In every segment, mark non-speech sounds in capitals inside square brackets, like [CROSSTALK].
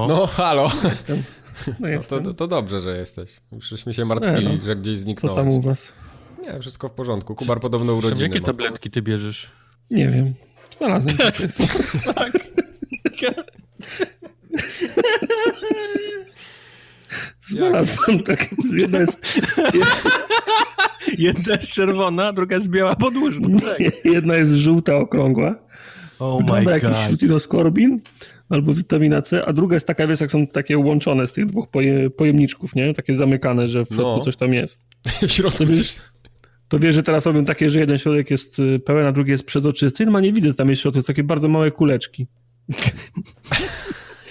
No, No halo. Jestem. No No jestem. to, to, to dobrze, że jesteś. Już się martwili, Nie no. że gdzieś Co zniknąłeś. tam u was? Nie, wszystko w porządku. Kubar podobno urodziny jakie ma. tabletki ty bierzesz? Nie wiem. Znalazłem. jest. [LAUGHS] Znalazłem tak. Jedna jest, Jedna jest czerwona, druga jest biała podłużna. Tak. jedna jest żółta, okrągła. Oh my Wygląda jakiś god. Albo witamina C, a druga jest taka, wiesz, jak są takie łączone z tych dwóch poje, pojemniczków, nie? Takie zamykane, że w środku No. coś tam jest. [LAUGHS] w środku. Wiesz, to wiesz, że teraz robią takie, że jeden środek jest y, pełen, a drugi jest przezroczysty. I normalnie widzę, że tam jest w środku, jest takie bardzo małe kuleczki.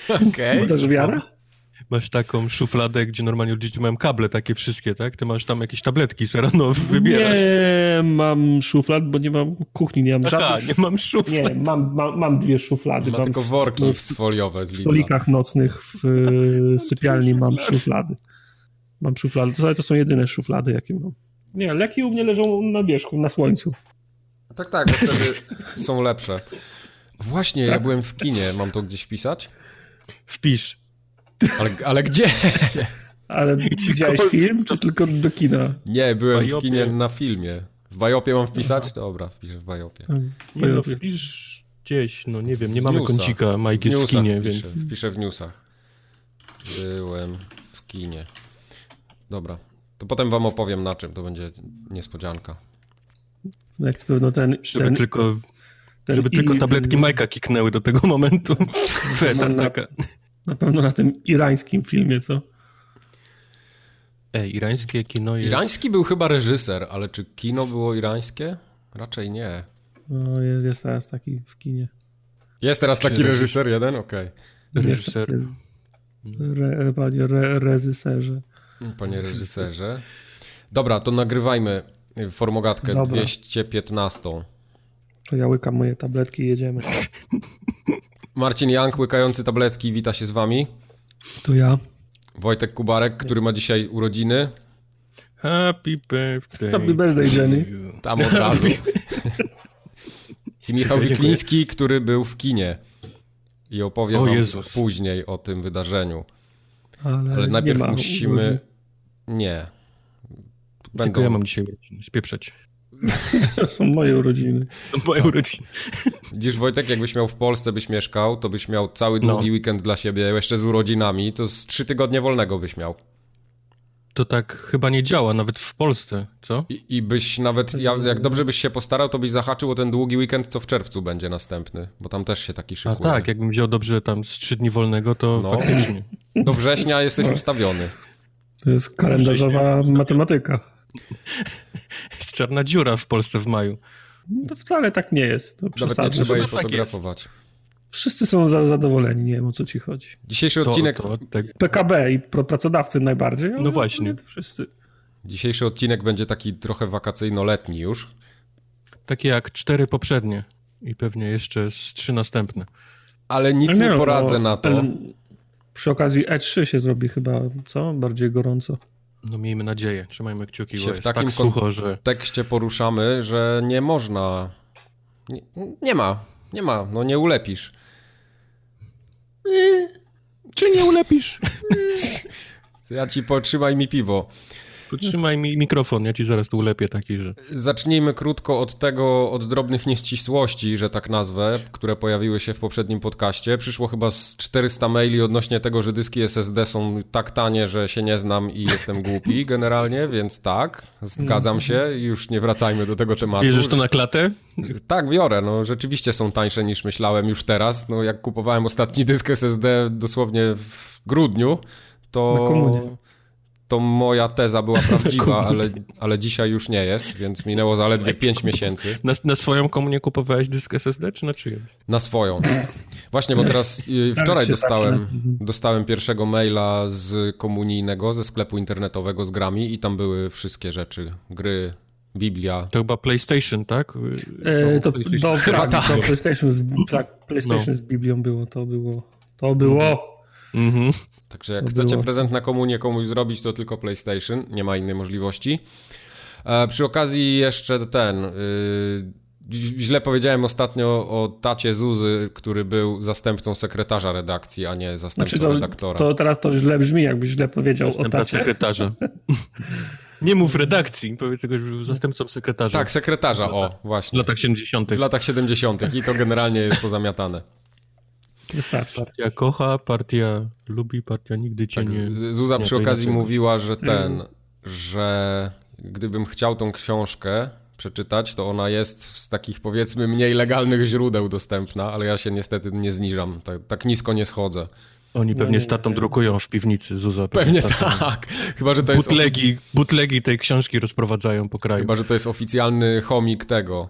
[LAUGHS] Okej. Dasz wiarę? Masz taką szufladę, gdzie normalnie dzieci mają kable takie wszystkie, tak? Ty masz tam jakieś tabletki, se rano wybierasz. Nie mam szuflad, bo nie mam kuchni, nie mam Aha, żadnych. nie mam szuflad. Nie, mam, mam, mam dwie szuflady. Ma mam tylko w- worki w, foliowe z w stolikach nocnych w [LAUGHS] sypialni mam szuflady. Mam szuflady, to, to są jedyne szuflady, jakie mam. Nie, leki u mnie leżą na wierzchu, na słońcu. Tak, tak, bo wtedy są lepsze. Właśnie, ja Tak. byłem w kinie. Mam to gdzieś wpisać? Wpisz. Ale, ale gdzie? Ale widziałeś film, czy tylko do kina? Nie, byłem w Bajopie. kinie na filmie. W Bajopie mam wpisać? Dobra, wpiszę w Bajopie. Nie no, wpisz gdzieś, no nie wiem, nie W mamy newsach. kącika, Mike W jest w kinie, wpiszę, więc... wpiszę w newsach. Byłem w kinie. Dobra, to potem wam opowiem na czym, to będzie niespodzianka. Jak pewno ten, Żeby ten, tylko, ten żeby tylko tabletki Majka kiknęły do tego momentu. Feta na- taka. Na pewno na tym irańskim filmie, co? Ej, irańskie kino jest... Irański był chyba reżyser, ale czy kino było irańskie? Raczej nie. No, jest, jest teraz taki w kinie. Jest teraz taki reżyser? reżyser jeden? Okej. Jest Reżyser. Re, panie re, rezyserze. Panie reżyserze. Dobra, to nagrywajmy formogatkę Dobra. 215. To ja łykam moje tabletki i jedziemy. [LAUGHS] Marcin Jank, łykający tabletki, wita się z wami. To ja. Wojtek Kubarek, który ma dzisiaj urodziny. Happy birthday. Happy birthday, Jenny. Tam od razu. I Michał Wikliński, który był w kinie. I opowie O Jezus. później o tym wydarzeniu. Ale, Ale najpierw musimy... urodzin. Nie. Tylko ja mam dzisiaj urodziny, spieprzeć. To są moje urodziny. To moje urodziny. Widzisz, Wojtek, jakbyś miał w Polsce, byś mieszkał, to byś miał cały No. długi weekend dla siebie, jeszcze z urodzinami, to z trzy tygodnie wolnego byś miał. To tak chyba nie działa, nawet w Polsce, co? I, i byś nawet, ja, jak dobrze byś się postarał, to byś zahaczył o ten długi weekend, co w czerwcu będzie następny, bo tam też się taki A szykuje. tak, jakbym wziął dobrze tam z trzy dni wolnego, to No. faktycznie. Do września jesteś ustawiony. To jest kalendarzowa matematyka. [LAUGHS] Jest czarna dziura w Polsce w maju. No to wcale tak nie jest. To Nawet nie trzeba jej tak jest. fotografować. Wszyscy są za, zadowoleni, nie wiem o co ci chodzi. Dzisiejszy To, odcinek, to, tak, PKB i pracodawcy najbardziej. No właśnie. Wszyscy. dzisiejszy odcinek będzie taki trochę wakacyjno-letni już. takie jak cztery poprzednie i pewnie jeszcze z trzy następne. Ale nic Ale nie no, poradzę no, na to. ten- Przy okazji E3 się zrobi chyba, co? Bardziej gorąco. No miejmy nadzieję, trzymajmy kciuki, Się bo w takim tak sucho, że... tekście poruszamy, że nie można. Nie, nie ma, nie ma, no nie ulepisz. Czy nie ulepisz? [LAUGHS] Ja ci potrzymaj mi piwo. Potrzymaj mi mikrofon, ja ci zaraz tu ulepię taki, że... Zacznijmy krótko od tego, od drobnych nieścisłości, że tak nazwę, które pojawiły się w poprzednim podcaście. Przyszło chyba z 400 maili odnośnie tego, że dyski SSD są tak tanie, że się nie znam i jestem głupi [LAUGHS] generalnie, więc tak, zgadzam się, już nie wracajmy do tego tematu. Bierzesz to na klatę? Tak, biorę. No, rzeczywiście są tańsze niż myślałem już teraz. No, jak kupowałem ostatni dysk SSD dosłownie w grudniu, to, Na komunie. To moja teza była [LAUGHS] prawdziwa, ale, ale dzisiaj już nie jest, więc minęło zaledwie 5 miesięcy Na, na swoją komunię kupowałeś dysk SSD, czy na czyjąś? na swoją. Właśnie, bo teraz y, wczoraj się dostałem, dostałem pierwszego maila z komunijnego, ze sklepu internetowego z grami i tam były wszystkie rzeczy, gry, Biblia. To chyba PlayStation, tak? E, to PlayStation. do, Chyba tak, tak. to PlayStation, z, tak, PlayStation No. z Biblią było, to było. To było. Mhm. Także jak chcecie było. prezent na komunię komuś zrobić, to tylko PlayStation, nie ma innej możliwości. E, przy okazji jeszcze ten, y, źle powiedziałem ostatnio o tacie Zuzy, który był zastępcą sekretarza redakcji, a nie zastępcą Znaczy to, redaktora. to teraz to źle brzmi, jakbyś źle powiedział o tacie. sekretarza. [LAUGHS] Nie mów redakcji, powiedz był zastępcą sekretarza. Tak, sekretarza, o, W właśnie. latach 70. W latach 70. i to generalnie jest pozamiatane. Wystarczy. Partia kocha, partia lubi, partia nigdy cię Tak, nie... Zuza nie, przy okazji mówiła, że ten, że gdybym chciał tą książkę przeczytać, to ona jest z takich powiedzmy mniej legalnych źródeł dostępna, ale ja się niestety nie zniżam, tak, tak nisko nie schodzę. Oni pewnie tatą nie. drukują w piwnicy, Zuza. Pewnie tatą. tak, chyba że to jest, Butlegi, butlegi tej książki rozprowadzają po kraju. chyba, że to jest oficjalny chomik tego,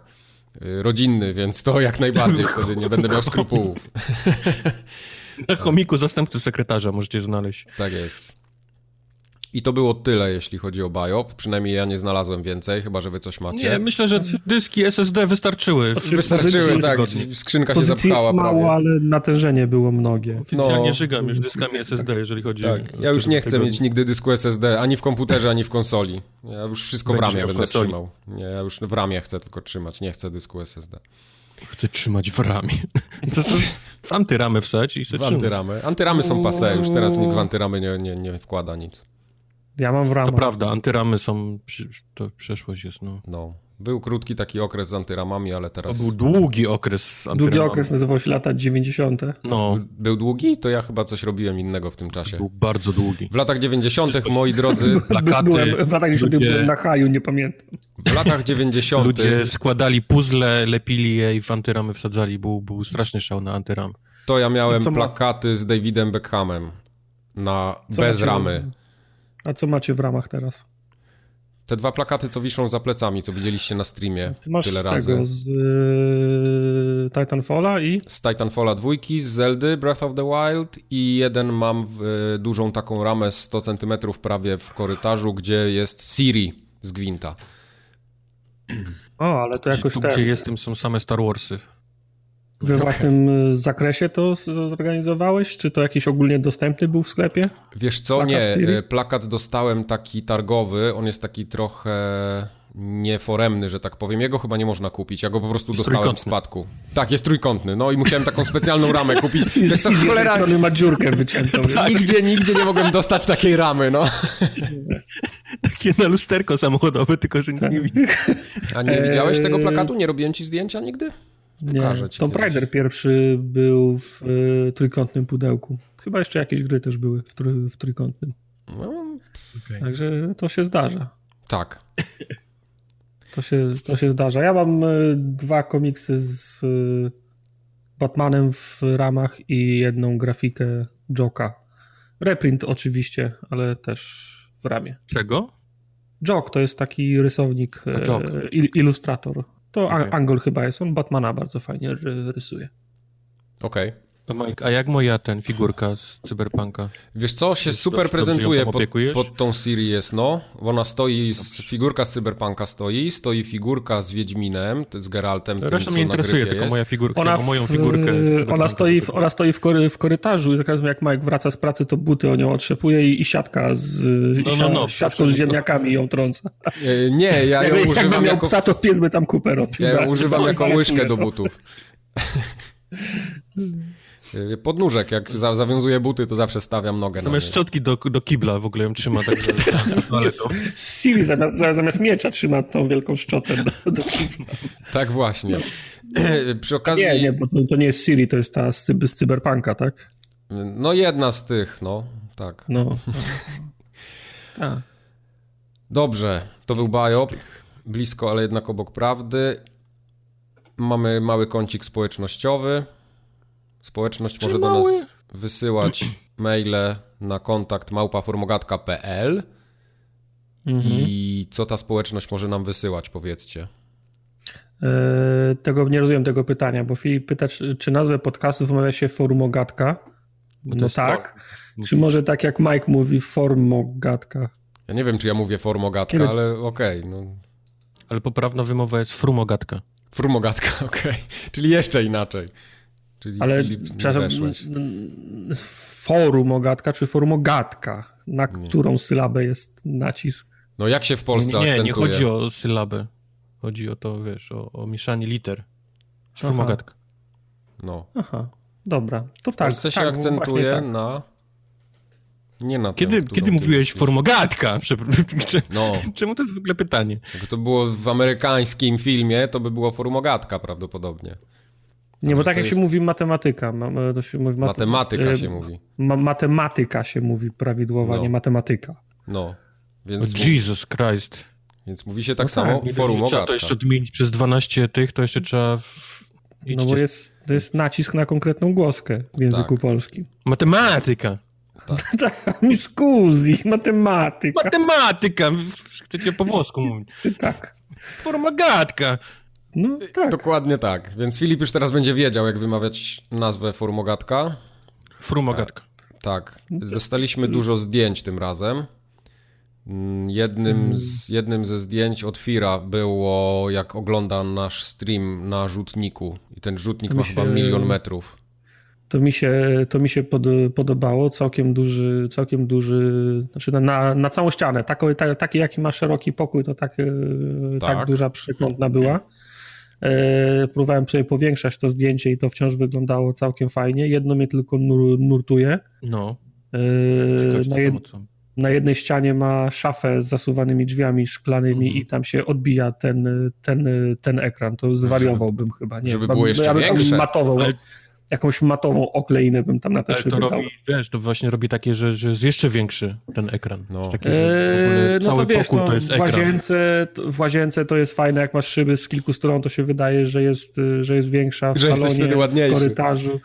rodzinny, więc to jak najbardziej [LAUGHS] wtedy nie będę miał skrupułów. [LAUGHS] Na chomiku zastępcy sekretarza możecie znaleźć. Tak jest. I to było tyle, jeśli chodzi o Biop. Przynajmniej ja nie znalazłem więcej, chyba że wy coś macie. Nie, myślę, że dyski SSD wystarczyły. Znaczy, Wystarczyły, tak. zgodnie. Skrzynka się Pozycji jest zapchała prawie. mało, ale natężenie było mnogie. Oficjalnie No. żygam już dyskami SSD, jeżeli chodzi Tak, o... ja już nie chcę tego- mieć nigdy dysku SSD, ani w komputerze, ani w konsoli. Ja już wszystko w Będziesz w będę konsoli. trzymał. Nie, ja już w ramie chcę tylko trzymać, nie chcę dysku SSD. Chcę trzymać w ramie. [LAUGHS] To, to w antyramę wsać i W się trzymać. antyramy. Antyramy są pase, już teraz nikt w antyramy nie, nie, nie wkłada nic. Ja mam w ramach. To prawda, antyramy są... To przeszłość jest, no. No. Był krótki taki okres z antyramami, ale To teraz... był długi okres z Długi antyramami. okres nazywał się lata 90. No, Był długi? To ja chyba coś robiłem innego w tym czasie. był bardzo długi. W latach 90., moi drodzy, [LAUGHS] Plakaty, Byłem, w latach 90 ludzie- byłem na haju, nie pamiętam. w latach 90. Ludzie składali puzzle, lepili je i w antyramy wsadzali. Był, był straszny szał na antyram. To ja miałem plakaty z Davidem Beckhamem na Co bez ramy. A co macie w ramach teraz? Te dwa plakaty, co wiszą za plecami, co widzieliście na streamie Ty masz tyle z razy. tego, z yy, Titanfalla i Z Titanfalla 2, z Zeldy Breath of the Wild i jeden mam w, e, dużą taką ramę 100 cm prawie w korytarzu, gdzie jest Siri z Gwinta. O, ale to jakoś tu, ten, gdzie jestem, są same Star Warsy. We własnym y, zakresie to zorganizowałeś? Czy to jakiś ogólnie dostępny był w sklepie? Wiesz co, Plakat nie, Siri? e, plakat dostałem taki targowy, on jest taki trochę nieforemny, że tak powiem. Jego chyba nie można kupić, ja go po prostu Jest dostałem w trójkątny. spadku. Tak, jest trójkątny, no i musiałem taką specjalną ramę kupić. [LAUGHS] Wiesz co, z cholera, strony ma dziurkę wyciętą. [LAUGHS] nigdzie, nigdzie nie mogłem dostać takiej ramy, no. [LAUGHS] Takie na lusterko samochodowe, tylko że nic Tak. nie widzę. A nie widziałeś tego Eee, plakatu? Nie robiłem ci zdjęcia nigdy? Nie, Pokażę Tomb kiedyś. Raider pierwszy był w y, trójkątnym pudełku. Chyba jeszcze jakieś gry też były w, trój, w trójkątnym. No, Także to się zdarza. tak. To się, to się zdarza. Ja mam y, dwa komiksy z y, Batmanem w ramach i jedną grafikę Joka. Reprint oczywiście, ale też w ramie. Czego? Jok to jest taki rysownik, il, ilustrator. To okay. Angol chyba jest, on Batmana bardzo fajnie ry, rysuje. Okej. A, Mike, a jak moja ten figurka z Cyberpunka? Wiesz co, się Dobrze- super prezentuje pod, pod tą Series, no. Ona stoi, z, figurka z Cyberpunka stoi, stoi figurka z Wiedźminem, z Geraltem, tym, Reszta co mnie interesuje, tylko jest. moja figurka, Ona, bo moją w- figurkę. ona stoi, w, ona stoi w, kory, w korytarzu i za każdym jak Mike wraca z pracy, to buty o nią otrzepuje i, i siatka z i No, no, sia- no, siatką proszę. z ziemniakami ją trąca. E, Nie, ja ją Jakby, [LAUGHS] jakby używam miał jako, psa, to pies by tam kupę robił. ja ją Tak, używam [LAUGHS] to jako łyżkę do butów. [LAUGHS] E, Podnóżek, jak za, zawiązuję buty, to zawsze stawiam nogę na Zamiast niej. szczotki do, do kibla w ogóle ją trzyma tak. [LAUGHS] To, Siri zamiast, zamiast miecza trzyma tą wielką szczotę do, do Tak właśnie. [CLEARS THROAT] Przy okazji, Nie, nie, bo to, to nie jest Siri, to jest ta z, z cyberpunka, tak? no jedna z tych, no, tak. No. [LAUGHS] Tak. Dobrze, to był Biop. Blisko, ale jednak obok prawdy. Mamy mały kącik społecznościowy. Społeczność może do mały? nas wysyłać [CLEARS THROAT] maile na kontakt małpaformogatka.pl Mhm. i co ta społeczność może nam wysyłać, powiedzcie. E, tego nie rozumiem tego pytania, bo Filip pyta, czy, czy nazwę podcastu wymawia się Formogatka? No jest tak. Czy może tak jak Mike mówi, Formogatka? Ja nie wiem, czy ja mówię formogatka, Kiedy- ale okej, no. ale poprawna wymowa jest frumogatka. Frumogatka, [LAUGHS] okej. Czyli jeszcze inaczej. Czyli Ale, Filip, nie przepraszam, weszłeś. n- Forumogatka czy Formogatka? Na którą sylabę jest nacisk? No jak się w Polsce nie, nie akcentuje? chodzi o sylabę. Chodzi o to, wiesz, o, o mieszanie liter. Formogatka. No. Aha, dobra. To W tak, Polsce się tak, akcentuje właśnie tak. na... Nie na Kiedy, kiedy mówiłeś formogatka? [LAUGHS] No, Czemu to jest w ogóle pytanie? jakby to było w amerykańskim filmie, to by było formogatka prawdopodobnie. Nie, bo tak jak się jest- mówi matematyka. ma- ma- To się mówi mate- Matematyka e, się mówi. Ma, matematyka się mówi prawidłowo, a No. nie matematyka. No. Więc, Jesus Christ. więc mówi się tak No samo tak, forum Trzeba to jeszcze odmienić przez 12 tych, to jeszcze trzeba... w- No Idźcie bo jest, to jest nacisk na konkretną głoskę w języku Tak. polskim. Matematyka. Tak, [LAUGHS] mi scusi, matematyka. Matematyka. Chcecie po włosku mówić. Tak. Formogatka. No tak. Dokładnie tak. Więc Filip już teraz będzie wiedział, jak wymawiać nazwę forumogatka. Frumogatka. Tak. Dostaliśmy dużo zdjęć tym razem. Mm, Jednym, z, jednym ze zdjęć od Fira było, jak ogląda nasz stream na rzutniku. I ten rzutnik To ma mi chyba się- milion metrów. To mi się, to mi się pod, podobało. Całkiem duży, całkiem duży, znaczy na- na, na całą ścianę. Taki, ta, taki jaki ma szeroki pokój, to tak, e, tak. Tak. duża przekątna była. E, próbowałem sobie powiększać to zdjęcie i to wciąż wyglądało całkiem fajnie. Jedno mnie tylko nur, nurtuje. No. E, Ciekawe, na, jed, na jednej ścianie ma szafę z zasuwanymi drzwiami szklanymi Mhm. i tam się odbija ten, ten, ten ekran. To zwariowałbym chyba. Nie, żeby było jeszcze ja bym tam większe. Matową, Ale- Jakąś matową okleinę bym tam na te Ale szyby to dał. robi, wiesz, to właśnie robi takie, że, że jest jeszcze większy ten ekran. No. Taki, że w ogóle Eee, no cały to wiesz, pokój no, to jest w, ekran. łazience, to- w łazience to jest fajne, jak masz szyby z kilku stron, to się wydaje, że jest, y, że jest większa w Że salonie, wtedy w korytarzu.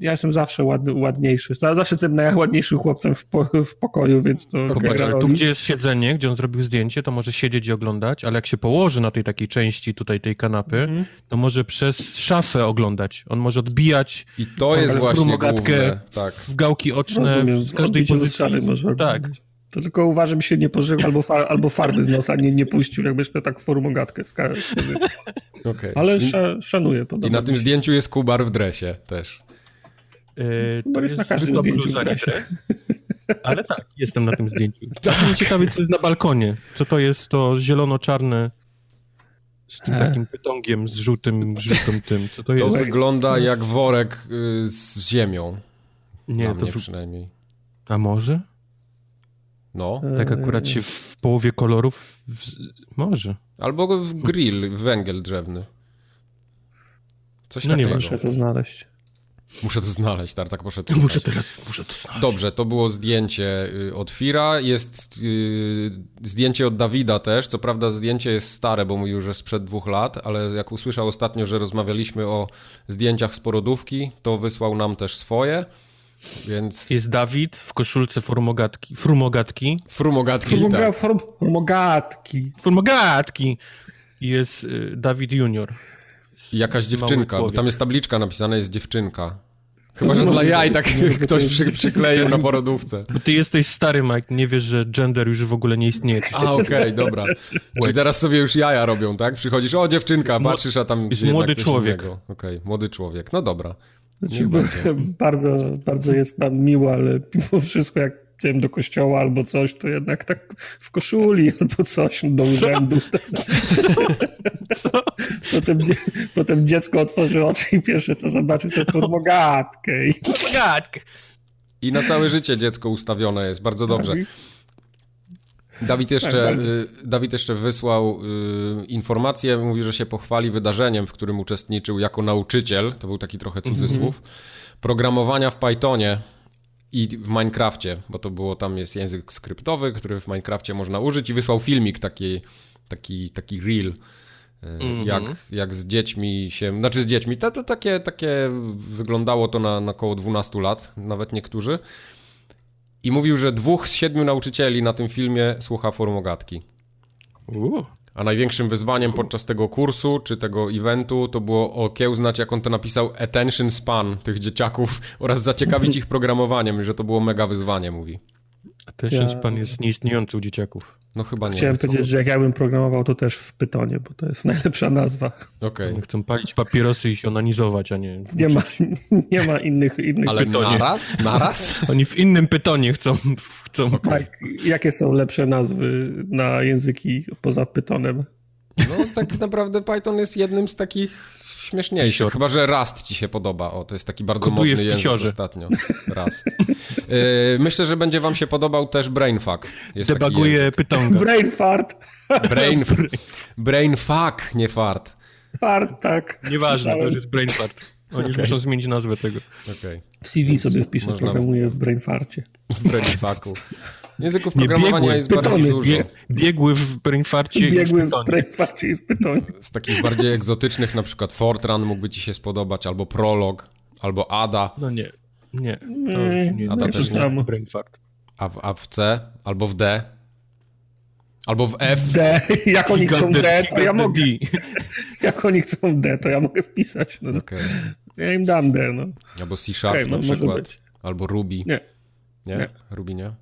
Ja jestem zawsze ładny, ładniejszy. Zawsze tym najładniejszym chłopcem w, po, w pokoju, więc to Popatrz, okay. ale tu gdzie jest siedzenie, gdzie on zrobił zdjęcie, to może siedzieć i oglądać, ale jak się położy na tej takiej części tutaj tej kanapy, Mhm. to może przez szafę oglądać. On może odbijać I to jest Ale właśnie główne. Tak. w gałki oczne Rozumiem, z każdej odbicie pozycji. może Tak. To tylko uważam, się nie pożył albo, far, albo farby z nosa nie, nie puścił, jakbyś miał tak formogatkę. [LAUGHS] Okej. Ale I, sza, szanuję, podoba I na tym zdjęciu jest Kubar w dresie też. Yy, Chyba jest na każdym zdjęciu. [LAUGHS] Ale tak, jestem na tym zdjęciu. [LAUGHS] Tak. Ciekawie, co jest na balkonie. Co to jest to zielono-czarne z tym takim pytongiem, z żółtym, żółtym tym. Co to To jest? wygląda jak worek y, z ziemią. Nie, Dla to mnie przynajmniej. A może? No. Tak akurat się w połowie kolorów... W... Może. Albo w grill, węgiel drzewny. Coś No takiego. nie Muszę to znaleźć. Muszę to znaleźć, Tartak poszedł. Muszę szukać. teraz, muszę to znaleźć. Dobrze, to było zdjęcie y, od Fira. Jest y, zdjęcie od Dawida też. Co prawda zdjęcie jest stare, bo mówił, że sprzed dwóch lat, ale jak usłyszał ostatnio, że rozmawialiśmy o zdjęciach z porodówki, to wysłał nam też swoje. Więc Jest Dawid w koszulce formogatki, frumogatki. frumogatki. Formoga, Tak. form, formogatki. Formogatki! I jest y, Dawid Junior. Jakaś dziewczynka, bo tam jest tabliczka napisana, jest dziewczynka. Chyba, że No, dla jaj tak [LAUGHS] to [LAUGHS] ktoś przy, przykleił na porodówce. Bo ty jesteś stary, Mike, nie wiesz, że gender już w ogóle nie istnieje. A, okej, dobra. Czyli teraz sobie już jaja robią, tak? Przychodzisz, o dziewczynka, patrzysz, a tam jest młody coś człowiek. Okej, młody człowiek. No dobra. Znaczy, [LAUGHS] bardzo, bardzo jest nam miło, ale mimo wszystko jak idziemy do kościoła albo coś, to jednak tak w koszuli [LAUGHS] albo coś do urzędu. [LAUGHS] Potem, dzie- potem dziecko otworzy oczy i pierwsze co zobaczy to formogatkę. I, [LAUGHS] Formogatkę! I na całe życie dziecko ustawione jest, bardzo dobrze. Dawid jeszcze, Tak, bardzo. y, Dawid jeszcze wysłał y, informację, mówi, że się pochwali wydarzeniem, w którym uczestniczył jako nauczyciel, to był taki trochę cudzysłów, programowania w Pythonie i w Minecrafcie, bo to było, tam jest język skryptowy, który w Minecrafcie można użyć i wysłał filmik taki, taki, taki reel, y, jak, jak z dziećmi się, znaczy z dziećmi, to, to takie, takie wyglądało to na, na około 12 lat, nawet niektórzy. I mówił, że dwóch z siedmiu nauczycieli na tym filmie słucha formogatki. Uuu. A największym wyzwaniem podczas tego kursu czy tego eventu to było okiełznać, jak on to napisał, attention span tych dzieciaków [LAUGHS] oraz zaciekawić ich programowaniem, i że to było mega wyzwanie, mówi. Attention span jest nieistniejący u dzieciaków. No chyba nie. Chciałem Okej. powiedzieć, że jak ja bym programował to też w Pytonie, bo to jest [LAUGHS] najlepsza nazwa. Oni chcą palić papierosy i się onanizować, a nie... Nie ma, [LAUGHS] nie ma innych, innych Ale Pytonie. naraz? Naraz? [LAUGHS] Oni w innym pytonie chcą... chcą... Tak, jakie są lepsze nazwy na języki poza Pytonem? No tak naprawdę Python jest jednym z takich śmieszniejszych, chyba że Rust ci się podoba. O, to jest taki bardzo Koduję modny język pisiorze. ostatnio. Rust. Yy, myślę, że będzie wam się podobał też Brainfuck. Jest język. pytonga. Brain fart. Brain, brainfuck, nie fart. Fart, tak. Nieważne, to jest brain fart. Oni już Okej. muszą zmienić nazwę tego. W CV sobie wpiszę, Można- programuję w brain farcie. W brainfucku. Języków Nie, programowania biegły, jest bardziej pytony, dużo. Bie, biegły w brain farcie i w w pytonie. brain farcie i w pytonie. Z takich bardziej egzotycznych, na przykład Fortran mógłby ci się spodobać, albo Prolog, albo Ada, No nie, nie. To Nie, już nie A to to też nie. samo. brain fart. a w, a w C, albo w D, albo w F. D, jak oni chcą D, to ja mogę. D. Jak oni chcą D, to ja mogę wpisać. No. Okej. Ja im dam D, no. Albo C Sharp Okej, na no, przykład, albo Ruby. Nie. Nie? Nie. Ruby nie?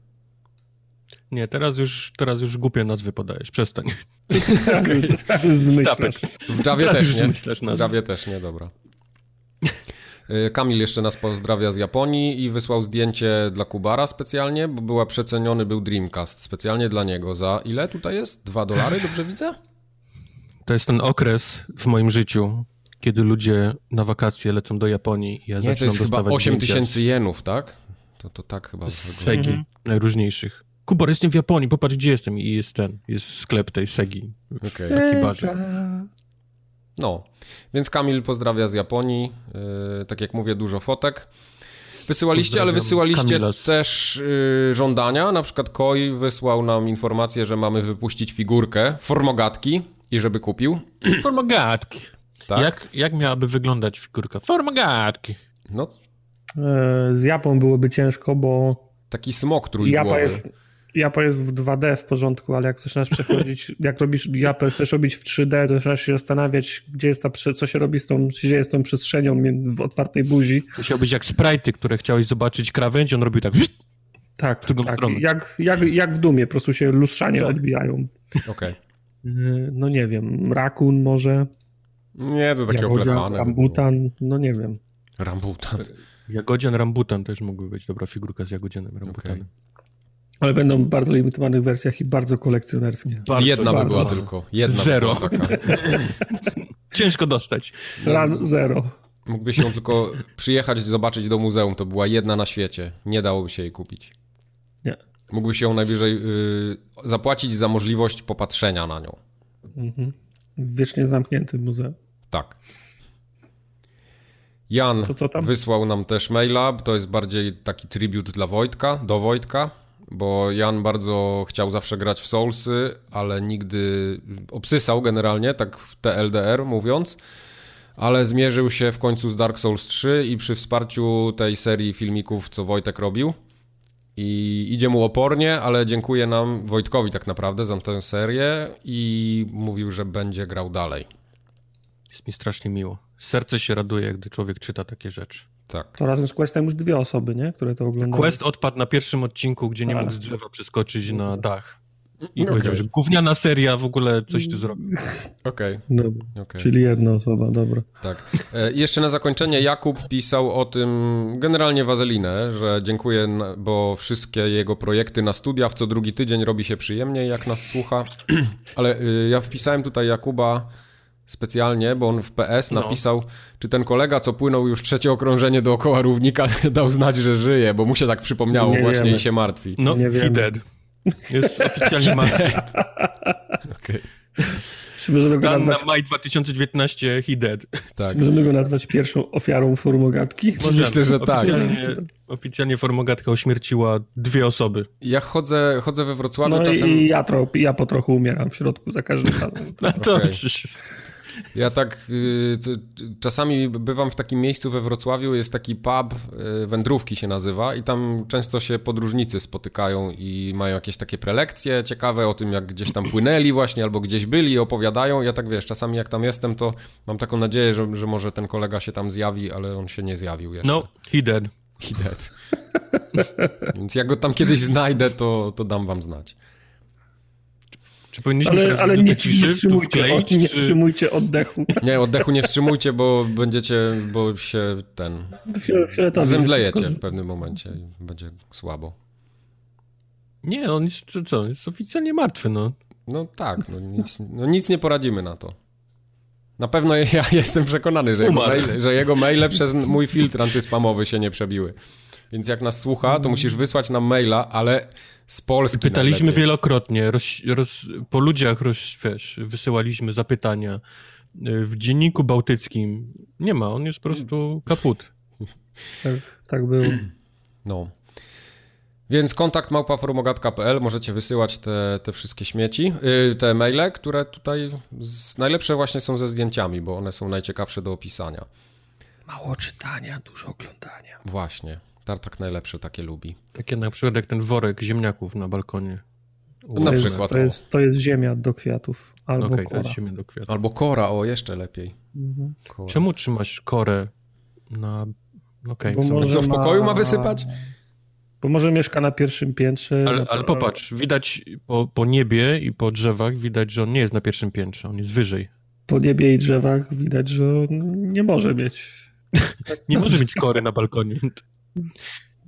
Nie, teraz już, teraz już głupie nazwy podajesz. Przestań. [LAUGHS] Teraz, [LAUGHS] teraz zmyślasz. W Javie Teraz też nie. W. Javie też nie, dobra. Y, Kamil jeszcze nas pozdrawia z Japonii i wysłał zdjęcie dla Kubara specjalnie, bo była przeceniony był Dreamcast specjalnie dla niego za ile tutaj jest? Dwa dolary, dobrze widzę? To jest ten okres w moim życiu, kiedy ludzie na wakacje lecą do Japonii i ja Nie, to jest chyba dostawać 8 zdjęcia tysięcy jenów, tak? To, to tak chyba. z. Segi, najróżniejszych. Kubar, jestem w Japonii, popatrz gdzie jestem. I jest ten, jest sklep tej Segi w Okej. Akibarze. No, więc Kamil pozdrawia z Japonii. Yy, tak jak mówię, dużo fotek. Wysyłaliście, ale wysyłaliście Kamila z- też yy, żądania. Na przykład Koi wysłał nam informację, że mamy wypuścić figurkę formogatki i żeby kupił. [CLEARS THROAT] Formogatki. Tak? Jak, jak miałaby wyglądać figurka? Formogatki. No, E, Z Japą byłoby ciężko, bo taki smok Japa trójgłowy. jest, Japa jest w 2D w porządku, ale jak zaczynasz przechodzić, [LAUGHS] jak robisz Japę, chcesz robić w 3D, to zaczynasz się zastanawiać, gdzie jest ta, co się robi z tą, dzieje z tą przestrzenią w otwartej buzi. Musiał być jak sprite'y, które chciałeś zobaczyć krawędź, on robił tak. Tak, tak. Jak, jak, jak w Dumie, po prostu się lustrzanie Tak. odbijają. Okej. E, No nie wiem, rakun może, Nie, to takie oklepane. rambutan, no nie wiem. Rambutan. Jagodzian Rambutan też mógłby być dobra figurka z Jagodzianem Rambutanem. Ale będą w bardzo limitowanych wersjach i bardzo kolekcjonerskie. Bardzo, Jedna by bardzo. była tylko. Jedna Zero. By była taka. [LAUGHS] Ciężko dostać. Run zero. Mógłbyś ją tylko przyjechać, zobaczyć do muzeum. To była jedna na świecie. Nie dałoby się jej kupić. Nie. Mógłbyś ją najwyżej y, zapłacić za możliwość popatrzenia na nią. Mhm. W wiecznie zamkniętym muzeum. Tak. Jan To co tam? wysłał nam też maila. To jest bardziej taki tribut dla Wojtka, do Wojtka, bo Jan bardzo chciał zawsze grać w Soulsy, ale nigdy obsysał generalnie, tak w TLDR mówiąc. Ale zmierzył się w końcu z Dark Souls 3 i przy wsparciu tej serii filmików, co Wojtek robił. I idzie mu opornie, ale dziękuję nam, Wojtkowi tak naprawdę, za tę serię i mówił, że będzie grał dalej. Jest mi strasznie miło. Serce się raduje, gdy człowiek czyta takie rzeczy. Tak. To razem z Questem już dwie osoby, nie? Które to oglądały. Quest odpadł na pierwszym odcinku, gdzie nie A. mógł z drzewa przeskoczyć na dach. I Okej. powiedział, że gówniana seria w ogóle coś tu zrobił. [LAUGHS] Okej, Dobra. okej. Czyli jedna osoba, dobra. Tak. E, i jeszcze na zakończenie Jakub pisał o tym generalnie wazelinę, że dziękuję, bo wszystkie jego projekty na studia w co drugi tydzień robi się przyjemniej, jak nas słucha. [CLEARS THROAT] Ale y, ja wpisałem tutaj Jakuba specjalnie, bo on w PS No. napisał, czy ten kolega, co płynął już trzecie okrążenie dookoła równika, [LAUGHS] dał znać, że żyje, bo mu się tak przypomniało Nie właśnie wiemy. i się martwi. No, Nie he dead. Jest oficjalnie martwy. Okej. Czy możemy go, Stan na maj 2019, he dead. Tak. możemy go nazwać pierwszą ofiarą formogatki? [LAUGHS] Myślę, że tak. Oficjalnie, oficjalnie formogatka ośmierciła dwie osoby. Ja chodzę, chodzę we Wrocławiu No czasem... i ja, tro, ja po trochu umieram w środku za każdym razem. No to Okej. przecież jest... Ja tak y, czasami bywam w takim miejscu we Wrocławiu, jest taki pub, y, wędrówki się nazywa i tam często się podróżnicy spotykają i mają jakieś takie prelekcje ciekawe o tym, jak gdzieś tam płynęli właśnie albo gdzieś byli i opowiadają. Ja tak wiesz, czasami jak tam jestem, to mam taką nadzieję, że, że może ten kolega się tam zjawi, ale on się nie zjawił jeszcze. No, he dead. I dead. Więc jak go tam kiedyś znajdę, to, to dam wam znać. Czy powinniśmy Ale, teraz ale minutę nie, ciszy nie, wstrzymujcie, wkleić, od, nie czy... wstrzymujcie oddechu. [LAUGHS] Nie, oddechu nie wstrzymujcie, bo będziecie, bo się ten... Zemdlejecie w pewnym momencie i będzie słabo. Nie, on jest, co- co, jest oficjalnie martwy, no. No tak, no nic, no nic nie poradzimy na to. Na pewno [LAUGHS] ja jestem przekonany, że jego, maile, że jego maile przez mój filtr antyspamowy się nie przebiły. Więc jak nas słucha, to musisz wysłać nam maila, ale z Polski Pytaliśmy najlepiej. wielokrotnie, roz, roz, po ludziach roz, wiesz, wysyłaliśmy zapytania. W dzienniku bałtyckim nie ma, on jest po prostu kaput. Tak, tak było. No. Więc kontakt małpaformogat.pl możecie wysyłać te, te wszystkie śmieci, yy, te maile, które tutaj z, najlepsze właśnie są ze zdjęciami, bo one są najciekawsze do opisania. Mało czytania, dużo oglądania. Właśnie. Tartak najlepsze takie lubi. Takie na przykład jak ten worek ziemniaków na balkonie. Na to przykład. Jest, to, jest, to jest ziemia do kwiatów. Albo okay, kora. To jest ziemia do kwiatów. Albo kora, o jeszcze lepiej. Mhm. Kora. Czemu trzymasz korę na... Okay, Bo może Co w ma- pokoju ma wysypać? Bo może mieszka na pierwszym piętrze. Ale, no ale popatrz, widać po, po niebie i po drzewach, widać, że on nie jest na pierwszym piętrze, on jest wyżej. Po niebie i drzewach widać, że on nie może mieć. [LAUGHS] Nie może mieć kory na balkonie.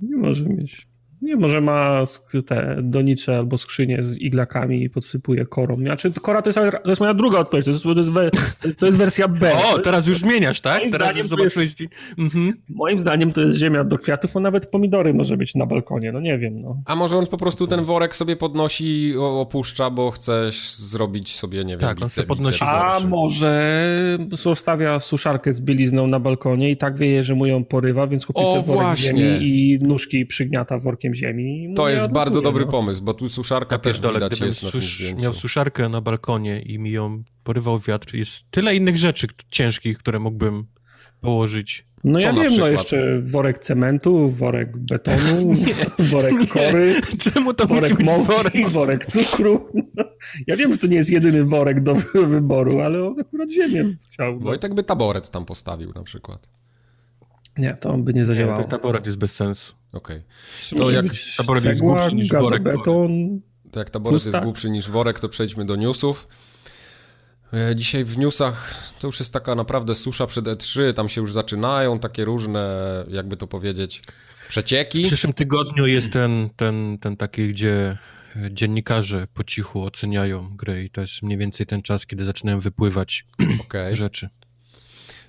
Nie może mieć. Nie, może ma te donicze albo skrzynię z iglakami i podsypuje korą. Znaczy, kora to jest, to jest moja druga odpowiedź, to jest, to jest, we, to jest wersja B. O, teraz już zmieniasz, tak? Moim Teraz zdaniem już to jest- zobaczyłeś... Mhm. Moim zdaniem to jest ziemia do kwiatów, a nawet pomidory może być na balkonie, no nie wiem. No. A może on po prostu ten worek sobie podnosi i opuszcza, bo chce zrobić sobie, nie wiem, Tak, on bice- sobie podnosi biceps A może zostawia suszarkę z bielizną na balkonie i tak wieje, że mu ją porywa, więc kupi O, sobie worek właśnie. ziemi i nóżki przygniata workiem ziemi. i To nie jest bardzo dobry no. pomysł, bo tu suszarka też pierdolę, widać gdybym jest susz, miał suszarkę na balkonie i mi ją porywał wiatr, jest tyle innych rzeczy ciężkich, które mógłbym położyć. No Co ja wiem, no jeszcze worek cementu, worek betonu, [LAUGHS] [LAUGHS] worek kory, [LAUGHS] Czemu to worek mąki, worek? worek cukru. No, ja wiem, że to nie jest jedyny worek do wyboru, ale on akurat ziemię chciał. No. Wojtek by taboret tam postawił na przykład. Nie, to on by nie Nie, zadziałało. ten taboret jest bez sensu. Okej. Może jak być taboret jest głupszy niż worek, gazobeton. To jak taboret Pusta. jest głupszy niż worek, to przejdźmy do newsów. E, Dzisiaj w newsach to już jest taka naprawdę susza przed E3, tam się już zaczynają takie różne, jakby to powiedzieć, W przecieki. przyszłym tygodniu jest ten, ten, ten taki, gdzie dziennikarze po cichu oceniają grę i to jest mniej więcej ten czas, kiedy zaczynają wypływać Okej. rzeczy.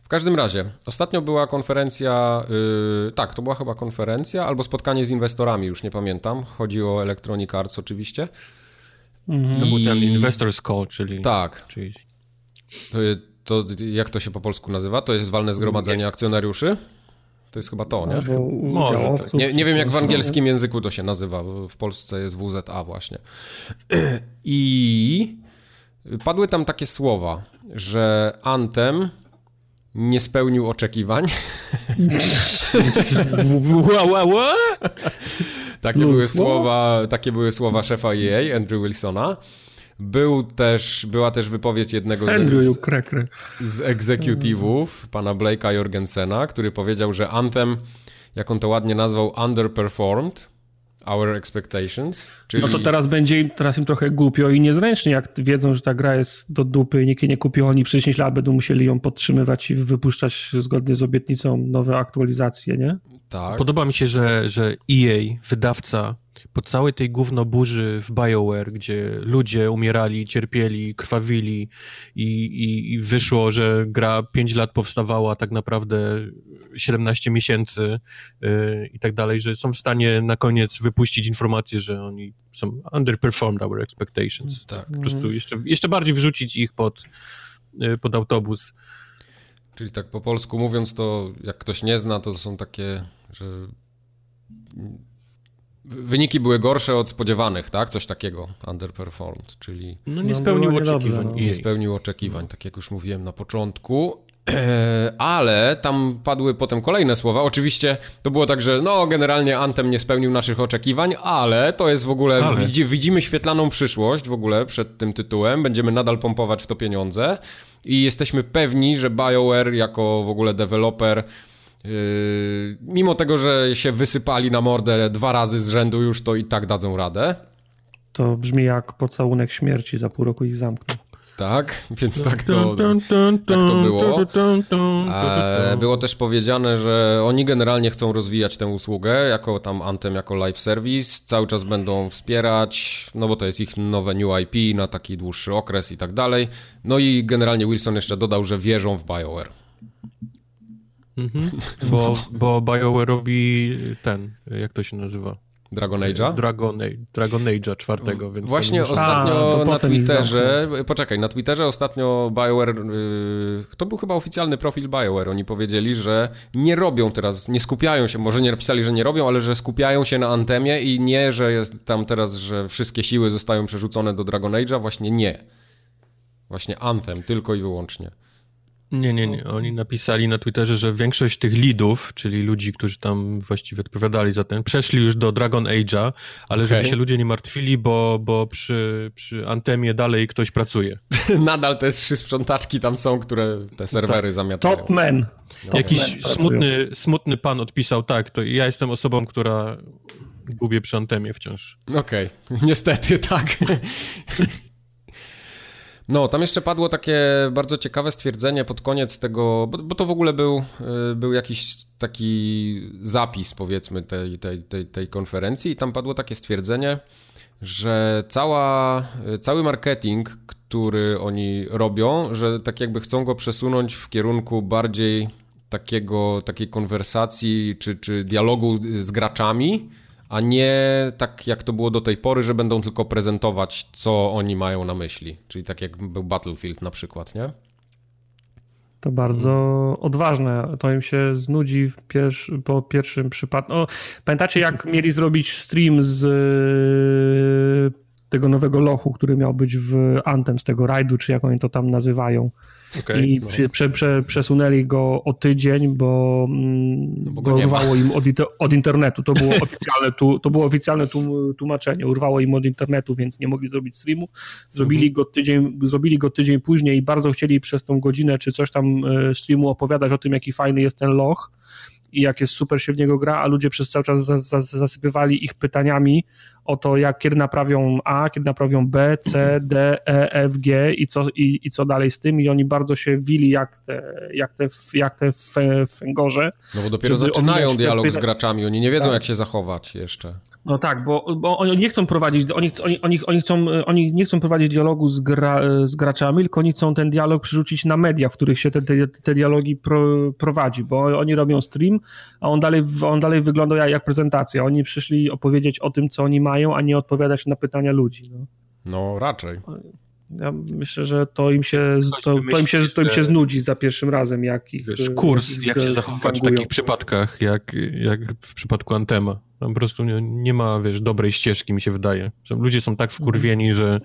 W każdym razie, ostatnio była konferencja, yy, tak, to była chyba konferencja albo spotkanie z inwestorami, już nie pamiętam. Chodzi o Electronic Arts oczywiście. Mhm. To był ten I- Investors Call, czyli... Tak, czyli to, to jak to się po polsku nazywa? To jest walne zgromadzenie akcjonariuszy? To jest chyba to, nie? Może, udziałowców, Nie, nie wiem, jak w no. angielskim języku to się nazywa. W Polsce jest WZA właśnie. [CLEARS THROAT] I padły tam takie słowa, że Anthem nie spełnił oczekiwań. [LAUGHS] Takie były słowa? takie były słowa szefa EA, Andrew Wilsona. Był też, była też wypowiedź jednego Andrew, z, z egzekutywów, pana Blake'a Jorgensena, który powiedział, że Anthem, jak on to ładnie nazwał, underperformed our expectations. Czyli... No to teraz będzie im, teraz im trochę głupio i niezręcznie, jak wiedzą, że ta gra jest do dupy i nikt jej nie kupił, oni przez 10 lat będą musieli ją podtrzymywać i wypuszczać zgodnie z obietnicą nowe aktualizacje, nie? Tak. Podoba mi się, że, że EA, wydawca, po całej tej gównoburzy w BioWare, gdzie ludzie umierali, cierpieli, krwawili i, i, i wyszło, że gra 5 lat powstawała, tak naprawdę 17 miesięcy yy, i tak dalej, że są w stanie na koniec wypuścić informację, że oni są underperformed our expectations. Tak. Po prostu jeszcze, jeszcze bardziej wrzucić ich pod, yy, pod autobus. Czyli tak po polsku mówiąc, to jak ktoś nie zna, to są takie, że wyniki były gorsze od spodziewanych, tak? Coś takiego, underperformed, czyli No nie No, spełnił niedobrze, oczekiwań no. EA. nie spełnił oczekiwań, tak jak już mówiłem na początku. [CLEARS THROAT] Ale tam padły potem kolejne słowa. Oczywiście to było tak, że no generalnie Anthem nie spełnił naszych oczekiwań, ale to jest w ogóle, Ale. widzimy świetlaną przyszłość w ogóle przed tym tytułem. Będziemy nadal pompować w to pieniądze i jesteśmy pewni, że BioWare jako w ogóle deweloper Yy, mimo tego, że się wysypali na mordę dwa razy z rzędu już, to i tak dadzą radę. To brzmi jak pocałunek śmierci, za pół roku ich zamkną. Tak, więc tak to, tak to było. E, było też powiedziane, że oni generalnie chcą rozwijać tę usługę jako tam Anthem, jako live service. Cały czas będą wspierać, no bo to jest ich nowe new IP na taki dłuższy okres i tak dalej. No i generalnie Wilson jeszcze dodał, że wierzą w BioWare. Mhm, [LAUGHS] bo, bo BioWare robi ten, jak to się nazywa? Dragon Age'a? Dragon, Dragon Age'a czwartego, więc... Właśnie muszę... ostatnio A, na Twitterze, poczekaj, na Twitterze ostatnio BioWare, yy, to był chyba oficjalny profil BioWare, oni powiedzieli, że nie robią teraz, nie skupiają się, może nie napisali, że nie robią, ale że skupiają się na Antemie i nie, że jest tam teraz, że wszystkie siły zostają przerzucone do Dragon Age'a, właśnie nie. Właśnie Anthem, tylko i wyłącznie. Nie, nie, nie. Oni napisali na Twitterze, że większość tych leadów, czyli ludzi, którzy tam właściwie odpowiadali za ten, przeszli już do Dragon Age'a, ale okay. żeby się ludzie nie martwili, bo, bo przy, przy Antemie dalej ktoś pracuje. [LAUGHS] Nadal te trzy sprzątaczki tam są, które te serwery tak. zamiatają. Top. Top Jakiś man smutny, smutny pan odpisał, tak, to ja jestem osobą, która gubię przy Antemie wciąż. Okej, okay. niestety tak. [LAUGHS] No, tam jeszcze padło takie bardzo ciekawe stwierdzenie pod koniec tego, bo, bo to w ogóle był, y, był jakiś taki zapis, powiedzmy, tej, tej, tej, tej konferencji, i tam padło takie stwierdzenie, że cała, y, cały marketing, który oni robią, że tak jakby chcą go przesunąć w kierunku bardziej takiego, takiej konwersacji czy, czy dialogu z graczami, a nie tak jak to było do tej pory, że będą tylko prezentować, co oni mają na myśli. Czyli tak jak był Battlefield na przykład, nie? To bardzo odważne. To im się znudzi pierwszy, po pierwszym przypadku. Pamiętacie, jak mieli zrobić stream z e, tego nowego lochu, który miał być w Antem z tego rajdu, czy jak oni to tam nazywają? Okay, I no. prze, prze, przesunęli go o tydzień, bo, mm, no bo, bo urwało im od, od, internetu. To było [LAUGHS] oficjalne, tu, to było oficjalne tłumaczenie. Urwało im od internetu, więc nie mogli zrobić streamu. Zrobili, mhm. go tydzień, zrobili go tydzień później i bardzo chcieli przez tą godzinę czy coś tam e, streamu opowiadać o tym, jaki fajny jest ten loch i jak jest super się w niego gra, a ludzie przez cały czas zasypywali ich pytaniami o to, jak kiedy naprawią A, kiedy naprawią B, C, D, E, F, G i co, i, i co dalej z tym i oni bardzo się wili jak te, jak te, jak te fęgorze. No bo dopiero zaczynają dialog z graczami, oni nie wiedzą tak. jak się zachować jeszcze. No tak, bo, bo oni nie chcą prowadzić, oni, oni, oni, oni, chcą, oni nie chcą prowadzić dialogu z, gra, z graczami, tylko oni chcą ten dialog przerzucić na media, w których się te, te, te dialogi pro, prowadzi, bo oni robią stream, a on dalej, on dalej wygląda jak, jak prezentacja. Oni przyszli opowiedzieć o tym, co oni mają, a nie odpowiadać na pytania ludzi. No, no raczej. Ja myślę, że to im się, to, to, im się, to im się znudzi za pierwszym razem, jak ich... Wiesz, kurs, jak, jak się zachować w takich przypadkach, jak, jak w przypadku Antema. Tam po prostu nie, nie, ma, wiesz, dobrej ścieżki, mi się wydaje. Ludzie są tak wkurwieni, że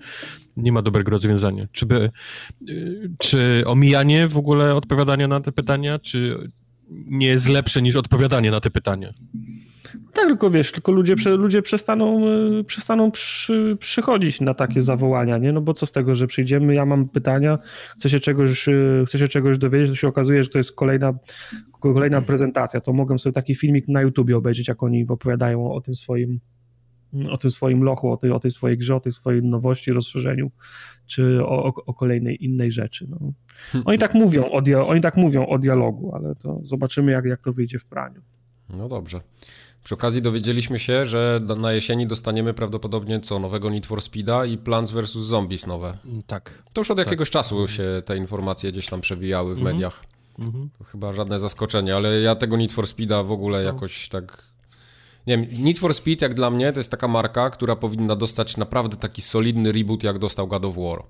nie ma dobrego rozwiązania. Czy, by, czy omijanie w ogóle odpowiadania na te pytania, czy nie jest lepsze niż odpowiadanie na te pytania? Tak, tylko wiesz, tylko ludzie, ludzie przestaną, e, przestaną przy, przychodzić na takie zawołania, nie? No bo co z tego, że przyjdziemy, ja mam pytania, chcę się czegoś, e, chcę się czegoś dowiedzieć, to się okazuje, że to jest kolejna, kolejna prezentacja, to mogę sobie taki filmik na YouTubie obejrzeć, jak oni opowiadają o tym swoim o tym swoim lochu, o tej, o tej swojej grze, o tej swojej nowości, rozszerzeniu, czy o, o kolejnej innej rzeczy. No. Oni tak mówią o, oni tak mówią o dialogu, ale to zobaczymy, jak, jak to wyjdzie w praniu. No dobrze. Przy okazji dowiedzieliśmy się, że na jesieni dostaniemy prawdopodobnie co? Nowego Need for Speeda i Plants vs. Zombies nowe. Tak. To już od jakiegoś tak. czasu się te informacje gdzieś tam przewijały w mhm. mediach. Mhm. To chyba żadne zaskoczenie, ale ja tego Need for Speeda w ogóle no. jakoś tak... Nie wiem, Need for Speed jak dla mnie to jest taka marka, która powinna dostać naprawdę taki solidny reboot jak dostał God of War.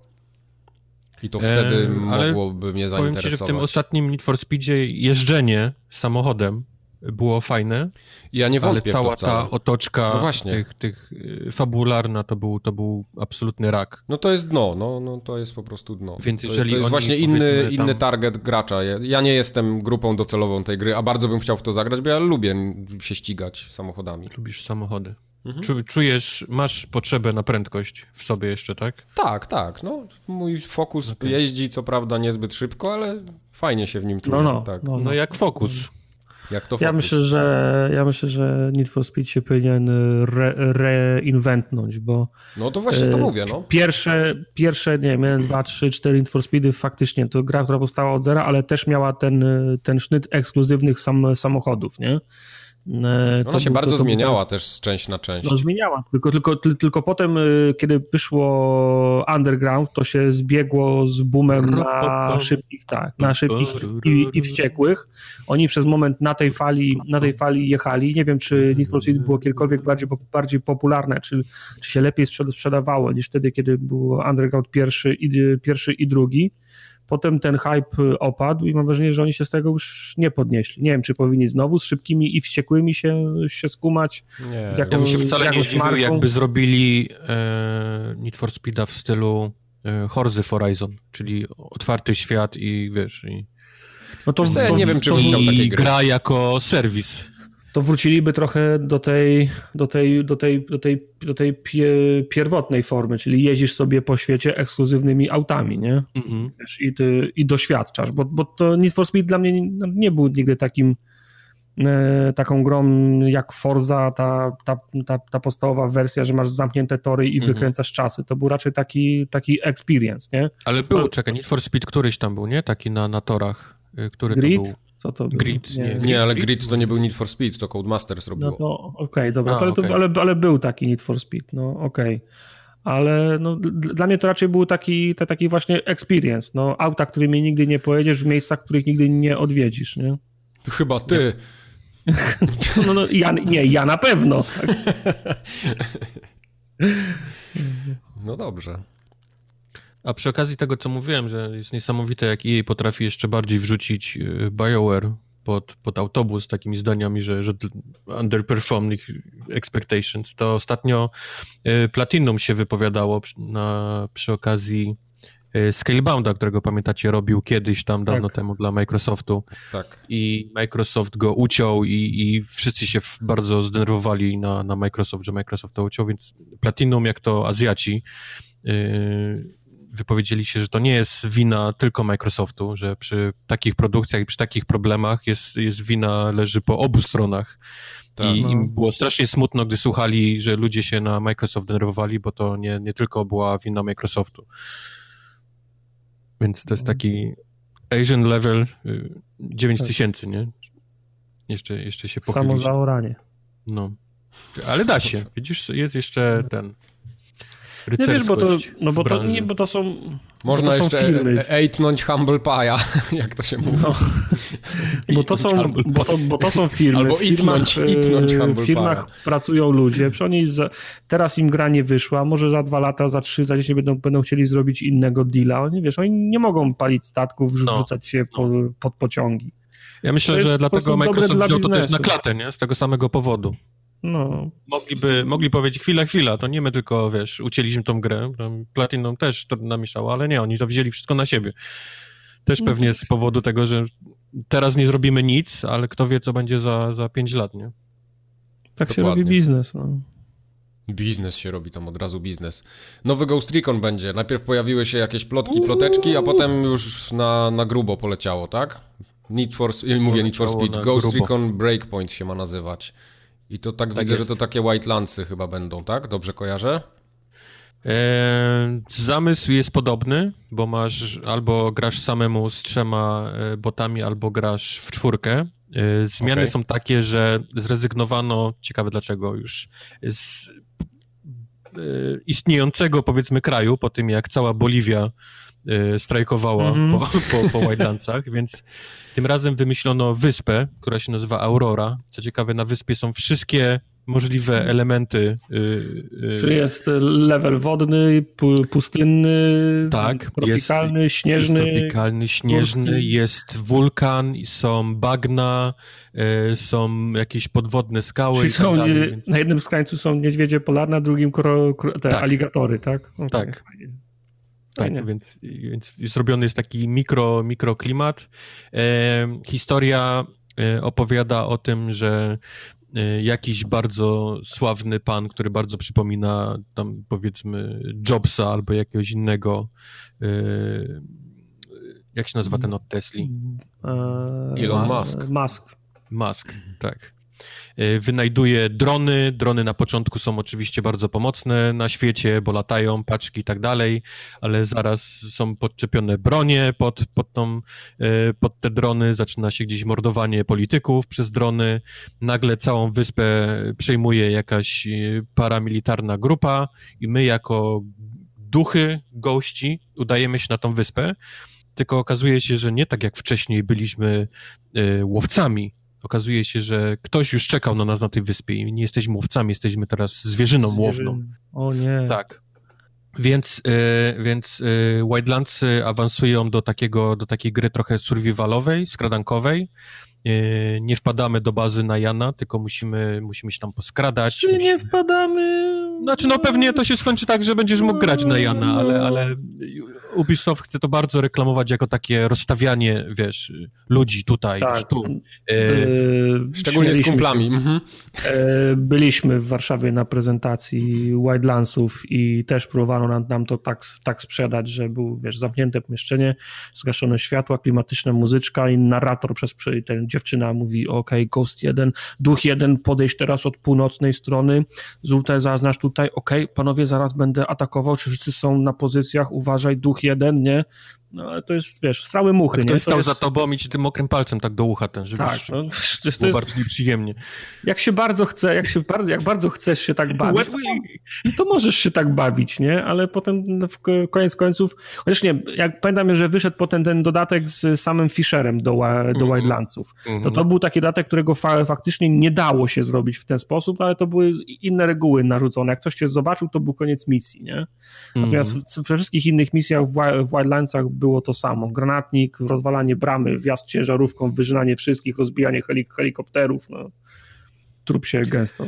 I to wtedy eee, mogłoby mnie zainteresować. Powiem ci, że w tym ostatnim Need for Speedzie jeżdżenie samochodem było fajne. Ja nie wątpię ale cała ta otoczka no tych, tych y, fabularna to był, to był absolutny rak. No to jest dno, no, no to jest po prostu dno. Więc jeżeli to, to jest właśnie inny, tam... inny target gracza. Ja, ja, nie jestem grupą docelową tej gry, a bardzo bym chciał w to zagrać, bo ja lubię się ścigać samochodami. Lubisz samochody. Mhm. Czujesz, masz potrzebę na prędkość w sobie jeszcze, tak? Tak, tak. No, mój fokus okay. jeździ co prawda niezbyt szybko, ale fajnie się w nim czuję. No, no, tak. no, no jak fokus. Jak to ja myślę, że ja myślę, że Need for Speed się powinien re, reinventnąć, bo No to właśnie to e, mówię, no. Pierwsze, pierwsze, nie wiem, dwa, trzy, cztery Need for Speedy faktycznie to gra, która powstała od zera, ale też miała ten, ten sznyt ekskluzywnych sam, samochodów, nie? E, Ona się bardzo to, to zmieniała też z część na część. No zmieniała, tylko, tylko, tylko potem, e, kiedy wyszło Underground, to się zbiegło z boomem na szybkich, tak, na szybkich i, i wściekłych. Oni przez moment na tej fali, na tej fali jechali. Nie wiem, czy Need for Speed było kiedykolwiek bardziej, bardziej popularne, czy, czy się lepiej sprzedawało niż wtedy, kiedy był Underground pierwszy i, pierwszy i drugi. Potem ten hype opadł i mam wrażenie, że oni się z tego już nie podnieśli. Nie wiem, czy powinni znowu z szybkimi i wściekłymi się, się skumać. Nie, z jakąś, ja bym się wcale nie zdziwił, jakby zrobili e, Need for Speeda w stylu e, Horzy Horizon, czyli otwarty świat i wiesz... I, no to, to ja nie wiem, czy bym chciał takiej gry. gra jako serwis to wróciliby trochę do tej, do tej, do tej, do tej, do tej pie, pierwotnej formy, czyli jeździsz sobie po świecie ekskluzywnymi autami, nie? Mhm. I, ty, I doświadczasz, bo, bo to Need for Speed dla mnie nie, nie był nigdy takim e, taką grą jak Forza, ta, ta, ta, ta podstawowa wersja, że masz zamknięte tory i mhm. wykręcasz czasy. To był raczej taki, taki experience, nie? Ale był, czekaj, Need for Speed któryś tam był, nie? Taki na, na torach. Y, który Grid? to był? Co to Grid, nie, nie, nie, ale Grid to nie był Need for Speed, to Codemasters robiło. No to okej, okay, dobra, A, ale, okay. ale, ale, był taki Need for Speed, no okej. Okay. Ale no, dla mnie to raczej był taki, taki właśnie experience, no auta, którymi nigdy nie pojedziesz w miejscach, których nigdy nie odwiedzisz, nie? To chyba ty. [LAUGHS] no, no, ja, nie, ja na pewno. [LAUGHS] no dobrze. A przy okazji tego, co mówiłem, że jest niesamowite, jak EA potrafi jeszcze bardziej wrzucić y, BioWare pod, pod autobus takimi zdaniami, że, że underperformed expectations, to ostatnio y, Platinum się wypowiadało przy, na, przy okazji y, Scalebounda, którego pamiętacie, robił kiedyś tam dawno tak. temu dla Microsoftu. Tak. I Microsoft go uciął i, i wszyscy się bardzo zdenerwowali na, na Microsoft, że Microsoft to uciął, więc Platinum, jak to Azjaci, yy, wypowiedzieli się, że to nie jest wina tylko Microsoftu, że przy takich produkcjach i przy takich problemach jest, jest wina leży po obu stronach. Tak, I no. im było strasznie smutno, gdy słuchali, że ludzie się na Microsoft denerwowali, bo to nie, nie tylko była wina Microsoftu. Więc to jest no. taki Asian level 9000, tak. nie? Jeszcze, jeszcze się pochylić. Samo zaoranie. No. Ale da się. Widzisz, jest jeszcze ten nie wiesz, bo to, no bo to, nie, bo to są Można to jeszcze firmy. ejtnąć humble pie'a, [LAUGHS] jak to się mówi. No, [LAUGHS] bo, to są, bo, to, bo to są firmy. Albo w firmach, itnąć, humble W firmach pracują ludzie, oni za, teraz im gra nie wyszła, może za dwa lata, za trzy, za dziesięć będą, będą chcieli zrobić innego deala. Oni, wiesz, oni nie mogą palić statków, no. wrzucać się no. po, pod pociągi. Ja myślę, że dlatego Microsoft wziął to też na klatę, nie? Z tego samego powodu. No. Mogliby, mogli powiedzieć, chwila, chwila, to nie my tylko, wiesz, ucięliśmy tą grę, Platinum też to namieszało, ale nie, oni to wzięli wszystko na siebie. Też no pewnie tak. z powodu tego, że teraz nie zrobimy nic, ale kto wie, co będzie za, za 5 lat, nie? Tak Dokładnie. się robi biznes, no. Biznes się robi, tam od razu biznes. Nowy Ghost Recon będzie. Najpierw pojawiły się jakieś plotki, ploteczki, a potem już na, na grubo poleciało, tak? Need for, mówię Need for Speed. Ghost grubo. Recon Breakpoint się ma nazywać. I to tak, tak widzę, jest. że to takie White Landsy chyba będą, tak? Dobrze kojarzę? Eee, zamysł jest podobny, bo masz albo grasz samemu z trzema e, botami, albo grasz w czwórkę. E, zmiany okay. są takie, że zrezygnowano, ciekawe dlaczego, już z e, istniejącego powiedzmy kraju, po tym jak cała Boliwia strajkowała mm -hmm. po, po, po [LAUGHS] więc tym razem wymyślono wyspę, która się nazywa Aurora. Co ciekawe, na wyspie są wszystkie możliwe elementy. Yy, Czyli jest level wodny, pustynny, tak, tropikalny, jest, śnieżny. Jest tropikalny, śnieżny, górski. jest wulkan, są bagna, yy, są jakieś podwodne skały. Czyli są, tak dalej, więc... Na jednym z krańców są niedźwiedzie polarne, na drugim kro, kro, te tak. aligatory, tak? Okay. Tak. Tak, więc, więc zrobiony jest taki mikro, mikroklimat. E, historia e, opowiada o tym, że e, jakiś bardzo sławny pan, który bardzo przypomina tam powiedzmy Jobsa albo jakiegoś innego e, jak się nazywa ten od Tesli? Elon Musk. Musk. Musk, tak. Y, wynajduje drony. Drony na początku są oczywiście bardzo pomocne na świecie, bo latają, paczki i tak dalej, ale zaraz są podczepione bronie pod, pod, tą, y, pod te drony, zaczyna się gdzieś mordowanie polityków przez drony. Nagle całą wyspę przejmuje jakaś y, paramilitarna grupa i my jako duchy, gości udajemy się na tą wyspę, tylko okazuje się, że nie tak jak wcześniej byliśmy łowcami, okazuje się, że ktoś już czekał na nas na tej wyspie i nie jesteśmy łowcami, jesteśmy teraz zwierzyną łowną. O nie. Tak. Więc, y, więc y, Wildlandsy awansują do, takiego, do takiej gry trochę survivalowej, skradankowej. Y, nie wpadamy do bazy na Jana, tylko musimy, musimy się tam poskradać. Czy musimy... nie wpadamy? Znaczy, no pewnie to się skończy tak, że będziesz mógł grać na Jana, ale, ale Ubisoft chce to bardzo reklamować jako takie rozstawianie, wiesz, ludzi tutaj, tak. tu. E... Szczególnie z kumplami. Mhm. E, byliśmy w Warszawie na prezentacji Wildlandsów i też próbowano nam, nam to tak, tak sprzedać, że był, wiesz, zamknięte pomieszczenie, zgaszone światła, klimatyczna muzyczka i narrator przez ten dziewczyna mówi, ok, Ghost 1, Duch 1, podejść teraz od północnej strony, tutaj zaznacz tutaj, ok, panowie, zaraz będę atakował, czy wszyscy są na pozycjach, uważaj, Duch jeden, nie? No ale to jest, wiesz, strały muchy, tak, nie? To stał jest... za tobą i ci tym mokrym palcem tak do ucha ten, żeby tak, no, [LAUGHS] to jest... bardzo nieprzyjemnie. Jak się bardzo chce, jak, się bardzo, jak bardzo chcesz się tak bawić, to, to możesz się tak bawić, nie? Ale potem no, w koniec końców, chociaż nie, jak pamiętam, że wyszedł potem ten dodatek z samym Fisherem do, do -hmm. Wildlandsów, mm -hmm. to to był taki dodatek, którego fa faktycznie nie dało się zrobić w ten sposób, no, ale to były inne reguły narzucone. Jak ktoś cię zobaczył, to był koniec misji, nie? Natomiast mm -hmm. we wszystkich innych misjach w, w Wildlandsach było to samo. Granatnik, rozwalanie bramy, wjazd ciężarówką, wyżynanie wszystkich, rozbijanie helik helikopterów, no. Trup się gęsto.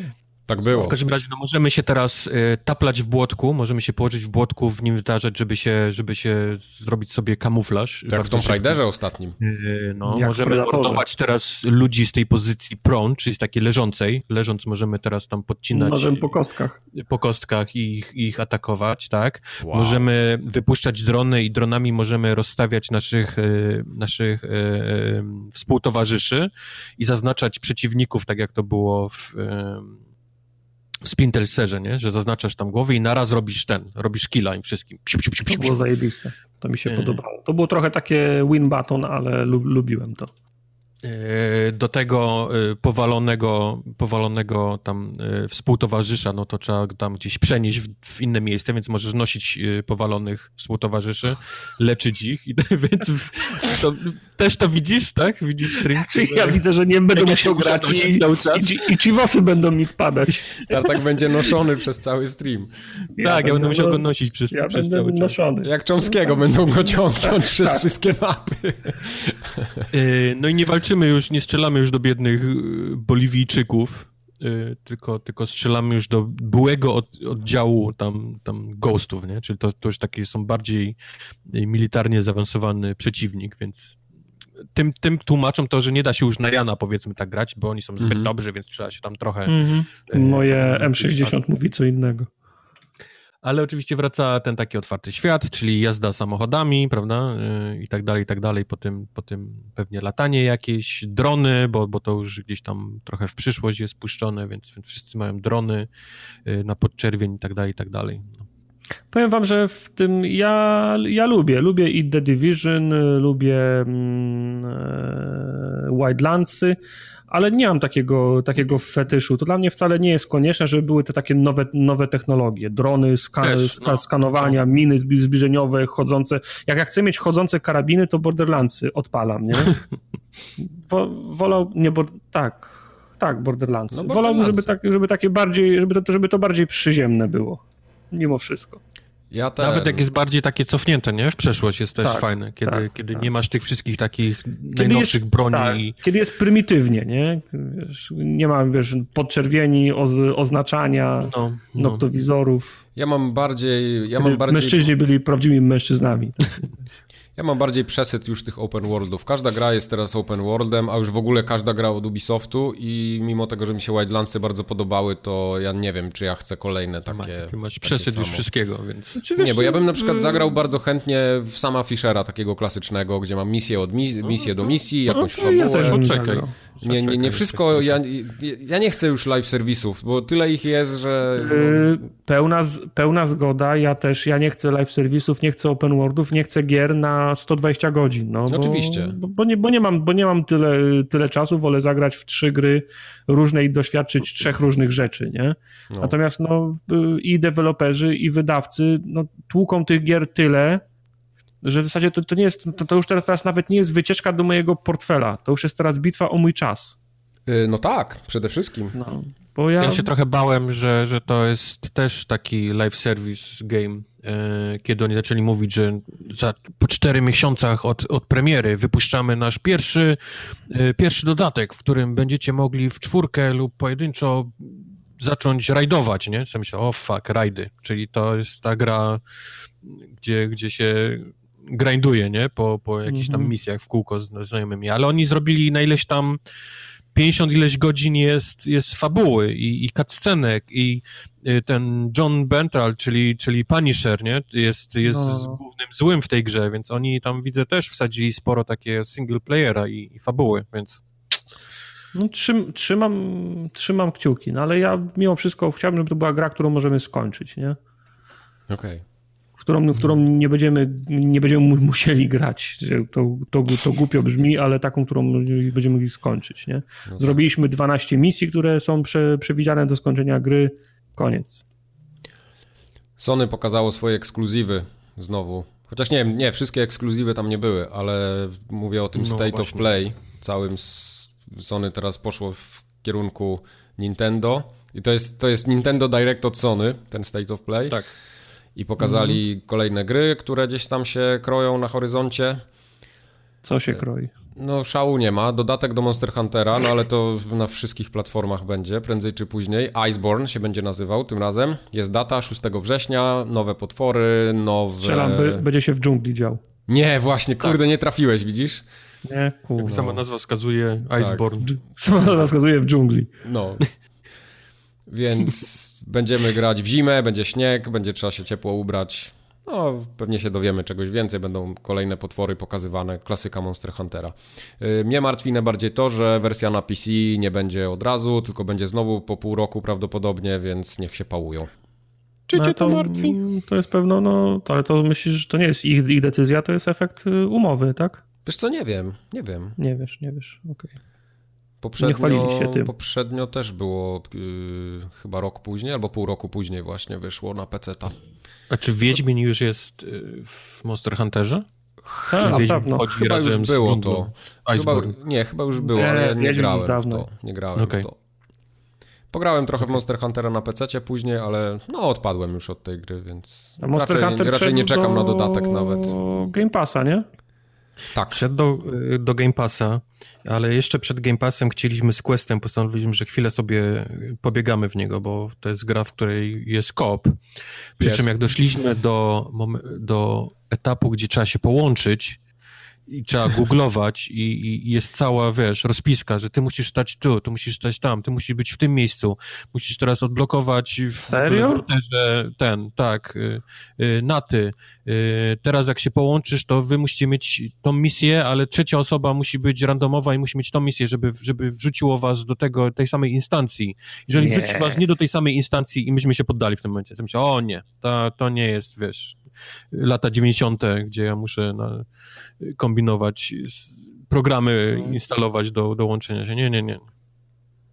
Tak było. W każdym razie no, możemy się teraz y, taplać w błotku, możemy się położyć w błotku, w nim wydarzać, żeby się, żeby się zrobić sobie kamuflaż. Jak w Tomb Raiderze ostatnim. Y, no, możemy mordować teraz ludzi z tej pozycji prone, czyli z takiej leżącej. Leżąc możemy teraz tam podcinać. Możemy po kostkach. Po kostkach i ich, ich atakować, tak. Wow. Możemy wypuszczać drony i dronami możemy rozstawiać naszych, y, naszych y, y współtowarzyszy i zaznaczać przeciwników, tak jak to było w w Spintelserze, nie? Że zaznaczasz tam głowy i naraz robisz ten, robisz killa im wszystkim. Psiu, psiu, psiu, to było zajebiste. To mi się nie. podobało. To było trochę takie win button, ale lubiłem to. E, do tego e, powalonego, powalonego tam e, współtowarzysza, no to trzeba tam gdzieś przenieść w, w inne miejsce, więc możesz nosić powalonych współtowarzyszy, leczyć ich, i, [LAUGHS] więc to, też to widzisz, tak? Widzisz stream? Ja widzę, że nie będę musiał grać i, cały czas. i, i, ci wosy będą mi wpadać. tak będzie noszony przez cały stream. Ja tak, ja będę musiał go nosić przez, ja przez cały noszony. czas. Jak Chomskiego będą go ciągnąć przez tak. wszystkie mapy. No i nie walczymy walczymy już, nie strzelamy już do biednych y, Boliwijczyków, y, tylko, tylko strzelamy już do byłego od, oddziału tam, tam ghostów, nie? Czyli to, to już taki są bardziej y, militarnie zaawansowany przeciwnik, więc tym, tym tłumaczą to, że nie da się już na Jana powiedzmy tak grać, bo oni są zbyt mm -hmm. dobrzy, więc trzeba się tam trochę... Mm -hmm. Moje M60 mówi co innego. Ale oczywiście wraca ten taki otwarty świat, czyli jazda samochodami, prawda, y, i tak dalej, i tak dalej, po tym, po tym pewnie latanie jakieś, drony, bo, bo to już gdzieś tam trochę w przyszłość jest puszczone, więc, więc wszyscy mają drony y, na podczerwień i tak dalej, i tak dalej. No. Powiem wam, że w tym ja, ja lubię, lubię i The Division, lubię mm, e, Wildlandsy, ale nie mam takiego, takiego fetyszu. To dla mnie wcale nie jest konieczne, żeby były te takie nowe, nowe technologie, drony, ska, Też, no. skanowania, no. miny zbliżeniowe, chodzące. Jak ja chcę mieć chodzące karabiny, to Borderlandsy odpalam, nie? [LAUGHS] Wo, wolał, nie, bo, tak, tak, Borderlandsy. No, Wolałbym, żeby, tak, żeby takie bardziej, żeby to, żeby to bardziej przyziemne było, mimo wszystko. Ja ten... Nawet jak jest bardziej takie cofnięte, nie? W przeszłość jest też tak, fajne, kiedy, tak, kiedy tak. nie masz tych wszystkich takich kiedy najnowszych jest, broni. Tak, kiedy jest prymitywnie, nie? Wiesz, nie ma, wiesz, podczerwieni, oz, oznaczania, no, no. noktowizorów. Ja mam bardziej... Ja mam bardziej... Mężczyźni byli prawdziwymi mężczyznami. [LAUGHS] Ja mam bardziej przesyt już tych open worldów. Każda gra jest teraz open worldem, a już w ogóle każda gra od Ubisoftu i mimo tego, że mi się Wildlandsy bardzo podobały, to ja nie wiem, czy ja chcę kolejne takie Ty masz przesyt już wszystkiego, więc... Znaczy, nie, bo ja bym na przykład zagrał bardzo chętnie w sama Fishera, takiego klasycznego, gdzie mam misję od mi misję do misji, jakąś no, fabułę. Ja Poczekaj. Nie, nie, nie wszystko, ja, ja nie chcę już live serwisów, bo tyle ich jest, że... Yy, pełna, pełna zgoda, ja też, ja nie chcę live serwisów, nie chcę open worldów, nie chcę gier na 120 godzin, no. Bo, Oczywiście. Bo, bo, nie, bo, nie mam, bo nie mam tyle, tyle czasu, wolę zagrać w trzy gry różne i doświadczyć trzech różnych rzeczy, nie? No. Natomiast no i deweloperzy i wydawcy no, tłuką tych gier tyle, że w zasadzie to, to nie jest, to, to już teraz, teraz nawet nie jest wycieczka do mojego portfela, to już jest teraz bitwa o mój czas. Y, no tak, przede wszystkim. No, bo ja... ja się trochę bałem, że, że to jest też taki live service game, e, kiedy oni zaczęli mówić, że za, po cztery miesiącach od, od premiery wypuszczamy nasz pierwszy, e, pierwszy dodatek, w którym będziecie mogli w czwórkę lub pojedynczo zacząć rajdować, nie? Co myślę, o fuck, rajdy, czyli to jest ta gra, gdzie, gdzie się grinduje, nie? Po, po jakichś tam mhm. misjach w kółko z znajomymi, ale oni zrobili na ileś tam 50 ileś godzin jest, jest fabuły i, i cutscenek i y, ten John Bentral, czyli, czyli Punisher, nie? Jest, jest no. głównym złym w tej grze, więc oni tam widzę też wsadzili sporo takie single playera i, i fabuły, więc... No, trzym, trzymam, trzymam kciuki, no ale ja mimo wszystko chciałbym, żeby to była gra, którą możemy skończyć, nie? Okej. Okay którą, w którą nie, będziemy, nie będziemy musieli grać. To, to, to głupio brzmi, ale taką, którą będziemy mogli skończyć. Nie? No tak. Zrobiliśmy 12 misji, które są prze, przewidziane do skończenia gry. Koniec. Sony pokazało swoje ekskluzywy znowu. Chociaż nie wiem, nie, wszystkie ekskluzywy tam nie były, ale mówię o tym no, State właśnie. of Play. Całym Sony teraz poszło w kierunku Nintendo. I to jest, to jest Nintendo Direct od Sony, ten State of Play. Tak i pokazali mhm. kolejne gry, które gdzieś tam się kroją na horyzoncie. Co się kroi? No, szału nie ma. Dodatek do Monster Huntera, no ale to na wszystkich platformach będzie, prędzej czy później. Iceborne się będzie nazywał tym razem. Jest data 6 września, nowe potwory, nowe... Strzelam, by, będzie się w dżungli dział. Nie, właśnie, kurde, tak. nie trafiłeś, widzisz? Nie, kurde. Jak sama nazwa wskazuje, Iceborne. Tak. Sama nazwa wskazuje w dżungli. No. Więc będziemy grać w zimę, będzie śnieg, będzie trzeba się ciepło ubrać. No, pewnie się dowiemy czegoś więcej, będą kolejne potwory pokazywane, klasyka Monster Huntera. Y, mnie martwi najbardziej to, że wersja na PC nie będzie od razu, tylko będzie znowu po pół roku prawdopodobnie, więc niech się pałują. Czy no cię to, to martwi? To jest pewno, no, ale to myślisz, że to nie jest ich, ich decyzja, to jest efekt y, umowy, tak? Wiesz co, nie wiem, nie wiem. Nie wiesz, nie wiesz, okej. Okay. Poprzednio, nie chwalili się tym. Poprzednio też było yy, chyba rok później, albo pół roku później właśnie wyszło na PC-ta. A czy Wiedźmin już jest y, w Monster Hunterze? Tak, Wiedźmin pewno. chodzi chyba już było to. Chyba, nie, chyba już było, nie, ale ja nie grałem w to. Nie grałem okay. w to. Pograłem trochę w Monster Huntera na PC później, ale no odpadłem już od tej gry, więc A Monster raczej, Hunter raczej nie czekam na dodatek nawet. Game Passa, nie? Tak. Wszedł do, do Game Passa, ale jeszcze przed Game Passem chcieliśmy z Questem, postanowiliśmy, że chwilę sobie pobiegamy w niego, bo to jest gra, w której jest koop. Przy jest. czym jak doszliśmy do, do etapu, gdzie trzeba się połączyć, i trzeba googlować i, i, jest cała, wiesz, rozpiska, że ty musisz stać tu, ty musisz stać tam, ty musisz być w tym miejscu, musisz teraz odblokować w, Serio? w ten, tak, y, y, naty. Y, teraz jak się połączysz, to wy musicie mieć tą misję, ale trzecia osoba musi być randomowa i musi mieć tą misję, żeby, żeby wrzuciło was do tego, tej samej instancji. Jeżeli nie. wrzuci was nie do tej samej instancji i myśmy się poddali w tym momencie, to myślę, o nie, to, to nie jest, wiesz, lata 90., gdzie ja muszę na, kombinować, programy no. instalować do, do łączenia się. Nie, nie, nie.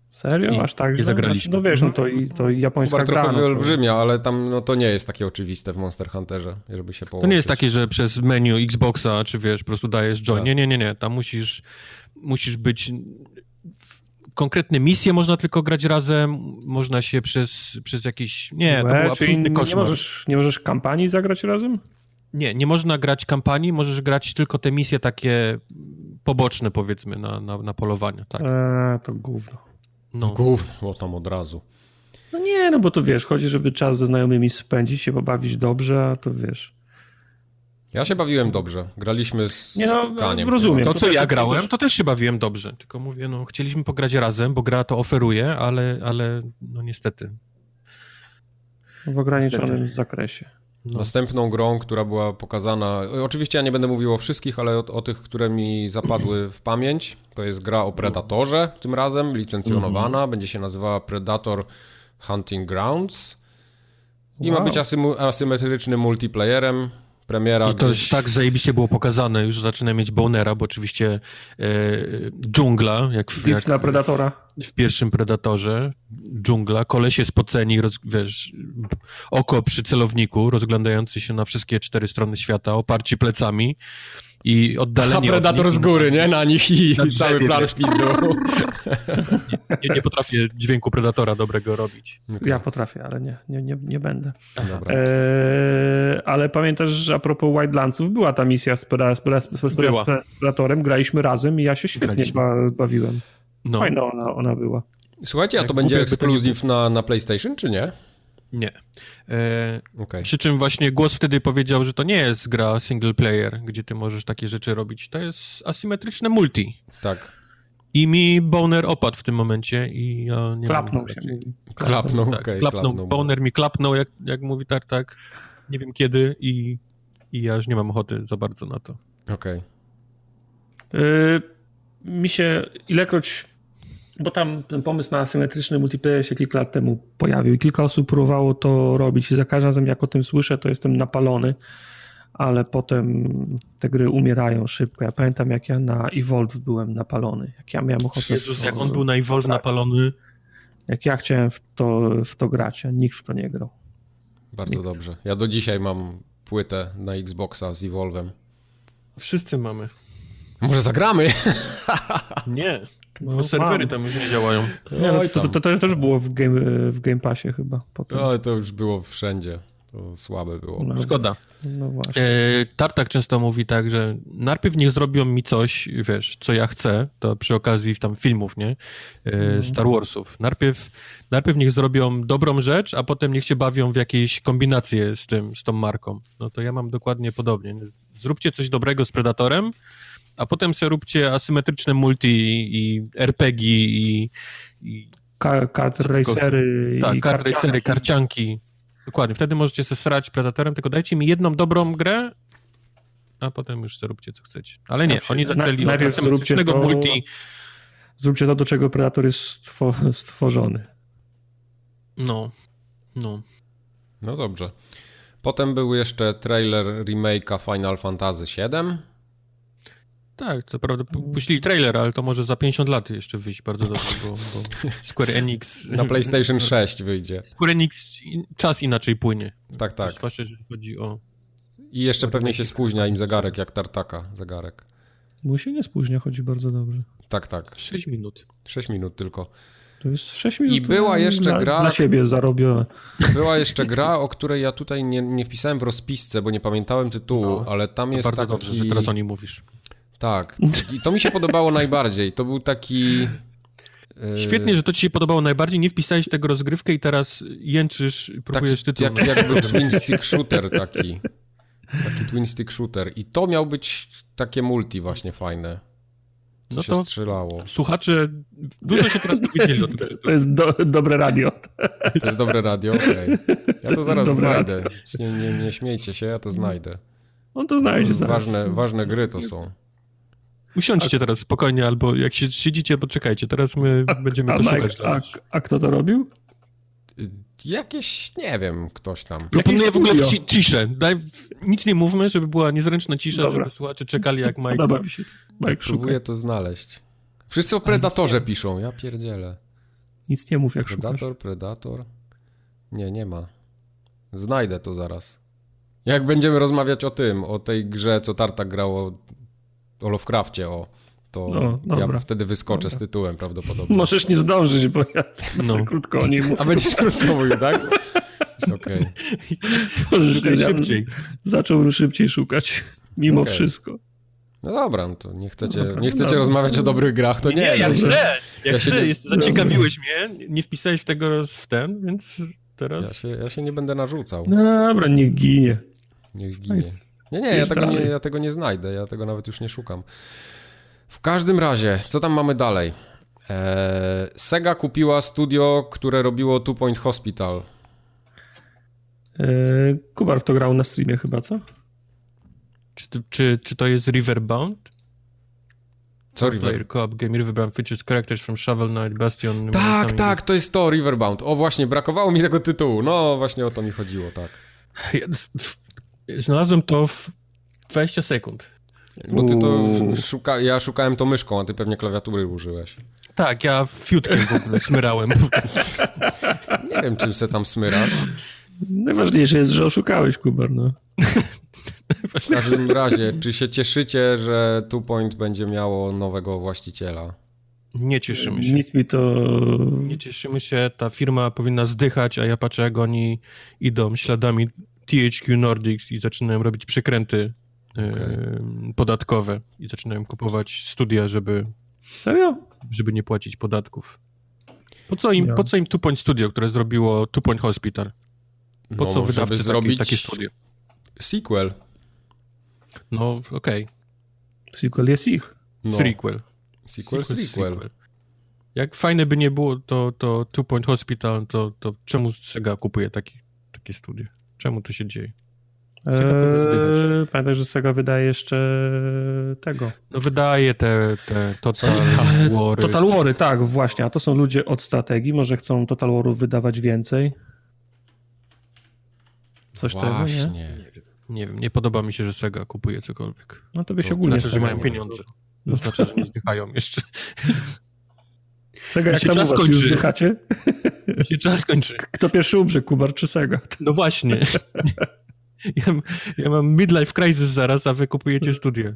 Serio? I, Aż tak, że? zagraliśmy. No wiesz, no to, i, to japońska Chyba gra. trochę no wyolbrzymia, ale tam no, to nie jest takie oczywiste w Monster Hunterze, żeby się połączyć. To nie jest takie, że przez menu Xboxa, czy wiesz, po prostu dajesz join. Tak. Nie, nie, nie, nie. Tam musisz, musisz być konkretne misje można tylko grać razem, można się przez, przez jakiś... Nie, to był absolutny koszmar. Nie możesz, nie możesz kampanii zagrać razem? Nie, nie można grać kampanii, możesz grać tylko te misje takie poboczne, powiedzmy, na, na, na polowanie, tak. Eee, to gówno. No. Gówno tam od razu. No nie, no bo to wiesz, chodzi, żeby czas ze znajomymi spędzić, się pobawić dobrze, a to wiesz... Ja się bawiłem dobrze. Graliśmy z Nie no, Kaniem. rozumiem. To, co ja grałem, to też się bawiłem dobrze. Tylko mówię, no, chcieliśmy pograć razem, bo gra to oferuje, ale, ale no niestety. W ograniczonym zakresie. No. Następną grą, która była pokazana, oczywiście ja nie będę mówił o wszystkich, ale o, o tych, które mi zapadły w pamięć, to jest gra o Predatorze tym razem, licencjonowana, Mhm. będzie się nazywała Predator Hunting Grounds i ma Wow. być asymu, asymetrycznym multiplayerem, premiera I to gdzieś... już tak zajebiście było pokazane, już zaczyna mieć bonera, bo oczywiście e, dżungla, jak w, jak na Predatora. w pierwszym Predatorze, dżungla, kolesie spoceni, roz, wiesz, oko przy celowniku, rozglądający się na wszystkie cztery strony świata, oparci plecami i A oddaleni od Predator nich. z góry, nie? Na nich i, Na i cały plan w pizdu. Nie, nie potrafię dźwięku Predatora dobrego robić. Ja potrafię, ale nie, nie, nie, nie będę. Dobra. Eee, ale pamiętasz, że a propos Wildlandsów, była ta misja z, Preda- z, Preda- z, z, Była. z Predatorem, graliśmy razem i ja się świetnie Graliśmy. ba, bawiłem. No, Fajna ona, ona była. Słuchajcie, a to jak będzie ekskluzyw na, na PlayStation, czy nie? Nie. E, Okej. Przy czym właśnie głos wtedy powiedział, że to nie jest gra single player, gdzie ty możesz takie rzeczy robić. To jest asymetryczne multi. Tak. I mi boner opadł w tym momencie i ja nie Klapnął mam się. mówi. Klapnął, Tak, okej. klapnął, klapnął. boner mi klapnął, jak, jak mówi Tartak. Nie wiem kiedy i, i ja już nie mam ochoty za bardzo na to. Okej. Yy, mi się ilekroć, bo tam ten pomysł na asymetryczny multiplayer się kilka lat temu pojawił i kilka osób próbowało to robić i za każdym razem jak o tym słyszę, to jestem napalony, ale potem te gry umierają szybko. Ja pamiętam jak ja na Evolve byłem napalony, jak ja miałem ochotę Jezus, to, jak on był na Evolve napalony. jak ja chciałem w to, w to grać, a nikt w to nie grał. Bardzo dobrze. Ja do dzisiaj mam płytę na Xboxa z Evolve'em. Wszyscy mamy. Może zagramy? Nie, No, bo serwery mam. tam już nie działają. Nie, no, to, to, to, to też było w Game, w game Passie chyba potem. Ale to już było wszędzie. To słabe było. No, Szkoda. No właśnie. E, Tartak często mówi tak, że najpierw niech zrobią mi coś, wiesz, co ja chcę, to przy okazji tam filmów, nie? E, Star Warsów. Najpierw, najpierw niech zrobią dobrą rzecz, a potem niech się bawią w jakieś kombinacje z tym, z tą marką. No to ja mam dokładnie podobnie. Zróbcie coś dobrego z Predatorem, a potem sobie róbcie asymetryczne multi i RPG i, i Ka- Kart racery i tak, kart racery, karcianki. Dokładnie, wtedy możecie se srać Predatorem, tylko dajcie mi jedną dobrą grę, a potem już sobie róbcie co chcecie. Ale nie, oni na- zaczęli od najpierw zróbcie asymetrycznego to- multi. Zróbcie to, do czego Predator jest stwo- stworzony. No, no. No dobrze. Potem był jeszcze trailer remake'a Final Fantasy VII. Tak, to prawda, pu- puścili trailer, ale to może za 50 lat jeszcze wyjść bardzo dobrze, bo, bo Square Enix... Na PlayStation 6 wyjdzie. Square Enix czas inaczej płynie. Tak, tak. Zwłaszcza, jeżeli chodzi o... I jeszcze pewnie się spóźnia im zegarek, jak tartaka zegarek. Mu się nie spóźnia, chodzi bardzo dobrze. Tak, tak. 6 minut. 6 minut tylko. To jest 6 minut. I była mm, jeszcze dla, gra- Dla siebie zarobione. Była jeszcze gra, o której ja tutaj nie, nie wpisałem w rozpisce, bo nie pamiętałem tytułu, No, ale tam jest bardzo taki... dobrze, że teraz o nim mówisz. Tak. I to mi się podobało najbardziej. To był taki... e, Świetnie, że to ci się podobało najbardziej. Nie wpisałeś tego rozgrywkę i teraz jęczysz, taki, próbujesz tytuł. jak, jakby twin stick shooter taki. Taki twin stick shooter. I to miał być takie multi właśnie fajne. Co No się to- strzelało. Słuchacze dużo się teraz dowiedzieli. To, to jest do, dobre radio. To jest dobre radio, okej. [LAUGHS] Ja to zaraz dobre znajdę. Nie, nie, nie śmiejcie się, ja to znajdę. On to znajdzie zaraz. Ważne, ważne gry to są. Usiądźcie teraz spokojnie, albo jak się siedzicie, poczekajcie, teraz my będziemy a, to Mike, szukać a, a kto to robił? Jakieś, nie wiem, ktoś tam. Proponuję w ogóle w ci, ciszę. Daj, nic nie mówmy, żeby była niezręczna cisza, Dobra. żeby słuchacze czekali jak Mike. Podoba mi się. Mike Próbuję szuka. to znaleźć. Wszyscy o Predatorze piszą, ja pierdzielę. Nic nie mów, jak szukasz. Predator, Predator. Nie, nie ma. Znajdę to zaraz. Jak będziemy rozmawiać o tym, o tej grze, co Tartak grał o, Lovecrafcie, o, to No, ja dobra. wtedy wyskoczę z tytułem prawdopodobnie. Możesz nie zdążyć, bo ja No. [LAUGHS] krótko o nim mówię. A będziesz krótko mówił, tak? [LAUGHS] Okej. Szukaj nie- szybciej. Zaczął szybciej szukać. Mimo Okej. wszystko. No dobra, no to nie chcecie, Dobra, nie chcecie dobra. rozmawiać o dobrych grach, to nie. Nie, no, jak że- chcę, jak ja się nie- jest, zaciekawiłeś mnie, nie wpisałeś w tego w ten, więc teraz... ja, się, ja się nie będę narzucał. No dobra, niech ginie. Niech ginie. Nie, nie, ja tego nie, ja tego nie znajdę, ja tego nawet już nie szukam. W każdym razie, co tam mamy dalej? Eee, Sega kupiła studio, które robiło Two Point Hospital. Eee, Kubar w to grał na streamie chyba, co? Czy, czy, czy to jest Riverbound? Co River? Player Co-op game Riverbound features characters from Shovel Knight, Bastion... Tak, tak, to jest to, Riverbound. O, właśnie, brakowało mi tego tytułu. No, właśnie o to mi chodziło, tak. Znalazłem to w 20 sekund. Bo ty to szuka... Ja szukałem to myszką, a ty pewnie klawiatury użyłeś. Tak, ja fiutkiem w ogóle smyrałem. [LAUGHS] Nie wiem, czym se tam smyrasz. Najważniejsze jest, że oszukałeś, Kubar, no. [LAUGHS] W każdym razie, czy się cieszycie, że Two Point będzie miało nowego właściciela? Nie cieszymy się. Nic mi to... Nie cieszymy się, ta firma powinna zdychać, a ja patrzę, jak oni idą śladami THQ Nordics i zaczynają robić przekręty okay. podatkowe i zaczynają kupować studia, żeby, Serio? żeby nie płacić podatków. Po co im, po co im Two Point Studio, które zrobiło Two Point Hospital? Po no, co wydawcy zrobić takie, studio? Sequel. No, okej. Okay. Sequel jest ich. No. Sequel. Sequel, sequel. sequel. Jak fajne by nie było to, to Two Point Hospital, to, to czemu Sega kupuje taki, takie studio? Czemu to się dzieje? Eee, pamiętaj, że Sega wydaje jeszcze tego. No wydaje te, te Total Wary. Total Wary, tak, właśnie. A to są ludzie od strategii. Może chcą Total Warów wydawać więcej. Coś właśnie. tego, nie? Nie wiem, nie podoba mi się, że Sega kupuje cokolwiek. No to by się ogólnie znaczy, że mają pieniądze. To znaczy, że nie zdychają jeszcze. Sega, jak tam czas kończy. zdychacie? Się czas kończy. Kto pierwszy umrze, Kubar czy Sega? No właśnie. Ja, ja mam midlife crisis zaraz, a wy kupujecie studia.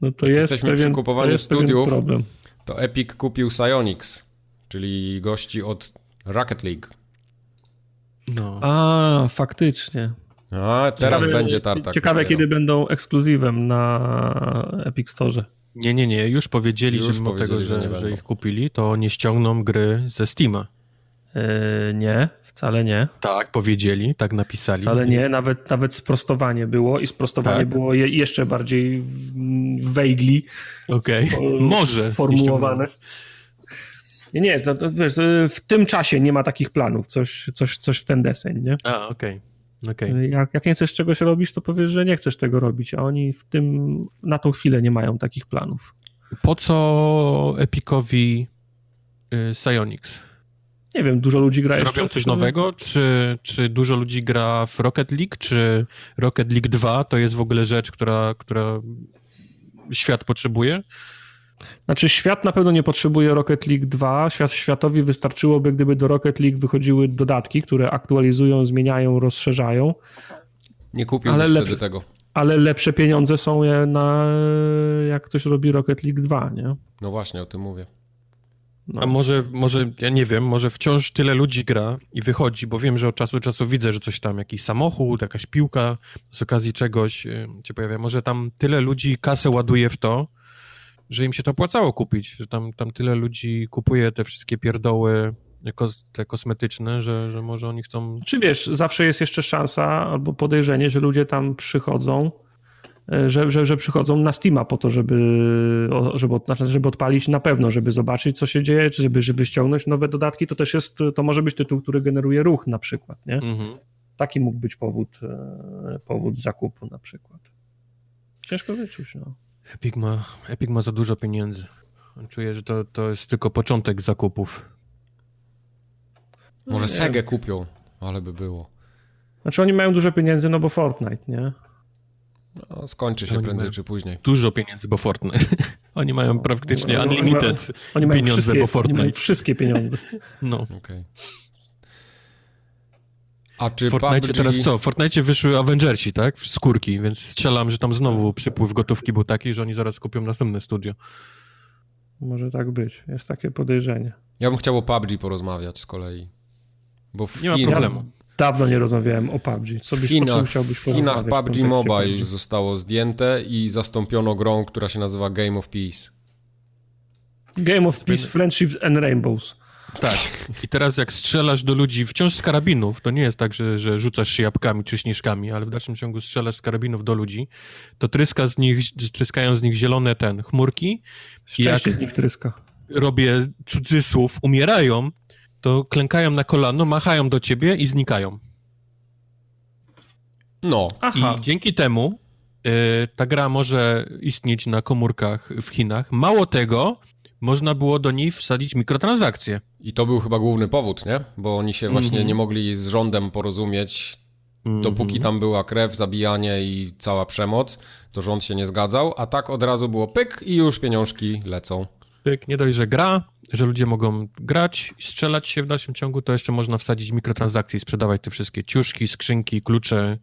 No to Jak jest jesteśmy pewien, przy kupowaniu to studiów, problem. to Epic kupił Psyonix, czyli gości od Rocket League. No. A, faktycznie. A, teraz ciekawe, będzie tartak. Ciekawe, kiedy będą ekskluzywem na Epic Store. Nie, nie, nie. Już powiedzieli, już że mimo tego, że, że, że ich kupili, to nie ściągną gry ze Steama. Yy, nie, wcale nie. Tak, powiedzieli, tak napisali. Wcale nie, nawet, nawet sprostowanie było i sprostowanie tak. było je, jeszcze bardziej wejgli. Okej, okay. może. Formułowane. Nie, nie, to, wiesz, w tym czasie nie ma takich planów, coś, coś, coś w ten deseń, nie? A, okej. Okay. Okay. Jak, jak nie chcesz czegoś robić, to powiesz, że nie chcesz tego robić, a oni w tym, na tą chwilę nie mają takich planów. Po co Epicowi y, Psyonix? Nie wiem, dużo ludzi gra czy jeszcze. Robią coś nowego? Czy, czy dużo ludzi gra w Rocket League? Czy Rocket League 2 to jest w ogóle rzecz, która, która świat potrzebuje? Znaczy, świat na pewno nie potrzebuje Rocket League 2. Świat, światowi wystarczyłoby, gdyby do Rocket League wychodziły dodatki, które aktualizują, zmieniają, rozszerzają. Nie kupiłbym ale lepsze, tego. Ale lepsze pieniądze są na, jak ktoś robi Rocket League 2, nie? No właśnie, o tym mówię. No. A może, może, ja nie wiem, może wciąż tyle ludzi gra i wychodzi, bo wiem, że od czasu do czasu widzę, że coś tam, jakiś samochód, jakaś piłka z okazji czegoś y, się pojawia. Może tam tyle ludzi kasę ładuje w to, że im się to opłacało kupić, że tam, tam tyle ludzi kupuje te wszystkie pierdoły te kosmetyczne, że, że może oni chcą... Czy wiesz, zawsze jest jeszcze szansa albo podejrzenie, że ludzie tam przychodzą że, że, że przychodzą na Steama po to, żeby, żeby, żeby odpalić na pewno, żeby zobaczyć, co się dzieje, czy żeby, żeby ściągnąć nowe dodatki, to też jest, to może być tytuł, który generuje ruch na przykład, nie? Mhm. Taki mógł być powód, e, powód zakupu na przykład. Ciężko wyczuć, no. Epic ma, Epic ma za dużo pieniędzy. Czuję, że to, to jest tylko początek zakupów. Może Segę kupią, ale by było. Znaczy oni mają dużo pieniędzy, no bo Fortnite, nie? No, skończy się Oni prędzej czy później. Dużo pieniędzy, bo Fortnite. [LAUGHS] Oni mają no, praktycznie no, unlimited oni mają pieniądze, bo Fortnite. Oni mają wszystkie pieniądze. No. Okay. A czy w Fortnite PUBG... teraz co? W Fortnite wyszły Avengersi, tak? Skórki, więc strzelam, że tam znowu przypływ gotówki był taki, że oni zaraz kupią następne studio. Może tak być. Jest takie podejrzenie. Ja bym chciał o PUBG porozmawiać z kolei. Bo w Nie Chin... ma problemu. Dawno nie rozmawiałem o PUBG. Co byś, w Chinach, chciałbyś w Chinach PUBG Mobile zostało zdjęte i zastąpiono grą, która się nazywa Game of Peace. Game of Peace, Friendships and Rainbows. Tak. I teraz jak strzelasz do ludzi wciąż z karabinów, to nie jest tak, że, że rzucasz się jabłkami czy śnieżkami, ale w dalszym ciągu strzelasz z karabinów do ludzi, to tryska z nich, tryskają z nich zielone ten, chmurki. Szczęście z nich tryska. Robię cudzysłów, umierają, to klękają na kolano, machają do ciebie i znikają. No. Aha. I dzięki temu y, ta gra może istnieć na komórkach w Chinach. Mało tego, można było do niej wsadzić mikrotransakcje. I to był chyba główny powód, nie? Bo oni się właśnie mm -hmm. nie mogli z rządem porozumieć. Mm -hmm. Dopóki tam była krew, zabijanie i cała przemoc, to rząd się nie zgadzał, a tak od razu było pyk i już pieniążki lecą. Pyk, nie dość, że gra, że ludzie mogą grać, strzelać się w dalszym ciągu, to jeszcze można wsadzić mikrotransakcje i sprzedawać te wszystkie ciuszki, skrzynki, klucze,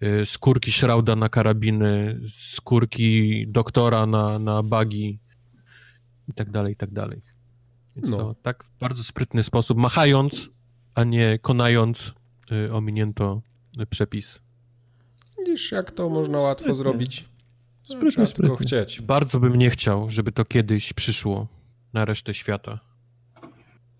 yy, skórki Shrouda na karabiny, skórki doktora na, na bagi i tak dalej, i tak dalej. Więc no. to tak w bardzo sprytny sposób, machając, a nie konając, yy, ominięto przepis. Widzisz, jak to można łatwo zrobić. Sprytnie, sprytnie. chcieć. Bardzo bym nie chciał, żeby to kiedyś przyszło na resztę świata.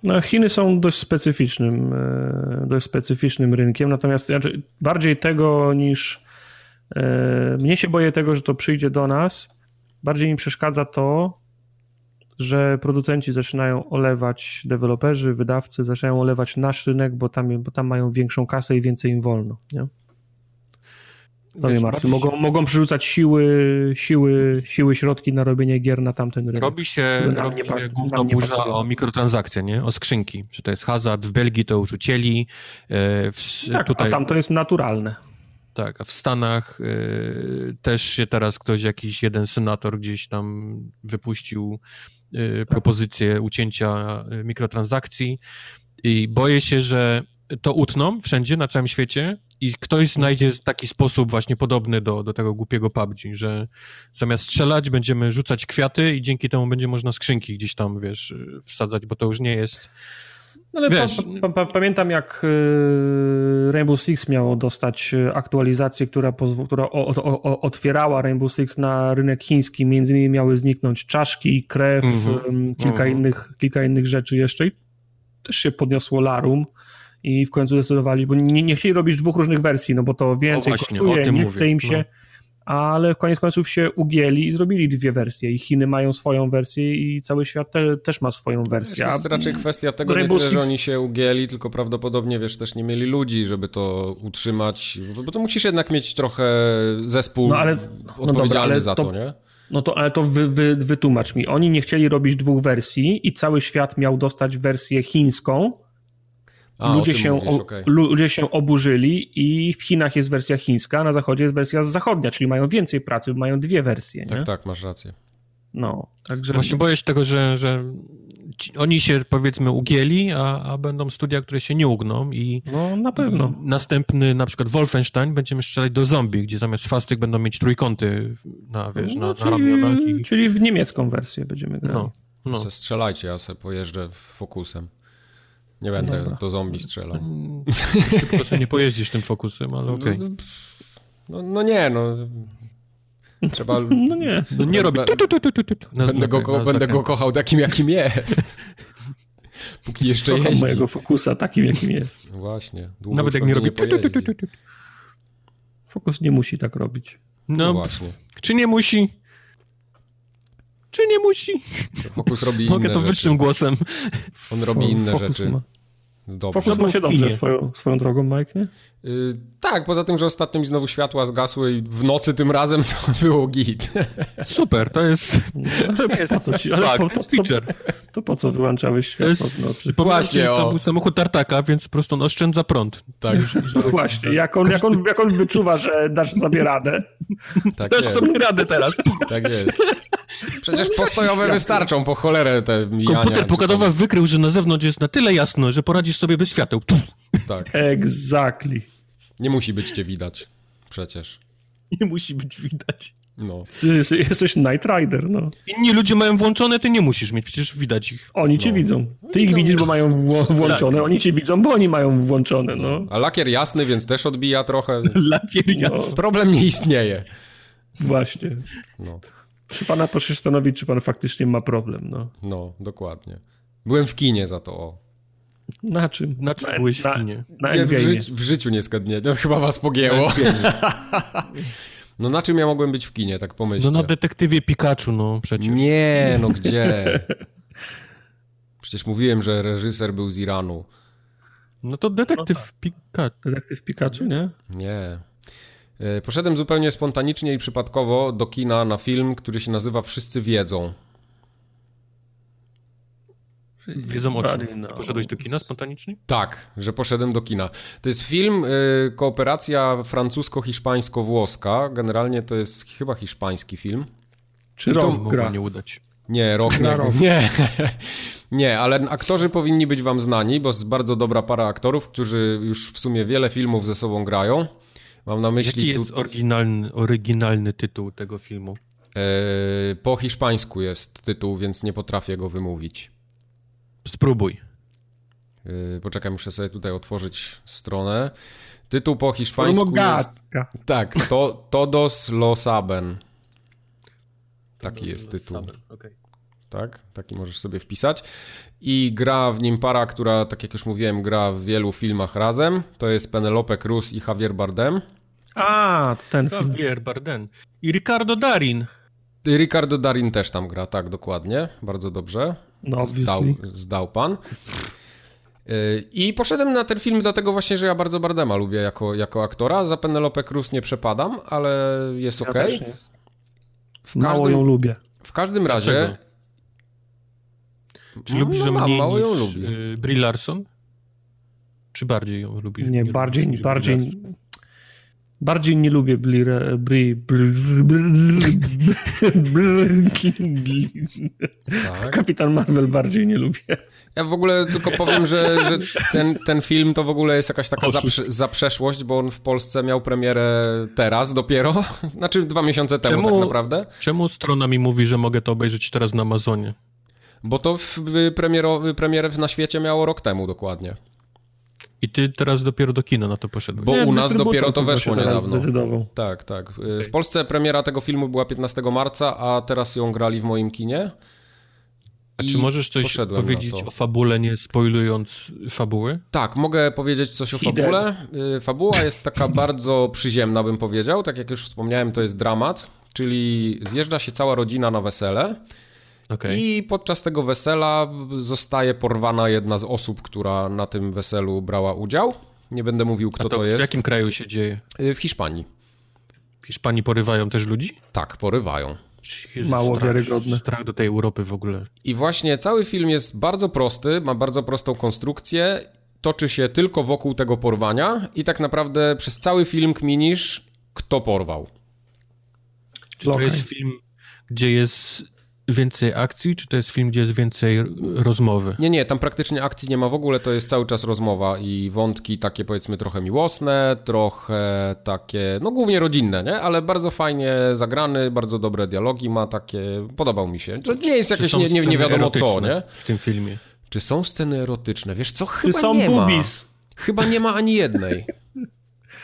No, Chiny są dość specyficznym, e, dość specyficznym rynkiem, natomiast znaczy, bardziej tego niż e, mnie się boję tego, że to przyjdzie do nas. Bardziej mi przeszkadza to, że producenci zaczynają olewać, deweloperzy, wydawcy zaczynają olewać nasz rynek, bo tam, bo tam mają większą kasę i więcej im wolno. Nie? To Wiesz. Mogą, się... mogą przerzucać siły, siły, siły, środki na robienie gier na tamten rynek. Robi się, robi się główna burza o mikrotransakcje, nie? O skrzynki. Że to jest hazard. W Belgii to już ucięli. E, w, tak, tutaj... a tam to jest naturalne. Tak, a w Stanach y, też się teraz ktoś, jakiś jeden senator gdzieś tam wypuścił y, propozycję ucięcia mikrotransakcji i boję się, że to utną wszędzie na całym świecie i ktoś znajdzie taki sposób właśnie podobny do, do tego głupiego PUBG, że zamiast strzelać będziemy rzucać kwiaty i dzięki temu będzie można skrzynki gdzieś tam, wiesz, wsadzać, bo to już nie jest... No ale wiesz, pa, pa, pamiętam jak y, Rainbow Six miało dostać y, aktualizację, która, która o, o, o, otwierała Rainbow Six na rynek chiński, między innymi miały zniknąć czaszki, krew, mm -hmm. kilka, mm -hmm. innych, kilka innych rzeczy jeszcze i też się podniosło larum i w końcu zdecydowali, bo nie, nie chcieli robić dwóch różnych wersji, no bo to więcej właśnie, kosztuje, nie chce im się, no. ale w koniec końców się ugięli i zrobili dwie wersje i Chiny mają swoją wersję i cały świat te, też ma swoją wersję. To jest raczej kwestia tego, nie tyle, że oni się ugięli, tylko prawdopodobnie, wiesz, też nie mieli ludzi, żeby to utrzymać, bo to musisz jednak mieć trochę zespół no, ale, odpowiedzialny no dobra, ale za to, to nie? No to, ale to wy, wy, wytłumacz mi. Oni nie chcieli robić dwóch wersji i cały świat miał dostać wersję chińską, a, ludzie, się, mówisz, okay. ludzie się oburzyli i w Chinach jest wersja chińska, a na zachodzie jest wersja zachodnia, czyli mają więcej pracy, mają dwie wersje. Tak, nie? tak, masz rację. No, także... Właśnie boję się tego, że, że oni się powiedzmy ugięli, a, a będą studia, które się nie ugną i no, na pewno. następny na przykład Wolfenstein będziemy strzelać do zombie, gdzie zamiast fastyk będą mieć trójkąty na, wiesz, no, na, czyli, na ramionach. I... Czyli w niemiecką wersję będziemy grać. No, no. Strzelajcie, ja sobie pojeżdżę fokusem. Nie będę Dobra. do zombie strzelał. [LAUGHS] Szybko sobie nie pojeździsz tym fokusem, ale okej. Okay. No, no, no, nie, no... Trzeba... [LAUGHS] No nie. No nie robię... Będę, go, ko będę go kochał takim, jakim jest. [LAUGHS] Póki jeszcze Kocham jeździ. mojego fokusa takim, jakim jest. Właśnie. Długo Nawet jak nie robi... Fokus nie musi tak robić. No, no właśnie. Czy nie musi? Czy nie musi? Fokus robi Mogę to wyższym głosem. On robi inne rzeczy. Ma. Dobrze. Fokus ma się dobrze swoją, swoją drogą, Mike, nie? Yy, tak, poza tym, że ostatnio mi znowu światła zgasły i w nocy tym razem [LAUGHS] to było git. Super, to jest... No, jest po co ci, ale tak, po, to, to, to, po co wyłączałeś światło w nocy? Właśnie, to był samochód tartaka, więc po prostu on oszczędza prąd. Tak. [LAUGHS] Właśnie, jak on, jak, on, jak on wyczuwa, że dasz sobie radę. Tak dasz jest. sobie radę teraz. Tak jest. Przecież postojowe wystarczą, po cholerę te mijania. Komputer pokładowy wykrył, że na zewnątrz jest na tyle jasno, że poradzisz sobie bez świateł. Tak. Exactly. Nie musi być cię widać. Przecież. Nie musi być widać. No. Jesteś Night Rider, no. Inni ludzie mają włączone, ty nie musisz mieć, przecież widać ich. Oni cię no. widzą. Ty ich widzisz, bo mają włączone, oni cię widzą, bo oni mają włączone, no. A lakier jasny, więc też odbija trochę. [LAUGHS] lakier jasny. No. Problem nie istnieje. Właśnie. No. Czy pana proszę stanowić, czy pan faktycznie ma problem, no. No, dokładnie. Byłem w kinie za to. O. Na czym? Na czym byłeś w kinie? Na Nie, w, ży w życiu nie skadnie. No, chyba was pogięło. [LAUGHS] No na czym ja mogłem być w kinie, tak pomyślcie. No na detektywie Pikachu, no przecież. Nie, no gdzie? Przecież mówiłem, że reżyser był z Iranu. No to detektyw Pikachu. Detektyw Pikachu, nie? Nie. E, Poszedłem zupełnie spontanicznie i przypadkowo do kina na film, który się nazywa Wszyscy wiedzą. Wiedzą o czym. No. Poszedłeś do kina spontanicznie? Tak, że poszedłem do kina. To jest film, y, kooperacja francusko-hiszpańsko-włoska. Generalnie to jest chyba hiszpański film. Czy rok gra? nie udać. Nie, rok nie. rok. Nie. [LAUGHS] nie, ale aktorzy powinni być wam znani, bo jest bardzo dobra para aktorów, którzy już w sumie wiele filmów ze sobą grają. Mam na myśli Jaki tu, jest oryginalny, oryginalny tytuł tego filmu? e, po hiszpańsku jest tytuł, więc nie potrafię go wymówić. Spróbuj. E, poczekaj, muszę sobie tutaj otworzyć stronę. Tytuł po hiszpańsku jest... Formogatka. Tak, to, Todos lo saben. Taki jest tytuł. Okay. Tak, taki możesz sobie wpisać. I gra w nim para, która, tak jak już mówiłem, gra w wielu filmach razem. To jest Penelope Cruz i Javier Bardem. A, to ten film. Javier Bardem. I Ricardo Darin. I Ricardo Darin też tam gra, tak, dokładnie. Bardzo dobrze. No, Zdał, zdał pan. Yy, I poszedłem na ten film dlatego właśnie, że ja bardzo Bardema lubię jako, jako aktora. Za Penelope Cruz nie przepadam, ale jest Ja ok. Mało każdym, ją lubię. w każdym razie... Dlaczego? Czy lubisz no, ją mam, mniej mało ją niż lubię. y, Brie Larson? Czy bardziej ją lubisz? Nie, lubisz bardziej, niż bardziej, Brie Larson? bardziej nie lubię Bri, Bri, Tak. Kapitan Marvel bardziej nie lubię. Ja w ogóle tylko powiem, że, że ten, ten film to w ogóle jest jakaś taka zaprze, zaprzeszłość, bo on w Polsce miał premierę teraz dopiero, [LAUGHS] znaczy dwa miesiące temu Czemu- tak naprawdę, Czemu strona mi mówi, że mogę to obejrzeć teraz na Amazonie? Bo to w, premiero, premierę na świecie miało rok temu dokładnie. I ty teraz dopiero do kina na to poszedłeś. Bo Nie, u nas dopiero to weszło niedawno. zdecydował. Tak, tak. W Polsce premiera tego filmu była 15 marca, a teraz ją grali w moim kinie. A czy możesz coś powiedzieć o fabule, nie spoilując fabuły? Tak, mogę powiedzieć coś o fabule. Y, Fabuła jest taka [LAUGHS] bardzo przyziemna, bym powiedział. Tak jak już wspomniałem, to jest dramat, czyli zjeżdża się cała rodzina na wesele Okej. i podczas tego wesela zostaje porwana jedna z osób, która na tym weselu brała udział. Nie będę mówił, A kto to, to, w jest. jakim kraju się dzieje? Y, W Hiszpanii. W Hiszpanii porywają też ludzi? Tak, porywają. Jezu, Mało strach, wiarygodne. Strach do tej Europy w ogóle. I właśnie cały film jest bardzo prosty, ma bardzo prostą konstrukcję, toczy się tylko wokół tego porwania i tak naprawdę przez cały film kminisz, kto porwał. Czy to jest film, gdzie jest więcej akcji, czy to jest film, gdzie jest więcej rozmowy? Nie, nie, tam praktycznie akcji nie ma w ogóle, to jest cały czas rozmowa i wątki takie powiedzmy trochę miłosne, trochę takie, no głównie rodzinne, nie? Ale bardzo fajnie zagrany, bardzo dobre dialogi ma takie, podobał mi się. To nie jest Czy jakieś nie, nie, nie wiadomo co, nie? W tym filmie. Czy są sceny erotyczne? Wiesz co, Czy chyba są nie ma. boobies? Chyba nie ma ani jednej.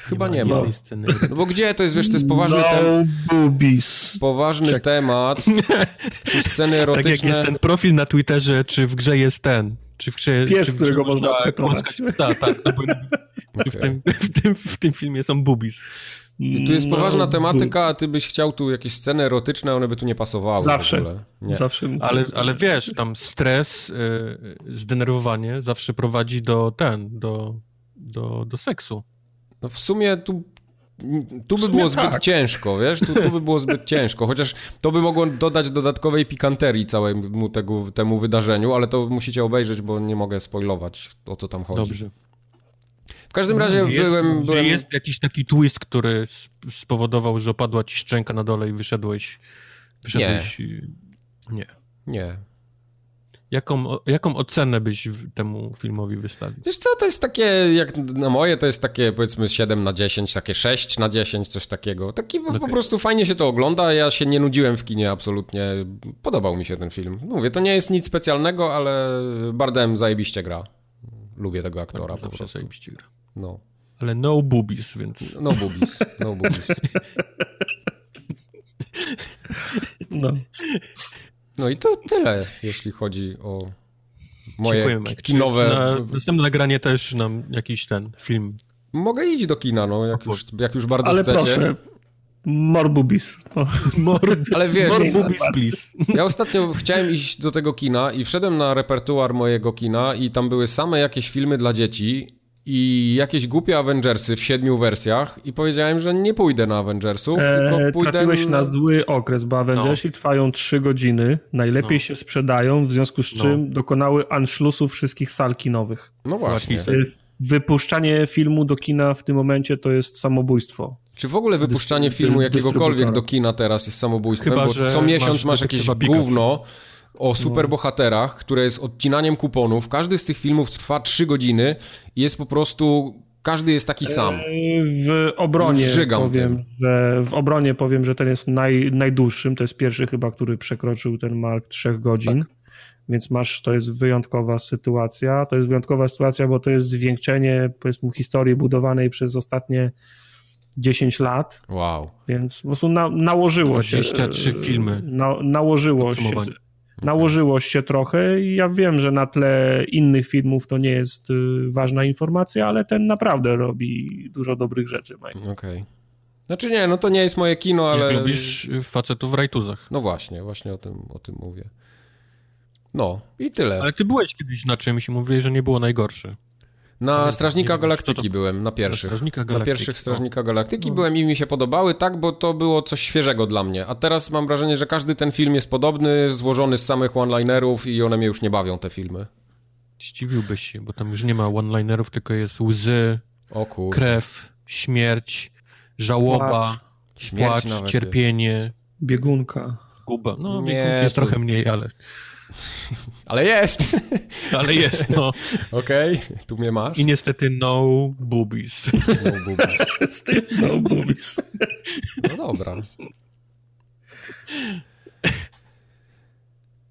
Chyba nie ma. jednej sceny. No bo gdzie to jest, wiesz, to jest poważny, no tem boobies. poważny temat, [LAUGHS] tu sceny Tak erotyczne. jak jest ten profil na Twitterze, czy w grze jest ten. Czy w grze, Pies, czy w grze którego można tak, Tak, tak. no [LAUGHS] w, tym, w, tym, w tym filmie są boobies. I tu jest No, poważna bu- tematyka, a ty byś chciał tu jakieś sceny erotyczne, one by tu nie pasowały. w Zawsze. Nie. Zawsze. Ale, ale wiesz, tam stres, y, zdenerwowanie zawsze prowadzi do ten, do, do, do seksu. No w sumie tu, tu by sumie było zbyt tak. ciężko, wiesz? Tu, tu by było zbyt [LAUGHS] ciężko, chociaż to by mogło dodać dodatkowej pikanterii całemu tego, temu wydarzeniu, ale to musicie obejrzeć, bo nie mogę spoilować o co tam chodzi. Dobrze. W każdym razie jest, byłem... byłem... jest jakiś taki twist, który sp- spowodował, że opadła ci szczęka na dole i wyszedłeś... wyszedłeś y, Nie. Nie. Jaką, jaką ocenę byś w- temu filmowi wystawił? Wiesz co, to jest takie, jak na moje, to jest takie powiedzmy 7 na 10, takie 6 na 10, coś takiego. Taki po, po prostu fajnie się to ogląda, ja się nie nudziłem w kinie absolutnie, podobał mi się ten film. Mówię, to nie jest nic specjalnego, ale Bardem zajebiście gra. Lubię tego aktora po Zawsze prostu. zajebiście gra. No, Ale no boobies, więc... no boobies, no boobies. [LAUGHS] No. [LAUGHS] No i to tyle, jeśli chodzi o moje kinowe... Na następne nagranie też nam jakiś ten film. Mogę iść do kina, no, jak już, jak już bardzo Ale chcecie. proszę, more boobies. No. [LAUGHS] More, Ale wiesz, more boobies, please. Ja ostatnio chciałem iść do tego kina i wszedłem na repertuar mojego kina i tam były same jakieś filmy dla dzieci i jakieś głupie Avengersy w siedmiu wersjach i powiedziałem, że nie pójdę na Avengersów, tylko E, pójdę... trafiłeś na zły okres, bo Avengersi trwają 3 godziny, najlepiej No. się sprzedają, w związku z No. czym dokonały anschlussu wszystkich sal kinowych. No właśnie. Łatwiej. E, Wypuszczanie filmu do kina w tym momencie to jest samobójstwo. Czy w ogóle wypuszczanie filmu jakiegokolwiek do kina teraz jest samobójstwem? Chyba, bo co miesiąc masz masz jakieś detektywa Pikachu. O superbohaterach, które jest odcinaniem kuponów. Każdy z tych filmów trwa 3 godziny i jest po prostu... Każdy jest taki sam. E, W obronie Żygam powiem, tym. że w obronie powiem, że ten jest naj, najdłuższym. To jest pierwszy chyba, który przekroczył ten mark 3 godzin. Tak. Więc masz, to jest wyjątkowa sytuacja. To jest wyjątkowa sytuacja, bo to jest zwieńczenie, powiedzmy, historii budowanej przez ostatnie 10 lat, Wow. więc po prostu na, nałożyło się. 23 e, filmy. Na, nałożyło się. Nałożyło się trochę i ja wiem, że na tle innych filmów to nie jest y, ważna informacja, ale ten naprawdę robi dużo dobrych rzeczy. Mike. Okej. Znaczy nie, no to nie jest moje kino, ale... Jak lubisz y, facetów w rajtuzach. No właśnie, właśnie o tym, o tym mówię. No, i tyle. Ale ty byłeś kiedyś na czymś i mówiłeś, że nie było najgorsze. Na Strażnika wiem, Galaktyki to- byłem, na pierwszych. Strażnika Na Galaktyki, pierwszych no. Strażnika Galaktyki byłem i mi się podobały, tak, bo to było coś świeżego dla mnie. A teraz mam wrażenie, że każdy ten film jest podobny, złożony z samych one-linerów i one mnie już nie bawią, te filmy. Zdziwiłbyś się, bo tam już nie ma one-linerów, tylko jest łzy, krew, śmierć, żałoba, Płacz. Śmierć płacz, cierpienie, Biegunka. guba. No, Nie, jest to- trochę mniej, ale, jest. [LAUGHS] Ale jest! [LAUGHS] ale jest, no. Okej, tu mnie masz. I niestety no boobies. No, boobies. [LAUGHS] Z tym no boobies. no dobra.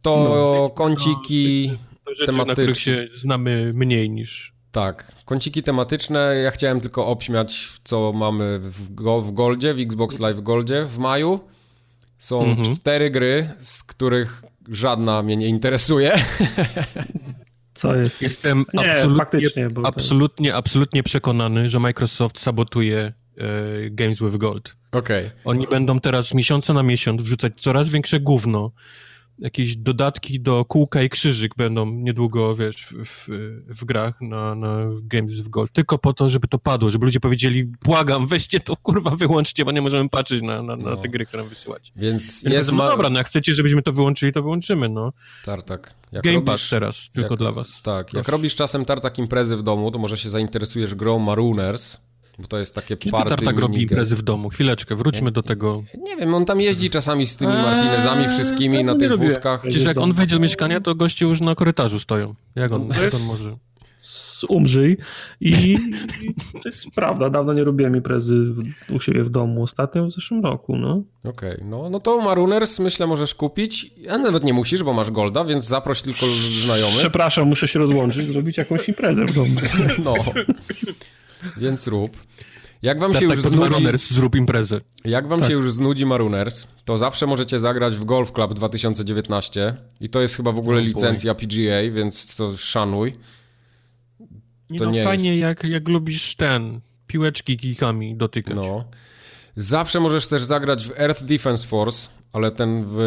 To kąciki... To rzeczy, Tematyczne. na których się znamy mniej niż... Tak, kąciki tematyczne. Ja chciałem tylko obśmiać, co mamy w, go, w Goldzie, w Xbox Live Goldzie w maju. Są Mhm. cztery gry, z których żadna mnie nie interesuje. Co jest? Jestem Nie, absolutnie, faktycznie, bo to absolutnie, absolutnie przekonany, że Microsoft sabotuje e, Games with Gold. Okej. Oni będą teraz z miesiąca na miesiąc wrzucać coraz większe gówno. Jakieś dodatki do kółka i krzyżyk będą niedługo, wiesz, w, w, w grach na, na Games with Gold. Tylko po to, żeby to padło, żeby ludzie powiedzieli, błagam, weźcie to, kurwa, wyłączcie, bo nie możemy patrzeć na, na, na No. te gry, które nam wysyłacie. Więc Ja jest powiedzę, no dobra, no jak chcecie, żebyśmy to wyłączyli, to wyłączymy, no. Tartak. Jak Game robisz... Pass teraz, tylko jak- dla was. Tak, jak Proszę. robisz czasem tartak imprezy w domu, to może się zainteresujesz grą Marooners, bo to jest takie Kiedy party Tartak robi imprezy w domu? Chwileczkę, wróćmy do tego. Nie wiem, on tam jeździ czasami z tymi Eee, Martinezami wszystkimi tego na nie tych wózkach. Przecież jak on wejdzie do mieszkania, to goście już na korytarzu stoją. Jak on, jak on może? Umrzyj. I, to jest prawda. Dawno nie robiłem imprezy w, u siebie w domu. Ostatnio w zeszłym roku, no. Okej, no, no to Marooners myślę możesz kupić, a nawet nie musisz, bo masz Golda, więc zaproś tylko znajomych. Przepraszam, muszę się rozłączyć, zrobić jakąś imprezę w domu. [LAUGHS] No, [LAUGHS] więc rób. Jak wam się Tak, już znudzi, Maroners, zrób imprezę. jak wam Tak. się już znudzi Marooners, to zawsze możecie zagrać w Golf Club 2019 i to jest chyba w ogóle Oh boy. licencja PGA, więc to szanuj. Nie To no, nie fajnie jak, jak lubisz ten, piłeczki kikami dotykać. No. Zawsze możesz też zagrać w Earth Defense Force, ale ten w,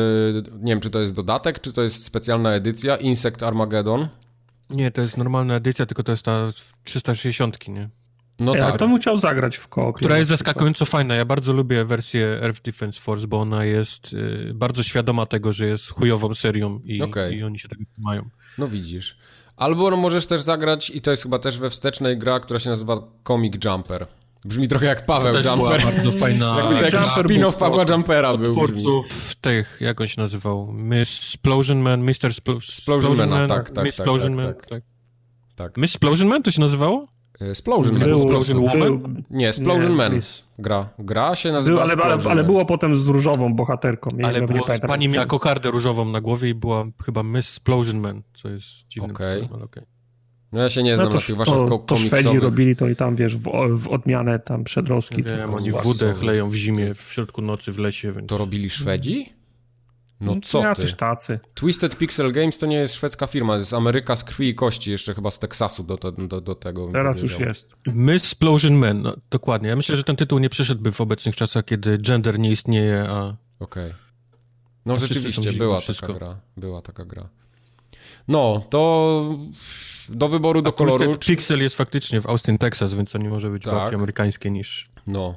nie wiem czy to jest dodatek, czy to jest specjalna edycja, Insect Armageddon. Nie, to jest normalna edycja, tylko to jest ta 360, nie? No Ja tak. to chciał zagrać w koopie. Która jest zaskakująco fajna. Ja bardzo lubię wersję Earth Defense Force, bo ona jest y, bardzo świadoma tego, że jest chujową serią i, Okej. i oni się tego mają. No widzisz. Albo no, możesz też zagrać, i to jest chyba też we wstecznej gra, która się nazywa Comic Jumper. Brzmi trochę jak Paweł Też była Jumper. bardzo fajna. [LAUGHS] Jakby to jakiś Jumper spin-off był Pawła Jumpera był. twórców tych, jak on się nazywał? Miss Explosion Man, Mr. Splo- Splosion Mana, Man, tak, tak, Miss tak, Explosion tak, Man, tak. tak. Tak. Miss Explosion Man to się nazywało? E, Splosion Man. Był, prostu. Explosion był, Woman? Nie, Splosion Nie, Man. Gra. Gra się nazywa był ale, ale, Splosion ale było potem z różową bohaterką. Nie, Ale nie było, pamiętam. pani miała kokardę różową na głowie i była chyba Miss Explosion Man, co jest dziwne. Okej. okej. No ja się nie znam No na to, tych waszych to, to Szwedzi robili to i tam, wiesz, w, w odmianę tam przedrostki. Ja wiem, oni wódę chleją w zimie w środku nocy w lesie, więc... To robili Szwedzi? No co Jacyś ty? tacy. Twisted Pixel Games to nie jest szwedzka firma, to jest Ameryka z krwi i kości, jeszcze chyba z Teksasu do, do, do, do tego. Teraz już jest. Misplosion Man, no, dokładnie. Ja myślę, że ten tytuł nie przyszedłby w obecnych czasach, kiedy gender nie istnieje, a Okej. No A rzeczywiście, była na taka wszystko. gra. Była taka gra. No, to do wyboru do A Twisted koloru. Pixel jest faktycznie w Austin, Texas, więc to nie może być Tak. bardziej amerykańskie niż... No.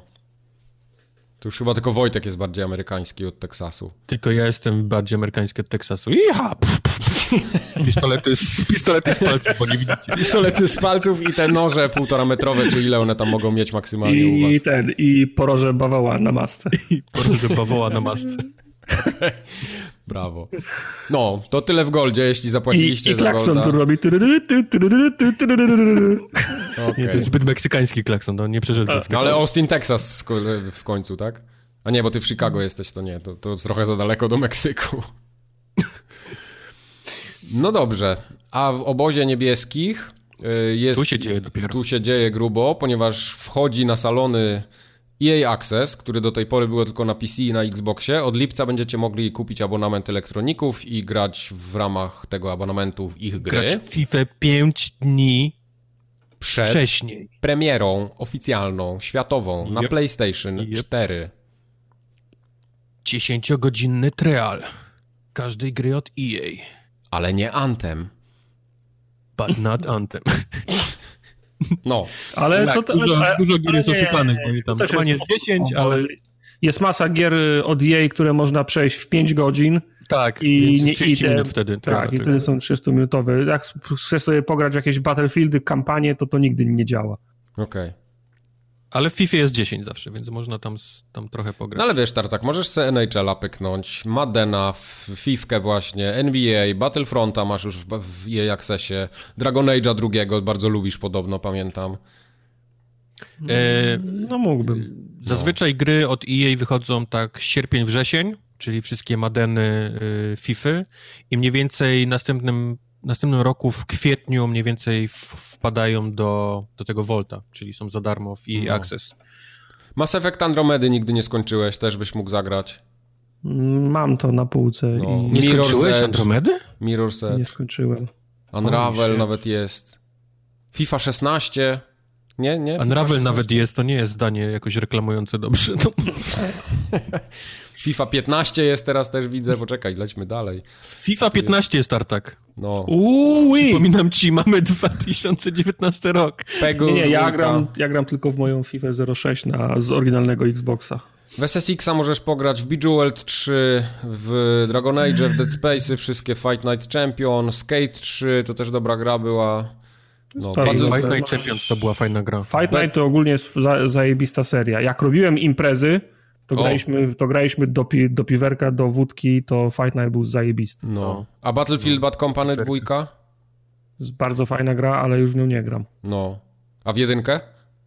To już chyba tylko Wojtek jest bardziej amerykański od Teksasu. Tylko ja jestem bardziej amerykański od Teksasu. Iha! Pf, pf, pf. Pistolety z, pistolety z palców, bo nie widzicie. Pistolety z palców i te noże półtora metrowe, czy ile one tam mogą mieć maksymalnie u I was. ten, i poroże bawoła na masce. Porążę bawoła na masce. [LAUGHS] Brawo. No, to tyle w Goldzie, jeśli I, zapłaciliście i za klakson Golda. tu robi. Nie, to jest zbyt meksykański klakson, no nie przeszedłby w No ale Austin, Texas w ko- w końcu, tak? A nie, bo ty w Chicago jesteś, to nie, to, to trochę za daleko do Meksyku. No dobrze, a w obozie niebieskich y, jest... Tu się dzieje dopiero. Tu się dzieje grubo, ponieważ wchodzi na salony EA Access, który do tej pory było tylko na PC i na Xboxie. Od lipca będziecie mogli kupić abonament elektroników i grać w ramach tego abonamentu w ich gry. Grać w FIFA 5 dni przed wcześniej. premierą oficjalną, światową na Yep. PlayStation Yep. 4. 10-godzinny trial każdej gry od EA. Ale nie Anthem. But not Anthem. [LAUGHS] No, Ale Tak, to, to, dużo, ale- dużo gier ale jest nie, oszukanych, bo tam to normalnie jest- jest 10, o, ale Jest masa gier y, od EA, które można przejść w 5 godzin. tak, I nie 30 i te- minut wtedy. Tak, trwa i wtedy są 30-minutowe. Jak chcesz sobie pograć w jakieś Battlefieldy, kampanie, to to nigdy nie działa. okej. Ale w FIFA jest 10 zawsze, więc można tam, tam trochę pograć. No ale wiesz, Tartak, możesz sobie NHL-a pyknąć, Maddena, f- Fifkę właśnie, NBA, Battlefronta masz już w, w EA Accessie, Dragon Age'a drugiego bardzo lubisz podobno, pamiętam. E, No mógłbym. Zazwyczaj gry od EA wychodzą tak sierpień, wrzesień, czyli wszystkie Madeny, y, Fify i mniej więcej następnym, następnym roku w kwietniu mniej więcej wpadają do, do tego Volta, czyli są za darmo w EA No. Access. Mass Effect Andromedy nigdy nie skończyłeś, też byś mógł zagrać. Mam to na półce No. i Nie Mirror's skończyłeś Edge. Andromedy? Mirror's Edge, nie skończyłem. Unravel nawet jest. FIFA 16. Nie, nie? FIFA Unravel 16. nawet jest, to nie jest zdanie jakoś reklamujące dobrze. No. [LAUGHS] FIFA 15 jest teraz też widzę, poczekaj, lećmy dalej. FIFA 15 jest tartak. No. Uuu, Przypominam ci, mamy 2019 rok. Peggle nie, nie, ja gram, ja gram tylko w moją FIFA 06 na, z oryginalnego Xboxa. W SSX-a możesz pograć w Bejeweled 3, w Dragon Age, w Dead Space'y, wszystkie Fight Night Champion, Skate 3, to też dobra gra była. No, bardzo fajna. Fight Night Champions to była fajna gra. Fight Night to ogólnie jest za, zajebista seria. Jak robiłem imprezy, to O. graliśmy, to graliśmy do, pi, do piwerka, do wódki, to Fight Night był zajebisty. no. A Battlefield Bad Company 2? Jest bardzo fajna gra, ale już w nią nie gram. No. A w jedynkę?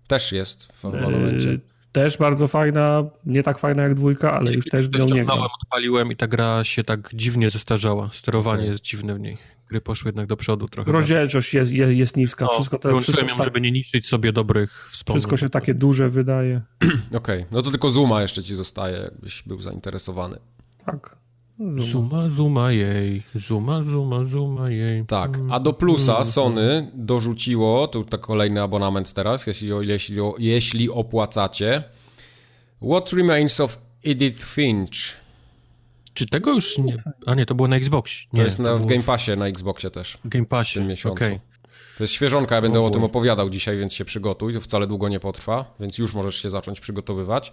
Też jest w. Yy, też bardzo fajna, nie tak fajna jak dwójka, ale już też w nią nie gram. Odpaliłem i ta gra się tak dziwnie zestarzała. Sterowanie Okej. jest dziwne w niej. Gry poszły jednak do przodu trochę. Rozdzielczość jest, jest, jest niska, No, wszystko, to, wszystko, ją, tak, żeby nie niszczyć sobie dobrych wspomnień. wszystko się takie duże wydaje. [CLEARS THROAT] Okej, no to tylko Zuma jeszcze ci zostaje, jakbyś był zainteresowany. Tak. Zuma. Zuma, zuma jej, zuma, zuma, zuma jej. Tak, a do plusa Sony dorzuciło, tu tak kolejny abonament teraz, jeśli, jeśli, jeśli opłacacie, What Remains of Edith Finch. Czy tego już nie... A nie, to było na Xbox. To Nie, jest na, w było Game Passie na Xboxie też. w Game Passie. w tym miesiącu. Okej. To jest świeżonka, ja będę O o tym opowiadał dzisiaj, więc się przygotuj. To wcale długo nie potrwa, więc już możesz się zacząć przygotowywać.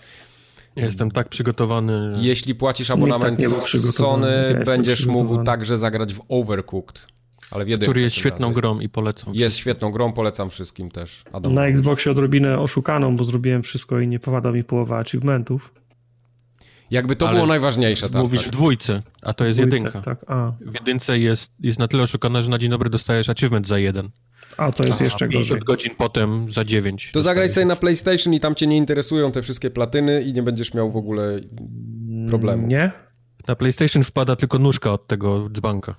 Jestem tak przygotowany. że- Jeśli płacisz abonament nie przygotowany, ja Sony, jestem będziesz mógł także zagrać w Overcooked. Ale w jedynkę Który jest świetną razem. grą i polecam. Jest świetną grą, polecam wszystkim też. Adam. Na Xboxie odrobinę oszukaną, bo zrobiłem wszystko i nie popada mi połowa achievementów. Jakby to Ale było najważniejsze. Tak, Mówisz w dwójce, a to jest Dwójce, jedynka. Tak, a, W jedynce jest, jest na tyle oszukana, że na dzień dobry dostajesz achievement za jeden. a to jest A jeszcze gorzej. 50 godzin potem za dziewięć. To zagraj sobie na PlayStation i tam cię nie interesują te wszystkie platyny i nie będziesz miał w ogóle problemu. Nie? Na PlayStation wpada tylko nóżka od tego dzbanka.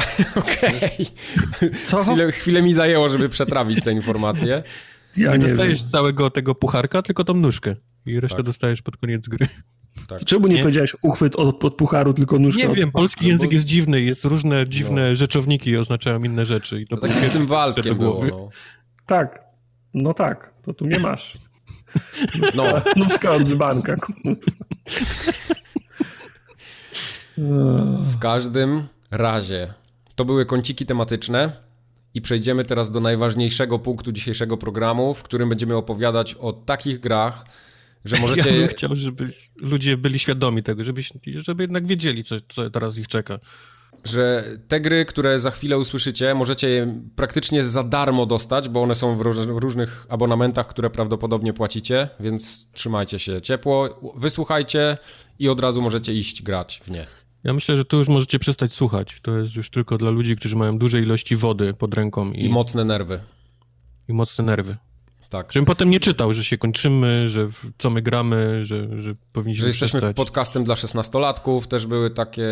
[LAUGHS] Okej. Co? Chwilę, chwilę mi zajęło, żeby przetrawić te informacje. Ja nie nie dostajesz wiem. całego tego pucharka, tylko tą nóżkę. I resztę Tak. dostajesz pod koniec gry. Tak. Czemu nie, nie, powiedziałeś uchwyt od, od pucharu, tylko nóżka? Nie wiem, polski język bo... jest dziwny, jest różne dziwne no. rzeczowniki oznaczają inne rzeczy. I to no tak z tym walkiem było. No. Tak, no tak, to tu nie masz. [LAUGHS] No. Nóżka od dzbanka. W każdym razie to były kąciki tematyczne i przejdziemy teraz do najważniejszego punktu dzisiejszego programu, w którym będziemy opowiadać o takich grach, że [LAUGHS] możecie... Ja bym chciał, żeby ludzie byli świadomi tego, żeby, żeby jednak wiedzieli, co, co teraz ich czeka że te gry, które za chwilę usłyszycie, możecie je praktycznie za darmo dostać, bo one są w różnych abonamentach, które prawdopodobnie płacicie, więc trzymajcie się ciepło, wysłuchajcie i od razu możecie iść grać w nie. Ja myślę, że tu już możecie przestać słuchać. To jest już tylko dla ludzi, którzy mają duże ilości wody pod ręką. I, I mocne nerwy. I mocne nerwy. Tak. Żebym potem nie czytał, że się kończymy, że co my gramy, że, że powinniśmy Że jesteśmy przestać. podcastem dla szesnastolatków, też były takie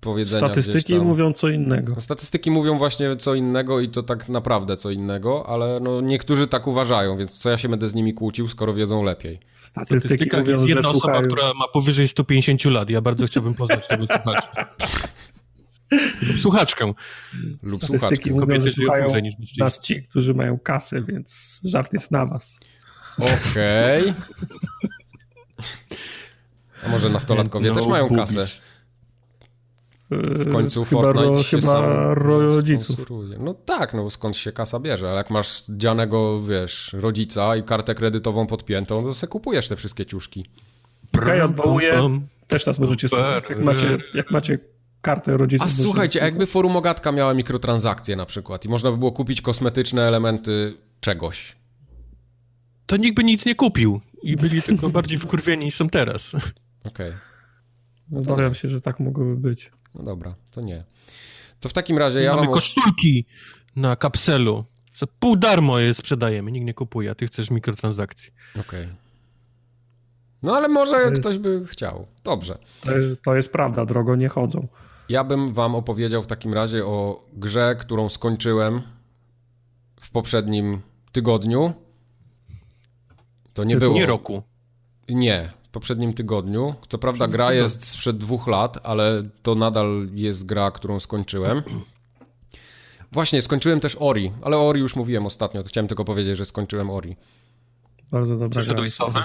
powiedzenia. Statystyki mówią co innego. Statystyki mówią właśnie co innego i to tak naprawdę co innego, ale no niektórzy tak uważają, więc co ja się będę z nimi kłócił, skoro wiedzą lepiej. Statystyki mówią, jest jedna osoba, słuchają. która ma powyżej 150 lat. Ja bardzo chciałbym poznać tego słuchacza. [LAUGHS] Lub słuchaczkę. Lub słuchaczkę. Mówią, Kobiety że słuchają niż nas ci, którzy mają kasę, więc żart jest na was. Okej. Okay. A może nastolatkowie no, też mają kasę? W końcu chyba Fortnite ro, się chyba sam rodziców. No tak, no skąd się kasa bierze, ale jak masz dzianego, wiesz, rodzica i kartę kredytową podpiętą, to sobie kupujesz te wszystkie ciuszki. Okej, okay, odwołuję. Też nas możecie jak macie, jak macie kartę rodziców. A słuchajcie, a jakby forum Ogatka miała mikrotransakcje na przykład i można by było kupić kosmetyczne elementy czegoś. To nikt by nic nie kupił i byli tylko bardziej wkurwieni niż są teraz. Okej. Okay. No Obawiam się, że tak mogłoby być. No dobra, to nie. To w takim razie ja Mamy mam... koszulki na kapselu. Za pół darmo je sprzedajemy, nikt nie kupuje, a ty chcesz mikrotransakcji. Okej. Okay. No ale może jest... ktoś by chciał. Dobrze. To jest, to jest prawda, drogo nie chodzą. Ja bym wam opowiedział w takim razie o grze, którą skończyłem w poprzednim tygodniu. To nie było... Nie roku. Nie, poprzednim tygodniu. Co prawda gra jest sprzed dwóch lat, ale to nadal jest gra, którą skończyłem. [CLEARS THROAT] Właśnie, skończyłem też Ori, ale o Ori już mówiłem ostatnio, to chciałem tylko powiedzieć, że skończyłem Ori. Bardzo dobra Przeszedłeś Sowę?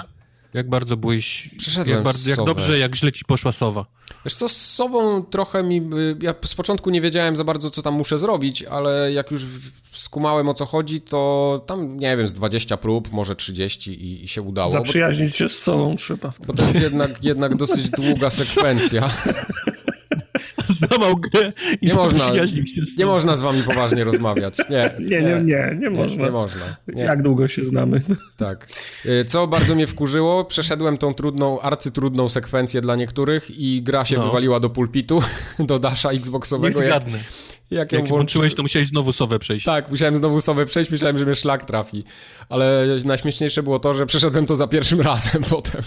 Jak bardzo byłeś... Przeszedłem jak, bardzo, jak dobrze, jak źle ci poszła Sowa? Wiesz co, z Sową trochę mi... Ja z początku nie wiedziałem za bardzo, co tam muszę zrobić, ale jak już skumałem, o co chodzi, to tam, nie wiem, z 20 prób, może 30 i, i się udało. Zaprzyjaźnić się z Sową trzeba. Bo to jest jednak, jednak dosyć długa sekwencja. [LAUGHS] złamał grę i nie można, nie można z wami poważnie rozmawiać. Nie, nie, nie, nie, nie można. Nie, nie można. Nie. Jak długo się znamy. Tak. Y, co bardzo mnie wkurzyło, przeszedłem tą trudną, arcytrudną sekwencję dla niektórych i gra się no. wywaliła do pulpitu, [LAUGHS] do dasza xboxowego. Nie zgadnę. Jak, jak włączyłeś, to musiałeś znowu sowę przejść. Tak, musiałem znowu sowę przejść, myślałem, że mnie szlak trafi. Ale najśmieszniejsze było to, że przeszedłem to za pierwszym [LAUGHS] razem potem.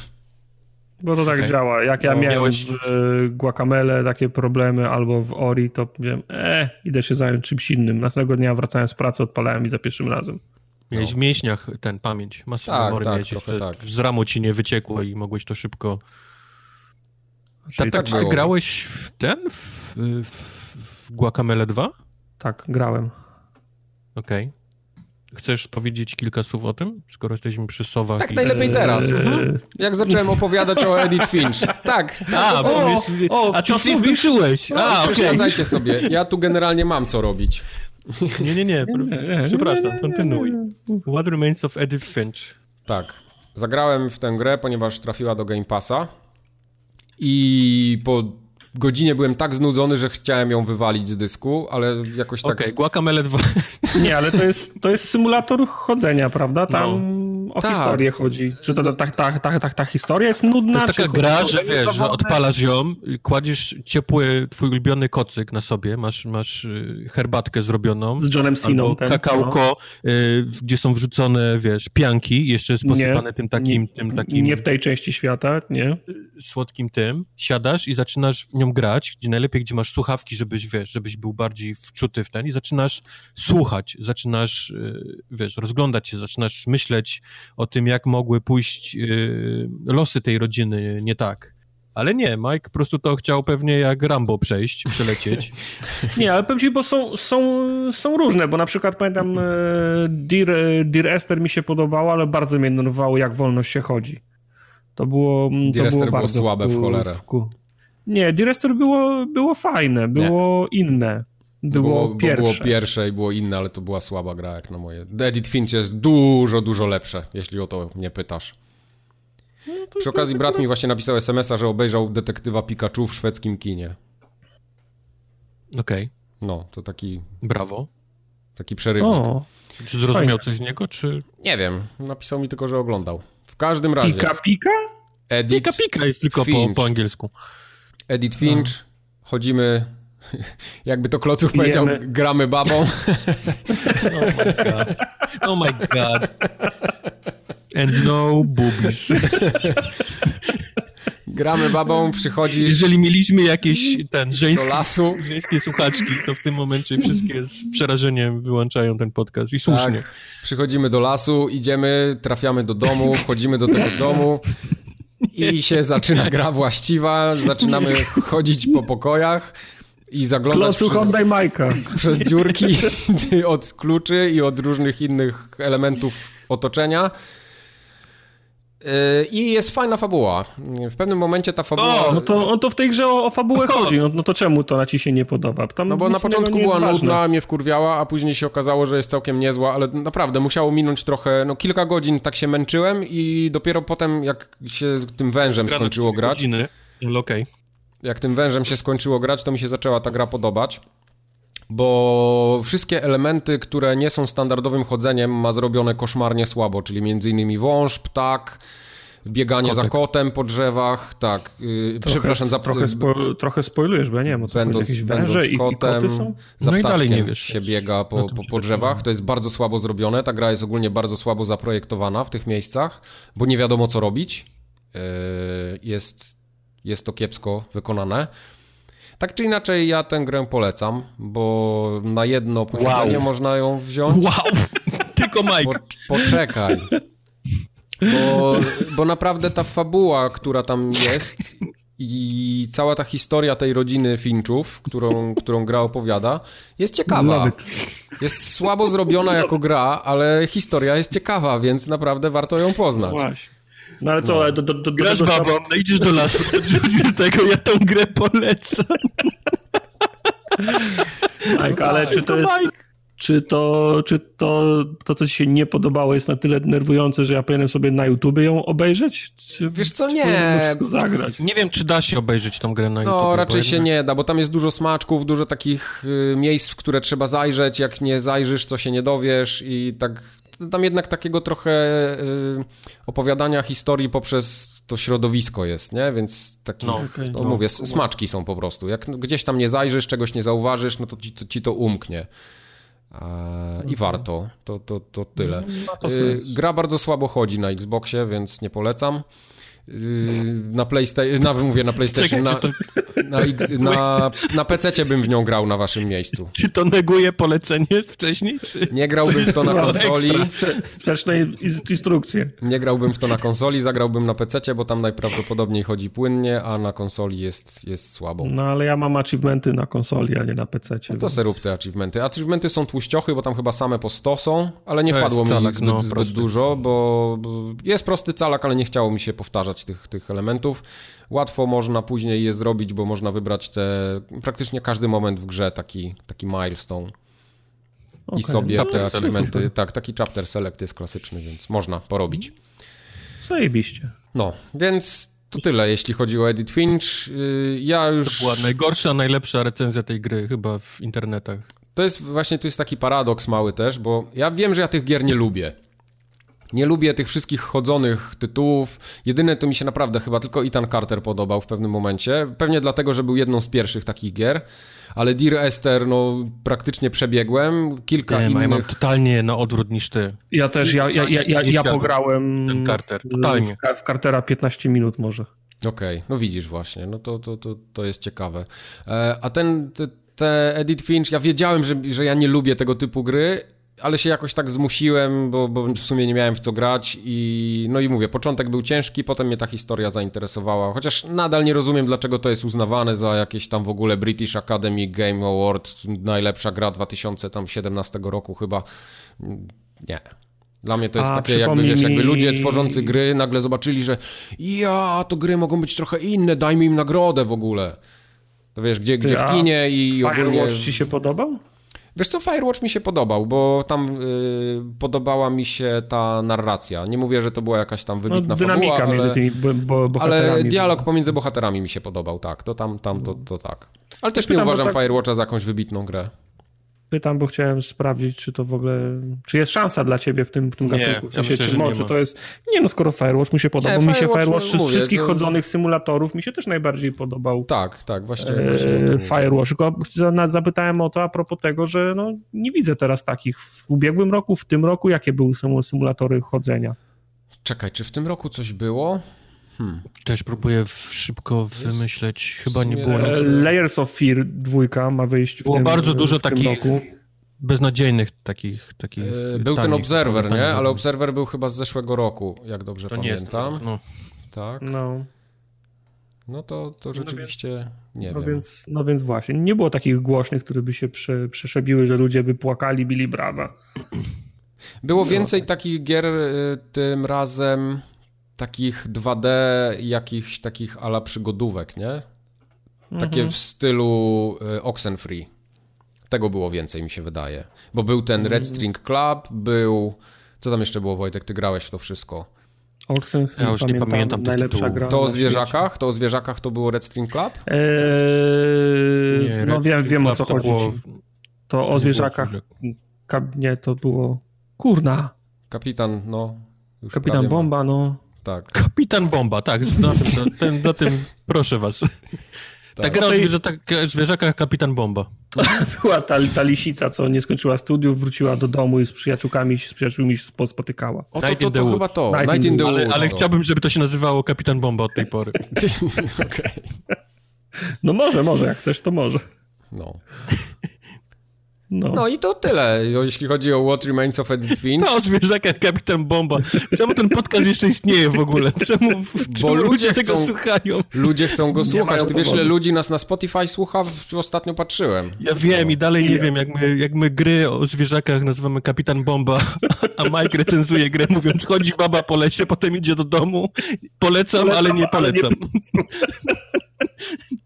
Bo to tak okay. działa. Jak ja no, miałem miałeś... w Guacamele takie problemy albo w Ori, to wiem, e, idę się zająć czymś innym. Następnego dnia wracałem z pracy, odpalałem i za pierwszym razem. Miałeś no. w mięśniach ten pamięć, masę tak, memory tak, miałeś, tak. z ramu ci nie wyciekło i mogłeś to szybko... Czyli tak, tak ty grałeś w ten, w, w, w Guacamele 2? Tak, grałem. Okej. Okay. Chcesz powiedzieć kilka słów o tym, skoro jesteśmy przy sowach? Tak, i... najlepiej teraz. Mhm. Jak zacząłem [LAUGHS] opowiadać o Edith Finch. Tak. A, bo jest... o, a ty skończyłeś. No, a, okay. sobie. Ja tu generalnie mam co robić. [LAUGHS] Nie, nie, nie. Przepraszam, kontynuuj. What Remains of Edith Finch. Tak. Zagrałem w tę grę, ponieważ trafiła do Game Passa i po godzinie byłem tak znudzony, że chciałem ją wywalić z dysku, ale jakoś tak... Okej, okay, Guacamele 2. Nie, ale to jest, to jest symulator chodzenia, prawda? Tam no. O tak. historię chodzi. Czy to, ta, ta, ta, ta, ta historia jest nudna? To jest taka gra, że wiesz, że odpalasz ją, kładziesz ciepły twój ulubiony kocyk na sobie, masz, masz y, herbatkę zrobioną. Z Johnem Siną. Albo kakałko, no. y, gdzie są wrzucone, wiesz, pianki, jeszcze jest posypane nie, tym takim, nie, tym takim... Nie w tej części świata, nie? Słodkim tym. Siadasz i zaczynasz nią grać, gdzie najlepiej, gdzie masz słuchawki, żebyś, wiesz, żebyś był bardziej wczuty w ten i zaczynasz słuchać, zaczynasz, y, wiesz, rozglądać się, zaczynasz myśleć, o tym, jak mogły pójść yy, losy tej rodziny nie tak. Ale nie, Mike po prostu to chciał pewnie jak Rambo przejść, przelecieć. [LAUGHS] nie, ale powiem ci, bo są, są, są różne, bo na przykład pamiętam e, Dear, Dear Esther mi się podobało, ale bardzo mnie nerwowało, jak wolno się chodzi. To było, to Dear było, było bardzo słabe w, w cholerę. W, nie, Dear Esther było, było fajne, było nie. inne. Było, było pierwsze. Było pierwsze i było inne, ale to była słaba gra jak na moje. Edit Finch jest dużo, dużo lepsze, jeśli o to mnie pytasz. No Przy okazji brat mi właśnie napisał SMS-a, że obejrzał detektywa Pikachu w szwedzkim kinie. Okej. Okay. No, to taki... Brawo. Taki przerywnik. O, czy zrozumiał fajnie. coś z niego, czy... Nie wiem, napisał mi tylko, że oglądał. W każdym razie... Pika Pika? Edit Pika Pika jest tylko po, po, angielsku. Edit Finch, no. chodzimy [LAUGHS] jakby to Klocuch powiedział, gramy babą. [LAUGHS] oh my god. Oh my god. And no boobies. [LAUGHS] Gramy babą, przychodzisz... Jeżeli mieliśmy jakieś ten żeńskie, do lasu. żeńskie słuchaczki, to w tym momencie wszystkie z przerażeniem wyłączają ten podcast i słusznie. Tak, przychodzimy do lasu, idziemy, trafiamy do domu, wchodzimy do tego domu i się zaczyna gra właściwa, zaczynamy chodzić po pokojach i zaglądać Klosu, przez, Majka. [LAUGHS] przez dziurki [LAUGHS] od kluczy i od różnych innych elementów otoczenia. Yy, I jest fajna fabuła. W pewnym momencie ta fabuła... O, no to, on to w tej grze o, o fabułę chodzi. No, no, to czemu to na ci się nie podoba? Tam no bo na początku była nudna, mnie wkurwiała, a później się okazało, że jest całkiem niezła, ale naprawdę musiało minąć trochę, no kilka godzin tak się męczyłem i dopiero potem jak się tym wężem skończyło grać... Godziny. Okej. Okay jak tym wężem się skończyło grać, to mi się zaczęła ta gra podobać. Bo wszystkie elementy, które nie są standardowym chodzeniem, ma zrobione koszmarnie słabo, czyli między innymi wąż, ptak, bieganie Kotek. za kotem po drzewach, tak. Yy, trochę, przepraszam, za trochę, spo, trochę spoilujesz, bo ja nie wiem, o co będąc, jakieś węże i, kotem, i koty są? Za no i dalej nie wiesz. się biega po, po, po drzewach. To jest bardzo słabo zrobione. Ta gra jest ogólnie bardzo słabo zaprojektowana w tych miejscach, bo nie wiadomo co robić. Yy, jest jest to kiepsko wykonane. Tak czy inaczej, ja tę grę polecam, bo na jedno posiedzenie wow. można ją wziąć. Wow! [LAUGHS] Tylko Mike. Po, poczekaj. Bo, bo naprawdę ta fabuła, która tam jest i cała ta historia tej rodziny Finchów, którą, którą gra opowiada, jest ciekawa. Jest słabo zrobiona jako gra, ale historia jest ciekawa, więc naprawdę warto ją poznać. Właśnie. No ale co, no. do, do, do, Grasz do babą, no idziesz do lasu, [LAUGHS] do tego ja tą grę polecam. Mike, ale czy to jest... Czy to, czy to, to, co ci się nie podobało, jest na tyle denerwujące, że ja powinienem sobie na YouTube ją obejrzeć? Czy, Wiesz co, nie. zagrać? Nie wiem, czy da się obejrzeć tą grę na no, YouTube. No, raczej się nie da, bo tam jest dużo smaczków, dużo takich y, miejsc, w które trzeba zajrzeć. Jak nie zajrzysz, to się nie dowiesz i tak tam jednak takiego trochę y, opowiadania historii poprzez to środowisko jest, nie? Więc taki, no, okay, no, no, mówię, smaczki są po prostu. Jak gdzieś tam nie zajrzysz, czegoś nie zauważysz, no to ci to, ci to umknie. E, I warto, to, to, to tyle. No, to y, Gra bardzo słabo chodzi na Xboxie, więc nie polecam. Yy, na PlayStation, na, mówię na PlayStation, na, na, na, na PC bym w nią grał na waszym miejscu. Czy to neguje polecenie wcześniej? Czy... Nie grałbym w to na konsoli. Sprzeczne instrukcje. Nie grałbym w to na konsoli, zagrałbym na PC, bo tam najprawdopodobniej chodzi płynnie, a na konsoli jest, jest słabo. No ale ja mam achievementy na konsoli, a nie na PC. No to więc... rób te achievementy. Achievementy są tłuściochy, bo tam chyba same po 100 są, ale nie wpadło mi calak, zbyt, no, zbyt dużo, bo jest prosty calak, ale nie chciało mi się powtarzać tych, tych elementów. Łatwo można później je zrobić, bo można wybrać te praktycznie każdy moment w grze taki, taki milestone. Okay. I sobie chapter te elementy, tak, taki chapter select jest klasyczny, więc można porobić. Zajebiście. No, więc to tyle, jeśli chodzi o Edit Finch. Y, ja już... To była najgorsza, najlepsza recenzja tej gry chyba w internetach. To jest właśnie, tu jest taki paradoks mały też, bo ja wiem, że ja tych gier nie lubię. Nie lubię tych wszystkich chodzonych tytułów. Jedyne to mi się naprawdę chyba tylko Ethan Carter podobał w pewnym momencie. Pewnie dlatego, że był jedną z pierwszych takich gier. Ale Dear Esther, no praktycznie przebiegłem. Kilka nie, innych... Ja mam totalnie na odwrót niż ty. Ja też, ja, ja, ja, ja, ja pograłem Ten Carter, totalnie. W, w Cartera 15 minut może. Okej, okay, no widzisz właśnie, no to, to, to, to jest ciekawe. E, a ten, te, te Edit Finch, ja wiedziałem, że, że ja nie lubię tego typu gry, ale się jakoś tak zmusiłem, bo, bo w sumie nie miałem w co grać i no i mówię, początek był ciężki, potem mnie ta historia zainteresowała, chociaż nadal nie rozumiem, dlaczego to jest uznawane za jakieś tam w ogóle British Academy Game Award, najlepsza gra 2017 roku chyba. Nie. Dla mnie to jest A, takie jakby, wiesz, jakby ludzie tworzący gry nagle zobaczyli, że ja, to gry mogą być trochę inne, dajmy im nagrodę w ogóle. To wiesz, gdzie, gdzie w kinie i Firewatch ogólnie... ci się podobał? Wiesz co, Firewatch mi się podobał, bo tam y, podobała mi się ta narracja. Nie mówię, że to była jakaś tam wybitna no, dynamika fabuła, między ale, tymi bo, bohaterami. Ale dialog pomiędzy bohaterami mi się podobał, tak. To tam, tam to, to tak. Ale też nie uważam tak... Firewatcha za jakąś wybitną grę. Pytam, bo chciałem sprawdzić, czy to w ogóle, czy jest szansa dla ciebie w tym, w tym nie, gatunku. W sensie, ja myślę, czy, mo, czy to jest, nie no, skoro Firewatch mi się podobał, nie, mi się Firewatch z wszystkich to... chodzonych symulatorów mi się też najbardziej podobał. Tak, tak, właśnie. E, właśnie Firewatch, tylko zapytałem o to a propos tego, że no, nie widzę teraz takich. W ubiegłym roku, w tym roku, jakie były symulatory chodzenia? Czekaj, czy w tym roku coś było? Hmm. Też próbuję szybko wymyśleć. Chyba nie było nic. Layers of Fear dwójka ma wyjść było w tym bardzo dużo takich roku. beznadziejnych takich. takich e, był ten Observer, nie? Ale Observer był chyba z zeszłego roku, jak dobrze to pamiętam. Nie no. Tak. No. No to, to rzeczywiście no więc, nie no wiem. Więc, no więc właśnie, nie było takich głośnych, które by się prze, przeszebiły, że ludzie by płakali, bili brawa. Było więcej takich gier y, tym razem takich 2D, jakichś takich ala przygodówek, nie? Takie mhm. w stylu y, Oxenfree. Tego było więcej, mi się wydaje. Bo był ten Red mhm. String Club, był... Co tam jeszcze było, Wojtek? Ty grałeś w to wszystko. Oxenfree, ja już pamiętam, nie pamiętam najlepsza gra To o zwierzakach? To o zwierzakach to było Red String Club? Eee, nie, no wiem, wiem o co to chodzi. Było... To o zwierzakach... Nie, to było... Kurna. Kapitan, no... Kapitan Bomba, no... Tak. Kapitan Bomba, tak, na tym, ten, na tym proszę was. Tak. Ta gra o zwierzakach, zwierzakach Kapitan Bomba. [LAUGHS] Była ta, ta lisica, co nie skończyła studiów, wróciła do domu i z przyjaciółkami, z przyjaciółmi się spotykała. O, to, to, to, to chyba to. Night, Night in the Ale, ale chciałbym, żeby to się nazywało Kapitan Bomba od tej pory. [LAUGHS] okay. No może, może, jak chcesz, to może. No. No. no. i to tyle, jeśli chodzi o What Remains of Edith [LAUGHS] Finch. No, zwierzaka Kapitan Bomba. Czemu ten podcast jeszcze istnieje w ogóle? Czemu, Bo czemu ludzie chcą, tego słuchają? Ludzie chcą go słuchać. Ty wiesz, ile ludzi nas na Spotify słucha? Ostatnio patrzyłem. Ja wiem no. i dalej nie wiem, jak my, jak my gry o zwierzakach nazywamy Kapitan Bomba, [LAUGHS] a Mike recenzuje grę mówiąc, chodzi baba po lesie, potem idzie do domu, polecam, polecam ale nie polecam. Ale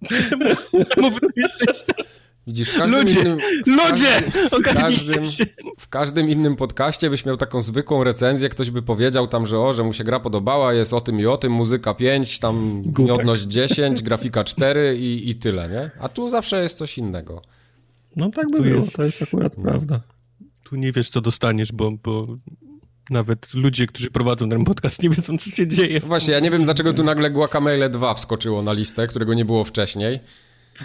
nie... [LAUGHS] czemu, czemu wy jeszcze jesteście? Widzisz, w każdym ludzie, innym, w ludzie, każdym, w, każdym, w każdym innym podcaście byś miał taką zwykłą recenzję, ktoś by powiedział tam, że o, że mu się gra podobała, jest o tym i o tym, muzyka 5, tam miodność 10, grafika 4 i, i tyle, nie? A tu zawsze jest coś innego. No tak by tu było, jest, to jest akurat no. prawda. Tu nie wiesz, co dostaniesz, bo, bo nawet ludzie, którzy prowadzą ten podcast, nie wiedzą, co się dzieje. Właśnie, ja nie wiem, dlaczego tu nagle Guacamele 2 wskoczyło na listę, którego nie było wcześniej.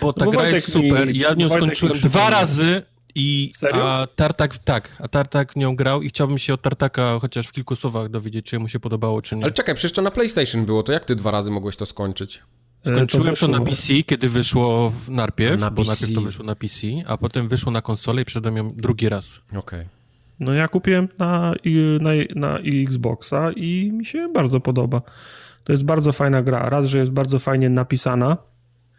Bo ta no gra jest super. I ja nią skończyłem dwa razy i Serio? a Tartak tak, a Tartak nią grał i chciałbym się od Tartaka chociaż w kilku słowach dowiedzieć, czy mu się podobało, czy nie. Ale czekaj, przecież to na PlayStation było, to jak ty dwa razy mogłeś to skończyć? E, Skończyłem to, to, na PC, kiedy wyszło w najpierw, na bo PC. najpierw to wyszło na PC, a potem wyszło na konsolę i przeszedłem ją drugi raz. Okej. Okay. No ja kupiłem na, na, na Xboxa i mi się bardzo podoba. To jest bardzo fajna gra. Raz, że jest bardzo fajnie napisana,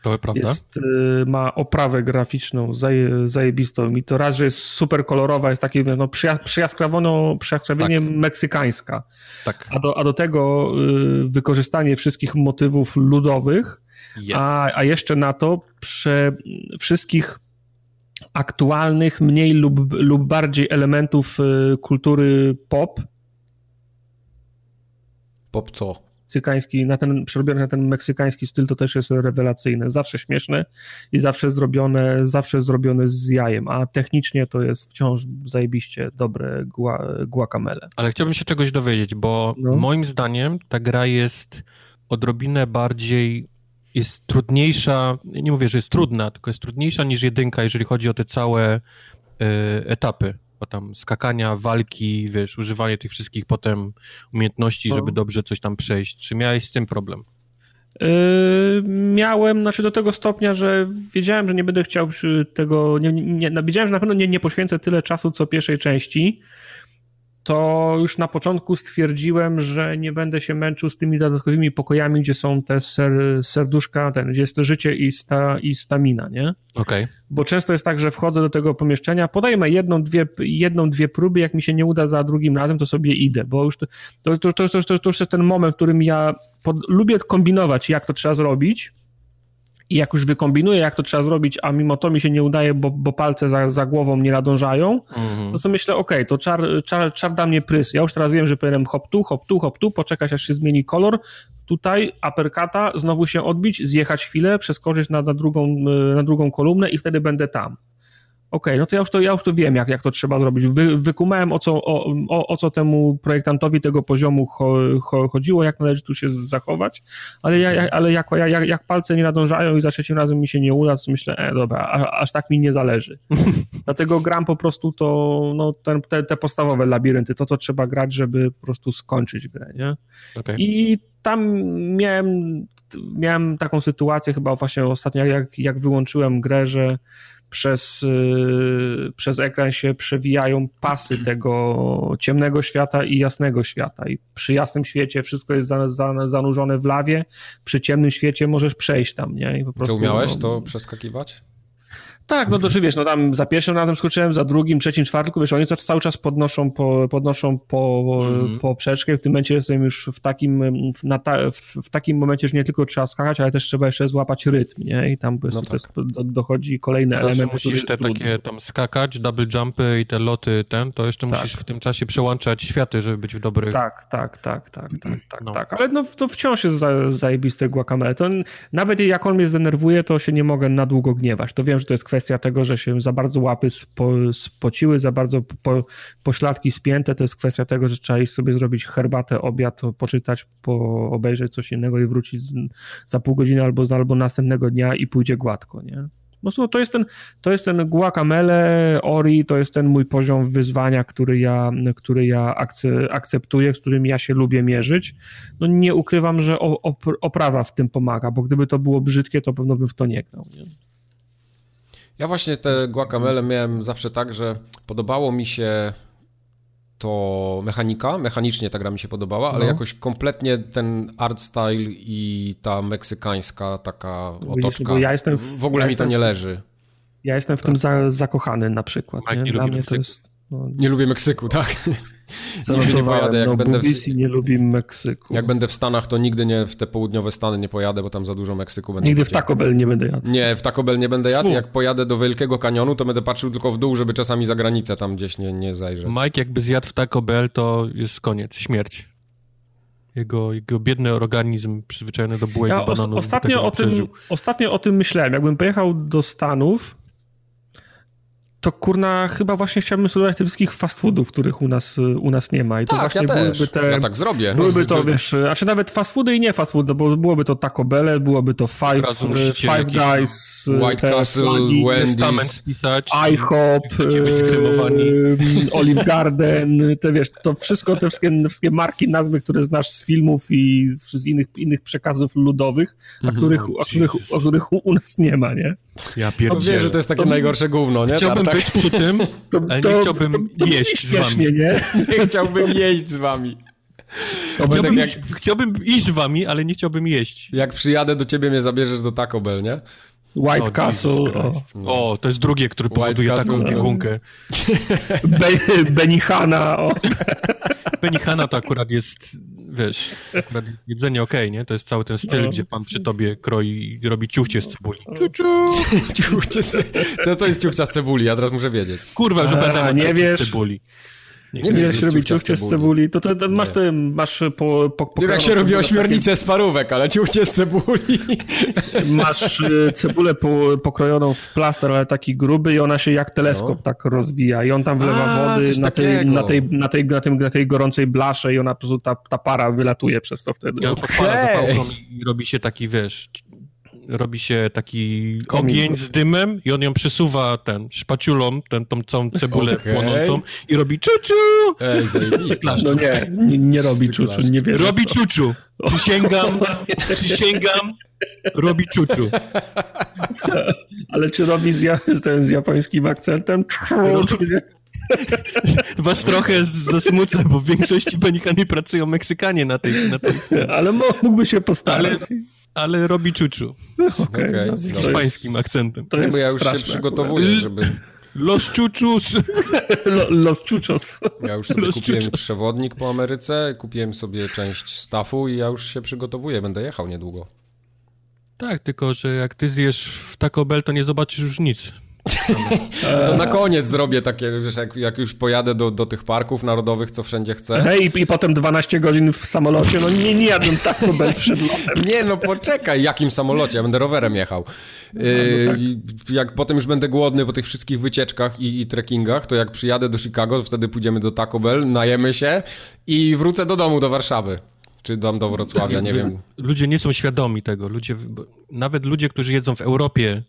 to prawda. Jest, y, ma oprawę graficzną zaje, zajebistą i to raz, że jest super kolorowa, jest takie no, przyjaskrawienie tak. meksykańska. Tak. A, do, a do tego y, wykorzystanie wszystkich motywów ludowych, yes. a, a jeszcze na to prze, wszystkich aktualnych, mniej lub, lub bardziej elementów y, kultury pop. Pop co? Meksykański, na ten, przerobiony na ten meksykański styl, to też jest rewelacyjne. Zawsze śmieszne i zawsze zrobione, zawsze zrobione z jajem, a technicznie to jest wciąż zajebiście dobre guacamele. Ale chciałbym się czegoś dowiedzieć, bo no. moim zdaniem ta gra jest odrobinę bardziej jest trudniejsza, nie mówię, że jest trudna, tylko jest trudniejsza niż jedynka, jeżeli chodzi o te całe y, etapy bo tam skakania, walki, wiesz, używanie tych wszystkich potem umiejętności, no. żeby dobrze coś tam przejść. Czy miałeś z tym problem? Yy, miałem, znaczy do tego stopnia, że wiedziałem, że nie będę chciał tego, nie, nie, no, wiedziałem, że na pewno nie, nie poświęcę tyle czasu co pierwszej części, to już na początku stwierdziłem, że nie będę się męczył z tymi dodatkowymi pokojami, gdzie są te ser, serduszka, ten, gdzie jest to życie i, sta, i stamina, nie? Okej. Okay. Bo często jest tak, że wchodzę do tego pomieszczenia, podajmy jedną, dwie, jedną, dwie próby, jak mi się nie uda za drugim razem, to sobie idę, bo już to, to, to, to, to, to już jest ten moment, w którym ja pod, lubię kombinować, jak to trzeba zrobić, i jak już wykombinuję, jak to trzeba zrobić, a mimo to mi się nie udaje, bo, bo palce za, za głową nie nadążają, mhm. to sobie myślę, okej, okay, to czar, czar, czar da mnie prys. Ja już teraz wiem, że powinienem hop tu, hop tu, hop tu, poczekać aż się zmieni kolor, tutaj uppercutta, znowu się odbić, zjechać chwilę, przeskoczyć na, na, drugą, na drugą kolumnę i wtedy będę tam. Okej, okay, no to ja już to, ja już to wiem, jak, jak to trzeba zrobić. Wy, wykumałem, o co, o, o, o, co temu projektantowi tego poziomu cho, cho, chodziło, jak należy tu się zachować, ale, ja, ale jak, jak, jak palce nie nadążają i za trzecim razem mi się nie uda, to myślę, e, dobra, a, aż tak mi nie zależy. [LAUGHS] Dlatego gram po prostu to, no, ten, te, te podstawowe labirynty, to, co trzeba grać, żeby po prostu skończyć grę, nie? Okay. I tam miałem, miałem taką sytuację chyba właśnie ostatnio, jak, jak wyłączyłem grę, że przez, y, przez ekran się przewijają pasy tego ciemnego świata i jasnego świata. I przy jasnym świecie wszystko jest za, za, zanurzone w lawie, przy ciemnym świecie możesz przejść tam, nie? I po prostu, Co umiałeś no, to przeskakiwać? Tak, no to czy wiesz, no tam za pierwszym razem skoczyłem, za drugim, trzecim, czwartym, wiesz, oni cały czas podnoszą po, podnoszą po, mm. poprzeczkę, w tym momencie jestem już w takim, ta, w, w, takim momencie, że nie tylko trzeba skakać, ale też trzeba jeszcze złapać rytm, nie? I tam no tak. do, dochodzi kolejny Teraz element. musisz te takie tam skakać, double jumpy i te loty ten, to jeszcze tak. musisz w tym czasie przełączać światy, żeby być w dobrych... Tak, tak, tak, tak, tak, tak, no. tak, ale no to wciąż jest za, zajebiste guacamole. To nawet jak on mnie zdenerwuje, to się nie mogę na długo gniewać. To wiem, że to jest kwestia tego, że się za bardzo łapy spo, spociły, za bardzo po, pośladki spięte, to jest kwestia tego, że trzeba iść sobie zrobić herbatę, obiad, poczytać, po, obejrzeć coś innego i wrócić za pół godziny albo, albo następnego dnia i pójdzie gładko, nie? No, to jest ten, to jest ten guacamele, ori, to jest ten mój poziom wyzwania, który ja, który ja akceptuję, z którym ja się lubię mierzyć. No nie ukrywam, że oprawa w tym pomaga, bo gdyby to było brzydkie, to pewno bym w to nie grał. Nie? Ja właśnie te guacamele miałem zawsze tak, że podobało mi się to mechanika, mechanicznie ta gra mi się podobała, ale no. jakoś kompletnie ten art style i ta meksykańska taka otoczka, ja jestem w, w ogóle ja mi to nie leży. Ja jestem w tak. tym za, zakochany na przykład. Nie? Dla mnie to jest... No... Nie lubię Meksyku, tak? Nigdy nie pojadę. Jak no, będę w... nie lubi Meksyku. Jak będę w Stanach, to nigdy nie w te południowe Stany nie pojadę, bo tam za dużo Meksyku będę Nigdy w Taco Bell nie będę jadł. Nie, w Taco Bell nie będę jadł. Jak pojadę do Wielkiego Kanionu, to będę patrzył tylko w dół, żeby czasami za granicę tam gdzieś nie, nie zajrzeć. Mike jakby zjadł w Taco Bell, to jest koniec, śmierć. Jego, jego biedny organizm przyzwyczajony do bułek ja i bananów. Ostatnio o, tym, ostatnio o tym myślałem. Jakbym pojechał do Stanów, to kurna, chyba właśnie chciałbym spróbować tych wszystkich fast foodów, których u nas, u nas nie ma. I to tak, właśnie ja byłyby te. Ja tak zrobię. Byłyby to, [LAUGHS] wiesz, a czy nawet fast foody i nie fast food, no bo byłoby to Taco Bell, byłoby to Five, five Guys, White Castle, Wendy's, IHOP, [LAUGHS] Olive Garden, te wiesz, to wszystko, te wszystkie, wszystkie marki, nazwy, które znasz z filmów i z innych, innych przekazów ludowych, a mhm. których, o, których, o których u nas nie ma, nie? Ja pierdzielę. Że to jest takie to... najgorsze gówno, nie? Chciałbym tak. być przy tym, to, ale nie chciałbym to, jeść z wami. Nie? [LAUGHS] nie chciałbym jeść z wami. Chciałbym, jak... chciałbym iść z wami, ale nie chciałbym jeść. Jak przyjadę do ciebie, mnie zabierzesz do Taco Bell, nie? White o, Castle. O. o. to jest drugie, które White powoduje Castle, taką biegunkę. Be Benihana. O. [LAUGHS] Benihana to akurat jest wiesz, akurat jedzenie okej, okay, nie? To jest cały ten styl, no. gdzie pan przy tobie kroi i robi ciuchcie z cebuli. [LAUGHS] ciuchcie z... Co to jest ciuchcia z cebuli? Ja teraz muszę wiedzieć. Kurwa, że będę nie wiesz. z cebuli. Nie, nie wiem, jak się robi ciuchcie z cebuli. To, to, to masz, ty, masz po, po, po Nie wiem, jak się robi ośmiornicę takie... z parówek, ale ciuchcie z cebuli. [LAUGHS] Masz y, cebulę po, pokrojoną w plaster, ale taki gruby i ona się jak teleskop no. tak rozwija i on tam wlewa A, wody na tej, na, tej, na, tej, na, tym, na tej gorącej blasze i ona po prostu ta, ta para wylatuje przez to wtedy. Ja to para zapałką i robi się taki, wiesz, robi się taki ogień z dymem i on ją przesuwa ten szpaciulą, ten, tą całą cebulę okay. płonącą i robi czuczu! Ej, No nie, nie, nie robi czuczu, nie wierzę. Robi czuczu. Przysięgam, przysięgam, robi czuczu. [LAUGHS] Ale czy robi z, z, z japońskim akcentem? [LAUGHS] Was trochę zasmucę, bo w większości Benihany pracują Meksykanie na tej... Na tej... Ale mógłby się postarać. Ale, ale robi czuczu. Okej. Okay, z hiszpańskim akcentem. To jest bo ja już się przygotowuję, żeby... Los Chuchus. [LAUGHS] Los Chuchos. Ja już sobie Los kupiłem Chuchos. przewodnik po Ameryce, kupiłem sobie część staffu i ja już się przygotowuję, będę jechał niedługo. Tak, tylko że jak ty zjesz w Taco Bell, to nie zobaczysz już nic. To na koniec zrobię takie, wiesz, jak, jak już pojadę do, do tych parków narodowych, co wszędzie chcę. Hej, i, i potem 12 godzin w samolocie, no nie, nie jadłem Taco Bell przed lotem. Nie, no poczekaj, jakim samolocie? Ja będę rowerem jechał. No, no tak. Jak potem już będę głodny po tych wszystkich wycieczkach i, i trekkingach, to jak przyjadę do Chicago, to wtedy pójdziemy do Taco Bell, najemy się i wrócę do domu, do Warszawy. Czy dam do Wrocławia, nie wiem. Ludzie nie są świadomi tego. Ludzie, nawet ludzie, którzy jedzą w Europie y,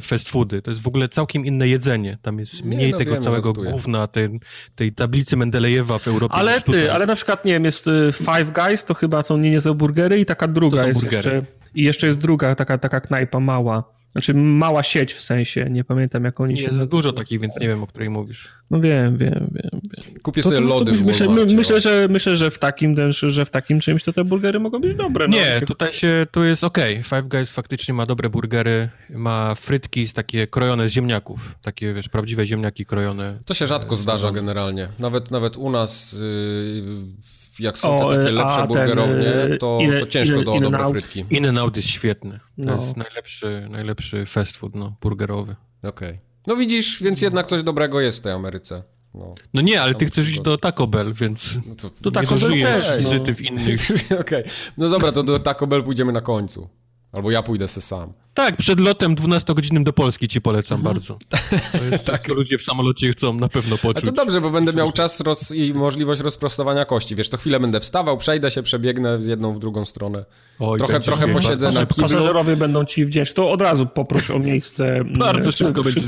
fast foody, to jest w ogóle całkiem inne jedzenie. Tam jest mniej no tego wiem, całego gówna, tej, tej tablicy Mendelejewa w Europie. Ale ty, ale na przykład, nie wiem, jest y, Five Guys, to chyba są nie niezłe burgery i taka druga jest burgery. jeszcze. I jeszcze jest druga, taka, taka knajpa mała znaczy mała sieć w sensie, nie pamiętam jak oni się Jest nazywa. dużo takich, więc nie wiem, o której mówisz. No wiem, wiem, wiem. wiem. Kupię sobie to, to, lody w myślę, myślę, że, myślę, że w takim że w takim czymś to te burgery mogą być dobre. No, nie, się... tutaj się, tu jest ok. Five Guys faktycznie ma dobre burgery, ma frytki z takie krojone z ziemniaków. Takie, wiesz, prawdziwe ziemniaki krojone. To się rzadko zdarza generalnie. Nawet, nawet u nas... Yy jak są o, te takie lepsze burgerownie, ten, to, to ciężko in, do in dobre frytki. In Out jest świetny. To no. jest najlepszy, najlepszy fast food no, burgerowy. Okej. Okay. No widzisz, więc jednak coś dobrego jest w tej Ameryce. No, no nie, ale ty chcesz iść do Taco Bell, więc no to, to Taco Bell też, wizyty no. w innych. [LAUGHS] Okej, okay. no dobra, to do Taco Bell pójdziemy na końcu. Albo ja pójdę se sam. Tak, przed lotem 12-godzinnym do Polski ci polecam mhm. bardzo. [LAUGHS] To jest tak. co ludzie w samolocie chcą na pewno poczuć. A to dobrze, bo będę miał czas roz... i możliwość rozprostowania kości. Wiesz, co chwilę będę wstawał, przejdę się, przebiegnę z jedną w drugą stronę. Oj, trochę trochę posiedzę na kiblu. Pasażerowie będą ci wdzięczni. To od razu poproś o miejsce. [LAUGHS] Mm, bardzo szybko będzie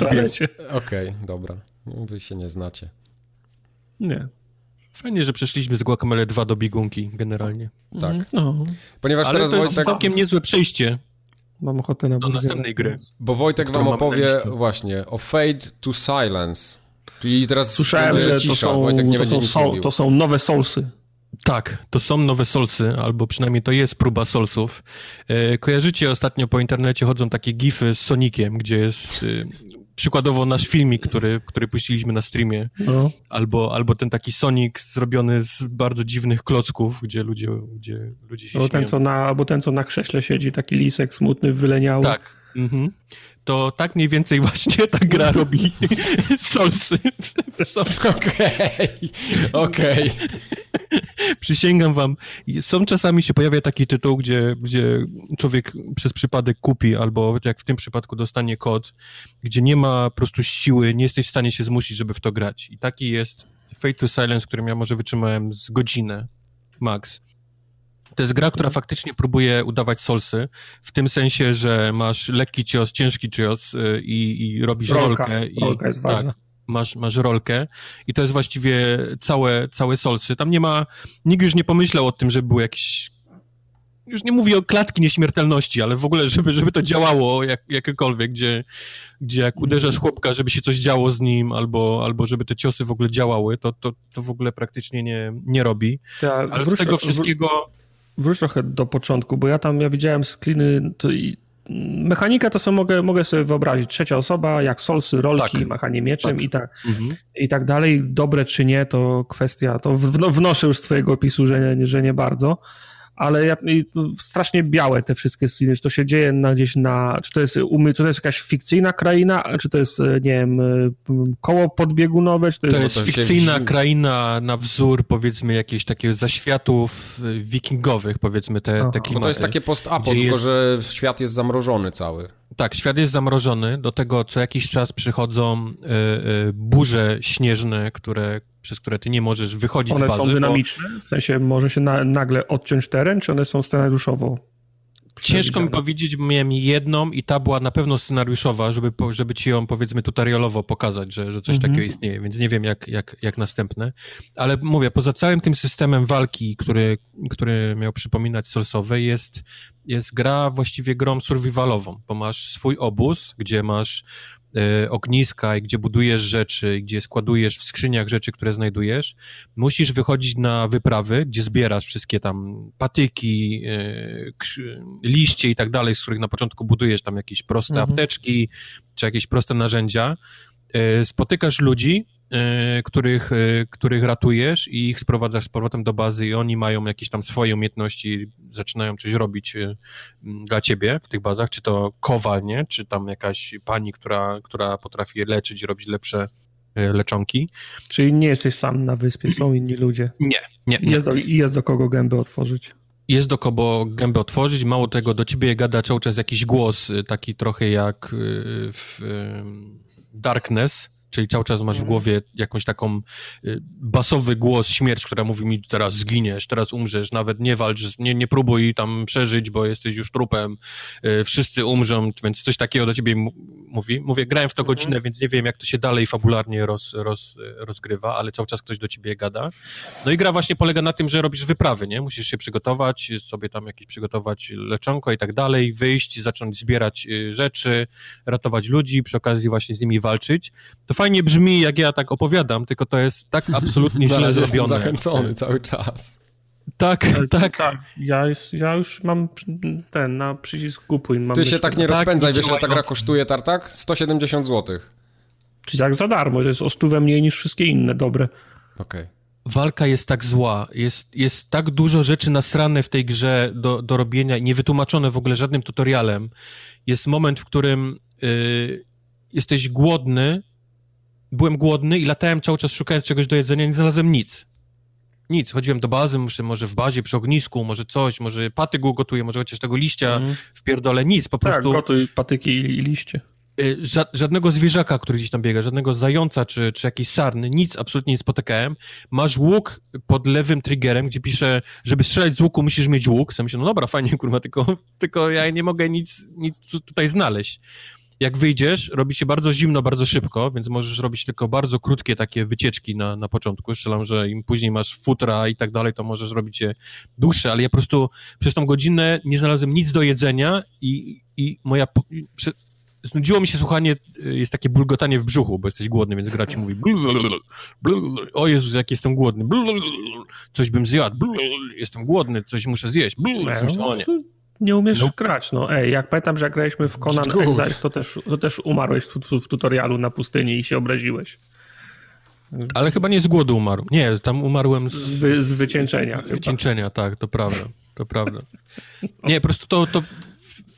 Okej, okay, dobra. Wy się nie znacie. Nie. Fajnie, że przeszliśmy z Guacamole 2 do biegunki generalnie. Tak. No. Ponieważ Ale teraz to jest Wojtek... całkiem niezłe przejście Mam ochotę na do następnej gry. Bo Wojtek wam opowie właśnie o Fade to Silence. Czyli teraz Słyszałem, że to są, Wojtek nie to, będzie są, to są nowe Soulsy. Tak, to są nowe Soulsy, albo przynajmniej to jest próba Soulsów. E, kojarzycie ostatnio po internecie chodzą takie gify z Soniciem, gdzie jest e, przykładowo nasz filmik, który, który puściliśmy na streamie, no. albo, albo ten taki Sonic zrobiony z bardzo dziwnych klocków, gdzie ludzie, gdzie ludzie się albo ten, co na, albo ten, co na krześle siedzi, taki lisek smutny, wyleniały. Tak. Mhm. To tak mniej więcej [LAUGHS] właśnie ta gra robi solsy. Okej, okej. Przysięgam wam, są czasami się pojawia taki tytuł, gdzie, gdzie człowiek przez przypadek kupi, albo jak w tym przypadku dostanie kod, gdzie nie ma po prostu siły, nie jesteś w stanie się zmusić, żeby w to grać. I taki jest Fate to Silence, którym ja może wytrzymałem z godzinę max. To jest gra, która mhm. faktycznie próbuje udawać solsy, w tym sensie, że masz lekki cios, ciężki cios y, i, i robisz Rolka. rolkę. I, Rolka jest tak, ważna masz, masz rolkę i to jest właściwie całe, całe solsy. Tam nie ma, nikt już nie pomyślał o tym, żeby było jakieś już nie mówię o klatki nieśmiertelności, ale w ogóle, żeby, żeby to działało jak, jakiekolwiek, gdzie, gdzie jak uderzasz chłopka, żeby się coś działo z nim, albo, albo żeby te ciosy w ogóle działały, to, to, to w ogóle praktycznie nie, nie robi. Tak, ale wróć, z tego wszystkiego... Wróć trochę do początku, bo ja tam, ja widziałem screeny, to i Mechanika to sobie mogę, mogę sobie wyobrazić. Trzecia osoba, jak solsy, rolki, tak. machanie mieczem tak. I, tak, mhm. i tak dalej. Dobre czy nie, to kwestia, to wnoszę już z twojego opisu, że nie, że nie bardzo ale ja, strasznie białe te wszystkie sceny, czy to się dzieje na, gdzieś na, czy to jest umy, czy to jest jakaś fikcyjna kraina, czy to jest, nie wiem, koło podbiegunowe, czy to jest... To jest fikcyjna kraina na wzór, powiedzmy, jakichś takich zaświatów y, wikingowych, powiedzmy, te, te klimaty. to jest takie post-apo, tylko jest... że świat jest zamrożony cały. Tak, świat jest zamrożony, do tego co jakiś czas przychodzą y, y, burze śnieżne, które przez które ty nie możesz wychodzić one z bazy. One są dynamiczne? Bo... W sensie może się na, nagle odciąć teren, czy one są scenariuszowo? Ciężko mi powiedzieć, bo miałem jedną i ta była na pewno scenariuszowa, żeby, żeby ci ją powiedzmy tutorialowo pokazać, że, że coś mhm. takiego istnieje, więc nie wiem jak, jak, jak następne. Ale mówię, poza całym tym systemem walki, który, który miał przypominać Soulsowe, jest, jest gra właściwie grą survivalową, bo masz swój obóz, gdzie masz ogniska i gdzie budujesz rzeczy, gdzie składujesz w skrzyniach rzeczy, które znajdujesz, musisz wychodzić na wyprawy, gdzie zbierasz wszystkie tam patyki, e, liście i tak dalej, z których na początku budujesz tam jakieś proste mhm. apteczki, czy jakieś proste narzędzia. E, spotykasz ludzi, których, e, których ratujesz i ich sprowadzasz z powrotem do bazy i oni mają jakieś tam swoje umiejętności, zaczynają coś robić e, dla ciebie w tych bazach, czy to kowal, nie? Czy tam jakaś pani, która, która potrafi leczyć i robić lepsze leczonki. Czyli nie jesteś sam na wyspie, są [CLEARS THROAT] inni ludzie. Nie, nie. nie. Jest, do, jest do kogo gębę otworzyć. Jest do kogo gębę otworzyć, mało tego, do ciebie gada cały czas jakiś głos, taki trochę jak w Darkness, czyli cały czas masz w mhm. głowie jakąś taką y, basowy głos, śmierć, która mówi mi teraz zginiesz, teraz umrzesz, nawet nie walcz, nie, nie próbuj tam przeżyć, bo jesteś już trupem, y, wszyscy umrzą, więc coś takiego do ciebie mówi. Mówię, grałem w to mhm. godzinę, więc nie wiem, jak to się dalej fabularnie roz, roz, rozgrywa, ale cały czas ktoś do ciebie gada. No i gra właśnie polega na tym, że robisz wyprawy, nie? Musisz się przygotować, sobie tam jakieś przygotować leczonko i tak dalej, wyjść, zacząć zbierać y, rzeczy, ratować ludzi, przy okazji właśnie z nimi walczyć. To fajnie brzmi, jak ja tak opowiadam, tylko to jest tak absolutnie [LAUGHS] źle zrobione. Jestem zachęcony cały czas. Tak, tak. tak. Ja, jest, ja już mam ten na przycisk kupuj. Mam Ty się tak nie tak, rozpędzaj, wiesz, ile ta gra kosztuje, Tartak? 170 zł. Czyli tak za darmo, to jest o stówę mniej niż wszystkie inne dobre. Okej. Okay. Walka jest tak zła, jest, jest tak dużo rzeczy nasrane w tej grze do, do robienia i niewytłumaczone w ogóle żadnym tutorialem. Jest moment, w którym yy, jesteś głodny, byłem głodny i latałem cały czas szukając czegoś do jedzenia, nie znalazłem nic. Nic. Chodziłem do bazy, muszę może w bazie, przy ognisku, może coś, może patyk ugotuję, może chociaż tego liścia mm. w pierdole, nic, po tak, prostu... Tak, gotuj patyki i, liście. Y, żadnego zwierzaka, który gdzieś tam biega, żadnego zająca czy, czy jakiejś sarny, nic absolutnie nie spotykałem. Masz łuk pod lewym triggerem, gdzie pisze, żeby strzelać z łuku musisz mieć łuk. Sam myślę, no dobra, fajnie, kurwa, tylko, tylko ja nie mogę nic, nic tutaj znaleźć jak wyjdziesz, robi się bardzo zimno, bardzo szybko, więc możesz robić tylko bardzo krótkie takie wycieczki na, na początku. Strzelam, że im później masz futra i tak dalej, to możesz robić je dłuższe, ale ja po prostu przez tą godzinę nie znalazłem nic do jedzenia i, i moja... Prze, znudziło mi się słuchanie, y, jest takie bulgotanie w brzuchu, bo jesteś głodny, więc gra ci mówi o Jezus, jak jestem głodny, coś bym zjadł, jestem głodny, coś muszę zjeść, o nie nie umiesz nope. grać. No ej, jak pamiętam, że jak graliśmy w Conan Exiles, to też, to też umarłeś w, w, w, tutorialu na pustyni i się obraziłeś. Ale chyba nie z głodu umarł. Nie, tam umarłem z... Z, z wycieńczenia. Z wycieńczenia, tak, to prawda. To prawda. [LAUGHS] Nie, po prostu to, to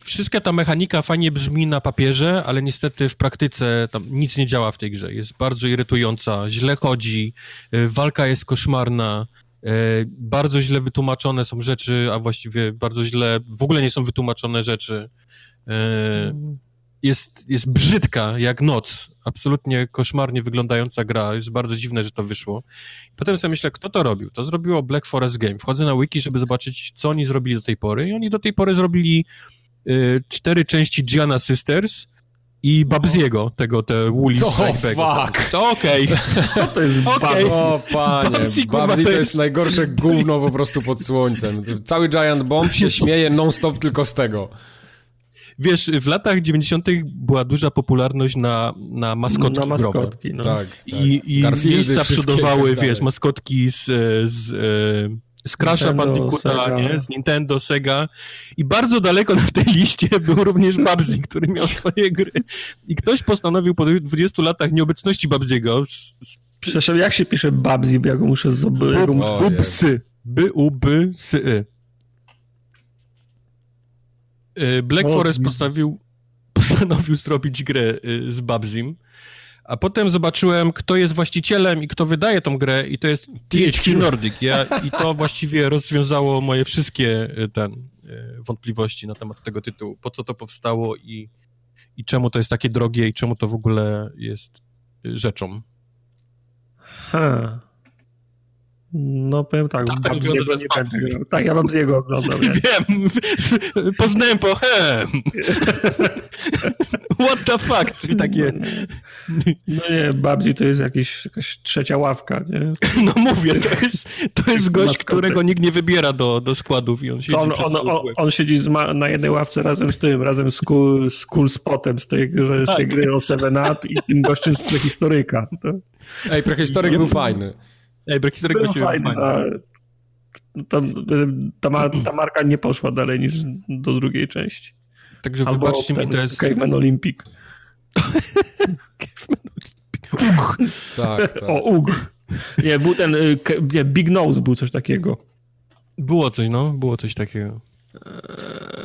wszystka ta mechanika fajnie brzmi na papierze, ale niestety w praktyce tam nic nie działa w tej grze. Jest bardzo irytująca, źle chodzi, y, walka jest koszmarna, bardzo źle wytłumaczone są rzeczy, a właściwie bardzo źle, w ogóle nie są wytłumaczone rzeczy. E, jest, jest brzydka jak noc, absolutnie koszmarnie wyglądająca gra, jest bardzo dziwne, że to wyszło. Potem sobie myślę, kto to robił? To zrobiło Black Forest Game. Wchodzę na wiki, żeby zobaczyć, co oni zrobili do tej pory i oni do tej pory zrobili y, cztery części Gianna Sisters, i Babziego, tego, te Woolly Oh, fuck! To okej. Okay. [LAUGHS] to jest okay. O, panie, Babsi, Babsi to jest najgorsze gówno po prostu pod słońcem. Cały Giant Bomb się śmieje non-stop tylko z tego. Wiesz, w latach 90. była duża popularność na, na maskotki Na maskotki, no. Tak, tak. I, i miejsca przodowały, tak wiesz, maskotki z, z, e, z Crash'a Bandicoota, nie? z Nintendo, Sega i bardzo daleko na tej liście [LAUGHS] był również Babsy, który miał swoje gry i ktoś postanowił po 20 latach nieobecności Babsiego Przepraszam, jak się pisze Babsy, bo ja go muszę zobaczyć. Bubsy. B u b s y Black Forest postanowił, [LAUGHS] postanowił zrobić grę y, z Babsim a potem zobaczyłem, kto jest właścicielem i kto wydaje tą grę i to jest THQ Nordic. Ja, I to właściwie rozwiązało moje wszystkie y, ten, y, wątpliwości na temat tego tytułu. Po co to powstało i, i czemu to jest takie drogie i czemu to w ogóle jest y, rzeczą. Ha. No powiem tak, tak Babziego nie będę Tak, ja Babziego oglądam. [LAUGHS] Wiem, [LAUGHS] poznałem po hem. [LAUGHS] What the fuck? I takie... No nie, Babzi to jest jakieś, jakaś trzecia ławka, nie? No mówię, to jest, to jest gość, którego nikt nie wybiera do, do składów i on siedzi on, on, on, on, siedzi na jednej ławce razem z tym, razem z Cool, z cool Spotem z tej, z tej tak. gry o Seven Up i tym gościem z prehistoryka. To... Ej, prehistoryk był fajny. Ej, Prehistoryk był fajny. fajny. Ta, ta, ta, marka nie poszła dalej niż do drugiej części. Także Albo wybaczcie mi, to jest... Caveman Olympic. Caveman Olympic. tak, [LAUGHS] tak. O, UG. Nie, był ten, y, nie, Big Nose był coś takiego. Było coś, no, było coś takiego.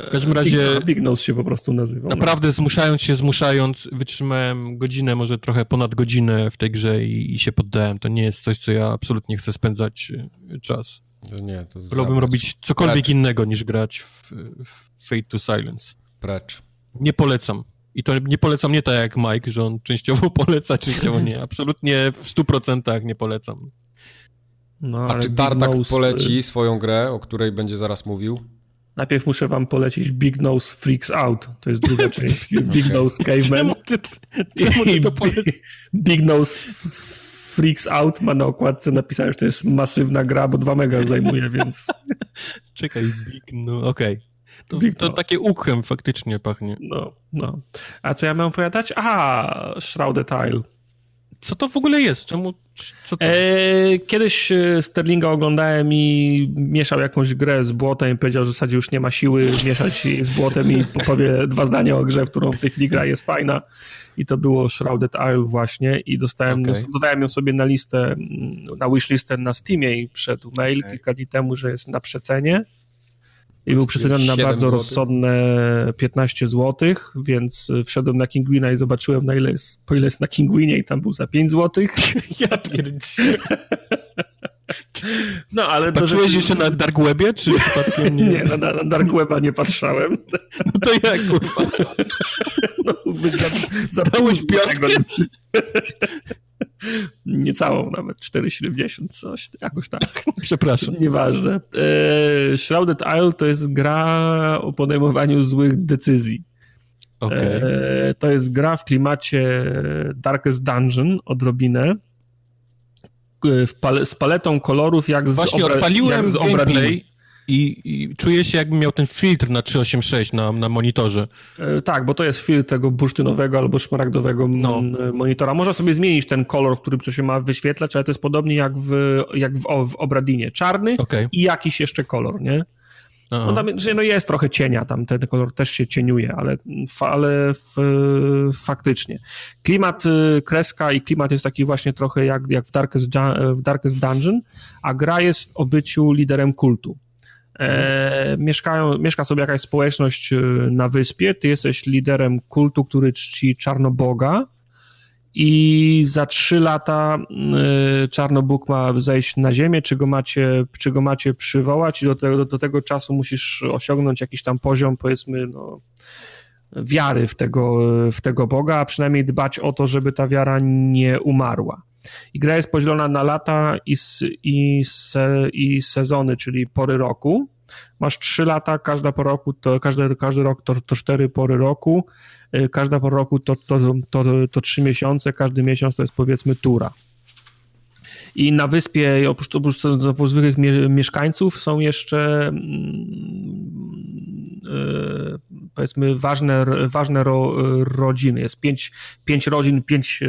W każdym razie... Big, Big Nose się po prostu nazywał. No. Naprawdę no. zmuszając się, zmuszając, wytrzymałem godzinę, może trochę ponad godzinę w tej grze i, i się poddałem. To nie jest coś, co ja absolutnie chcę spędzać y, czas. To nie, to Wolałbym robić cokolwiek Precz. innego niż grać w, w Fate to Silence. Precz. Nie polecam. I to nie polecam nie tak jak Mike, że on częściowo [LAUGHS] poleca, częściowo nie. Absolutnie w 100% nie polecam. No, A czy Tartak Nose... poleci swoją grę, o której będzie zaraz mówił? Najpierw muszę wam polecić Big Nose Freaks Out. To jest druga [LAUGHS] część. Big okay. Nose Caveman. Czemu ty, to Big Nose Freaks Out ma na okładce napisane, że to jest masywna gra, bo 2 mega zajmuje, więc... [LAUGHS] Czekaj, Big No, okej. Okay. To, Big to no. takie uchem faktycznie pachnie. No, no. A co ja mam opowiadać? Aha, Shrouded Tile. Co to w ogóle jest? Czemu? Co to? E, kiedyś e, Sterlinga oglądałem i mieszał jakąś grę z błotem i powiedział, że w zasadzie już nie ma siły mieszać z błotem i powie dwa zdania o grze, w którą w tej chwili gra jest fajna. I to było Shrouded Isle właśnie i dostałem, okay. dodałem ją sobie na listę, na wishlistę na Steamie i wszedł mail okay. kilka dni temu, że jest na przecenie i był przeceniony na bardzo zł. rozsądne 15 zł, więc wszedłem na Kingwina i zobaczyłem na ile jest, po ile jest na Kingwinie i tam był za 5 zł. [LAUGHS] Ja pierdzielę. [LAUGHS] No, ale Patrzyłeś rzeczy... jeszcze na Dark Webie, czy przypadkiem nie? [LAUGHS] Nie, na, na Dark Weba nie patrzałem. No to jak, kurwa? No, za, Dałeś piątkę? [LAUGHS] Niecałą nawet, 4,70 coś, jakoś tak. Przepraszam. Nieważne. E, Shrouded Isle to jest gra o podejmowaniu złych decyzji. Okay. E, to jest gra w klimacie Darkest Dungeon odrobinę pal z paletą kolorów jak Właśnie z Właśnie odpaliłem jak z gameplay i, i czuję się jakbym miał ten filtr na 386 na, na monitorze. E, tak, bo to jest filtr tego bursztynowego albo szmaragdowego no. monitora. Można sobie zmienić ten kolor, w którym to się ma wyświetlać, ale to jest podobnie jak w, jak w, w Obradinie. Czarny okay. i jakiś jeszcze kolor, nie? No, tam, no jest trochę cienia, tam ten kolor też się cieniuje, ale, ale w, faktycznie. Klimat, y, kreska i klimat jest taki właśnie trochę jak, jak w, Darkest, w Darkest Dungeon, a gra jest o byciu liderem kultu. E, mieszkają, mieszka sobie jakaś społeczność y, na wyspie, ty jesteś liderem kultu, który czci Czarnoboga, i za trzy lata y, Czarnobóg ma zejść na ziemię, czy go macie, czy go macie przywołać? I do tego, do tego czasu musisz osiągnąć jakiś tam poziom, powiedzmy, no, wiary w tego, w tego Boga, a przynajmniej dbać o to, żeby ta wiara nie umarła. I gra jest podzielona na lata i, i, se, i sezony, czyli pory roku. Masz trzy lata, każda po roku, to każdy, każdy rok to, to cztery pory roku Y, każda po roku to, to, to, to, trzy miesiące, każdy miesiąc to jest powiedzmy tura. I na wyspie, oprócz, oprócz, oprócz zwykłych mieszkańców, są jeszcze yy, powiedzmy ważne, ważne ro, rodziny. Jest pięć, pięć rodzin, pięć,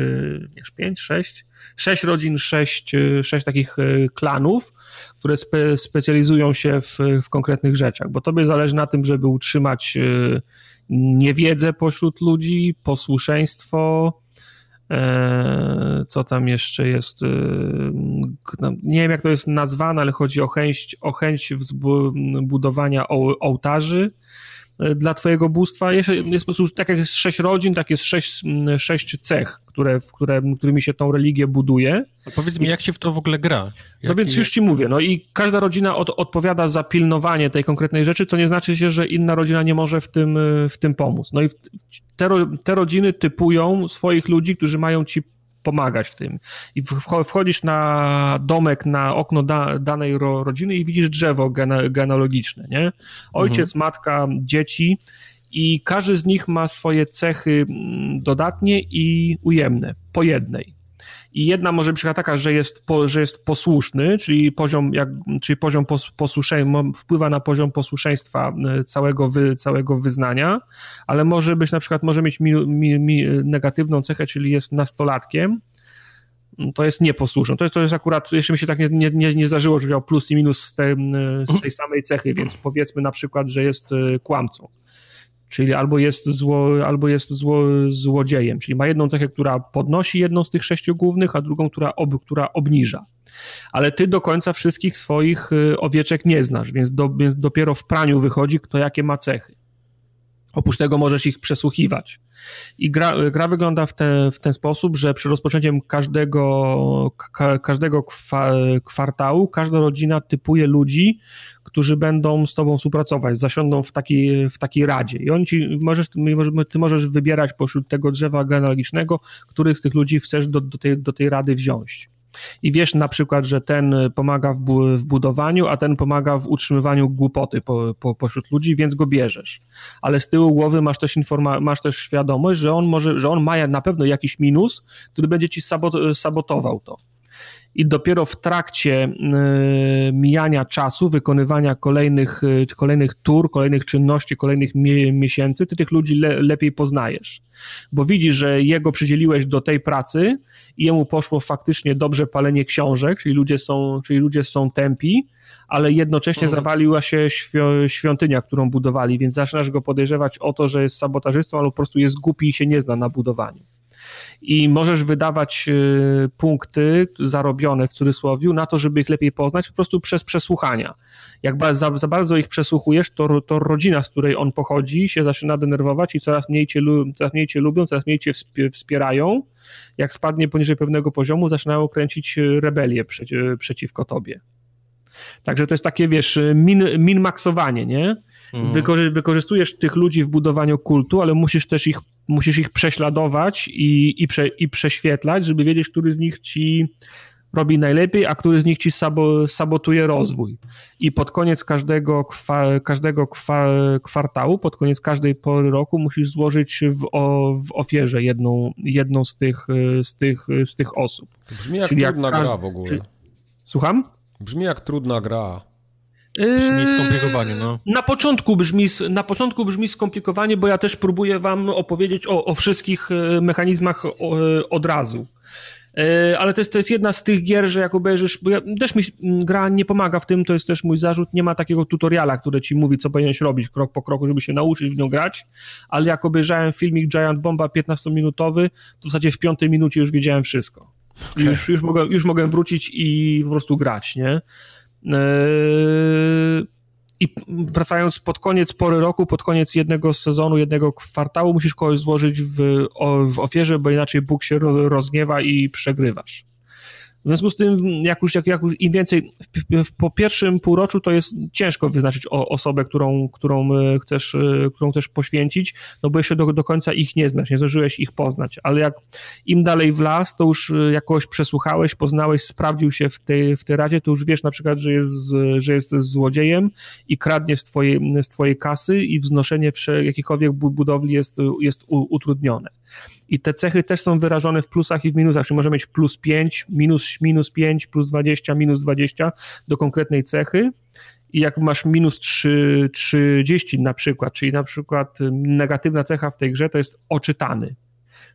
nie, pięć, sześć, sześć rodzin, sześć, sześć takich klanów, które spe, specjalizują się w, w konkretnych rzeczach, bo tobie zależy na tym, żeby utrzymać niewiedzę pośród ludzi, posłuszeństwo, e, co tam jeszcze jest, no, nie wiem jak to jest nazwane, ale chodzi o chęć, o chęć budowania ołtarzy, dla twojego bóstwa. Jest, jest po prostu, tak jak jest sześć rodzin, tak jest sześć, sześć cech, które, w które, którymi się tą religię buduje. A powiedz mi, jak się w to w ogóle gra? Jak, no więc już ci mówię, no i każda rodzina od, odpowiada za pilnowanie tej konkretnej rzeczy, co nie znaczy się, że inna rodzina nie może w tym, w tym pomóc. No i te, te rodziny typują swoich ludzi, którzy mają ci pomagać w tym. I wchodzisz na domek, na okno da, danej ro, rodziny i widzisz drzewo gene, genealogiczne, nie? Ojciec, mhm. matka, dzieci i każdy z nich ma swoje cechy mm, dodatnie i ujemne, po jednej. I jedna może być taka, że jest, po, że jest posłuszny, czyli poziom, jak, czyli poziom pos, posłuszeństwa, wpływa na poziom posłuszeństwa e, całego, wy, całego wyznania, ale może być na przykład, może mieć mi, mi, mi negatywną cechę, czyli jest nastolatkiem, to jest nieposłuszny. To jest, to jest akurat, jeszcze mi się tak nie, nie, nie zdarzyło, że miał plus i minus z, tej, z tej samej cechy, więc powiedzmy na przykład, że jest e, kłamcą czyli albo jest, zło, albo jest zło, złodziejem, czyli ma jedną cechę, która podnosi jedną z tych sześciu głównych, a drugą, która, ob, która obniża. Ale ty do końca wszystkich swoich y, owieczek nie znasz, więc, do, więc dopiero w praniu wychodzi, kto jakie ma cechy. Oprócz tego możesz ich przesłuchiwać. I gra, gra wygląda w, te, w ten sposób, że przy rozpoczęciem każdego, ka, każdego kwa, kwartału każda rodzina typuje ludzi, którzy będą z tobą współpracować, zasiądą w takiej, w takiej radzie. I on ci, możesz, ty możesz wybierać pośród tego drzewa genealogicznego, których z tych ludzi chcesz do, do, tej, do tej rady wziąć i wiesz na przykład, że ten pomaga w, w budowaniu, a ten pomaga w utrzymywaniu głupoty po, po, pośród ludzi, więc go bierzesz. Ale z tyłu głowy masz też, informa- masz też świadomość, że on może, że on ma na pewno jakiś minus, który będzie ci sabot sabotował to i dopiero w trakcie y, mijania czasu, wykonywania kolejnych, y, kolejnych tur, kolejnych czynności, kolejnych miesięcy, ty tych ludzi le, lepiej poznajesz. Bo widzisz, że jego przydzieliłeś do tej pracy i jemu poszło faktycznie dobrze palenie książek, czyli ludzie są, czyli ludzie są tępi, ale jednocześnie mhm. zawaliła się świątynia, którą budowali, więc zaczynasz go podejrzewać o to, że jest sabotażystą, albo po prostu jest głupi i się nie zna na budowaniu i możesz wydawać y, punkty zarobione w cudzysłowie na to, żeby ich lepiej poznać, po prostu przez przesłuchania. Jak za, za bardzo ich przesłuchujesz, to, to rodzina, z której on pochodzi, się zaczyna denerwować i coraz mniej cię, coraz mniej cię lubią, coraz mniej cię wspierają. Jak spadnie poniżej pewnego poziomu, zaczynają kręcić rebelię przeci przeciwko tobie. Także to jest takie, wiesz, min, min-maksowanie, nie? Mhm. Wykorzy wykorzystujesz tych ludzi w budowaniu kultu, ale musisz też ich, musisz ich prześladować i, i, prze i prześwietlać, żeby wiedzieć, który z nich ci robi najlepiej, a który z nich ci sabo, sabotuje rozwój. I pod koniec każdego, kwa, każdego kwa, kwartału, pod koniec każdej pory roku musisz złożyć w, o, w ofierze jedną, jedną z, tych, z, tych, z tych osób. To brzmi jak Czyli trudna jak gra w ogóle. Czy... Słucham? Brzmi jak trudna gra. Brzmi yy, skomplikowanie, no. Na początku brzmi, na początku brzmi skomplikowanie, bo ja też próbuję wam opowiedzieć o, o wszystkich e, mechanizmach e, od razu. E, ale to jest, to jest jedna z tych gier, że jak obejrzysz, bo ja, też mi gra nie pomaga w tym, to jest też mój zarzut, nie ma takiego tutoriala, który ci mówi, co powinieneś robić krok po kroku, żeby się nauczyć w nią grać, ale jak obejrzałem filmik Giant Bomba 15-minutowy, to w zasadzie w piątej minucie już wiedziałem wszystko. Okay. Już, już, mogę, już mogę wrócić i po prostu grać, nie? Yy, I wracając pod koniec pory roku, pod koniec jednego sezonu, jednego kwartału, musisz kogoś złożyć w, w ofierze, bo inaczej Bóg się rozgniewa i przegrywasz. W związku z tym, jak już, jak, jak już im więcej, w, w, po pierwszym półroczu to jest ciężko wyznaczyć o, osobę, którą, którą, e, chcesz, e, którą chcesz poświęcić, no bo jeszcze do, do końca ich nie znasz, nie zdążyłeś ich poznać, ale jak im dalej w las, to już e, jakoś przesłuchałeś, poznałeś, sprawdził się w tej, w tej radzie, to już wiesz na przykład, że jest, że jest złodziejem i kradnie z twojej, z twojej kasy i wznoszenie jakichkolwiek budowli jest, jest utrudnione i te cechy też są wyrażone w plusach i w minusach, czyli może mieć plus 5, minus, minus 5, plus 20, minus 20 do konkretnej cechy i jak masz minus 3, 30 na przykład, czyli na przykład negatywna cecha w tej grze to jest oczytany.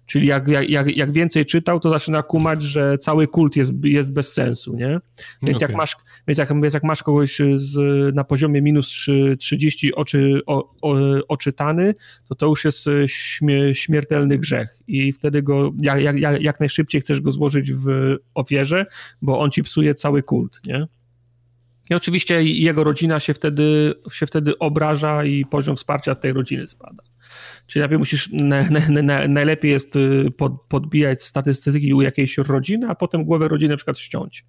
Czyli jak, jak, jak więcej czytał, to zaczyna kumać, że cały kult jest, jest bez sensu, nie? Więc, okay. jak masz, więc, jak, więc jak masz kogoś z, na poziomie minus 30 oczy, o, o, oczytany, to to już jest śmie, śmiertelny grzech i wtedy go jak, jak, jak najszybciej chcesz go złożyć w ofierze, bo on ci psuje cały kult, nie? I oczywiście jego rodzina się wtedy, się wtedy obraża i poziom wsparcia tej rodziny spada. Czyli najpierw musisz, na, na, na, najlepiej jest y, pod, podbijać statystyki u jakiejś rodziny, a potem głowę rodziny na przykład ściąć.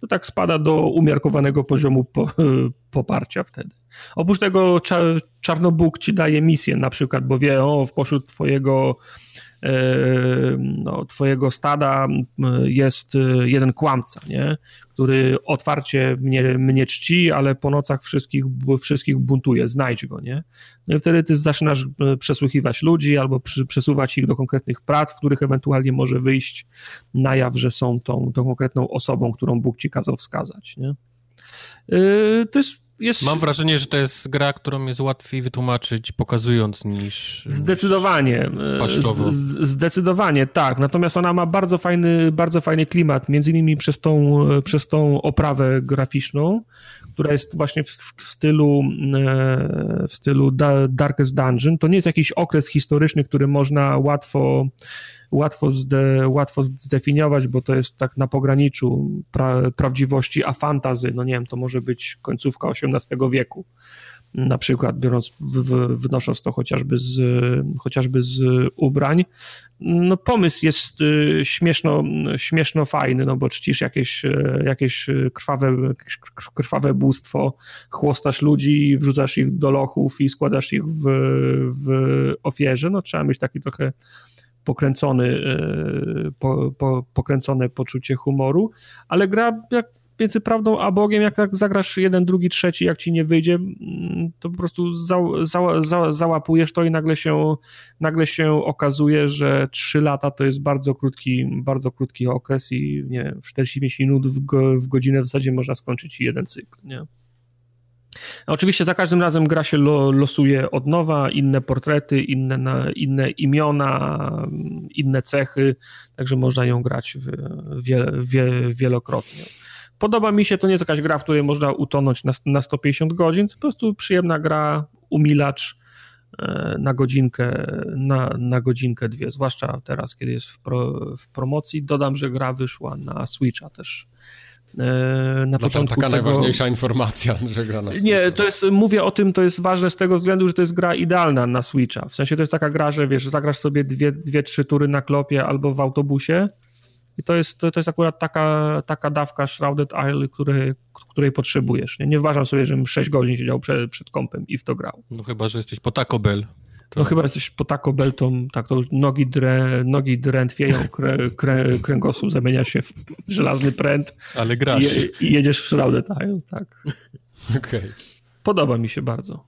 To tak spada do umiarkowanego poziomu po, poparcia wtedy. Oprócz tego czar, Czarnobóg ci daje misję na przykład, bo wie, o, pośród twojego no, twojego stada jest jeden kłamca, nie? który otwarcie mnie, mnie czci, ale po nocach wszystkich, wszystkich buntuje, znajdź go, nie? No i wtedy ty zaczynasz przesłuchiwać ludzi albo przy, przesuwać ich do konkretnych prac, w których ewentualnie może wyjść na jaw, że są tą, tą konkretną osobą, którą Bóg ci kazał wskazać, nie? to jest jest... Mam wrażenie, że to jest gra, którą jest łatwiej wytłumaczyć pokazując niż... Zdecydowanie. Z, zdecydowanie, tak. Natomiast ona ma bardzo fajny, bardzo fajny klimat, między innymi przez tą, przez tą oprawę graficzną, która jest właśnie w, w stylu e, w stylu Darkest Dungeon. To nie jest jakiś okres historyczny, który można łatwo łatwo, zde, łatwo zdefiniować, bo to jest tak na pograniczu pra, prawdziwości a fantazy, no nie wiem, to może być końcówka XVIII wieku, na przykład biorąc, w, wynosząc to chociażby z, chociażby z ubrań. No pomysł jest y, śmieszno, śmieszno fajny, no bo czcisz jakieś, jakieś krwawe, jakieś krwawe bóstwo, chłostasz ludzi, wrzucasz ich do lochów i składasz ich w, w ofierze, no trzeba mieć taki trochę pokręcony, e, po, po, pokręcone poczucie humoru, ale gra jak między prawdą a Bogiem, jak tak zagrasz jeden, drugi, trzeci, jak ci nie wyjdzie, mm, to po prostu za, za, za, załapujesz to i nagle się, nagle się okazuje, że trzy lata to jest bardzo krótki, bardzo krótki okres i nie, w 45 minut w, w godzinę w zasadzie można skończyć jeden cykl, nie? Oczywiście za każdym razem gra się lo, losuje od nowa, inne portrety, inne, na, inne imiona, inne cechy, także można ją grać w, wie, wie, wielokrotnie. Podoba mi się, to nie jest jakaś gra, w której można utonąć na, na 150 godzin, to po prostu przyjemna gra, umilacz e, na godzinkę, na, na godzinkę dwie, zwłaszcza teraz, kiedy jest w, pro, w promocji. Dodam, że gra wyszła na Switcha też E, na no początku taka tego... najważniejsza informacja, [LAUGHS] że gra na Switcha. Nie, to jest, mówię o tym, to jest ważne z tego względu, że to jest gra idealna na Switcha. W sensie to jest taka gra, że wiesz, zagrasz sobie dwie, dwie trzy tury na klopie albo w autobusie i to jest, to, to jest akurat taka, taka dawka Shrouded Isle, której, której potrzebujesz. Nie, nie uważam sobie, żebym 6 godzin siedział przed, przed kompem i w to grał. No chyba, że jesteś po Taco Bell. No chyba jesteś po Taco Bell, to, tak, to nogi, drę, nogi drętwieją, krę, krę, kręgosłup zamienia się w żelazny pręt. Ale grasz. I, i jedziesz w Isle, tak. [LAUGHS] Okej. Okay. Podoba mi się bardzo.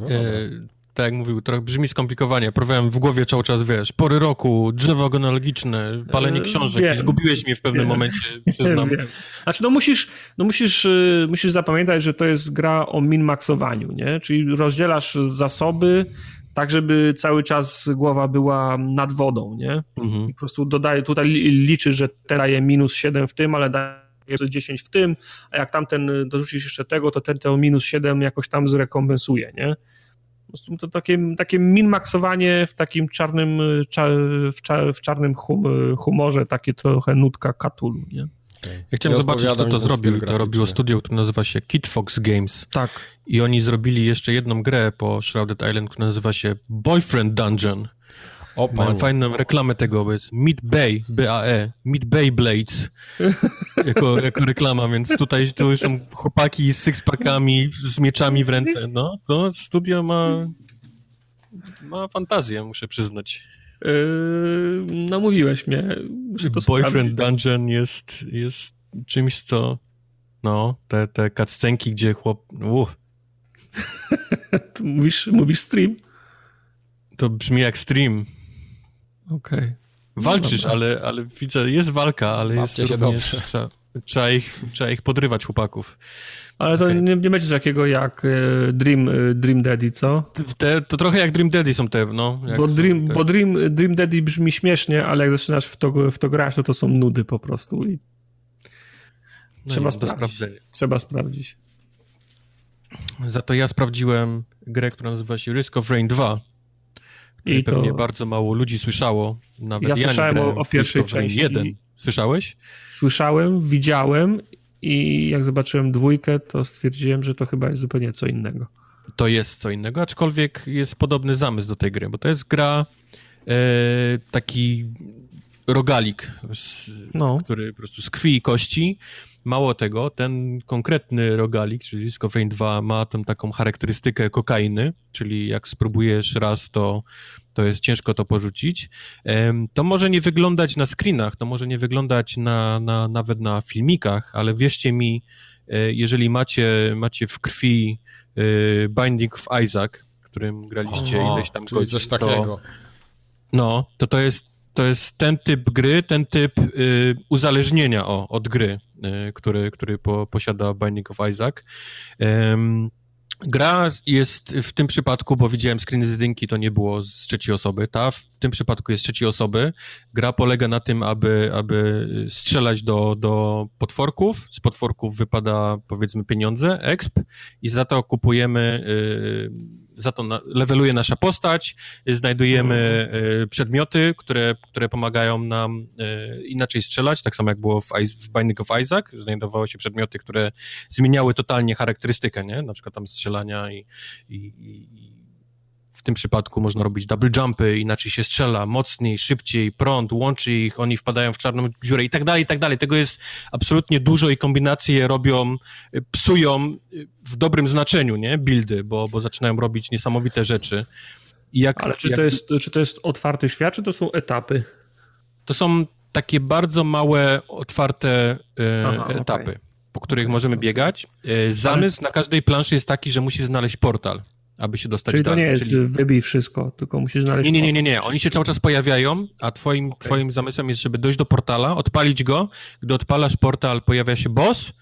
No, e, tak jak mówił, trochę brzmi skomplikowanie. Próbowałem w głowie cały czas, wiesz, pory roku, drzewo genealogiczne, palenie e, książek wiem, zgubiłeś mnie w pewnym wiem, momencie, [LAUGHS] przyznam. Wiem. Znaczy, no musisz, no musisz, y, musisz zapamiętać, że to jest gra o min-maksowaniu, nie? Czyli rozdzielasz zasoby, tak żeby cały czas głowa była nad wodą, nie? Mhm. I po prostu dodaje, tutaj liczy, że ten daje minus 7 w tym, ale daje 10 w tym, a jak tamten dorzucisz jeszcze tego, to ten to minus 7 jakoś tam zrekompensuje, nie? Po prostu to takie, takie min-maksowanie w takim czarnym, w, w czarnym hum, humorze, takie trochę nutka Katulu, nie? Ja chciałem zobaczyć, kto to zrobił. To robiło studio, które nazywa się Kid Fox Games. Tak. I oni zrobili jeszcze jedną grę po Shrouded Island, która nazywa się Boyfriend Dungeon. O, Mam fajną reklamę tego, bo jest Meat Bay, B-A-E, Meat Bay Blades, [LAUGHS] jako, jako reklama, więc tutaj tu są chłopaki z sixpackami, z mieczami w ręce. No, to studio ma, ma fantazję, muszę przyznać. Yy, namówiłeś mnie, że to Boyfriend sprawdzi. Dungeon jest, jest czymś, co no, te, te cutscenki, gdzie chłop... Uh. [LAUGHS] mówisz, mówisz stream? To brzmi jak stream. Okej. Okay. Walczysz, no ale, ale widzę, jest walka, ale Bawcie jest również, trzeba, trzeba, ich, trzeba ich podrywać, chłopaków. Ale to okay. nie, nie będzie takiego jak e, Dream, e, Dream Daddy, co? Te, to trochę jak Dream Daddy są te, no. Bo, Dream, te. bo Dream, Dream Daddy brzmi śmiesznie, ale jak zaczynasz w to, w to grać, to to są nudy po prostu. I... No trzeba, nie, sprawdzić. trzeba sprawdzić. Za to ja sprawdziłem grę, która nazywa się Risk of Rain 2. I to... pewnie bardzo mało ludzi słyszało. Nawet ja, ja słyszałem o, o pierwszej części. 1. Słyszałeś? Słyszałem, widziałem i jak zobaczyłem dwójkę, to stwierdziłem, że to chyba jest zupełnie co innego. To jest co innego, aczkolwiek jest podobny zamysł do tej gry, bo to jest gra e, taki rogalik, z, no. który po prostu z krwi i kości Mało tego, ten konkretny rogalik, czyli Risk of Rain 2 ma tam taką charakterystykę kokainy, czyli jak spróbujesz raz, to, to jest ciężko to porzucić. To może nie wyglądać na screenach, to może nie wyglądać na, na, nawet na filmikach, ale wierzcie mi, e, jeżeli macie, macie w krwi e, Binding of Isaac, którym graliście o, ileś tam godzin, coś takiego. To, no, to to jest to jest ten typ gry, ten typ y, uzależnienia o, od gry, y, który, który po, posiada Binding of Isaac. Ym, gra jest w tym przypadku, bo widziałem screeny z jedynki, to nie było z trzeciej osoby, ta w tym przypadku jest z trzeciej osoby. Gra polega na tym, aby, aby strzelać do, do potworków, z potworków wypada powiedzmy pieniądze, exp i za to kupujemy y, za to na, leveluje nasza postać, znajdujemy y, przedmioty, które, które pomagają nam y, inaczej strzelać, tak samo jak było w, w Binding of Isaac, znajdowały się przedmioty, które zmieniały totalnie charakterystykę, nie? Na przykład tam strzelania i, i, i w tym przypadku można robić double jumpy, inaczej się strzela mocniej, szybciej, prąd, łączy ich, oni wpadają w czarną dziurę i tak dalej, i tak dalej. Tego jest absolutnie dużo i kombinacje robią, y, psują y, w dobrym znaczeniu, nie? Buildy, bo, bo zaczynają robić niesamowite rzeczy. Jak, Ale czy, jak... To jest, czy to jest otwarty świat, czy to są etapy? To są takie bardzo małe, otwarte e, Aha, etapy, okay. po których możemy biegać. E, zamysł Ale... na każdej planszy jest taki, że musi znaleźć portal aby się dostać Czyli dalej. to nie jest Czyli... wybij wszystko, tylko musisz znaleźć... Nie, nie, nie, nie, nie. Oni się cały czas pojawiają, a twoim, okay. twoim zamysłem jest, żeby dojść do portala, odpalić go. Gdy odpalasz portal, pojawia się boss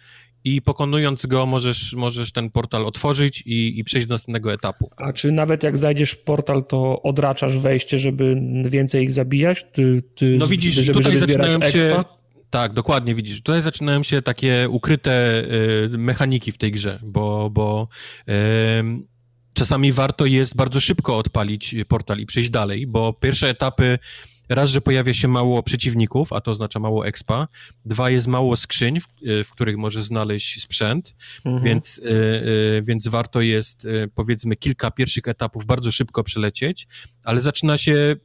i pokonując go możesz, możesz ten portal otworzyć i, i przejść do następnego etapu. A czy nawet jak znajdziesz portal, to odraczasz wejście, żeby więcej ich zabijać? Ty, ty, no widzisz, żeby, tutaj żeby zaczynają się... Tak, dokładnie widzisz. Tutaj zaczynają się takie ukryte y, mechaniki w tej grze, bo, bo y, czasami warto jest bardzo szybko odpalić portal i przejść dalej, bo pierwsze etapy raz, że pojawia się mało przeciwników, a to oznacza mało expa, dwa, jest mało skrzyń, w, w których możesz znaleźć sprzęt, mhm. więc, y, y, więc warto jest y, powiedzmy kilka pierwszych etapów bardzo szybko przelecieć, ale zaczyna się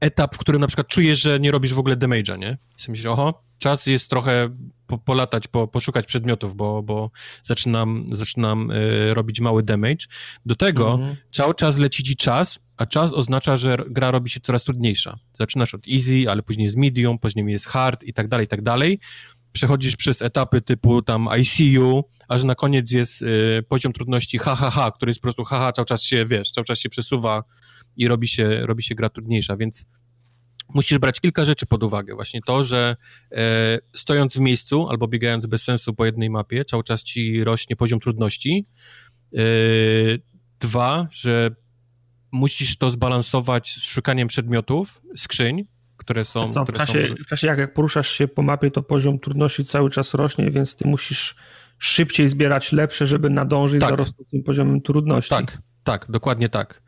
etap, w którym na przykład czujesz, że nie robisz w ogóle damage'a, nie? I myślisz, oho, czas jest trochę po, polatać, po, poszukać przedmiotów, bo, bo zaczynam, zaczynam y, robić mały damage. Do tego mhm. cały czas leci ci czas, a czas oznacza, że gra robi się coraz trudniejsza. Zaczynasz od easy, ale później jest medium, później jest hard i tak dalej, i tak dalej. Przechodzisz przez etapy typu tam ICU, aż na koniec jest y, poziom trudności HHH, który jest po prostu haha, cały czas się, wiesz, cały czas się przesuwa i robi się, robi się gra trudniejsza, więc musisz brać kilka rzeczy pod uwagę. Właśnie to, że e, stojąc w miejscu albo biegając bez sensu po jednej mapie, cały czas ci rośnie poziom trudności. E, dwa, że musisz to zbalansować z szukaniem przedmiotów, skrzyń, które są... Co, w, czasie, są... w czasie jak, jak poruszasz się po mapie, to poziom trudności cały czas rośnie, więc ty musisz szybciej zbierać lepsze, żeby nadążyć tak. za rosnącym poziomem trudności. Tak, tak, dokładnie tak.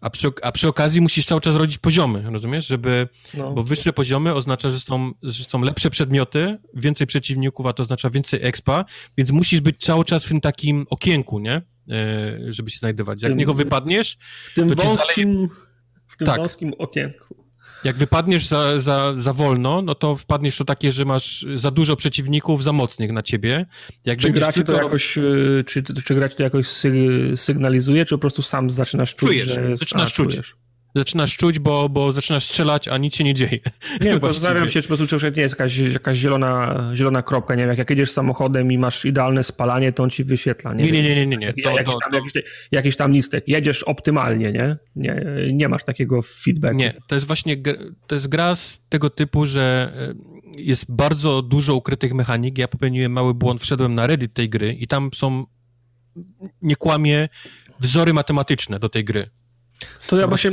A przy, a przy okazji musisz cały czas rodzić poziomy, rozumiesz? Żeby, no. Bo wyższe poziomy oznacza, że są, że są lepsze przedmioty, więcej przeciwników, a to oznacza więcej expa, więc musisz być cały czas w tym takim okienku, nie? E, żeby się znajdować. Jak tym, niego wypadniesz, w tym to wąskim, w tym tak. wąskim okienku. Jak wypadniesz za, za, za wolno, no to wpadniesz to takie, że masz za dużo przeciwników, za mocnych na ciebie. Jak czy gra tylko... to jakoś, y, czy, czy gra to jakoś sygnalizuje, czy po prostu sam zaczynasz czuć, Czujesz, że... zaczynasz czuć. Czujesz? Zaczynasz czuć, bo, bo zaczynasz strzelać, a nic się nie dzieje. Nie, bo [LAUGHS] zastanawiam się, czy po prostu nie jest jakaś, jakaś zielona, zielona kropka, nie wiem, jak, jak jedziesz samochodem i masz idealne spalanie, to on ci wyświetla, nie? Nie, nie, nie, nie, nie. To, jakiś, tam, to... Jakiś, jakiś, tam listek, jedziesz optymalnie, nie? nie? Nie masz takiego feedbacku. Nie, to jest właśnie, to jest gra z tego typu, że e, jest bardzo dużo ukrytych mechanik. Ja popełniłem mały błąd, wszedłem na Reddit tej gry i tam są, nie kłamie, wzory matematyczne do tej gry. To ja właśnie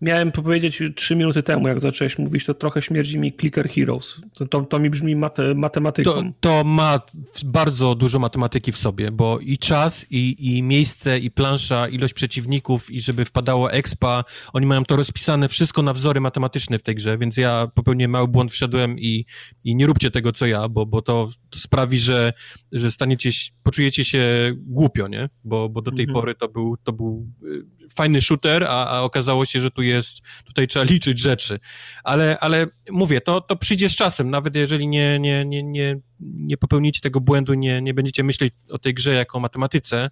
miałem powiedzieć trzy minuty temu, jak zacząłeś mówić, to trochę śmierdzi mi Clicker Heroes. To, to, to mi brzmi mate, matematyką. To, to, ma bardzo dużo matematyki w sobie, bo i czas, i, i miejsce, i plansza, ilość przeciwników, i żeby wpadało expa, oni mają to rozpisane wszystko na wzory matematyczne w tej grze, więc ja popełniłem mały błąd, wszedłem i, i nie róbcie tego, co ja, bo, bo to, to sprawi, że, że staniecie, poczujecie się głupio, nie? Bo, bo do tej mhm. pory to był, to był y, fajny shooter, a, a okazało się, że tu jest, tutaj trzeba liczyć rzeczy. Ale, ale mówię, to, to przyjdzie z czasem, nawet jeżeli nie, nie, nie, nie, nie popełnicie tego błędu, nie, nie będziecie myśleć o tej grze jako o matematyce,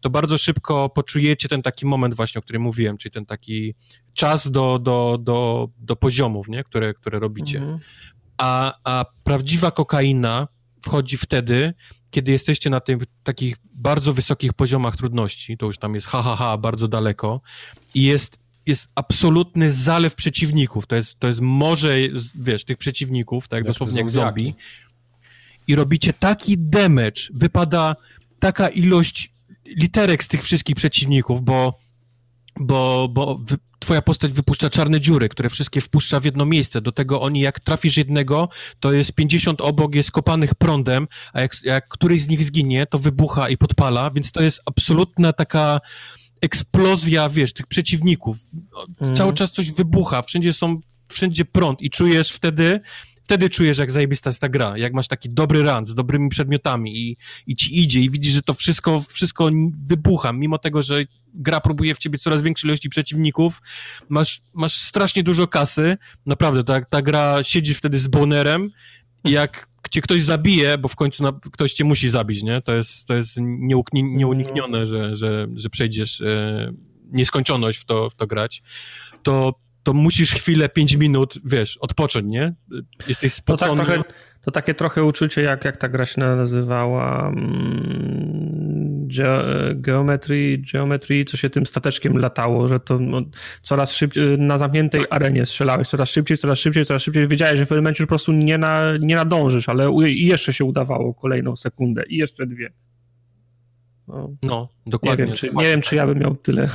to bardzo szybko poczujecie ten taki moment właśnie, o którym mówiłem, czyli ten taki czas do, do, do, do poziomów, nie? Które, które robicie. Mhm. A, a prawdziwa kokaina wchodzi wtedy, kiedy jesteście na tych takich bardzo wysokich poziomach trudności, to już tam jest ha, ha, ha, bardzo daleko i jest, jest absolutny zalew przeciwników, to jest, to jest morze, wiesz, tych przeciwników, tak jak dosłownie jak zombie. I robicie taki damage, wypada taka ilość literek z tych wszystkich przeciwników, bo, bo, bo wy, twoja postać wypuszcza czarne dziury, które wszystkie wpuszcza w jedno miejsce. Do tego oni, jak trafisz jednego, to jest 50 obok, jest kopanych prądem, a jak, jak któryś z nich zginie, to wybucha i podpala, więc to jest absolutna taka eksplozja, wiesz, tych przeciwników. Mm. Cały czas coś wybucha, wszędzie są, wszędzie prąd i czujesz wtedy, wtedy czujesz, jak zajebista jest ta gra, jak masz taki dobry run z dobrymi przedmiotami i, i ci idzie i widzisz, że to wszystko, wszystko wybucha, mimo tego, że gra próbuje w ciebie coraz większej ilości przeciwników, masz, masz strasznie dużo kasy, naprawdę, ta, ta gra, siedzisz wtedy z bonerem. Jak cię ktoś zabije, bo w końcu na, ktoś cię musi zabić, nie? To jest, to jest nieuniknione, że, że, że przejdziesz e, nieskończoność w to, w to grać, to to musisz chwilę, 5 minut, wiesz, odpocząć, nie? Jesteś spocony. To, tak trochę, to takie trochę uczucie, jak, jak ta gra się nazywała um, ge, geometry, geometry, co się tym stateczkiem latało, że to no, coraz szybciej, na zamkniętej tak. arenie strzelałeś, coraz szybciej, coraz szybciej, coraz szybciej. Wiedziałeś, że w pewnym momencie po prostu nie, na, nie nadążysz, ale jeszcze się udawało kolejną sekundę i jeszcze dwie. No, no dokładnie. Nie wiem, czy, nie wiem, czy ja bym miał tyle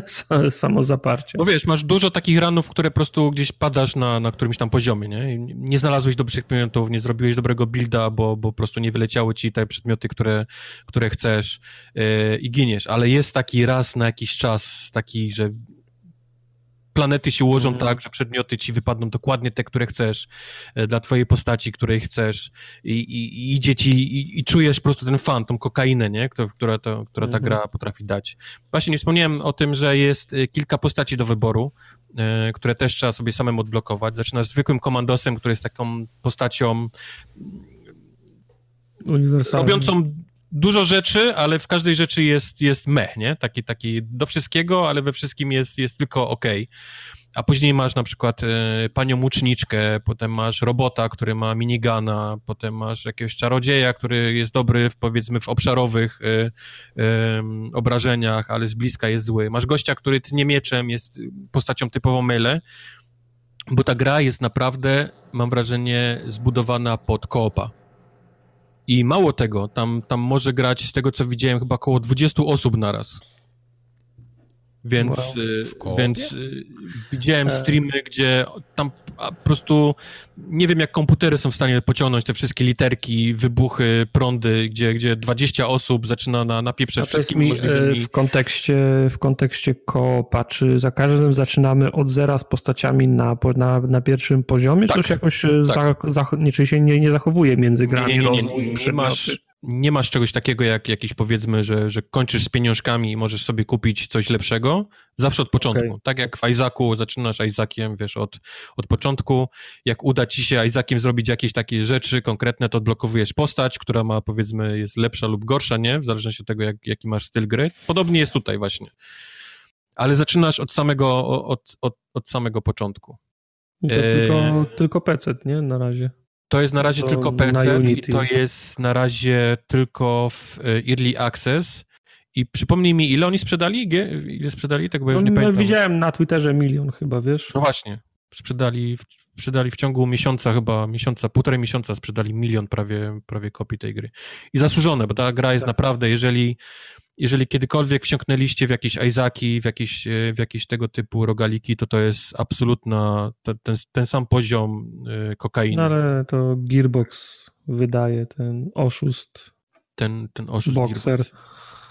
[LAUGHS] samozaparcia. Bo wiesz, masz dużo takich ranów, które po prostu gdzieś padasz na, na którymś tam poziomie, nie? Nie znalazłeś dobrych przedmiotów, nie zrobiłeś dobrego builda, bo, bo po prostu nie wyleciały ci te przedmioty, które, które chcesz yy, i giniesz. Ale jest taki raz na jakiś czas, taki, że planety się ułożą mm. tak, że przedmioty ci wypadną dokładnie te, które chcesz, e, dla twojej postaci, której chcesz i, i, i idzie ci i, i, czujesz po prostu ten fan, tą kokainę, nie? Kto, która, to, która ta mm -hmm. gra potrafi dać. Właśnie nie wspomniałem o tym, że jest e, kilka postaci do wyboru, e, które też trzeba sobie samemu odblokować. Zaczynasz zwykłym komandosem, który jest taką postacią robiącą dużo rzeczy, ale w każdej rzeczy jest, jest meh, nie? Taki, taki do wszystkiego, ale we wszystkim jest, jest tylko ok. A później masz na przykład e, panią łuczniczkę, potem masz robota, który ma minigana, potem masz jakiegoś czarodzieja, który jest dobry w, powiedzmy w obszarowych e, obrażeniach, ale z bliska jest zły. Masz gościa, który tnie mieczem, jest postacią typowo myle, bo ta gra jest naprawdę, mam wrażenie, zbudowana pod koopa i mało tego, tam, tam może grać, z tego co widziałem, chyba około 20 osób naraz. Więc, wow. Y, więc y, widziałem e. streamy, gdzie tam po prostu nie wiem, jak komputery są w stanie pociągnąć te wszystkie literki, wybuchy, prądy, gdzie, gdzie 20 osób zaczyna na, napieprzać wszystkimi mi, możliwymi... W kontekście, w kontekście koopa, czy za każdym zaczynamy od zera z postaciami na, na, na pierwszym poziomie, tak, czy się jakoś tak. za, za, nie, czy się nie, nie zachowuje między grami? Nie, nie, nie, nie, nie, nie masz nie masz czegoś takiego jak jakiś powiedzmy, że, że kończysz z pieniążkami i możesz sobie kupić coś lepszego, zawsze od początku. Okay. Tak jak w Isaacu, zaczynasz Isaaciem, wiesz, od, od początku. Jak uda ci się Isaaciem zrobić jakieś takie rzeczy konkretne, to odblokowujesz postać, która ma powiedzmy, jest lepsza lub gorsza, nie? W zależności od tego, jak, jaki masz styl gry. Podobnie jest tutaj właśnie. Ale zaczynasz od samego, od, od, od samego poczętku. I to e... tylko, tylko PC, nie? Na razie. To jest na razie to tylko PC i to jest na razie tylko w e, Early Access. I przypomnij mi, ile oni sprzedali? Ile sprzedali? Tak, bo no, już nie no, pamiętam. Widziałem na Twitterze milion chyba, wiesz? No właśnie. Sprzedali, sprzedali w ciągu miesiąca, chyba miesiąca, półtorej miesiąca sprzedali milion prawie, prawie kopii tej gry. I zasłużone, bo ta gra jest tak. naprawdę, jeżeli jeżeli kiedykolwiek wsiąknęliście w jakieś Isaki, w jakieś, e, w jakieś tego typu rogaliki, to to jest absolutna, to, ten, ten sam poziom y, kokainy. No ale to Gearbox wydaje, ten oszust. Ten, ten oszust Boxer. Gearbox.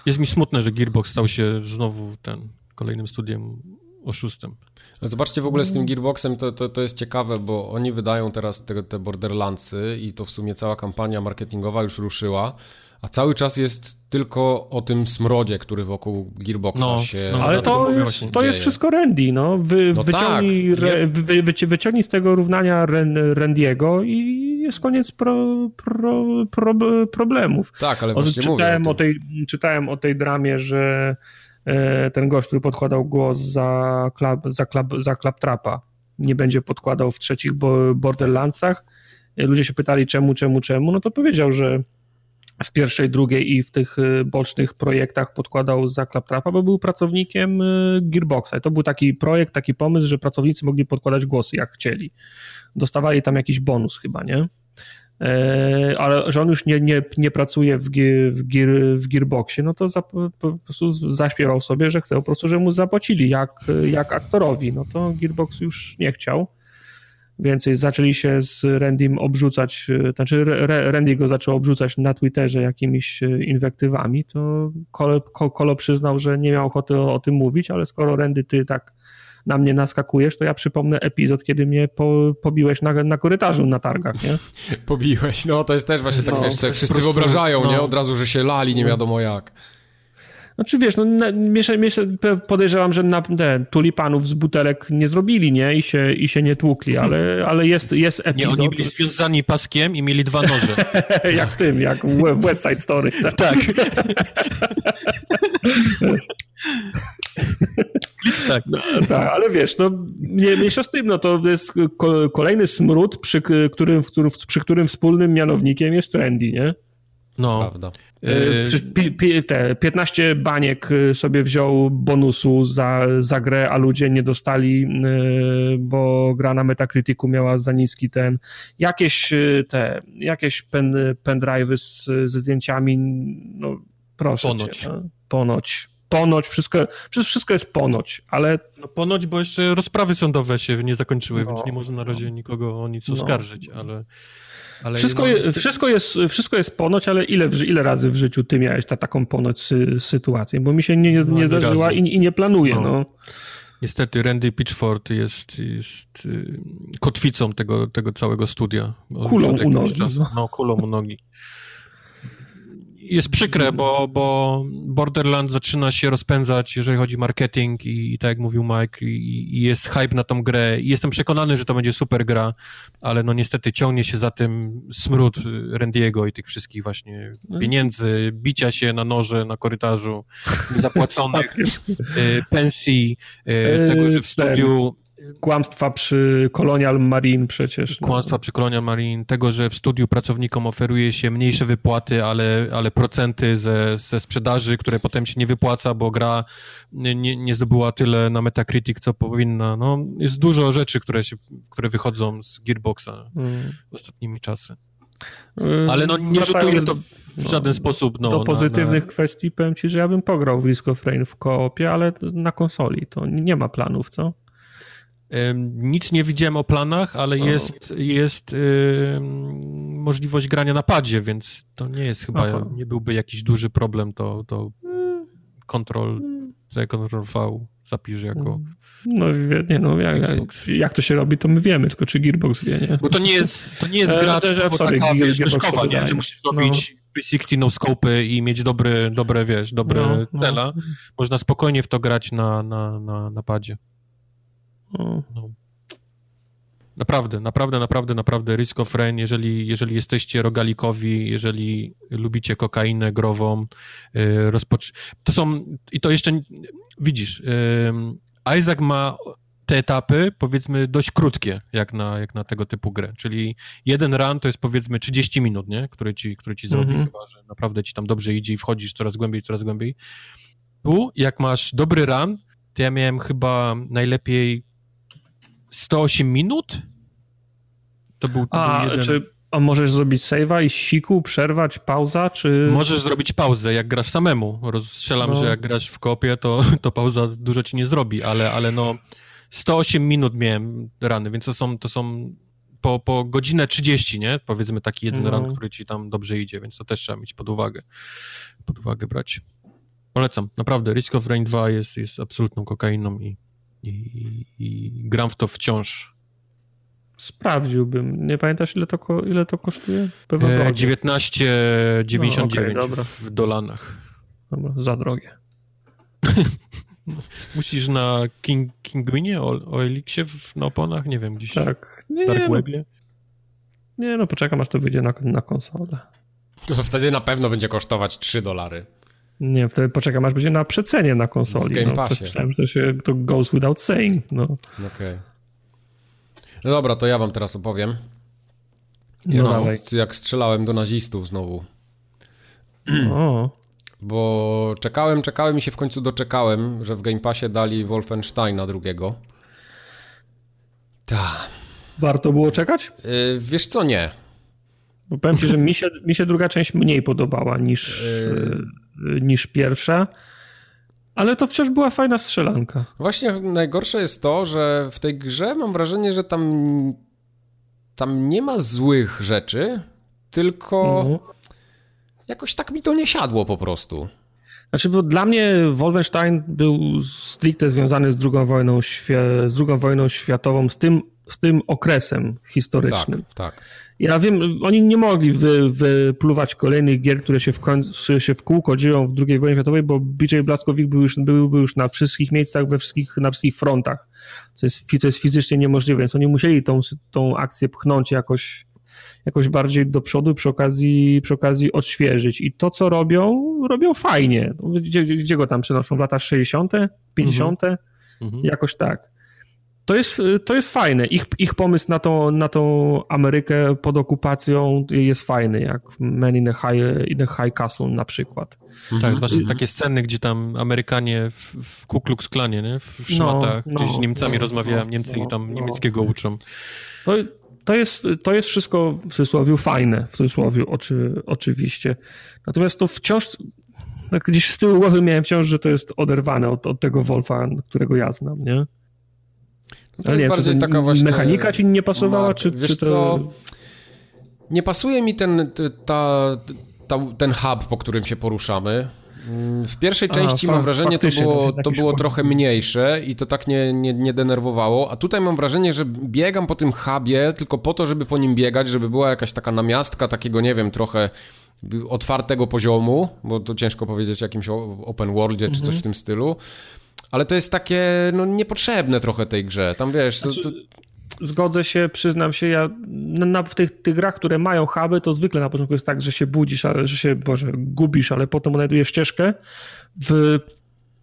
Jest mi smutne, że Gearbox stał się znowu ten kolejnym studiem oszustem. Zobaczcie w ogóle z tym Gearboxem, to, to, to jest ciekawe, bo oni wydają teraz te, te Borderlandsy i to w sumie cała kampania marketingowa już ruszyła, A cały czas jest tylko o tym smrodzie, który wokół Gearboxa no, się... No, ale to, jest, to jest wszystko Randy, no. Wy, no wyciągnij, tak. re, wy, wy, wyciągnij z tego równania Randiego i jest koniec pro, pro, pro, problemów. Tak, ale właśnie czytałem mówię o, o tej, Czytałem o tej dramie, że e, ten gość, który podkładał głos za, klap, za, klap, za Claptrapa, nie będzie podkładał w trzecich Borderlandsach. Ludzie się pytali czemu, czemu, czemu, no to powiedział, że w pierwszej, drugiej i w tych y, bocznych projektach podkładał za Claptrapa, bo był pracownikiem y, Gearboxa. I to był taki projekt, taki pomysł, że pracownicy mogli podkładać głosy jak chcieli. Dostawali tam jakiś bonus chyba, nie? E, ale że on już nie, nie, nie pracuje w, w, gear, w Gearboxie, no to za, po prostu zaśpiewał sobie, że chce po prostu, że mu zapłacili jak, jak aktorowi. No to Gearbox już nie chciał więcej zaczęli się z Randym obrzucać, e, znaczy Randy go zaczął obrzucać na Twitterze jakimiś e, inwektywami, to Kolo, Kolo przyznał, że nie miał ochoty o, o, tym mówić, ale skoro Randy ty tak na mnie naskakujesz, to ja przypomnę epizod, kiedy mnie po, pobiłeś na, na korytarzu na targach, nie? [LAUGHS] Pobiłeś, no to jest też właśnie tak, no, wiesz, wszyscy prostu, wyobrażają, no. nie? Od razu, że się lali nie wiadomo jak. Znaczy wiesz, no, miesza, miesza, podejrzewam, że na te tulipanów z butelek nie zrobili, nie? I się, i się nie tłukli, [LAUGHS] ale, ale jest, jest epizod. Nie, oni byli związani paskiem i mieli dwa noże. [LAUGHS] jak tym, jak w West Side Story. [LAUGHS] Tak. tak. tak. No, tak, ale wiesz, no nie mniejsza z tym, no to jest kolejny smród, przy którym, przy którym wspólnym mianownikiem jest trendy, nie? No. Prawda. E, te 15 baniek e, sobie wziął bonusu za, za grę, a ludzie nie dostali, bo gra na Metacriticu miała za niski ten. Jakieś te, jakieś pen, pendrive'y z, ze zdjęciami, no proszę ponoć. Cię, no, ponoć. Ponoć, wszystko, wszystko jest ponoć, ale... No ponoć, bo jeszcze rozprawy sądowe się nie zakończyły, no, więc nie można na razie nikogo o nic no. oskarżyć, ale... Wszystko, je, wszystko, jest, wszystko jest ponoć, ale ile, ile razy w życiu ty miałeś ta, taką ponoć sy, sytuację? Bo mi się nie, nie, nie no, zdarzyła i, i, nie planuję. No. no. Niestety Randy Pitchford jest, jest y, kotwicą tego, tego całego studia. Kulą u nogi. No. no, kulą u nogi jest przykre, bo, bo Borderlands zaczyna się rozpędzać, jeżeli chodzi o marketing i, i tak jak mówił Mike, i, i, jest hype na tą grę. I jestem przekonany, że to będzie super gra, ale no niestety ciągnie się za tym smród Randiego i tych wszystkich właśnie no pieniędzy, bicia się na noże, na korytarzu, [LAUGHS] niezapłaconych y, pensji, y, tego, że w studiu Kłamstwa przy Colonial Marine przecież. No. Kłamstwa przy Colonial Marine, tego, że w studiu pracownikom oferuje się mniejsze wypłaty, ale, ale procenty ze, ze sprzedaży, które potem się nie wypłaca, bo gra nie, nie zdobyła tyle na Metacritic, co powinna. No, jest dużo rzeczy, które, się, które wychodzą z Gearboxa hmm. ostatnimi czasy. Y, ale no nie rzutuje to w żaden no, sposób. No, do pozytywnych na, na... kwestii powiem ci, że ja bym pograł w Risk of Rain w koopie, ale na konsoli to nie ma planów, co? Nic nie widziałem o planach, ale jest, jest yy, możliwość grania na padzie, więc to nie jest chyba, Aha. nie byłby jakiś duży problem, to, to Ctrl C, Ctrl V zapisz jako... No nie, no jak, jak, to się robi, to my wiemy, tylko czy Gearbox wie, nie? Bo to nie jest, to nie jest e, gra e, sorry, taka, wiesz, myszkowa, nie? Że musisz robić no. 360 no scope i mieć dobry, dobre, wiesz, dobre no, no. tela. Można spokojnie w to grać na, na, na, na padzie. No. Naprawdę, naprawdę, naprawdę, naprawdę Risk of Rain, jeżeli, jeżeli jesteście rogalikowi, jeżeli lubicie kokainę grową, yy, rozpoc... to są, i to jeszcze, widzisz, yy, Isaac ma te etapy, powiedzmy, dość krótkie, jak na, jak na tego typu grę, czyli jeden run to jest, powiedzmy, 30 minut, nie, który ci, który ci zrobi, mm -hmm. chyba, że naprawdę ci tam dobrze idzie i wchodzisz coraz głębiej, coraz głębiej. Tu, jak masz dobry run, to ja miałem chyba najlepiej 108 minut? To był, to a, był jeden... czy a możesz zrobić save'a i siku, przerwać, pauza, czy... Możesz zrobić pauzę, jak grasz samemu. Rozstrzelam, no. że jak grasz w kopie, to, to pauza dużo ci nie zrobi, ale, ale no 108 minut miałem rany, więc to są, to są po, po godzinę 30, nie? Powiedzmy taki jeden no. ran, który ci tam dobrze idzie, więc to też trzeba mieć pod uwagę, pod uwagę brać. Polecam, naprawdę, Risk of Rain 2 jest, jest absolutną kokainą i i, i gram w to wciąż. Sprawdziłbym. Nie pamiętasz, ile to, ko- ile to kosztuje? Pewno e, 19,99 no, okay, w dolanach. Dobra, za drogie. [LAUGHS] Musisz na King, Kingwinie, o, o Elixie na oponach? Nie wiem, gdzieś tak. nie, Dark nie, no. nie, no poczekam, aż to wyjdzie na, na konsolę. To wtedy na pewno będzie kosztować 3 dolary. Nie, wtedy poczekam, aż będzie na przecenie na konsoli. W Game no, Passie. Myślałem, że to, się, to goes without saying. No. Okej. Okay. No dobra, to ja wam teraz opowiem. No jak, jak strzelałem do nazistów znowu. [CLEARS THROAT] O. Bo czekałem, czekałem i się w końcu doczekałem, że w Game Passie dali Wolfensteina drugiego. Ta. Warto było czekać? Yy, wiesz co, nie. Bo powiem ci, że mi się, mi się druga część mniej podobała niż, yy... niż pierwsza. Ale to wciąż była fajna strzelanka. Właśnie najgorsze jest to, że w tej grze mam wrażenie, że tam, tam nie ma złych rzeczy, tylko mhm. jakoś tak mi to nie siadło po prostu. Znaczy, bo dla mnie Wolfenstein był stricte związany z drugą wojną, z drugą wojną światową, z tym, z tym okresem historycznym. Tak, tak. Ja wiem, oni nie mogli wy, wypluwać kolejnych gier, które się w, końcu, się w kółko dzieją w II wojnie światowej, bo BJ Blazkowicz był już, byłby już na wszystkich miejscach, we wszystkich, na wszystkich frontach, co jest, co jest fizycznie niemożliwe, więc oni musieli tą, tą akcję pchnąć jakoś, jakoś bardziej do przodu, przy okazji, przy okazji odświeżyć. I to, co robią, robią fajnie. Gdzie, gdzie go tam przenoszą? W latach 60., 50., mhm. jakoś tak to jest, to jest fajne. Ich, ich pomysł na tą, na tą Amerykę pod okupacją jest fajny, jak Man in a High, in a high Castle na przykład. Tak, mhm. właśnie takie sceny, gdzie tam Amerykanie w, w Ku Klux Klanie, nie? w no, szmatach, no, gdzieś z Niemcami no, rozmawiają, no, Niemcy ich tam no. niemieckiego uczą. To, to, jest, to jest wszystko w cudzysłowie fajne, w cudzysłowie oczy, oczywiście. Natomiast to wciąż tak gdzieś z tyłu głowy miałem wciąż, że to jest oderwane od, od tego Wolfa, którego ja znam, nie? To jest nie, bardziej taka właśnie... Mechanika ci nie pasowała, czy, Wiesz czy to... Co? Nie pasuje mi ten, ta, ta, ten hub, po którym się poruszamy. W pierwszej części A, mam wrażenie, to było, to było trochę mniejsze i to tak nie, nie, nie denerwowało, a tutaj mam wrażenie, że biegam po tym hubie tylko po to, żeby po nim biegać, żeby była jakaś taka namiastka takiego, nie wiem, trochę otwartego poziomu, bo to ciężko powiedzieć jakimś open worldzie czy coś mhm. w tym stylu. Ale to jest takie, no niepotrzebne trochę tej grze. Tam wiesz... Znaczy, to, to... Zgodzę się, przyznam się, ja na, w tych, tych grach, które mają huby, to zwykle na początku jest tak, że się budzisz, ale, że się, Boże, gubisz, ale potem znajdujesz ścieżkę. W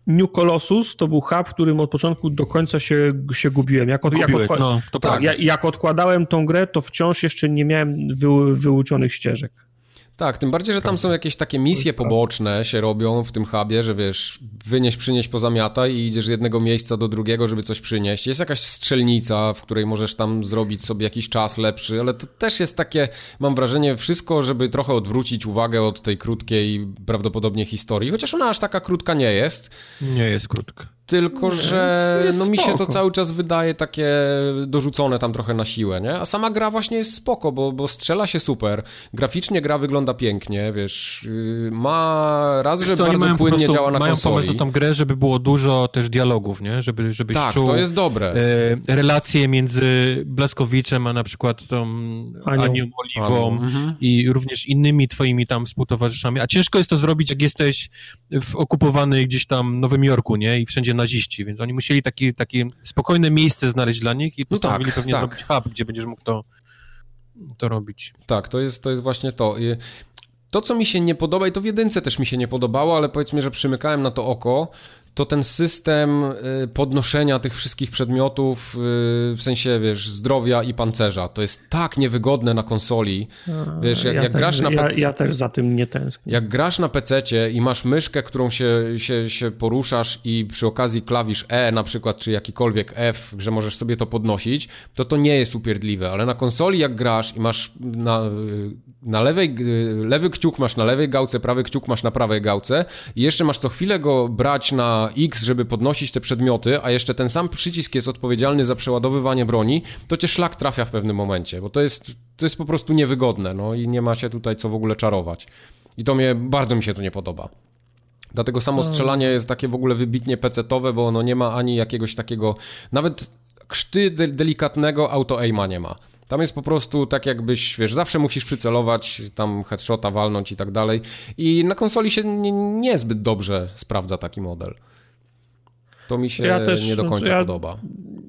New Colossus to był hub, w którym od początku do końca się, się gubiłem. Jak, od, jak, odkła... no, to tak, jak, jak odkładałem tą grę, to wciąż jeszcze nie miałem wy, wyuczonych ścieżek. Tak, tym bardziej, że tam są jakieś takie misje poboczne się robią w tym hubie, że wiesz, wynieś, przynieś, pozamiata i idziesz z jednego miejsca do drugiego, żeby coś przynieść. Jest jakaś strzelnica, w której możesz tam zrobić sobie jakiś czas lepszy, ale to też jest takie, mam wrażenie, wszystko, żeby trochę odwrócić uwagę od tej krótkiej prawdopodobnie historii, chociaż ona aż taka krótka nie jest. Nie jest krótka. Tylko, nie, że jest, jest no mi się to cały czas wydaje takie dorzucone tam trochę na siłę, nie? A sama gra właśnie jest spoko, bo, bo strzela się super. Graficznie gra wygląda pięknie, wiesz. Y, ma raz, że bardzo płynnie prostu, działa na mają konsoli. Mają pomysł na tą grę, żeby było dużo też dialogów, nie? Żeby, żebyś tak, czuł... to jest dobre. E, relacje między Blaskowiczem, a na przykład tą Anią, Anią Oliwą mhm. i również innymi twoimi tam współtowarzyszami. A ciężko jest to zrobić, jak jesteś w okupowanej gdzieś tam Nowym Jorku, nie? I wszędzie naziści, więc oni musieli taki, takie spokojne miejsce znaleźć dla nich i postanowili no tak, pewnie tak. zrobić hub, gdzie będziesz mógł to, to robić. Tak, to jest, to jest właśnie to. To, co mi się nie podoba, i to w jedynce też mi się nie podobało, ale powiedzmy, że przymykałem na to oko, to ten system y, podnoszenia tych wszystkich przedmiotów, y, w sensie, wiesz, zdrowia i pancerza, to jest tak niewygodne na konsoli. Wiesz, jak, ja jak też, grasz na... Ja, ja, też za tym nie tęsknię. Jak grasz na PC i masz myszkę, którą się, się, się poruszasz i przy okazji klawisz E na przykład, czy jakikolwiek F, że możesz sobie to podnosić, to to nie jest upierdliwe, ale na konsoli jak grasz i masz na, na lewej, lewy kciuk masz na lewej gałce, prawy kciuk masz na prawej gałce i jeszcze masz co chwilę go brać na X, żeby podnosić te przedmioty, a jeszcze ten sam przycisk jest odpowiedzialny za przeładowywanie broni, to cię szlak trafia w pewnym momencie, bo to jest, to jest po prostu niewygodne, no i nie ma się tutaj co w ogóle czarować. I to mnie, bardzo mi się to nie podoba. Dlatego samo strzelanie jest takie w ogóle wybitnie pecetowe, bo ono nie ma ani jakiegoś takiego, nawet krzty de delikatnego auto-aima nie ma. Tam jest po prostu tak jakbyś, wiesz, zawsze musisz przycelować, tam headshota walnąć i tak dalej. I na konsoli się nie, niezbyt dobrze sprawdza taki model. To mi się ja też, nie do końca ja podoba.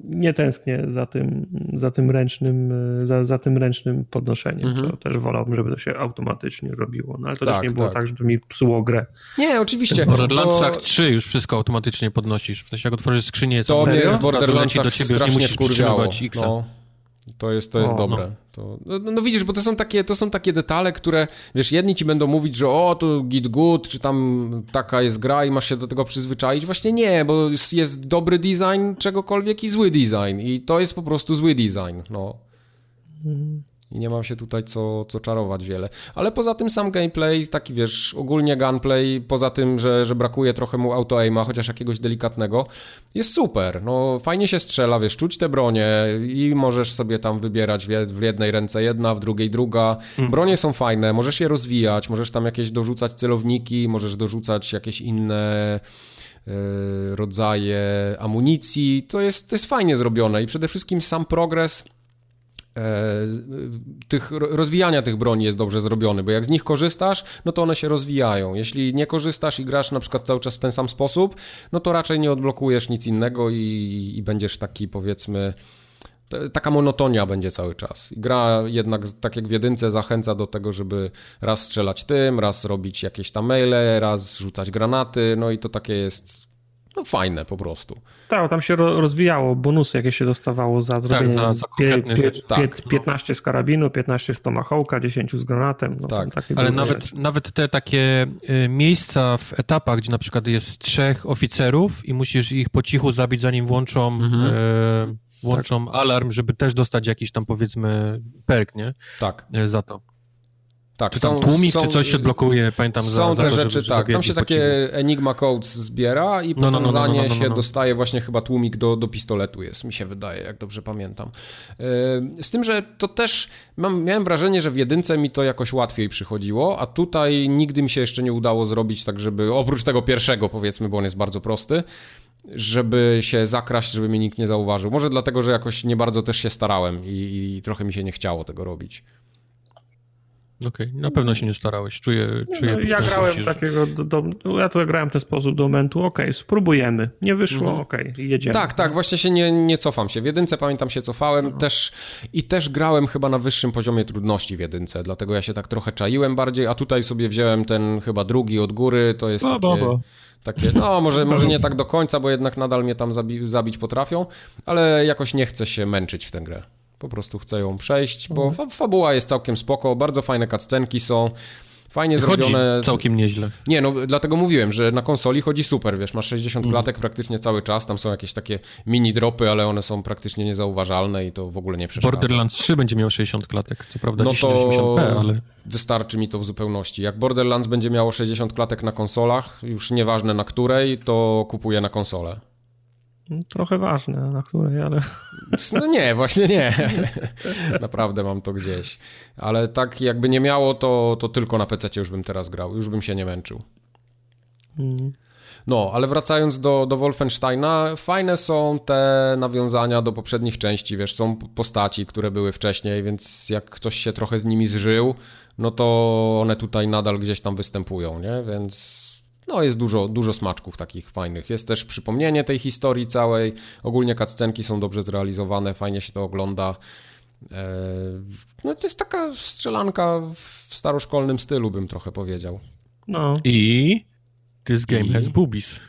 Nie tęsknię za tym, za tym ręcznym, za, za tym ręcznym podnoszeniem. Mhm. To też wolałbym, żeby to się automatycznie robiło. No ale to tak, też nie było tak. tak, żeby mi psuło grę. Nie, oczywiście. W Borderlandsach bo... 3 już wszystko automatycznie podnosisz. W sensie jak otworzysz skrzynię, to, to mnie w Borderlandsach do ciebie, już nie musisz przytrzymywać X. No. To jest, to jest o, dobre. No. To, no, no, widzisz, bo to są, takie, to są takie detale, które, wiesz, jedni ci będą mówić, że o, to git good, czy tam taka jest gra i masz się do tego przyzwyczaić. Właśnie nie, bo jest, jest dobry design czegokolwiek i zły design. I to jest po prostu zły design, no. Hmm. I nie mam się tutaj co, co czarować wiele. Ale poza tym sam gameplay, taki wiesz, ogólnie gunplay, poza tym, że, że brakuje trochę mu auto-aima, chociaż jakiegoś delikatnego, jest super. No fajnie się strzela, wiesz, czuć te bronie i możesz sobie tam wybierać w jednej ręce jedna, w drugiej druga. Mhm. Bronie są fajne, możesz je rozwijać, możesz tam jakieś dorzucać celowniki, możesz dorzucać jakieś inne e, rodzaje amunicji. To jest, to jest fajnie zrobione i przede wszystkim sam progres tych, rozwijania tych broni jest dobrze zrobiony, bo jak z nich korzystasz, no to one się rozwijają. Jeśli nie korzystasz i grasz na przykład cały czas w ten sam sposób, no to raczej nie odblokujesz nic innego i, i będziesz taki powiedzmy taka monotonia będzie cały czas. gra jednak, tak jak w jedynce, zachęca do tego, żeby raz strzelać tym, raz robić jakieś tam maile, raz rzucać granaty, no i to takie jest no fajne po prostu. Tak, tam się rozwijało, bonusy jakie się dostawało za tak, zrobienie tak, za, pie, pie, tak, 15 z karabinu, 15 z tomahawka, 10 z granatem. No, tak, ale nawet, nawet te takie y, miejsca w etapach, gdzie na przykład jest trzech oficerów i musisz ich po cichu zabić, zanim włączą, mhm. y, włączą tak. alarm, żeby też dostać jakiś tam powiedzmy perk, nie? Tak. Y, za to. Tak, czy tam są, tłumik, są, czy coś się blokuje, pamiętam Są za, te za to, rzeczy, tak. Tam się takie Enigma Codes zbiera i no, potem no, no, za nie się dostaje właśnie chyba tłumik do, do pistoletu jest, mi się wydaje, jak dobrze pamiętam. Yy, z tym, że to też mam, miałem wrażenie, że w jedynce mi to jakoś łatwiej przychodziło, a tutaj nigdy mi się jeszcze nie udało zrobić tak, żeby oprócz tego pierwszego powiedzmy, bo on jest bardzo prosty, żeby się zakraść, żeby mnie nikt nie zauważył. Może dlatego, że jakoś nie bardzo też się starałem i, i trochę mi się nie chciało tego robić. Okej, okay. na pewno się nie starałeś. Czuję, czuję no, Ja grałem takiego, do, do, ja to grałem w ten sposób do momentu, okej, okay, spróbujemy. Nie wyszło, mhm. okej, okay, jedziemy. Tak, tak, właśnie się nie, nie cofam się. W jedynce pamiętam się cofałem no. też i też grałem chyba na wyższym poziomie trudności w jedynce, dlatego ja się tak trochę czaiłem bardziej, a tutaj sobie wziąłem ten chyba drugi od góry, to jest no, takie... Takie, no może, może nie tak do końca, bo jednak nadal mnie tam zabi zabić potrafią, ale jakoś nie chcę się męczyć w tę grę. Po prostu chcę ją przejść, bo mhm. fabuła jest całkiem spoko, bardzo fajne cutscenki są. Fajnie chodzi zrobione. całkiem nieźle. Nie, no dlatego mówiłem, że na konsoli chodzi super, wiesz, masz 60 mm. klatek praktycznie cały czas, tam są jakieś takie mini dropy, ale one są praktycznie niezauważalne i to w ogóle nie przeszkadza. Borderlands 3 będzie miał 60 klatek, co prawda no to 80p, ale... wystarczy mi to w zupełności. Jak Borderlands będzie miało 60 klatek na konsolach, już nieważne na której, to kupuję na konsolę. Trochę ważne, na której, ale... No nie, właśnie nie. Naprawdę mam to gdzieś. Ale tak jakby nie miało, to, to tylko na PC już bym teraz grał. Już bym się nie męczył. Mm. No, ale wracając do, do Wolfensteina, fajne są te nawiązania do poprzednich części, wiesz, są postaci, które były wcześniej, więc jak ktoś się trochę z nimi zżył, no to one tutaj nadal gdzieś tam występują, nie? Więc no jest dużo, dużo smaczków takich fajnych. Jest też przypomnienie tej historii całej. Ogólnie cutscenki są dobrze zrealizowane, fajnie się to ogląda. E, no to jest taka strzelanka w staroszkolnym stylu, bym trochę powiedział. No. I this game I... has boobies.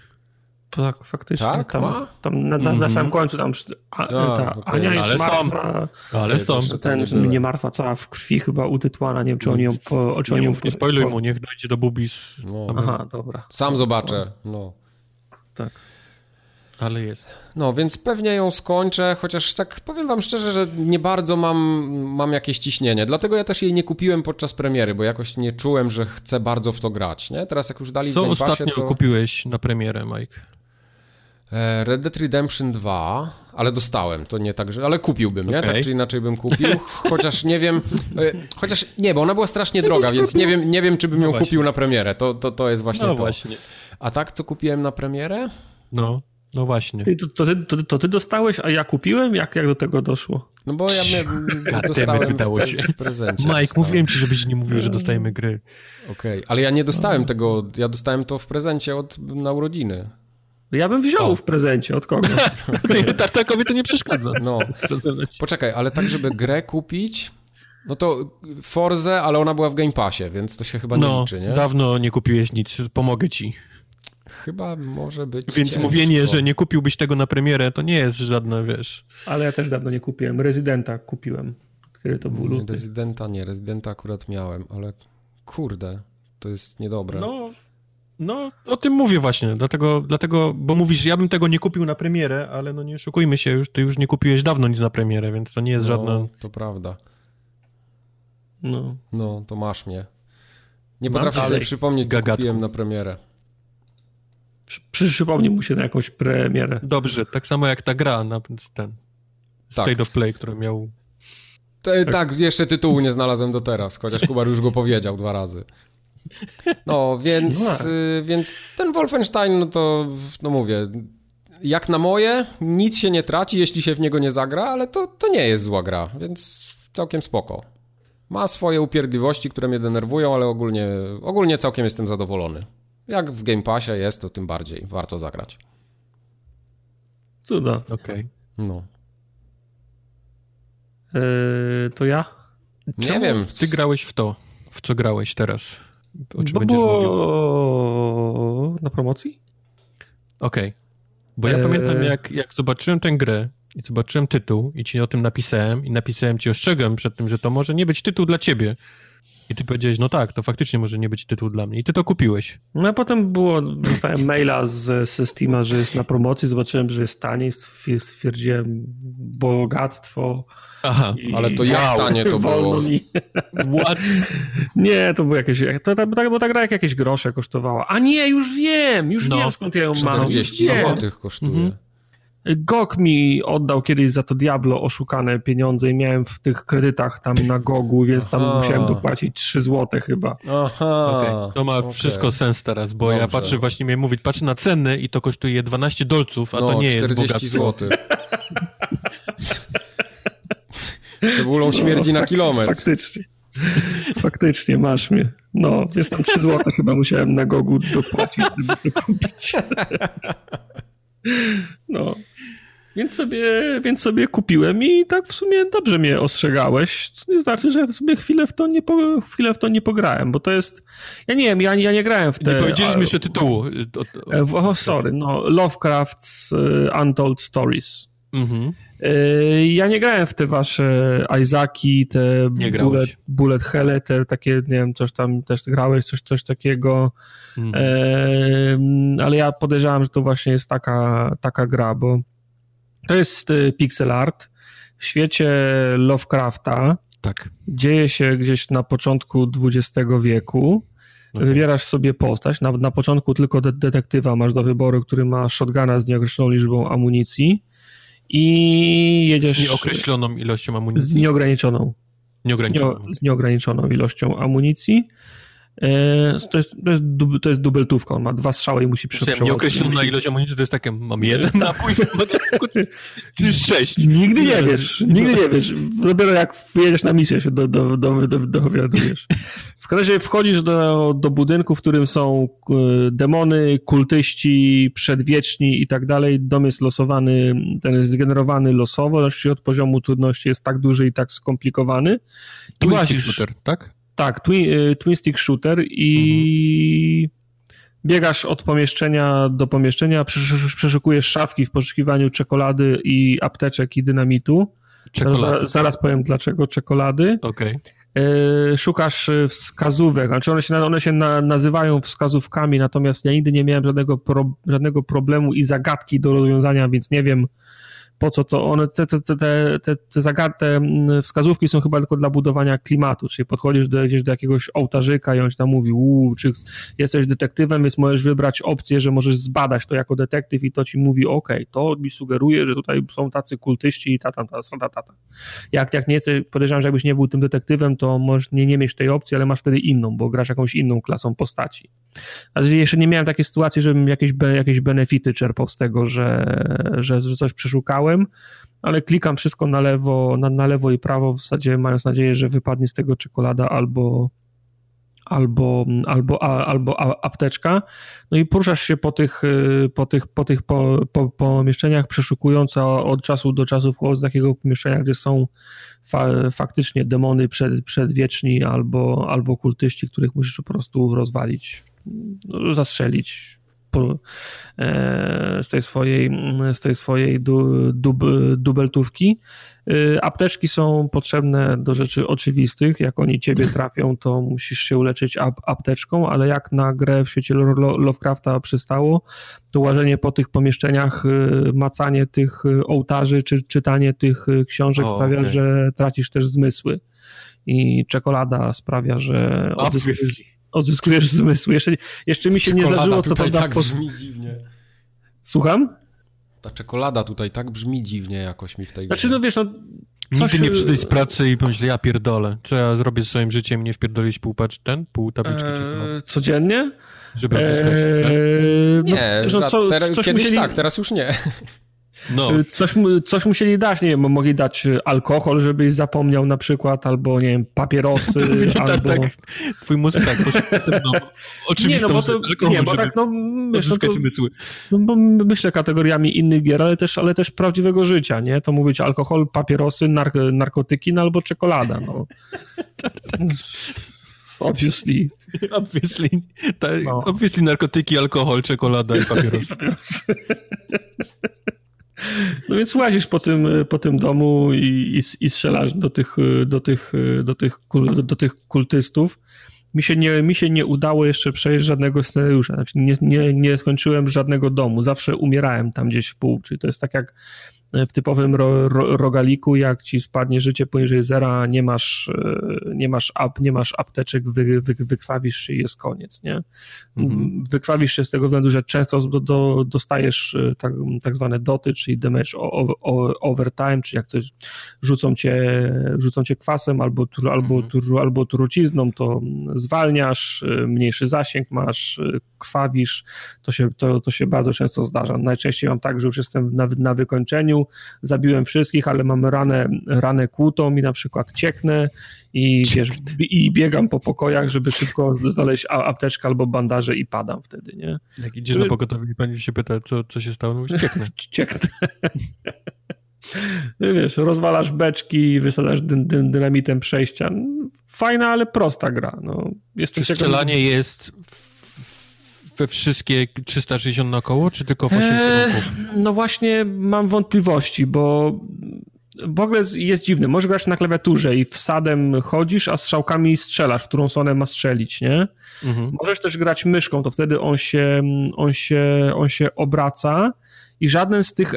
Tak, faktycznie. Tak, tam, tam na, na, na, samym mhm. końcu tam a, ta okay. Ania jest ale martwa. Są. Ale są. Ten mnie martwa cała w krwi chyba utytłana. Nie wiem, czy oni ją... Po, czy nie, oni ją nie spoiluj mu, niech dojdzie do bubis. No. Aha, dobra. Sam zobaczę. No. Tak. Ale jest. No, więc pewnie ją skończę, chociaż tak powiem wam szczerze, że nie bardzo mam, mam jakieś ciśnienie. Dlatego ja też jej nie kupiłem podczas premiery, bo jakoś nie czułem, że chcę bardzo w to grać, nie? Teraz jak już dali Co ostatnio to... kupiłeś na premierę, Mike? E, Red Dead Redemption 2, ale dostałem, to nie tak, że, ale kupiłbym, nie? Okay. Tak czy inaczej bym kupił, chociaż nie wiem, e, chociaż nie, bo ona była strasznie droga, więc nie wiem, nie wiem czy bym ją no kupił na premierę, to, to, to jest właśnie no to. Właśnie. A tak, co kupiłem na premierę? No. No właśnie. Ty, to, to, ty, to, to, ty dostałeś, a ja kupiłem? Jak, jak do tego doszło? No bo ja miałem, dostałem wydało się. w prezencie. Mike, dostałem. mówiłem ci, żebyś nie mówił, że dostajemy gry. Okej, ale ja nie dostałem tego, ja dostałem to w prezencie od, na urodziny. Ja bym wziął O. w prezencie, od kogo? [LAUGHS] Tartakowi to nie przeszkadza. No, [LAUGHS] poczekaj, ale tak, żeby grę kupić, no to Forze, ale ona była w Game Passie, więc to się chyba nie No, liczy, nie? dawno nie kupiłeś nic, pomogę ci. Chyba może być Więc ciężko. mówienie, że nie kupiłbyś tego na premierę, to nie jest żadne, wiesz... Ale ja też dawno nie kupiłem. Rezydenta kupiłem. Kiedy to był Nie, luty. Rezydenta nie, Rezydenta akurat miałem, ale kurde, to jest niedobre. No, no, o tym mówię właśnie, dlatego, dlatego, bo mówisz, ja bym tego nie kupił na premierę, ale no nie oszukujmy się, już, ty już nie kupiłeś dawno nic na premierę, więc to nie jest no, żadna... to prawda. No. No, to masz mnie. Nie Mam potrafię sobie przypomnieć, co Gagatku. kupiłem na premierę. Przy, przy, przypomnij mu się na jakąś premierę. Dobrze, tak samo jak ta gra, na ten Tak. State of Play, który miał... To, tak. jeszcze tytułu nie znalazłem do teraz, chociaż Kubar już go powiedział dwa razy. No, więc, No y, więc ten Wolfenstein, no to, no mówię, jak na moje, nic się nie traci, jeśli się w niego nie zagra, ale to, to nie jest zła gra, więc całkiem spoko. Ma swoje upierdliwości, które mnie denerwują, ale ogólnie, ogólnie całkiem jestem zadowolony. Jak w Game Passie jest, to tym bardziej warto zagrać. Cuda. Okej. No. Eee, to ja? Nie Czemu wiem. Ty grałeś w to, w co grałeś teraz? O czym Bo będziesz mówił? na promocji? Okej. Bo ja Eee. pamiętam, jak, jak zobaczyłem tę grę i zobaczyłem tytuł i ci o tym napisałem i napisałem ci, ostrzegłem przed tym, że to może nie być tytuł dla ciebie. I ty powiedziałeś, no tak, to faktycznie może nie być tytuł dla mnie. I ty to kupiłeś. No a potem było, dostałem maila z, ze Steama, że jest na promocji, zobaczyłem, że jest taniej, stwier- stwierdziłem bogactwo. Aha. I- Ale to jak Wow, tanie to było? Mi. What? Nie, to było jakieś, to, to, to, bo ta gra jak jakieś grosze kosztowała. A nie, już wiem, już No, wiem skąd ja ją mam. 40 Już wiem. zł kosztuje. Mhm. GOG mi oddał kiedyś za to Diablo oszukane pieniądze i miałem w tych kredytach tam na GOGu, więc tam Aha. musiałem dopłacić 3 zł chyba. Aha. Okej, To ma okej. wszystko sens teraz, bo ja Dobrze. patrzę, właśnie miałem mówić, patrzę na ceny i to kosztuje 12 dolców, a no, to nie jest 40 bogactwo. zł. [LAUGHS] Cebulą śmierdzi na fak- kilometr. Faktycznie. Faktycznie, masz mnie. No, jest tam 3 zł chyba musiałem na Gogu dopłacić, żeby to kupić. No. Więc sobie, więc sobie kupiłem i tak w sumie dobrze mnie ostrzegałeś, co nie znaczy, że ja sobie chwilę w to nie, po, chwilę w to nie pograłem, bo to jest, ja nie wiem, ja, ja nie grałem w te... Nie powiedzieliśmy jeszcze tytułu. O- e, w- O, sorry, no, Lovecraft's e, Untold Stories. Mhm. E, Ja nie grałem w te wasze Isaki, te bullet, bullet te takie, nie wiem, coś tam też grałeś, coś, coś takiego, e, ale ja podejrzewam, że to właśnie jest taka, taka gra, bo to jest e, pixel art w świecie Lovecrafta, Tak. dzieje się gdzieś na początku XX wieku. Okej. Wybierasz sobie postać. Na, na początku tylko de detektywa masz do wyboru, który ma shotguna z nieokreśloną liczbą amunicji i jedziesz Z nieokreśloną ilością z amunicji. nieograniczoną, z, Nieograniczoną. nie, z nieograniczoną ilością amunicji. E, to, jest, to, jest dub, to jest dubeltówka, on ma dwa strzały i musi przeprzeładować. nieokreślona ilość amunicji to jest takie, mam jeden napój, [LAUGHS] czy sześć. Nigdy nie wiesz, nigdy nie wiesz. Dopiero jak jedziesz na misję się do, do, do, do, dowiadujesz. W każdym razie wchodzisz do, do budynku, w którym są e, demony, kultyści, przedwieczni i tak dalej. Dom jest losowany, ten jest zgenerowany losowo, znaczy od poziomu trudności jest tak duży i tak skomplikowany. Łazisz- shooter, tak? Tak, twin, y, twin stick shooter i biegasz od pomieszczenia do pomieszczenia, przesz- przeszukujesz szafki w poszukiwaniu czekolady i apteczek i dynamitu. Zaraz, zaraz powiem dlaczego czekolady. Okej. Y, Szukasz wskazówek, znaczy one się, one się na, nazywają wskazówkami, natomiast ja nigdy nie miałem żadnego, pro, żadnego problemu i zagadki do rozwiązania, więc nie wiem, po co to one, te, te, te, te, te, zagarte mm, wskazówki są chyba tylko dla budowania klimatu, czyli podchodzisz do, gdzieś do jakiegoś ołtarzyka i on ci tam mówi, uuu, czy jesteś detektywem, więc możesz wybrać opcję, że możesz zbadać to jako detektyw i to ci mówi, ok, to mi sugeruje, że tutaj są tacy kultyści i ta, ta, ta, ta, ta, ta. Jak, jak nie jesteś, podejrzewam, że jakbyś nie był tym detektywem, to możesz nie, nie mieć tej opcji, ale masz wtedy inną, bo grasz jakąś inną klasą postaci. Ale jeszcze nie miałem takiej sytuacji, żebym jakieś, jakieś benefity czerpał z tego, że, że, że coś przeszukałem, ale klikam wszystko na lewo, na, na lewo i prawo, w zasadzie mając nadzieję, że wypadnie z tego czekolada albo, albo, albo, albo apteczka. No i poruszasz się po tych, po tych, po tych po, po, pomieszczeniach, przeszukując od czasu do czasu wchodząc do takiego pomieszczenia, gdzie są fa, faktycznie demony przed, przedwieczni albo, albo kultyści, których musisz po prostu rozwalić, zastrzelić, po, e, z tej swojej, z tej swojej du, dub, dubeltówki. E, apteczki są potrzebne do rzeczy oczywistych. Jak oni ciebie [LAUGHS] trafią, to musisz się uleczyć ap, apteczką, ale jak na grę w świecie Lovecrafta przystało, to łażenie po tych pomieszczeniach, e, macanie tych ołtarzy czy czytanie tych książek o, sprawia, okay. że tracisz też zmysły. I czekolada sprawia, że odzyskujesz, odzyskujesz zmysł. Jeszcze, jeszcze mi się nie zdarzyło, co prawda... tak brzmi dziwnie. Słucham? Ta czekolada tutaj tak brzmi dziwnie jakoś mi w tej Znaczy, grze. no wiesz, no... Coś... Nigdy nie przyjdę z pracy i pomyślę, ja pierdolę. Co ja zrobię z swoim życiem, nie wpierdolić pół pacz, ten, pół tabliczki eee, czekolady? Codziennie? Żeby odzyskać, eee, no, Nie, no, co, teraz, kiedyś musieli... tak, teraz już nie. No. Y, coś, coś musieli dać, nie wiem, mogli dać y, alkohol, żebyś zapomniał na przykład, albo nie wiem, papierosy, [LAUGHS] tak, albo... Tak, tak. Twój mózg tak, no, [LAUGHS] oczywistą nie, no, bo to, alkohol, nie, bo tak, no, wiesz, no, to, no, bo myślę kategoriami innych gier, ale też, ale też prawdziwego życia, nie? To mógł być alkohol, papierosy, nark narkotyki, no albo czekolada, no. [LAUGHS] Obviously. Obviously. Ta, no. Obviously narkotyki, alkohol, czekolada i papierosy. No więc łazisz po tym, po tym domu i, i, i strzelasz do tych, do, tych, do, tych, do tych kultystów. Mi się, nie, mi się nie udało jeszcze przejść żadnego scenariusza. Znaczy nie, nie, nie skończyłem żadnego domu. Zawsze umierałem tam gdzieś w pół. Czyli to jest tak jak w typowym ro, ro, rogaliku, jak ci spadnie życie poniżej zera, nie masz, e, nie masz, ap, nie masz apteczek, wy, wy, wykrwawisz się i jest koniec, nie? Mhm. Wykrwawisz się z tego względu, że często do, do, dostajesz e, tak, tak zwane doty, czyli damage over time, czyli jak coś rzucą cię, rzucą cię kwasem albo, albo, mhm. albo trucizną, to zwalniasz, e, mniejszy zasięg masz, krwawisz, to się, to, to się bardzo często zdarza. Najczęściej mam tak, że już jestem na, na wykończeniu, zabiłem wszystkich, ale mam ranę, ranę kłutą i na przykład cieknę i, wiesz, i biegam po pokojach, żeby szybko znaleźć apteczkę albo bandaże i padam wtedy, nie? Jak idziesz na pogotowie i pani się pyta, co, co się stało, no cieknę. [LAUGHS] cieknę. [LAUGHS] No wiesz, rozwalasz beczki, wysadzasz dy, dy, dynamitem przejścia. Fajna, ale prosta gra. No, Czy strzelanie ciekawy... jest we wszystkie 360 na koło, czy tylko w 8 eee, No właśnie mam wątpliwości, bo w ogóle jest dziwny. Możesz grać na klawiaturze i wsadem chodzisz, a strzałkami strzelasz, w którą stronę ma strzelić, nie? Mhm. Możesz też grać myszką, to wtedy on się, on się, on się obraca i żaden z tych,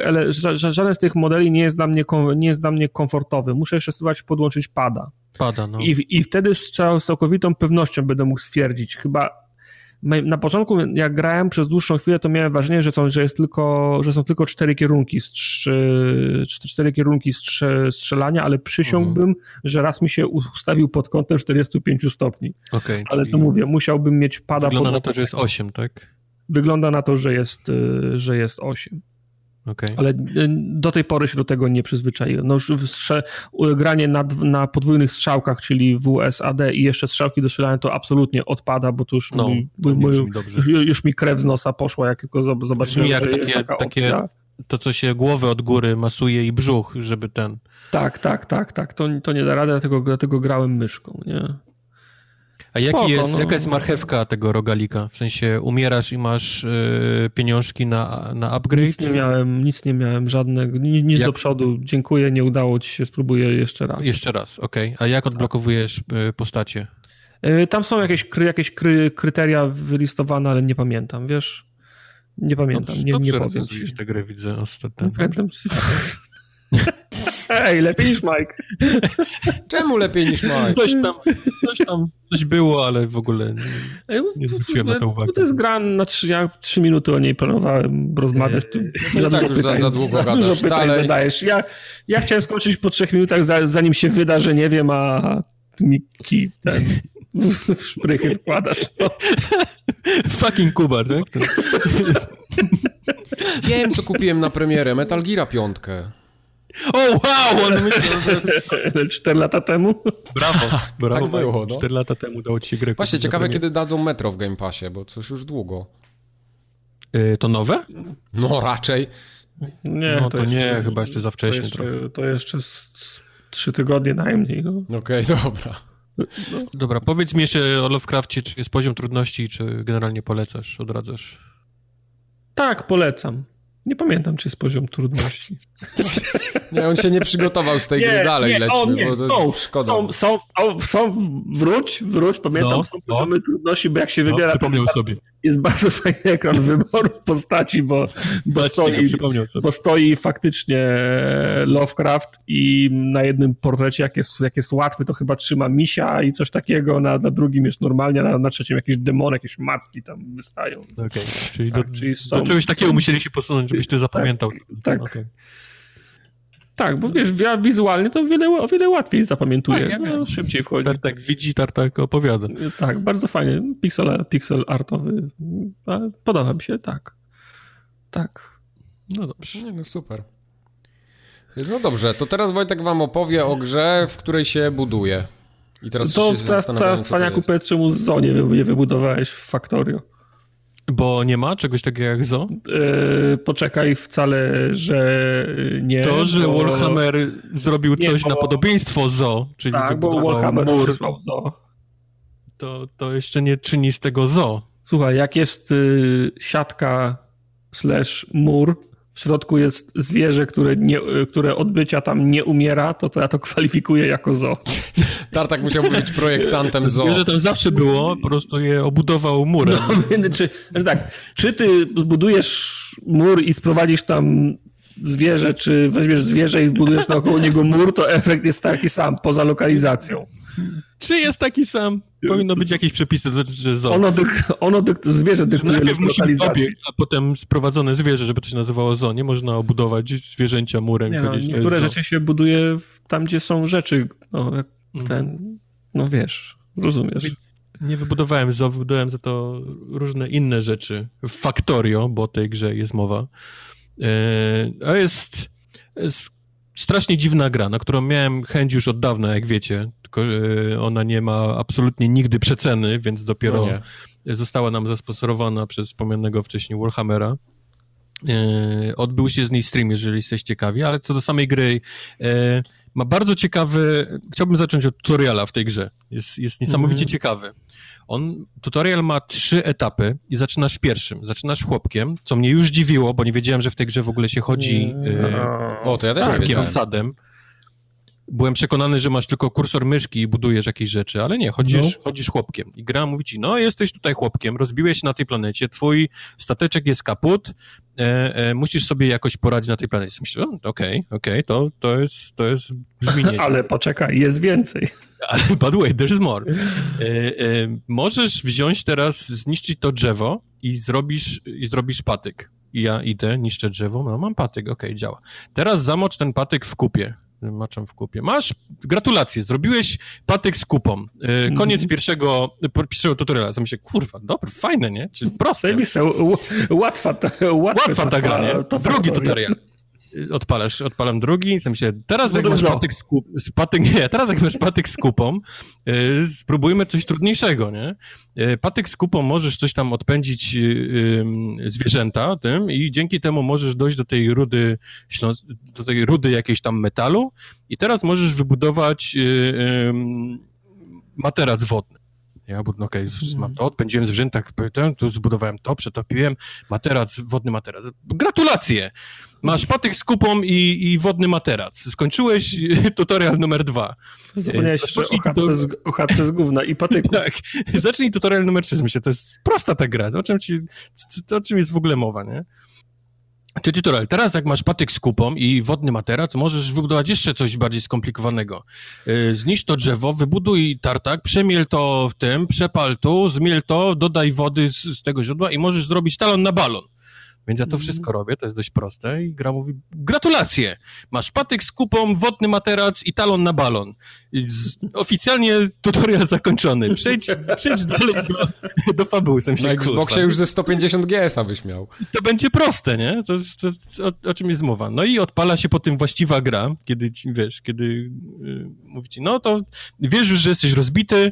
żaden z tych modeli nie jest dla mnie, nie jest dla mnie komfortowy. Muszę jeszcze spróbować podłączyć pada. Pada, no. I, I wtedy z całkowitą pewnością będę mógł stwierdzić, chyba na początku, jak grałem przez dłuższą chwilę, to miałem wrażenie, że są, że jest tylko, że są tylko cztery kierunki, strzy, cztery kierunki strze, strzelania, ale przysiągłbym, mhm. że raz mi się ustawił pod kątem 45 stopni. Okay, ale to mówię, musiałbym mieć pada Wygląda pod... na to, że jest 8, tak? Wygląda na to, że jest, y, że jest 8. Okay. Ale y, do tej pory się do tego nie przyzwyczaiłem. No już granie na, na podwójnych strzałkach, czyli WSAD i jeszcze strzałki do strzelania to absolutnie odpada, bo to już, no, to mój, już, już, mi krew z nosa poszła, jak tylko zobaczyłem, jak że takie, jest taka takie, opcja. To, co się głowę od góry masuje i brzuch, żeby ten... Tak, tak, tak, tak. To, to nie da rady, dlatego, dlatego grałem myszką, nie? A jaki Spoko, jest, no. jaka jest marchewka tego rogalika? W sensie umierasz i masz y, pieniążki na, na upgrade? Nic nie miałem, nic nie miałem, żadnego, nic jak... do przodu. Dziękuję, nie udało ci się, spróbuję jeszcze raz. Jeszcze raz, okej. Okay. A jak odblokowujesz y, postacie? Y, tam są jakieś, kry, jakieś kry, kryteria wylistowane, ale nie pamiętam, wiesz? Nie pamiętam, no, nie, nie powiem ci. tę grę, widzę ostatnio. No, pamiętam, [LAUGHS] Ej, lepiej niż Mike. Czemu lepiej niż Mike? Coś tam, coś tam, coś było, ale w ogóle nie, nie zwróciłem na to uwagi. To jest gra na trzy, ja trzy minuty o niej planowałem rozmawiać. Tu No i tak już za- za długo za gadasz. dużo pytań Dalej. zadajesz. Ja, ja chciałem skończyć po trzech minutach, za, zanim się wyda, że nie wiem, a mi kij ten w szprychy wkładasz. No. Fucking Kubar, tak? Wiem, co kupiłem na premierę. Metal Gear 5. o, wow! On [LAUGHS] myślał, że... Cztery lata temu. Brawo, brawo. Tak było, no. Cztery lata temu dało ci się grę. Właśnie, ciekawe, kiedy dadzą Metro w Game Passie, bo coś już długo. Y, To nowe? No raczej. Nie, No to nie, chyba jeszcze za wcześnie to jeszcze, trochę. To jeszcze z, z trzy tygodnie najmniej. No. Okej, [LAUGHS] dobra. Dobra, powiedz mi jeszcze o Lovecraftie, czy jest poziom trudności, czy generalnie polecasz, odradzasz? Tak, polecam. Nie pamiętam, czy jest poziom trudności. [LAUGHS] Nie, on się nie przygotował z tej gry dalej, o, nie, bo to są, szkoda. Są, są, o, są, wróć, wróć, pamiętam, No, są no. poziomy trudności, bo jak się No, wybiera, przypomniał sobie. Jest bardzo [LAUGHS] fajny ekran wyboru postaci, bo, bo, stoi, bo stoi faktycznie Lovecraft i na jednym portrecie, jak jest, jak jest łatwy, to chyba trzyma misia i coś takiego, na, na drugim jest normalnie, na, na trzecim jakieś demony, jakieś macki tam wystają. Okej, czyli, Tak, do, czyli są- do czegoś takiego są- musieli się posunąć, żebyś ty zapamiętał. tak. Okej. Tak, bo wiesz, wi- wizualnie to o wiele, o wiele łatwiej zapamiętuje, Tak, ja no, szybciej wchodzi. Tartak widzi, Tartak opowiada. Tak, bardzo fajnie. Pixel, pixel artowy. Podoba mi się, tak. Tak. No dobrze. Nie, no super. No dobrze, to teraz Wojtek wam opowie o grze, w której się buduje. I teraz To się teraz, teraz co to Cwaniaku jest. powiedz, czemu z Zo nie, wy- nie wybudowałeś w Factorio. Bo nie ma czegoś takiego jak Zo? Yy, poczekaj wcale, że nie. To, że bo- Warhammer zrobił Nie, coś bo- na podobieństwo Zo, czyli Tak, bo Warhammer mur, przysłał Zo. to, to jeszcze nie czyni z tego Zo. Słuchaj, jak jest y, siatka slash mur, w środku jest zwierzę, które, nie, które od bycia tam nie umiera, to to ja to kwalifikuję jako Zo. [LAUGHS] Tartak musiał być projektantem zoo. Zwierzę tam zawsze było, po prostu je obudował murem. No, [LAUGHS] czy, znaczy tak, czy ty zbudujesz mur i sprowadzisz tam zwierzę, czy weźmiesz zwierzę i zbudujesz naokoło niego mur, to efekt jest taki sam, poza lokalizacją. Czy jest taki sam? Powinno być jakieś przepisy dotyczące Zo. Ono, dyk, ono dyk, zwierzę dyktuje Najpierw musi być lokalizację. obiekt, a potem sprowadzone zwierzę, żeby to się nazywało Zo. Nie można obudować zwierzęcia murem. Nie no, niektóre zoo. rzeczy się buduje w, tam, gdzie są rzeczy, no, Mhm. ten, no wiesz, rozumiesz. Nie wybudowałem Zo, wybudowałem za to różne inne rzeczy. W Factorio, bo o tej grze jest mowa. E, A jest, jest strasznie dziwna gra, na którą miałem chęć już od dawna, jak wiecie. Tylko e, ona nie ma absolutnie nigdy przeceny, więc dopiero No została nam zasponsorowana przez wspomnianego wcześniej Warhammera. E, odbył się z niej stream, jeżeli jesteście ciekawi, ale co do samej gry, e, ma bardzo ciekawy, chciałbym zacząć od tutoriala w tej grze. Jest, jest niesamowicie Mhm. ciekawy. On, tutorial ma trzy etapy i zaczynasz pierwszym. Zaczynasz chłopkiem, co mnie już dziwiło, bo nie wiedziałem, że w tej grze w ogóle się chodzi e, O, to ja też nie takim wiedziałem. sadem. Byłem przekonany, że masz tylko kursor myszki i budujesz jakieś rzeczy, ale nie, chodzisz, chodzisz chłopkiem. I gra mówi ci, no jesteś tutaj chłopkiem, rozbiłeś się na tej planecie, twój stateczek jest kaput, e, e, musisz sobie jakoś poradzić na tej planecie. Myślę, okej, okej, to, to jest, to jest brzmi nieźle. [LAUGHS] Ale poczekaj, jest więcej. [LAUGHS] Ale by the way, there's more. E, e, możesz wziąć teraz, zniszczyć to drzewo i zrobisz, i zrobisz patyk. I ja idę, niszczę drzewo, no mam patyk, okej, działa. Teraz zamocz ten patyk w kupie. Maczam w kupie. Masz, gratulacje, zrobiłeś patyk z kupą. E, koniec pierwszego, po- pierwszego tutoriala. Myślę, kurwa, dobra, fajne, nie? Czy proste. Zajebiste, łatwa ta, łatwa Łatwa ta gra, nie? Drugi tutorial. Odpalasz, odpalam drugi, i myślę, teraz jak masz patyk z, kup, z patyk, [LAUGHS] nie, teraz jak masz patyk z kupą, y, spróbujmy coś trudniejszego, nie? Y, patyk z kupą możesz coś tam odpędzić y, y, zwierzęta tym i dzięki temu możesz dojść do tej rudy, do tej rudy jakiejś tam metalu i teraz możesz wybudować y, y, materac wodny. Ja, no okej, mam to, odpędziłem zwierzęta, tu zbudowałem to, przetopiłem, materac, wodny materac. Gratulacje! Masz patyk z kupą i, i wodny materac. Skończyłeś [LAUGHS] tutorial numer dwa. Zapomniałeś E, jeszcze o chatce, z, o chatce z gówna i patyku. [LAUGHS] Tak, zacznij tutorial numer trzy. Myślę, to jest prosta ta gra. O czym, ci, o czym jest w ogóle mowa, nie? Czy tutorial. Teraz jak masz patyk z kupą i wodny materac, możesz wybudować jeszcze coś bardziej skomplikowanego. Yy, zniszcz to drzewo, wybuduj tartak, przemiel to w tym, przepal tu, zmiel to, dodaj wody z, z tego źródła i możesz zrobić talon na balon. Więc ja to Mhm. wszystko robię, to jest dość proste i gra mówi, gratulacje, masz patyk z kupą, wodny materac i talon na balon. Z, oficjalnie tutorial zakończony. Przejdź, przejdź dalej do, do fabuły. Sam się, Na kurwa, Xboxie już ze 150 GS-a byś miał. to będzie proste, nie? To, to, to, o, o czym jest mowa. No i odpala się po tym właściwa gra, kiedy ci, wiesz, kiedy y, mówi ci, no to wiesz już, że jesteś rozbity,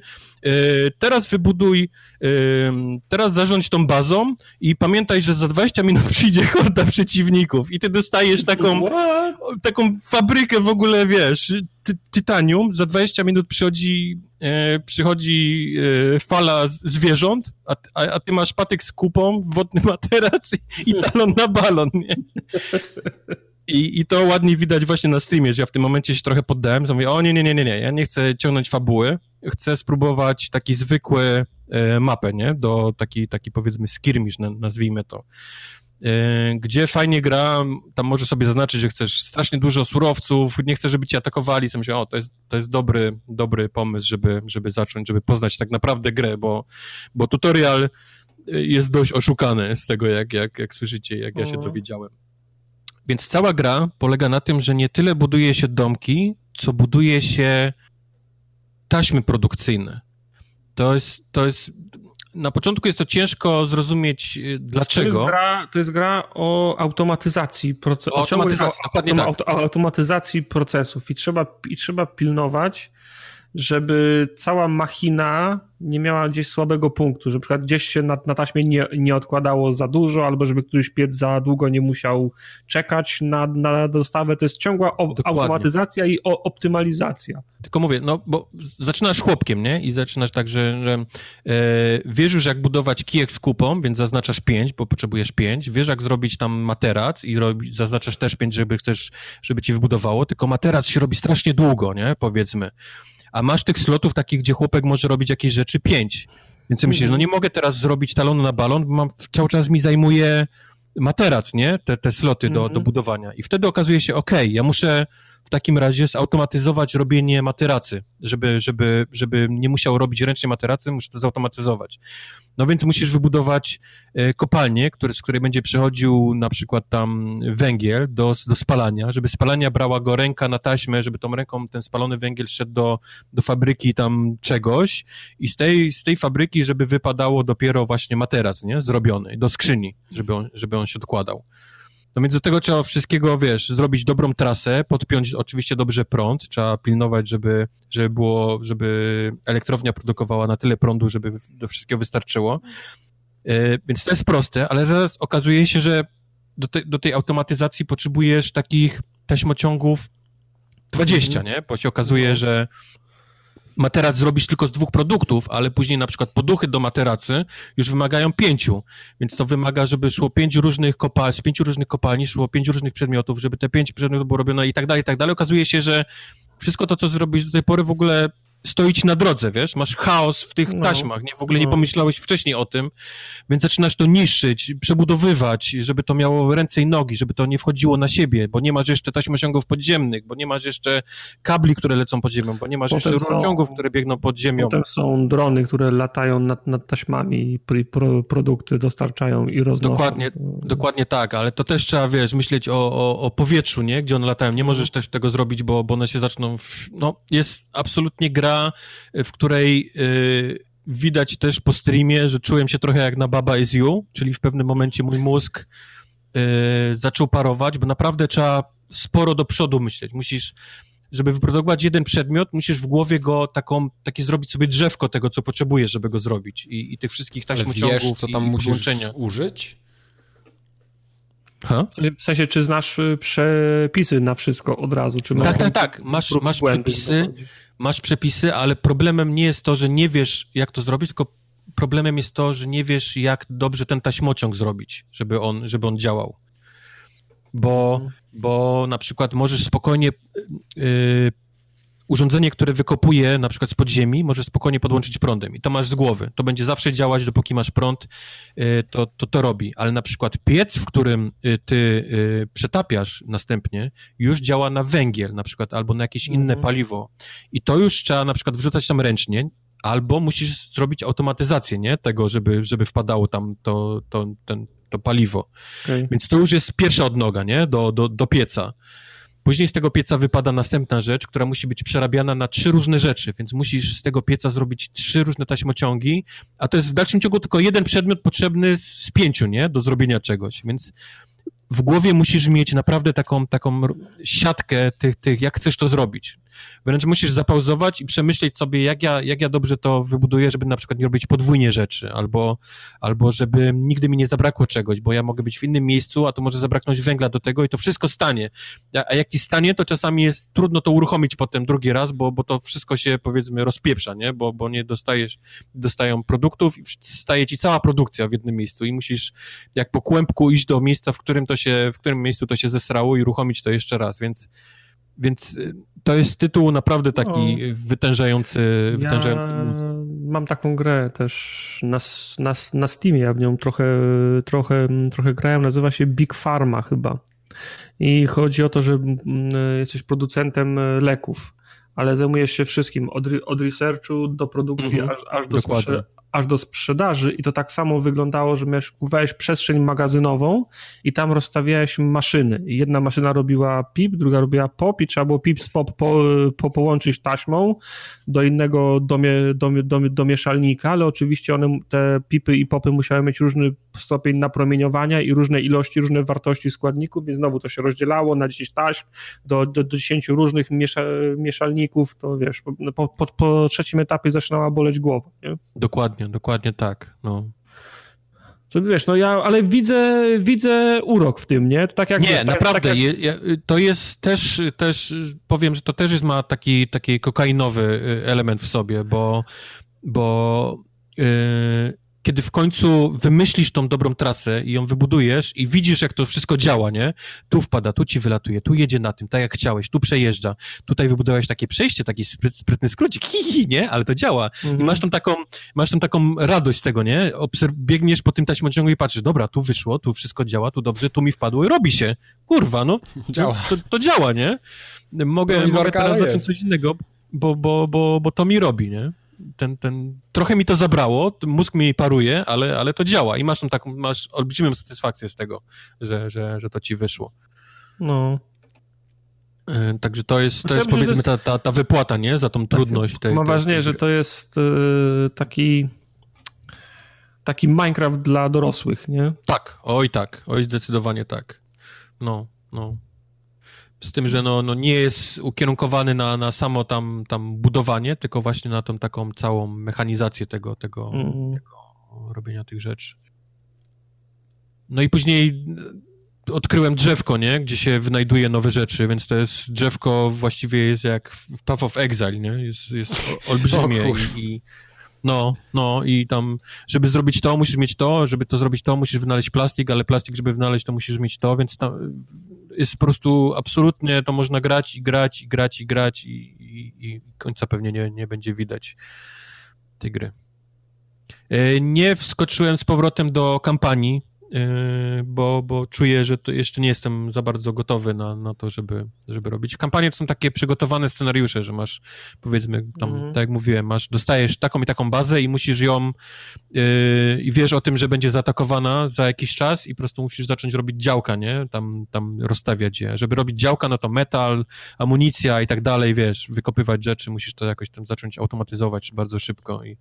teraz wybuduj, y, teraz zarządź tą bazą i pamiętaj, że za 20 minut [LAUGHS] przyjdzie horda przeciwników i ty dostajesz taką, What? taką fabrykę w ogóle, wiesz, ty, tytanium, za 20 minut przychodzi, e, przychodzi e, fala zwierząt, a, a, a ty masz patyk z kupą, wodny materac i, i talon na balon, nie? I, I to ładnie widać właśnie na streamie, że ja w tym momencie się trochę poddałem, to mówię, o nie, nie, nie, nie, nie, ja nie chcę ciągnąć fabuły, chcę spróbować taki zwykły e, mapę, nie? Do taki, taki powiedzmy skirmish, na- nazwijmy to. E, gdzie fajnie gra, tam może sobie zaznaczyć, że chcesz strasznie dużo surowców, nie chcesz, żeby cię atakowali, co myślę, o, to jest, to jest dobry, dobry pomysł, żeby, żeby zacząć, żeby poznać tak naprawdę grę, bo, bo tutorial e, jest dość oszukany z tego, jak, jak, jak słyszycie, jak ja się Mhm. dowiedziałem. Więc cała gra polega na tym, że nie tyle buduje się domki, co buduje się taśmy produkcyjne. To jest, to jest, na początku jest to ciężko zrozumieć, y, To jest, dlaczego. gra, to jest gra o automatyzacji procesu. O automatyzacji, dokładnie tak. auto, automatyzacji procesów i trzeba, i trzeba pilnować, żeby cała machina nie miała gdzieś słabego punktu, że na przykład gdzieś się na, na taśmie nie, nie odkładało za dużo, albo żeby któryś piec za długo nie musiał czekać na, na dostawę. To jest ciągła o, automatyzacja i o, optymalizacja. Tylko mówię, no bo zaczynasz chłopkiem, nie? I zaczynasz tak, że, że e, wiesz już jak budować kijek z kupą, więc zaznaczasz 5, bo potrzebujesz 5. Wiesz jak zrobić tam materac i robi, zaznaczasz też 5, żeby chcesz, żeby ci wybudowało, tylko materac się robi strasznie długo, nie? Powiedzmy. A masz tych slotów takich, gdzie chłopek może robić jakieś rzeczy 5. Więc ty myślisz, no nie mogę teraz zrobić talonu na balon, bo mam, cały czas mi zajmuje materac, nie? Te, te sloty do, Mhm. do budowania. I wtedy okazuje się, okej, ja muszę w takim razie zautomatyzować robienie materacy, żeby, żeby, żeby nie musiał robić ręcznie materacy, muszę to zautomatyzować. No więc musisz wybudować e, kopalnię, który, z której będzie przechodził na przykład tam węgiel do, do spalania, żeby spalania brała go ręka na taśmę, żeby tą ręką ten spalony węgiel szedł do, do fabryki tam czegoś i z tej, z tej fabryki, żeby wypadało dopiero właśnie materac, nie? Zrobiony, do skrzyni, żeby on, żeby on się odkładał. No więc do tego trzeba wszystkiego, wiesz, zrobić dobrą trasę, podpiąć oczywiście dobrze prąd, trzeba pilnować, żeby, żeby było, żeby elektrownia produkowała na tyle prądu, żeby do wszystkiego wystarczyło. E, więc to jest proste, ale zaraz okazuje się, że do, te, do tej automatyzacji potrzebujesz takich taśmociągów 20, nie? Bo się okazuje, że materac zrobisz tylko z dwóch produktów, ale później na przykład poduchy do materacy już wymagają pięciu, więc to wymaga, żeby szło pięć różnych kopalni, z pięciu różnych kopalni szło pięć różnych przedmiotów, żeby te pięć przedmiotów było robione i tak dalej, i tak dalej. Okazuje się, że wszystko to, co zrobisz do tej pory w ogóle stoi ci na drodze, wiesz? Masz chaos w tych No, taśmach, nie? W ogóle nie no. pomyślałeś wcześniej o tym, więc zaczynasz to niszczyć, przebudowywać, żeby to miało ręce i nogi, żeby to nie wchodziło na siebie, bo nie masz jeszcze taśmociągów podziemnych, bo nie masz jeszcze kabli, które lecą pod ziemią, bo nie masz Potem jeszcze są- rurociągów, które biegną pod ziemią. Potem są drony, które latają nad, nad taśmami i pro, produkty dostarczają i roznoszą. Dokładnie, dokładnie tak, ale to też trzeba, wiesz, myśleć o, o, o powietrzu, nie? Gdzie one latają. Nie możesz też tego zrobić, bo, bo one się zaczną... W... No, jest absolutnie gra, w której y, widać też po streamie, że czułem się trochę jak na Baba Is You, czyli w pewnym momencie mój mózg y, zaczął parować, bo naprawdę trzeba sporo do przodu myśleć. Musisz żeby wyprodukować jeden przedmiot, musisz w głowie go taką, takie zrobić sobie drzewko tego, co potrzebujesz, żeby go zrobić. I, i tych wszystkich Ale taśmociągów wiesz, co tam i musisz użyć? Ha? W sensie, czy znasz y, przepisy na wszystko od razu? Czy Tak, tak, tak. Masz, masz przepisy, dochodzić? Masz przepisy, ale problemem nie jest to, że nie wiesz, jak to zrobić, tylko problemem jest to, że nie wiesz, jak dobrze ten taśmociąg zrobić, żeby on, żeby on działał. Bo, bo na przykład możesz spokojnie yy, urządzenie, które wykopuje na przykład z podziemi, może spokojnie podłączyć prądem i to masz z głowy. To będzie zawsze działać, dopóki masz prąd, y, to to, to robi. Ale na przykład piec, w którym y, ty y, przetapiasz następnie, już działa na węgiel na przykład albo na jakieś inne mhm. paliwo. I to już trzeba na przykład wrzucać tam ręcznie, albo musisz zrobić automatyzację, nie? Tego, żeby, żeby wpadało tam to, to, ten, to paliwo. Okay. Więc to już jest pierwsza odnoga, nie? Do, do, do pieca. Później z tego pieca wypada następna rzecz, która musi być przerabiana na trzy różne rzeczy, więc musisz z tego pieca zrobić trzy różne taśmociągi, a to jest w dalszym ciągu tylko jeden przedmiot potrzebny z pięciu, nie? Do zrobienia czegoś, więc w głowie musisz mieć naprawdę taką, taką siatkę tych, tych, jak chcesz to zrobić. Wręcz musisz zapauzować i przemyśleć sobie, jak ja, jak ja dobrze to wybuduję, żeby na przykład nie robić podwójnie rzeczy, albo, albo żeby nigdy mi nie zabrakło czegoś, bo ja mogę być w innym miejscu, a to może zabraknąć węgla do tego i to wszystko stanie. A, jak ci stanie, to czasami jest trudno to uruchomić potem drugi raz, bo, bo to wszystko się powiedzmy rozpieprza, nie? Bo, bo nie dostajesz, dostają produktów i staje ci cała produkcja w jednym miejscu i musisz jak po kłębku iść do miejsca, w którym to się, w którym miejscu to się zesrało i uruchomić to jeszcze raz, więc więc y, to jest tytuł naprawdę taki no, wytężający. wytężający. Ja mam taką grę też na, na, na Steamie, ja w nią trochę, trochę, trochę grałem, nazywa się Big Pharma chyba. I chodzi o to, że jesteś producentem e, leków, ale zajmujesz się wszystkim, od, od researchu do produkcji, mhm, aż, aż, do sprze- aż do sprzedaży i to tak samo wyglądało, że miałeś, kupowałeś przestrzeń magazynową i tam rozstawiałeś maszyny. Jedna maszyna robiła pip, druga robiła pop i trzeba było pip z pop po, po połączyć taśmą do innego domie, domie, domie, domieszalnika, ale oczywiście one, te pipy i popy musiały mieć różny stopień napromieniowania i różne ilości, różne wartości składników, więc znowu to się rozdzielało na 10 taśm do, do, do 10 różnych miesza, mieszalników, to wiesz, po, po, po trzecim etapie zaczynała boleć głowa. Nie? Dokładnie dokładnie, dokładnie tak. No. Co wiesz, no ja, ale widzę, widzę urok w tym, nie? To tak jak... Nie, tak, naprawdę, tak jak... to jest też, też, powiem, że to też jest, ma taki, taki kokainowy y, element w sobie, bo, bo yy, kiedy w końcu wymyślisz tą dobrą trasę i ją wybudujesz i widzisz, jak to wszystko działa, nie? Tu wpada, tu ci wylatuje, tu jedzie na tym, tak jak chciałeś, tu przejeżdża, tutaj wybudowałeś takie przejście, taki spryt, sprytny skrócik, hi, hi, nie? Ale to działa. Mhm. I masz tam taką, masz tam taką radość z tego, nie? Obserw biegniesz po tym taśmociągu i patrzysz, dobra, tu wyszło, tu wszystko działa, tu dobrze, tu mi wpadło i robi się. Kurwa, no. [LAUGHS] Działa. To, to działa, nie? Mogę, mogę teraz zacząć coś innego, bo, bo, bo, bo to mi robi, nie? Ten, ten, trochę mi to zabrało, mózg mi paruje, ale, ale to działa i masz tam taką, masz olbrzymią satysfakcję z tego, że, że, że to ci wyszło. No. E, także to jest, to jest powiedzmy ta, ta, ta wypłata, nie? Za tą tak, trudność. Tak, tej, mam wrażenie, że to jest y, taki taki Minecraft dla dorosłych, nie? Tak, oj tak, oj zdecydowanie tak. No, no. Z tym, że no, no nie jest ukierunkowany na, na samo tam, tam budowanie, tylko właśnie na tą taką całą mechanizację tego, tego, mm. tego robienia tych rzeczy. No i później odkryłem drzewko, nie? Gdzie się wynajduje nowe rzeczy, więc to jest drzewko właściwie jest jak w Path of Exile, nie? Jest, jest olbrzymie i, i, no, no i tam, żeby zrobić to, musisz mieć to, żeby to zrobić to, musisz wynaleźć plastik, ale plastik, żeby wynaleźć to, musisz mieć to, więc tam jest po prostu absolutnie, to można grać i grać i grać i grać i, i, i końca pewnie nie, nie będzie widać tej gry. E, nie wskoczyłem z powrotem do kampanii, bo, bo czuję, że to jeszcze nie jestem za bardzo gotowy na, na to, żeby, żeby robić. Kampanie to są takie przygotowane scenariusze, że masz, powiedzmy, tam, mm. tak jak mówiłem, masz, dostajesz taką i taką bazę i musisz ją yy, i wiesz o tym, że będzie zaatakowana za jakiś czas i po prostu musisz zacząć robić działka, nie? Tam, tam rozstawiać je. Żeby robić działka, no to metal, amunicja i tak dalej, wiesz, wykopywać rzeczy, musisz to jakoś tam zacząć automatyzować bardzo szybko. I...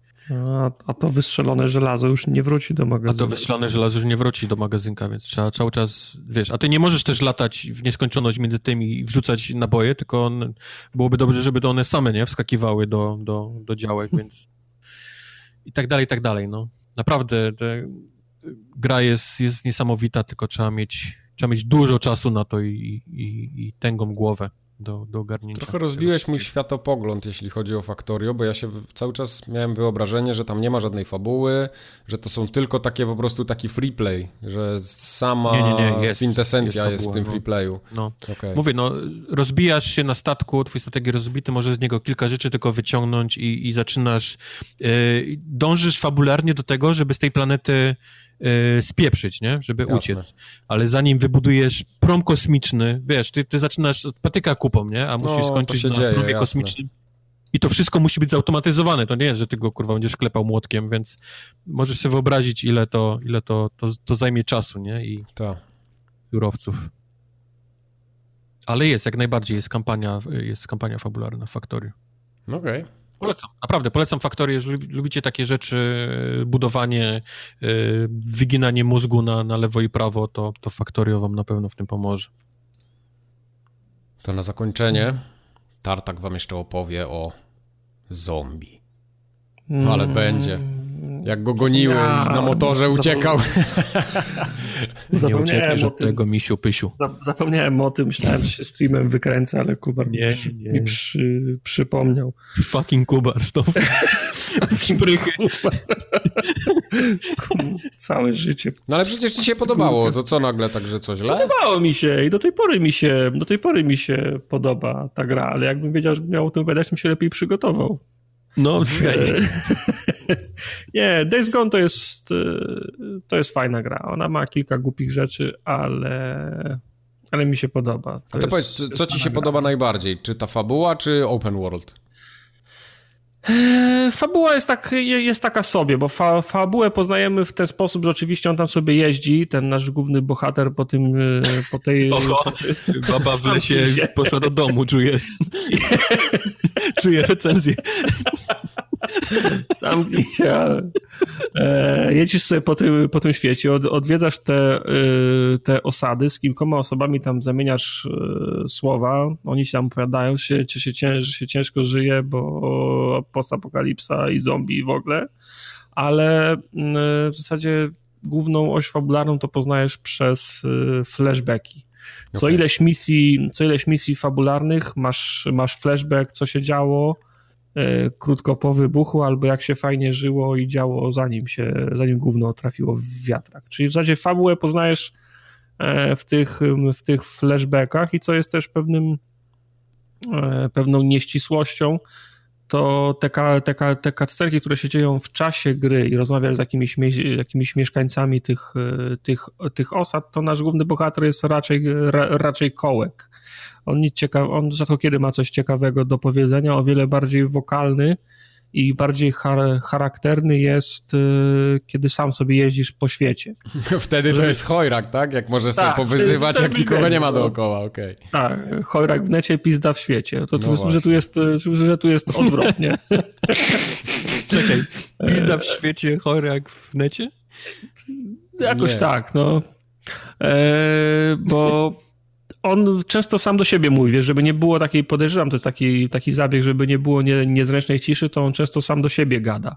A, a to wystrzelone żelazo już nie wróci do magazynu. A to wystrzelone żelazo już nie wróci do magazynka, więc trzeba cały czas, wiesz, a ty nie możesz też latać w nieskończoność między tymi i wrzucać naboje, tylko on, byłoby dobrze, żeby to one same, nie, wskakiwały do, do, do działek, więc i tak dalej, i tak dalej, no. Naprawdę, gra jest, jest niesamowita, tylko trzeba mieć, trzeba mieć dużo czasu na to i, i, i tęgą głowę. Do, do ogarnięcia. Trochę rozbiłeś mój światopogląd, jeśli chodzi o Factorio, bo ja się cały czas miałem wyobrażenie, że tam nie ma żadnej fabuły, że to są tylko takie po prostu taki free play, że sama nie, nie, nie. Jest, kwintesencja jest, jest, w tym no. free playu. No. Okay. Mówię, no rozbijasz się na statku, twój statek jest rozbity, możesz z niego kilka rzeczy tylko wyciągnąć i, i zaczynasz, yy, dążysz fabularnie do tego, żeby z tej planety yy, spieprzyć, nie? Żeby Jasne. uciec. Ale zanim wybudujesz prom kosmiczny, wiesz, ty, ty zaczynasz od patyka kupą, nie? A musisz no, skończyć na dzieje, promie kosmicznym. I to wszystko musi być zautomatyzowane. To nie jest, że ty go kurwa będziesz klepał młotkiem, więc możesz sobie wyobrazić, ile to, ile to, to, to zajmie czasu, nie? I to. surowców. Ale jest, jak najbardziej jest kampania, jest kampania fabularna w Factory. Okej. Okay. Polecam, naprawdę polecam Factory, jeżeli lubicie takie rzeczy, budowanie, yy, wyginanie mózgu na, na lewo i prawo, to, to Factorio wam na pewno w tym pomoże. To na zakończenie Tartak wam jeszcze opowie o zombie. No, ale mm. będzie. Jak go goniły ja, na motorze uciekał. [LAUGHS] Nie uciekniesz od tego misiu pysiu. Zapomniałem o tym, myślałem, że się streamem wykręcę, ale Kubar nie, nie. mi przy, przypomniał. Fucking Kubar, stop. [LAUGHS] Szprychy. Całe życie. No ale przecież ci się podobało, to co nagle tak, że coś źle? Podobało mi się i do tej pory mi się, do tej pory mi się podoba ta gra, ale jakbym wiedział, że miał o tym gadać, bym się lepiej przygotował. No, [LAUGHS] [LAUGHS] nie, Days Gone to jest, to jest fajna gra. Ona ma kilka głupich rzeczy, ale, ale mi się podoba. To A to jest, powiedz, co ci się gra. podoba najbardziej? Czy ta fabuła, czy open world? Eee, fabuła jest, tak, jest taka sobie, bo fa, fabułę poznajemy w ten sposób, że oczywiście on tam sobie jeździ, ten nasz główny bohater po tym, e, po tej... [LAUGHS] Oho, baba w lesie poszła do domu, czuję, [LAUGHS] czuję recenzję. Zamknij się, ale... E, jedziesz sobie po tym, po tym świecie, od, odwiedzasz te, e, te osady, z kilkoma osobami tam zamieniasz e, słowa, oni się tam opowiadają, się, się, że się ciężko żyje, bo postapokalipsa i zombie w ogóle, ale mm, w zasadzie główną oś fabularną to poznajesz przez flashbacki. Co, okay. ileś misji, co ileś misji fabularnych masz, masz flashback, co się działo, krótko po wybuchu, albo jak się fajnie żyło i działo zanim się, zanim gówno trafiło w wiatrak. Czyli w zasadzie fabułę poznajesz e, w tych, w tych flashbackach i co jest też pewnym e, pewną nieścisłością, to te, te, te cutscenki, które się dzieją w czasie gry i rozmawiasz z jakimiś, jakimiś mieszkańcami tych, tych, tych osad, to nasz główny bohater jest raczej, ra, raczej kołek. On, nic ciekaw, on rzadko kiedy ma coś ciekawego do powiedzenia, o wiele bardziej wokalny i bardziej char charakterny jest, y, kiedy sam sobie jeździsz po świecie. [LAUGHS] Wtedy to jest chojrak, tak? Jak może tak, sobie powyzywać, wtedy, jak nikogo nie ma dookoła, okej. Okay. Tak, chojrak w necie, pizda w świecie. To, to no że, tu jest, że tu jest odwrotnie. [LAUGHS] Czekaj, pizda w świecie, chojrak w necie? Jakoś nie. tak, no. E, bo on często sam do siebie mówi, wiesz, żeby nie było takiej, podejrzewam, to jest taki, taki zabieg, żeby nie było nie, niezręcznej ciszy, to on często sam do siebie gada.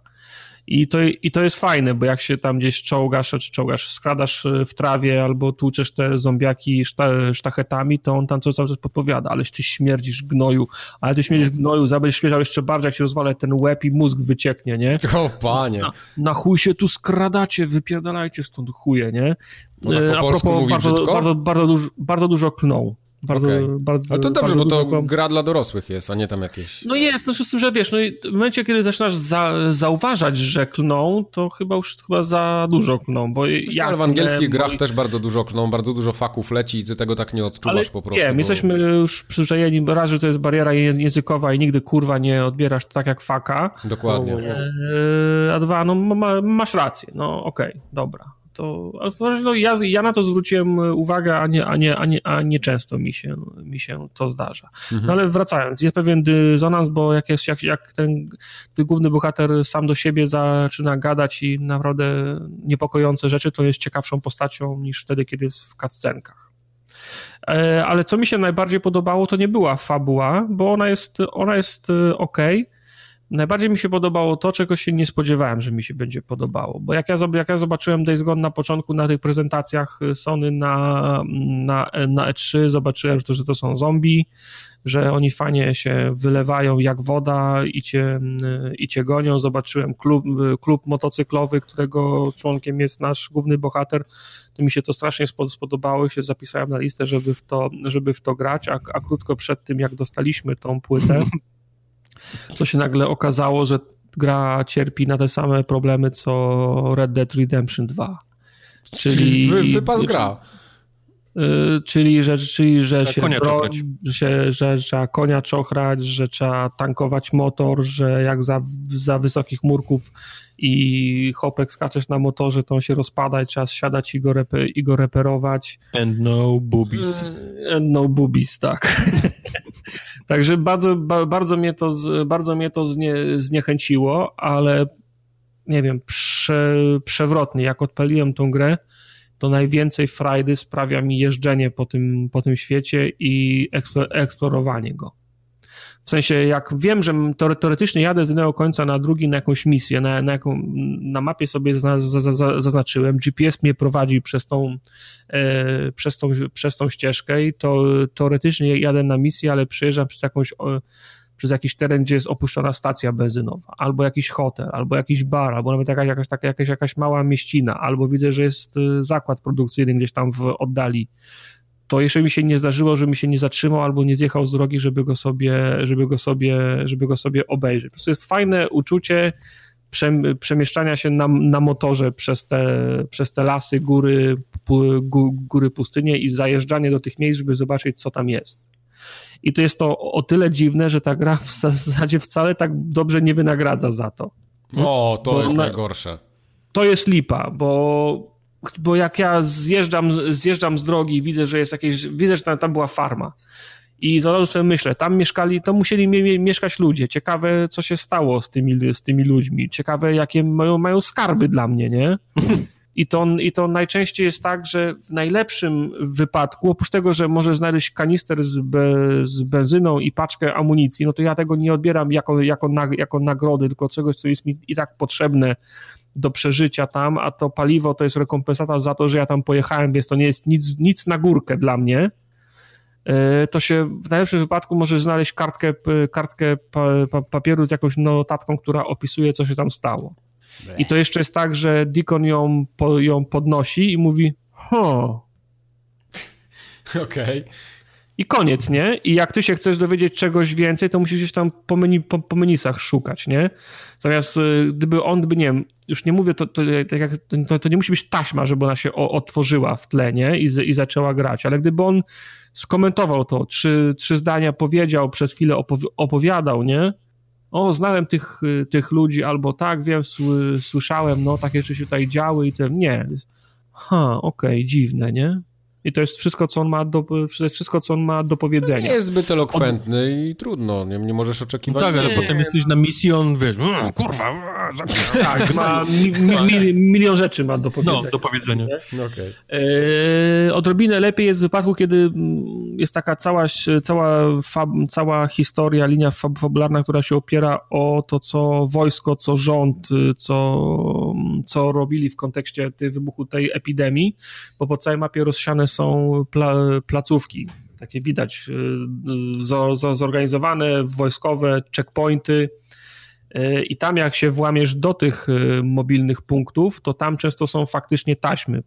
I to, I to jest fajne, bo jak się tam gdzieś czołgasz, czy czołgasz, skradasz e, w trawie albo tłuczesz te zombiaki szta, sztachetami, to on tam co cały czas podpowiada, aleś ty śmierdzisz gnoju, ale ty śmierdzisz gnoju, zabędziesz śmierzał jeszcze bardziej, jak się rozwala ten łeb i mózg wycieknie, nie? O panie. Na, na chuj się tu skradacie, wypierdalajcie stąd chuje, nie? No tak po A propos, bardzo, bardzo, bardzo, dużo, bardzo dużo klnął. Bardzo, okay. bardzo, Ale to dobrze, bo to gra dla dorosłych jest, a nie tam jakieś... No jest, no z tym, że wiesz, no w momencie, kiedy zaczynasz za, zauważać, że klną, to chyba już chyba za dużo klną, bo Wiesz, ja... Ale w angielskich grach też bardzo dużo klną, bardzo dużo faków leci i ty tego tak nie odczuwasz ale po prostu. Nie, bo... jesteśmy już przyzwyczajeni, raz, że to jest bariera językowa i nigdy kurwa nie odbierasz tak jak faka. Dokładnie. E, a dwa, no ma, masz rację, no okej, okay, dobra to no, ja, ja na to zwróciłem uwagę, a nie, a nie, a nie, a nie często mi się, mi się to zdarza. Mhm. No ale wracając, jest pewien dysonans, bo jak, jest, jak, jak ten, ten główny bohater sam do siebie zaczyna gadać i naprawdę niepokojące rzeczy, to jest ciekawszą postacią niż wtedy, kiedy jest w cutscenkach. E, ale co mi się najbardziej podobało, to nie była fabuła, bo ona jest, ona jest e, ok, najbardziej mi się podobało to, czego się nie spodziewałem, że mi się będzie podobało, bo jak ja, jak ja zobaczyłem Days Gone na początku na tych prezentacjach Sony na, na, na E3, zobaczyłem, że to, że to są zombie, że oni fajnie się wylewają jak woda i cię, i cię gonią. Zobaczyłem klub, klub motocyklowy, którego członkiem jest nasz główny bohater. To mi się to strasznie spodobało i się zapisałem na listę, żeby w to, żeby w to grać, a, a krótko przed tym, jak dostaliśmy tą płytę, [LAUGHS] to się nagle okazało, że gra cierpi na te same problemy, co Red Dead Redemption 2. Czyli, Wy, wypas gra. Yy, czyli że, czyli, że się bro, że, że trzeba konia czochrać, że trzeba tankować motor, że jak za, za wysokich murków i hopek skaczesz na motorze, to on się rozpada i trzeba siadać i go, repe, i go reperować. And no boobies. Yy, and no boobies, tak. [LAUGHS] Także bardzo, bardzo mnie to, bardzo mnie to znie, zniechęciło, ale nie wiem, prze, przewrotnie, jak odpaliłem tą grę, to najwięcej frajdy sprawia mi jeżdżenie po tym, po tym świecie i eksplorowanie go. W sensie, jak wiem, że teoretycznie jadę z jednego końca na drugi na jakąś misję, na, na, jaką, na mapie sobie zaznaczyłem, GPS mnie prowadzi przez tą, e, przez tą, przez tą ścieżkę i to teoretycznie jadę na misję, ale przejeżdżam przez jakąś przez jakiś teren, gdzie jest opuszczona stacja benzynowa, albo jakiś hotel, albo jakiś bar, albo nawet jakaś, jakaś, jakaś, jakaś mała mieścina, albo widzę, że jest y, zakład produkcyjny gdzieś tam w oddali, to jeszcze mi się nie zdarzyło, że mi się nie zatrzymał albo nie zjechał z drogi, żeby go sobie, żeby go sobie, żeby go sobie obejrzeć. Po prostu jest fajne uczucie przemieszczania się na, na motorze przez te, przez te lasy, góry, góry, pustynie i zajeżdżanie do tych miejsc, żeby zobaczyć, co tam jest. I to jest to o tyle dziwne, że ta gra w zasadzie wcale tak dobrze nie wynagradza za to. O, to bo jest na, najgorsze. To jest lipa, bo, bo jak ja zjeżdżam, zjeżdżam z drogi i widzę, że jest jakieś, widzę, że tam, tam była farma. I zaraz sobie myślę, tam mieszkali, to musieli mieszkać ludzie. Ciekawe, co się stało z tymi, z tymi ludźmi. Ciekawe, jakie mają, mają skarby dla mnie, nie? I to, I to najczęściej jest tak, że w najlepszym wypadku, oprócz tego, że może znaleźć kanister z, be, z benzyną i paczkę amunicji, no to ja tego nie odbieram jako, jako, nag, jako nagrody, tylko czegoś, co jest mi i tak potrzebne do przeżycia tam, a to paliwo to jest rekompensata za to, że ja tam pojechałem, więc to nie jest nic, nic na górkę dla mnie. E, to się w najlepszym wypadku może znaleźć kartkę, kartkę papieru z jakąś notatką, która opisuje, co się tam stało. I to jeszcze jest tak, że Deacon ją, ją podnosi i mówi ho. [LAUGHS] Okej. Okay. I koniec, nie? I jak ty się chcesz dowiedzieć czegoś więcej, to musisz gdzieś tam po, menu, po, po menisach szukać, nie? Zamiast y, gdyby on by, nie wiem, już nie mówię, to, to, tak jak, to, to nie musi być taśma, żeby ona się o, otworzyła w tle, nie? I, I zaczęła grać, ale gdyby on skomentował to, trzy, trzy zdania powiedział, przez chwilę opowiadał, nie? o, znałem tych, y, tych ludzi, albo tak, wiem, słyszałem, no, takie rzeczy się tutaj działy i ten, nie. Ha, okej, okay, dziwne, nie? I to jest wszystko, co on ma do, wszystko, co on ma do powiedzenia. nie jest zbyt elokwentny on... i trudno, nie, nie możesz oczekiwać. tak, ale nie. potem jesteś na misji, on wiesz, mm, kurwa, tak, [LAUGHS] ma mi, mi, milion rzeczy ma do powiedzenia. No, do powiedzenia. Okay. E, odrobinę lepiej jest w wypadku, kiedy mm, jest taka cała, cała, fab, cała historia, linia fab, fabularna, która się opiera o to, co wojsko, co rząd, co, co robili w kontekście tej wybuchu tej epidemii, bo po całej mapie rozsiane są pla, placówki, takie widać, y, zorganizowane, wojskowe, checkpointy. Y, I tam, jak się włamiesz do tych y, mobilnych punktów, to tam często są faktycznie taśmy.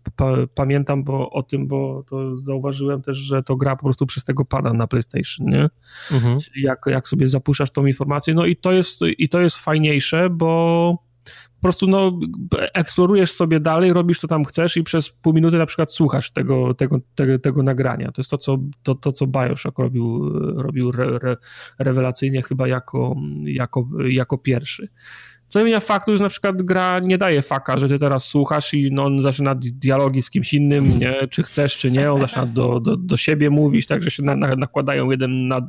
Pamiętam bo, o tym, bo to zauważyłem też, że to gra po prostu przez tego pada na PlayStation, nie? Mhm. Jak, jak sobie zapuszczasz tą informację. No i to jest, i to jest fajniejsze, bo prostu no, eksplorujesz sobie dalej, robisz to tam chcesz i przez pół minuty na przykład słuchasz tego, tego, tego, tego nagrania. To jest to, co, to, to, co Bioshock robił, robił re, re, rewelacyjnie chyba jako, jako, jako pierwszy. Co zmienia faktu, że na przykład gra nie daje faka, że ty teraz słuchasz i no, on zaczyna dialogi z kimś innym, nie? czy chcesz, czy nie, on zaczyna do, do, do siebie mówić, tak, że się na, na, nakładają jeden na,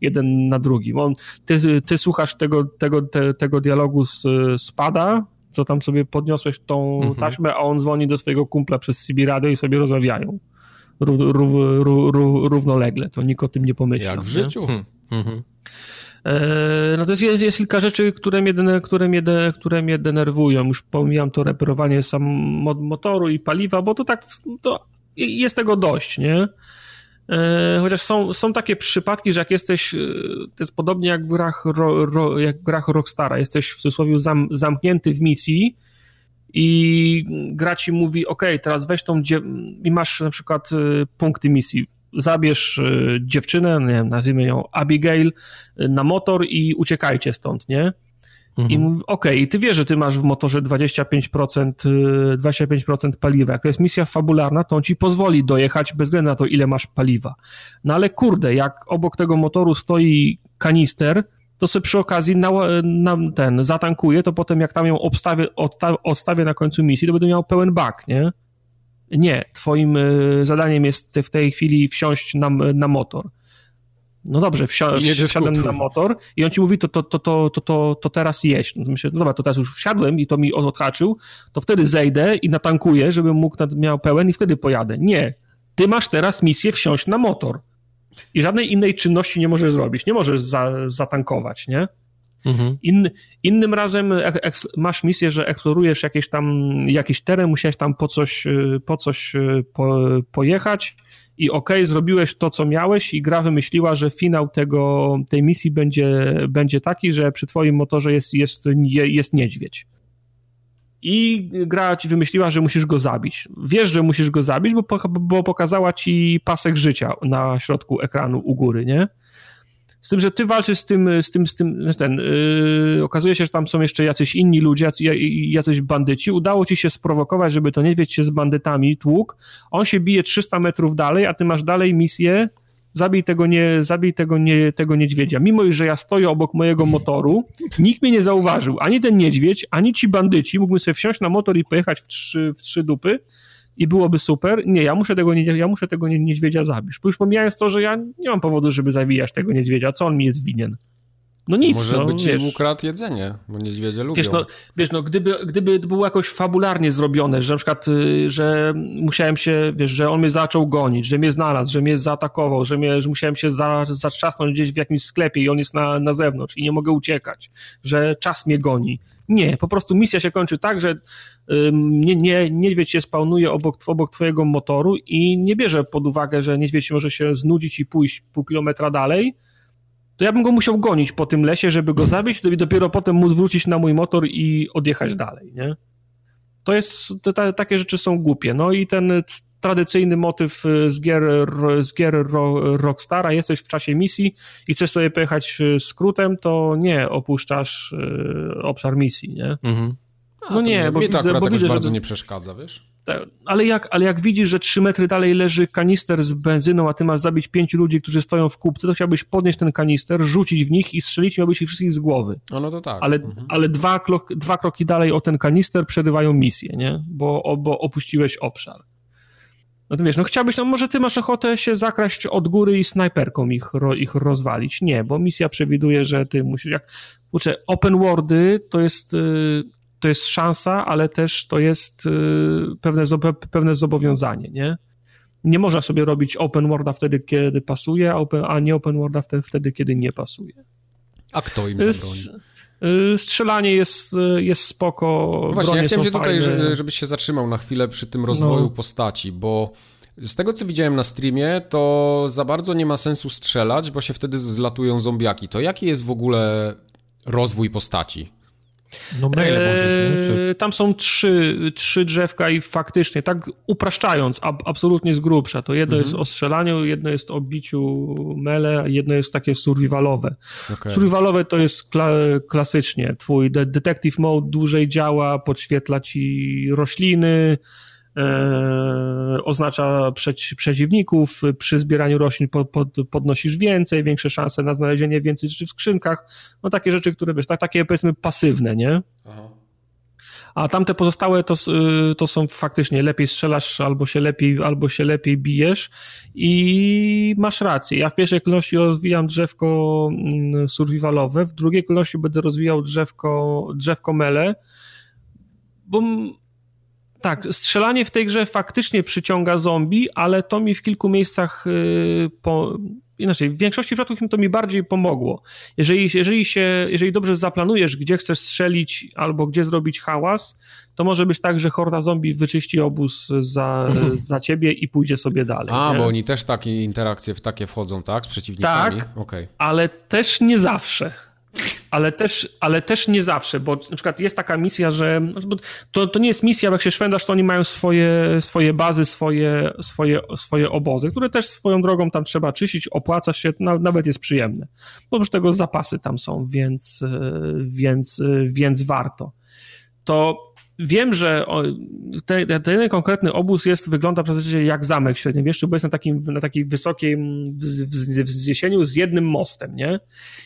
jeden na drugi. On, ty, ty słuchasz tego, tego, te, tego dialogu z, spada, co tam sobie podniosłeś tą mhm. taśmę, a on dzwoni do swojego kumpla przez CB radio i sobie rozmawiają. Rów, rów, rów, równolegle. To nikt o tym nie pomyślał. Jak w życiu. Hmm. Mhm. E, no to jest, jest kilka rzeczy, które mnie, które, mnie, które mnie denerwują. Już pomijam to reperowanie sam motoru i paliwa, bo to tak, to jest tego dość, nie? E, chociaż są, są takie przypadki, że jak jesteś, e, to jest podobnie jak w grach, ro, ro, jak w grach Rockstara, jesteś w cudzysłowie zam, zamknięty w misji i gra ci mówi, ok, teraz weź tą, i masz na przykład punkty misji, zabierz dziewczynę, nie wiem, nazwijmy ją Abigail, na motor i uciekajcie stąd, nie? Mhm. I okej, okay, ty wiesz, że ty masz w motorze 25%, 25% y, paliwa. Jak to jest misja fabularna, to on ci pozwoli dojechać bez względu na to, ile masz paliwa. No ale kurde, jak obok tego motoru stoi kanister, to sobie przy okazji na, na ten zatankuje, to potem jak tam ją obstawię, odstawię na końcu misji, to będę miał pełen bak, nie? Nie, twoim e, zadaniem jest w tej chwili wsiąść na, na motor. No dobrze, wsi- wsiadłem na motor i on ci mówi, to, to, to, to, to, to, to teraz jeść. No myślę, no dobra, to teraz już wsiadłem i to mi odhaczył, to wtedy zejdę i natankuję, żebym mógł, miał pełen i wtedy pojadę. Nie, ty masz teraz misję wsiąść na motor i żadnej innej czynności nie możesz zrobić, nie możesz za, zatankować, nie? Mhm. In, innym razem eks, masz misję, że eksplorujesz jakieś tam, jakiś teren, musiałeś tam po coś, y, po coś y, po, pojechać i okay, zrobiłeś to, co miałeś i gra wymyśliła, że finał tego, tej misji będzie, będzie taki, że przy twoim motorze jest, jest, jest niedźwiedź. I gra ci wymyśliła, że musisz go zabić. Wiesz, że musisz go zabić, bo, bo pokazała ci pasek życia na środku ekranu u góry, nie? Z tym, że ty walczysz z tym, z tym, z tym ten, yy, okazuje się, że tam są jeszcze jacyś inni ludzie, jacyś bandyci. Udało ci się sprowokować, żeby to niedźwiedź się z bandytami tłuk. On się bije 300 metrów dalej, a ty masz dalej misję zabij tego, nie, zabij tego, nie, tego niedźwiedzia. Mimo, że ja stoję obok mojego motoru, nikt mnie nie zauważył. Ani ten niedźwiedź, ani ci bandyci. Mógłbym sobie wsiąść na motor i pojechać w trzy, w trzy dupy i byłoby super. Nie, ja muszę tego, ja muszę tego niedźwiedzia zabić. Już pomijając to, że ja nie mam powodu, żeby zawijać tego niedźwiedzia. Co on mi jest winien? No nic, Może no, by ci wiesz, ukradł jedzenie, bo niedźwiedzie lubią. Wiesz, no, wiesz, no gdyby, gdyby to było jakoś fabularnie zrobione, że na przykład, y, że musiałem się, wiesz, że on mnie zaczął gonić, że mnie znalazł, że mnie zaatakował, że, mnie, że musiałem się za, zatrzasnąć gdzieś w jakimś sklepie i on jest na, na zewnątrz i nie mogę uciekać, że czas mnie goni. Nie, po prostu misja się kończy tak, że nie, nie, niedźwiedź się spawnuje obok, obok twojego motoru i nie bierze pod uwagę, że niedźwiedź może się znudzić i pójść pół kilometra dalej, to ja bym go musiał gonić po tym lesie, żeby go zabić, i dopiero potem móc wrócić na mój motor i odjechać dalej, nie? To jest, te, takie rzeczy są głupie. No i ten tradycyjny motyw z gier, z gier Rockstara, jesteś w czasie misji i chcesz sobie pojechać skrótem, to nie opuszczasz y, obszar misji, nie? Mhm. A, no nie, bo widzę, bo widzę, bardzo że... nie przeszkadza, wiesz? Tak, ale jak, ale jak widzisz, że trzy metry dalej leży kanister z benzyną, a ty masz zabić pięciu ludzi, którzy stoją w kupce, to chciałbyś podnieść ten kanister, rzucić w nich i strzelić miałbyś ich wszystkich z głowy. No, no to tak. Ale, mhm. ale dwa, krok, dwa kroki dalej o ten kanister przerywają misję, nie? Bo, bo opuściłeś obszar. No to wiesz, no chciałbyś, no może ty masz ochotę się zakraść od góry i snajperką ich, ich rozwalić. Nie, bo misja przewiduje, że ty musisz, jak, kurczę, open worldy to jest... Yy, to jest szansa, ale też to jest y, pewne, pewne zobowiązanie, nie? Nie można sobie robić open worlda wtedy, kiedy pasuje, a nie open worlda wtedy, wtedy kiedy nie pasuje. A kto im zabroni? Y, strzelanie jest, y, jest spoko. No właśnie, ja chciałem cię tutaj, żebyś się zatrzymał na chwilę przy tym rozwoju no. postaci, bo z tego co widziałem na streamie, to za bardzo nie ma sensu strzelać, bo się wtedy zlatują zombiaki. To jaki jest w ogóle rozwój postaci? No maile możesz, nie? Tam są trzy, trzy drzewka i faktycznie, tak upraszczając, ab, absolutnie z grubsza, to jedno mhm. jest o strzelaniu, jedno jest o biciu mele, a jedno jest takie survivalowe. Okay. Survivalowe to jest kla, klasycznie, twój de detective mode dłużej działa, podświetla ci rośliny, E, oznacza przeciwników, przy zbieraniu roślin pod, pod, podnosisz więcej, większe szanse na znalezienie więcej rzeczy w skrzynkach, no takie rzeczy, które wiesz, tak, takie powiedzmy pasywne, nie? Aha. A tamte pozostałe to, y, to są faktycznie lepiej strzelasz, albo się lepiej, albo się lepiej bijesz i masz rację. Ja w pierwszej kolejności rozwijam drzewko mm, survivalowe, w drugiej kolejności będę rozwijał drzewko, drzewko mele, bo tak, strzelanie w tej grze faktycznie przyciąga zombie, ale to mi w kilku miejscach y, po, inaczej, w większości przypadków to mi bardziej pomogło. Jeżeli, jeżeli, się, jeżeli dobrze zaplanujesz, gdzie chcesz strzelić albo gdzie zrobić hałas, to może być tak, że horda zombie wyczyści obóz za, za ciebie i pójdzie sobie dalej. A, nie? bo oni też takie interakcje w takie wchodzą, tak? Z przeciwnikami? Tak, okay. ale też nie zawsze. Ale też, ale też nie zawsze, bo na przykład jest taka misja, że to, to nie jest misja, bo jak się szwendasz, to oni mają swoje, swoje bazy, swoje, swoje, swoje obozy, które też swoją drogą tam trzeba czyścić, opłaca się, nawet jest przyjemne. Oprócz tego zapasy tam są, więc, więc, więc warto. To wiem, że ten, ten konkretny obóz jest, wygląda zasadzie jak zamek średniowieczny, bo jest na takim, na takiej wysokiej wzniesieniu z jednym mostem, nie?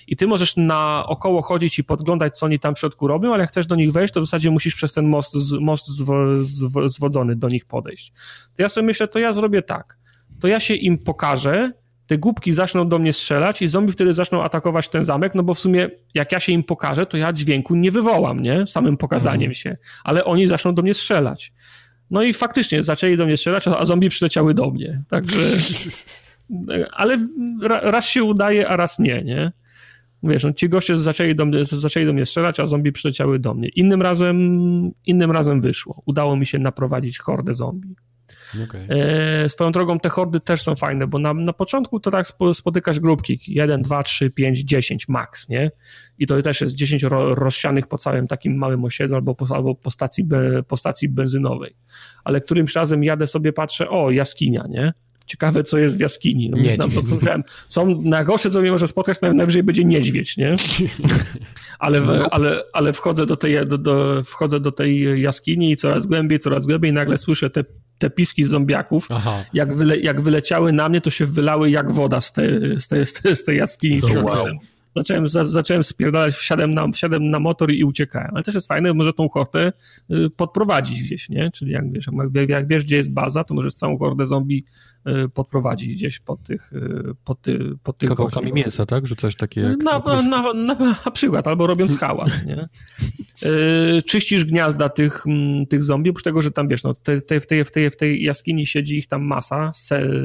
I ty możesz naokoło chodzić i podglądać, co oni tam w środku robią, ale jak chcesz do nich wejść, to w zasadzie musisz przez ten most, most zwo, zwo, zwodzony do nich podejść. To ja sobie myślę, to ja zrobię tak. To ja się im pokażę, te głupki zaczną do mnie strzelać i zombie wtedy zaczną atakować ten zamek, no bo w sumie jak ja się im pokażę, to ja dźwięku nie wywołam, nie? Samym pokazaniem się, ale oni zaczną do mnie strzelać. No i faktycznie zaczęli do mnie strzelać, a zombie przyleciały do mnie. Także. [LAUGHS] Ale raz się udaje, a raz nie, nie? Wiesz, no, ci goście zaczęli do, mnie, zaczęli do mnie strzelać, a zombie przyleciały do mnie. Innym razem, innym razem wyszło. Udało mi się naprowadzić hordę zombie. Okay. E, swoją drogą te hordy też są fajne, bo na, na początku to tak spotykasz grupki 1, 2, 3, 5, 10 max, nie? I to też jest 10 ro, rozsianych po całym takim małym osiedlu albo po, albo po, stacji, po stacji benzynowej. Ale którymś razem jadę sobie, patrzę, o, jaskinia, nie? Ciekawe, co jest w jaskini. No, niedźwiedź. No, są najgorsze, co mnie może spotkać, najwyżej będzie niedźwiedź, nie? Ale, no. ale, ale wchodzę, do tej, do, do, wchodzę do tej jaskini i coraz głębiej, coraz głębiej nagle słyszę te, te piski z zombiaków. Jak, wyle, jak wyleciały na mnie, to się wylały jak woda z, te, z, te, z, te, z tej jaskini. To wow zacząłem, za, zacząłem spierdalać, wsiadłem na, wsiadłem na motor i uciekałem. Ale też jest fajne, może tą hortę y, podprowadzić gdzieś, nie? Czyli jak wiesz, jak, jak wiesz, gdzie jest baza, to możesz całą hordę zombie podprowadzić gdzieś pod tych, y, pod, ty, pod tych Kawałkami mięsa, tak? Że coś takie jak... Na, na, na, na, przykład, albo robiąc [LAUGHS] hałas, nie? Czyścisz gniazda tych, tych zombie, oprócz tego, że tam, wiesz, no, w, tej, w, tej, w, tej, w tej jaskini siedzi ich tam masa,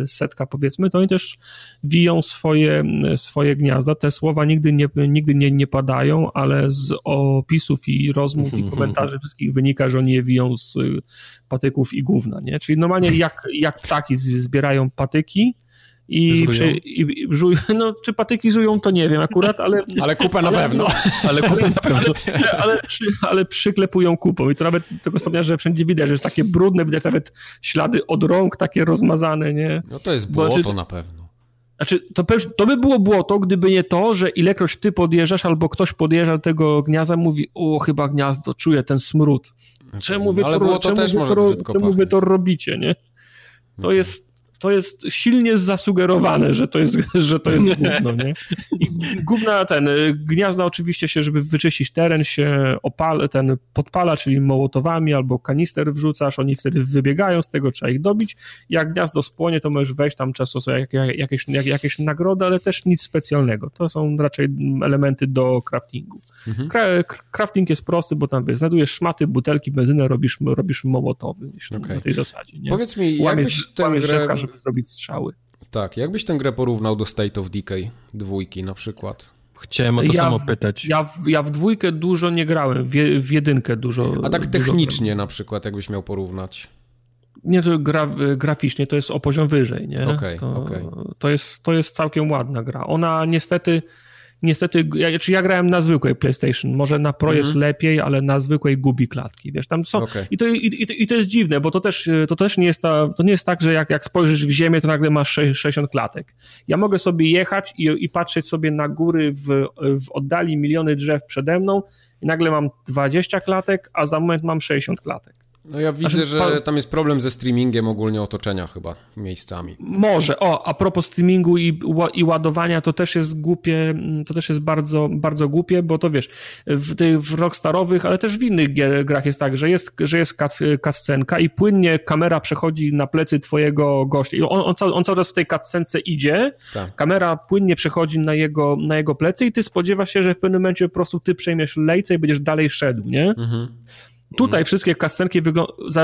setka powiedzmy, to oni też wiją swoje, swoje gniazda. Te słowa nigdy nigdy nie, nigdy nie, nie padają, ale z opisów i rozmów i [LAUGHS] komentarzy wszystkich wynika, że oni je wiją z patyków i gówna, nie? Czyli normalnie jak, jak ptaki zbierają patyki, i, przy, i, i żuj, [LAUGHS] no, czy patyki żują, to nie wiem akurat, ale... [LAUGHS] Ale kupę na pewno. [LAUGHS] Ale kupę na pewno. Ale, ale, przy, ale przyklepują kupą i to nawet tego stopnia, że wszędzie widać, że jest takie brudne, widać nawet ślady od rąk takie rozmazane, nie? No to jest błoto Bo, na pewno. Znaczy, to, to by było błoto, gdyby nie to, że ilekroć ty podjeżdżasz albo ktoś podjeżdża do tego gniazda, mówi, o, chyba gniazdo, czuję ten smród. Czemu wy, Ale to, czemu, wy, to, czemu wy to robicie, nie? To jest to jest silnie zasugerowane, że to jest, [LAUGHS] że to jest gówno, nie? I gówna, ten, gniazda oczywiście się, żeby wyczyścić teren, się opala, ten podpala, czyli mołotowami albo kanister wrzucasz, oni wtedy wybiegają z tego, trzeba ich dobić. Jak gniazdo spłonie, to możesz wejść tam często są jakieś, jakieś nagrody, ale też nic specjalnego. To są raczej elementy do craftingu. Mhm. crafting jest prosty, bo tam wiesz, znajdujesz szmaty, butelki, benzynę, robisz, robisz mołotowy okay. na tej zasadzie. Nie? Powiedz mi, jakbyś ten grę żeby zrobić strzały. Tak, jakbyś tę grę porównał do State of Decay dwójki na przykład? Chciałem o to ja samo pytać. Ja, ja w dwójkę dużo nie grałem, w, w jedynkę dużo. A tak technicznie na przykład, jakbyś miał porównać? Nie, to gra, graficznie to jest o poziom wyżej, nie? Okay, to, okay. to, jest, to jest całkiem ładna gra. Ona niestety niestety, ja, czy ja grałem na zwykłej PlayStation, może na Pro jest mhm. lepiej, ale na zwykłej gubi klatki, wiesz, tam są, okay. i, to, i, i, i, to jest dziwne, bo to też, to też nie jest ta, to nie jest tak, że jak, jak spojrzysz w ziemię, to nagle masz 60 klatek. Ja mogę sobie jechać i, i patrzeć sobie na góry w, w oddali miliony drzew przede mną i nagle mam 20 klatek, a za moment mam 60 klatek. No ja widzę, znaczy, że tam jest problem ze streamingiem ogólnie otoczenia chyba miejscami. Może. O, a propos streamingu i, i ładowania, to też jest głupie, to też jest bardzo, bardzo głupie, bo to wiesz, w tych w rockstarowych, ale też w innych grach jest tak, że jest, że jest kascenka i płynnie kamera przechodzi na plecy twojego gościa. I on, on, cały, on cały czas w tej kascence idzie, tak. kamera płynnie przechodzi na jego, na jego plecy i ty spodziewasz się, że w pewnym momencie po prostu ty przejmiesz lejce i będziesz dalej szedł, nie? Mhm. Tutaj mm. wszystkie kascenki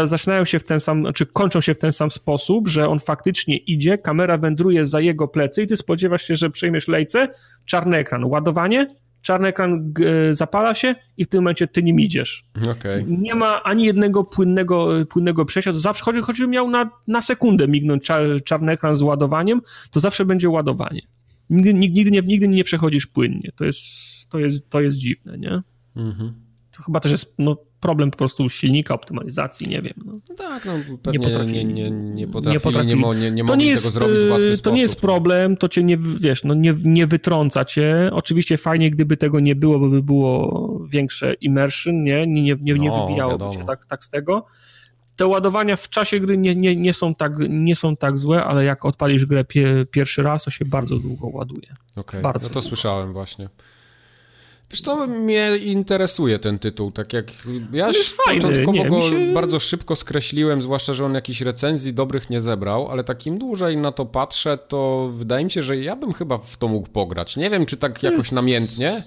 zaczynają się w ten sam, czy znaczy kończą się w ten sam sposób, że on faktycznie idzie, kamera wędruje za jego plecy i ty spodziewasz się, że przejmiesz lejce, czarny ekran, ładowanie, czarny ekran zapala się i w tym momencie ty nim idziesz. Okay. Nie ma ani jednego płynnego, płynnego przejścia, to zawsze, choć, choćby miał na, na sekundę mignąć czarny ekran z ładowaniem, to zawsze będzie ładowanie. Nigdy, nigdy, nie, nigdy nie przechodzisz płynnie. To jest, to jest, to jest dziwne, nie? Mhm. To chyba też jest no, problem po prostu silnika, optymalizacji, nie wiem. No. tak, no pewnie nie potrafili, nie, nie, nie potrafili, nie, potrafili. nie, nie, nie mogli jest, tego zrobić w łatwy To sposób. nie jest problem, to cię nie, wiesz, no nie, nie wytrąca cię. Oczywiście fajnie, gdyby tego nie było, bo by było większe immersion, nie? Nie, nie, nie, nie no, wybijałoby cię tak, tak z tego. Te ładowania w czasie gry nie, nie, nie, są tak, nie są tak złe, ale jak odpalisz grę pie, pierwszy raz, to się bardzo długo ładuje. Okej, okay. no to długo. słyszałem właśnie. Wiesz co, mnie interesuje ten tytuł, tak jak ja początkowo nie, go się... bardzo szybko skreśliłem, zwłaszcza, że on jakichś recenzji dobrych nie zebrał, ale takim dłużej na to patrzę, to wydaje mi się, że ja bym chyba w to mógł pograć. Nie wiem, czy tak jakoś jest... namiętnie,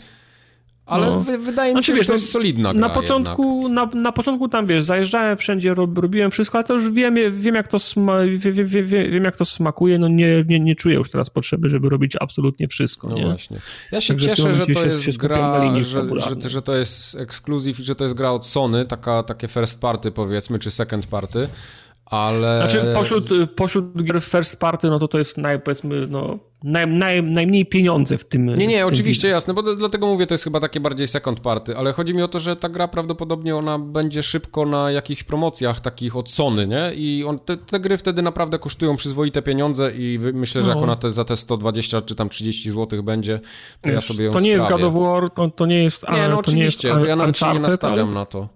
ale no. wydaje mi znaczy, się, wiesz, że to jest solidna gra na początku, na, na, początku tam, wiesz, zajeżdżałem wszędzie, rob, robiłem wszystko, ale to już wiem, wiem, jak, to sma, wiem, wiem, wiem, jak to smakuje, no nie, nie, nie czuję już teraz potrzeby, żeby robić absolutnie wszystko, No nie? właśnie. Ja się Także cieszę, że to jest gra, że, że, że, to jest ekskluzyw i że to jest gra od Sony, taka, takie first party powiedzmy, czy second party, ale... Znaczy pośród, pośród gier first party, no to to jest naj, powiedzmy, no, naj, naj, najmniej pieniądze w tym Nie, nie, tym oczywiście, jasne, bo dlatego mówię, to jest chyba takie bardziej second party, ale chodzi mi o to, że ta gra prawdopodobnie ona będzie szybko na jakichś promocjach takich od Sony, nie? I on, te, te gry wtedy naprawdę kosztują przyzwoite pieniądze i myślę, że no. jak ona te, za te 120 czy tam 30 zł będzie, to ja sobie ją To nie sprawię. jest God of War, to, to nie jest... Nie, no oczywiście, jest, ja nawet się nie nastawiam ale... na to.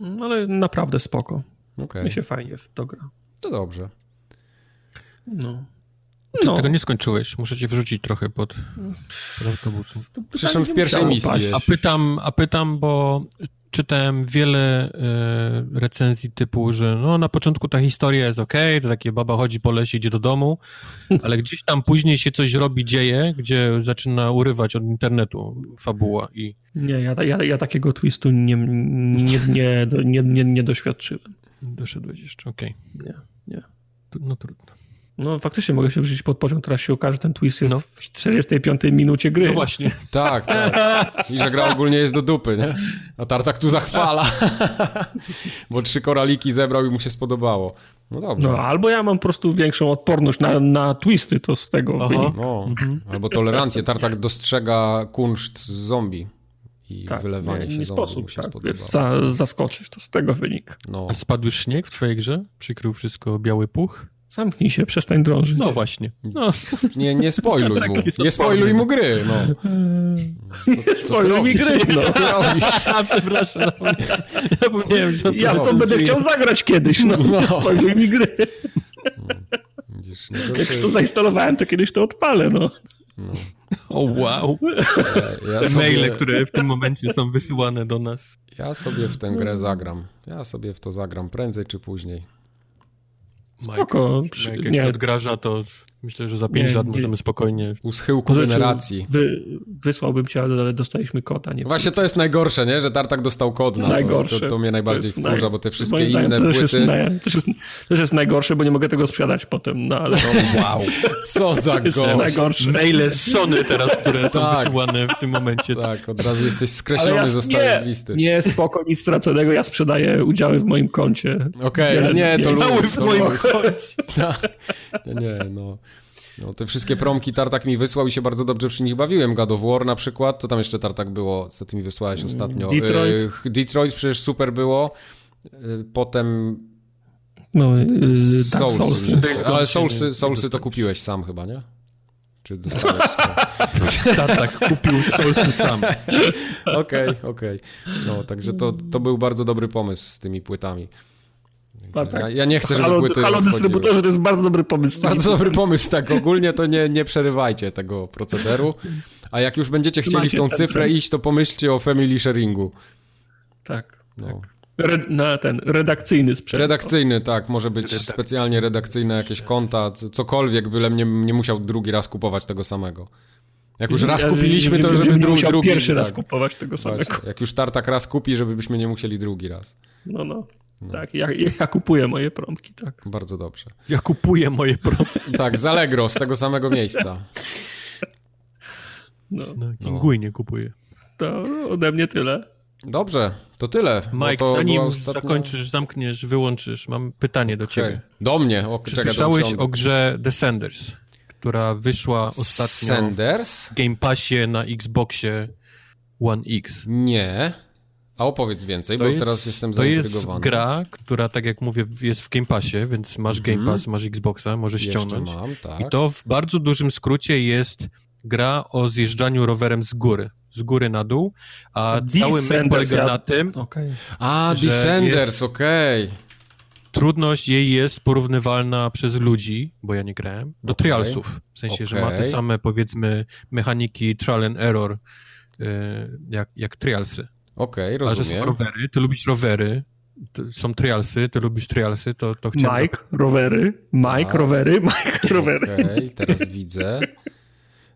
No, ale naprawdę spoko. Okay. Mi się fajnie w to gra. To dobrze. No. Ty no. tego nie skończyłeś, muszę cię wyrzucić trochę pod, pod autobusem. Przyszłem w pierwszej misji. A pytam, a pytam, bo czytałem wiele e, recenzji typu, że no na początku ta historia jest ok, to takie baba chodzi po lesie, idzie do domu, [LAUGHS] ale gdzieś tam później się coś robi, dzieje, gdzie zaczyna urywać od internetu fabuła i... Nie, ja, ja, ja takiego twistu nie, nie, nie, nie, nie, nie doświadczyłem. Doszedłeś jeszcze, okej. Okay. Nie, nie. No trudno. No faktycznie mogę się wrzucić pod pociąg, teraz się okaże, że ten twist jest no. w 45 minucie gry. No właśnie. tak, tak. I że gra ogólnie jest do dupy, nie? A Tartak tu zachwala. [LAUGHS] Bo trzy koraliki zebrał i mu się spodobało. No dobrze. No, albo ja mam po prostu większą odporność na, na twisty, to z tego wynika. No. Mhm. Albo tolerancję. Tartak dostrzega kunszt z zombie i tak, wylewanie nie, się nie sposób, tak, wiesz, za, zaskoczyć, to z tego wynika. No. A spadł już śnieg w twojej grze? Przykrył wszystko biały puch? Zamknij się, przestań drążyć. No właśnie. No. Nie, nie [LAUGHS] spoiluj mu. Nie spoiluj mu gry, no. [LAUGHS] Co, nie spoiluj mi gry, no. Co ty robisz? [LAUGHS] Przepraszam, zapomniałem. co Ja to będę chciał zagrać kiedyś, no. no. Nie spoiluj mi gry. No. Widzisz, Jak to zainstalowałem, to kiedyś to odpalę, no. No. [LAUGHS] O wow. Ja, ja Te sobie... maile, które w tym momencie są wysyłane do nas. Ja sobie w tę grę zagram. Ja sobie w to zagram prędzej czy później. Spoko. Mike, Mike nie. odgraża, to Myślę, że za 5 lat możemy spokojnie... U schyłku generacji. Wy, wysłałbym cię, ale dostaliśmy kota. Nie Właśnie to jest najgorsze, nie? Że Tartak dostał kod na najgorsze. to. To, mnie najbardziej to wkurza, naj... bo te wszystkie inne to płyty... Jest naj... to, jest, to jest najgorsze, bo nie mogę tego sprzedać potem, no ale... No, wow, co [LAUGHS] za gość. najgorsze. Maile z Sony teraz, które są tak. wysyłane w tym momencie. Tak, od razu jesteś skreślony, ja, zostajesz z listy. Nie, spoko, nic straconego, ja sprzedaję udziały w moim koncie. Okej, okay, nie, to Udziały w moim koncie. [LAUGHS] Tak, nie, no... No, te wszystkie promki Tartak mi wysłał i się bardzo dobrze przy nich bawiłem. God of War na przykład. Co tam jeszcze Tartak było? Co ty mi wysłałeś ostatnio? Detroit. E, Detroit przecież super było. E, potem... No, e, Soulsy. Soulsy. Ale Soulsy, Soulsy to kupiłeś sam chyba, nie? Czy dostałeś? [LAUGHS] Tartak kupił Soulsy sam. [LAUGHS] Okej, okej. Okay, okay. No, także to, to był bardzo dobry pomysł z tymi płytami. Tak. Ja, ja, nie chcę, żeby halo, płyty Halo dystrybutorze to jest bardzo dobry pomysł. Bardzo dobry pomysł, tak. Ogólnie to nie, nie przerywajcie tego procederu. A jak już będziecie chcieli w tą cyfrę iść, to pomyślcie o family sharingu. Tak, no. tak. Na ten redakcyjny sprzęt. Redakcyjny, tak. Może być redakcyjny. specjalnie redakcyjne jakieś konta, cokolwiek, byle nie, nie musiał drugi raz kupować tego samego. Jak już raz kupiliśmy, to żeby nie dru, musiał drugi... pierwszy raz tak, kupować tego samego. właśnie. Jak już tartak raz kupi, żebyśmy nie musieli drugi raz. No, no. Tak, ja, ja kupuję moje promki, tak. Bardzo dobrze. Ja kupuję moje pro... Tak, z Allegro, z tego samego miejsca. No, No, Kinguj nie kupuję. to ode mnie tyle. Dobrze, to tyle. No Mike, to zanim ostatnia- zakończysz, zamkniesz, wyłączysz, mam pytanie do Okej. ciebie. Do mnie, o, Czy czekaj, słyszałeś o grze Descenders, która wyszła ostatnio Sanders? w Game Passie na Xboxie One X? Nie. A opowiedz więcej, bo teraz jestem to jest zaintrygowany. gra, która, tak jak mówię, jest w Game Passie, więc masz Game Mhm. Pass, masz Xboxa, możesz Jeszcze ściągnąć. mam, tak. I to w bardzo dużym skrócie jest gra o zjeżdżaniu rowerem z góry, z góry na dół, a cały myk polega ja- na tym, Okej. A, że Descenders, jest- okej. trudność jej jest porównywalna przez ludzi, bo ja nie grałem, do Okej. trialsów. W sensie, że ma te same, powiedzmy, mechaniki trial and error, yy, jak, jak trialsy. Okej, A że są rozumiem. rowery, ty lubisz rowery, są trialsy, ty lubisz trialsy, to, to chciałem Mike, rowery, Mike, Tak. rowery, [LAUGHS] Mike, rowery. Okej, teraz widzę.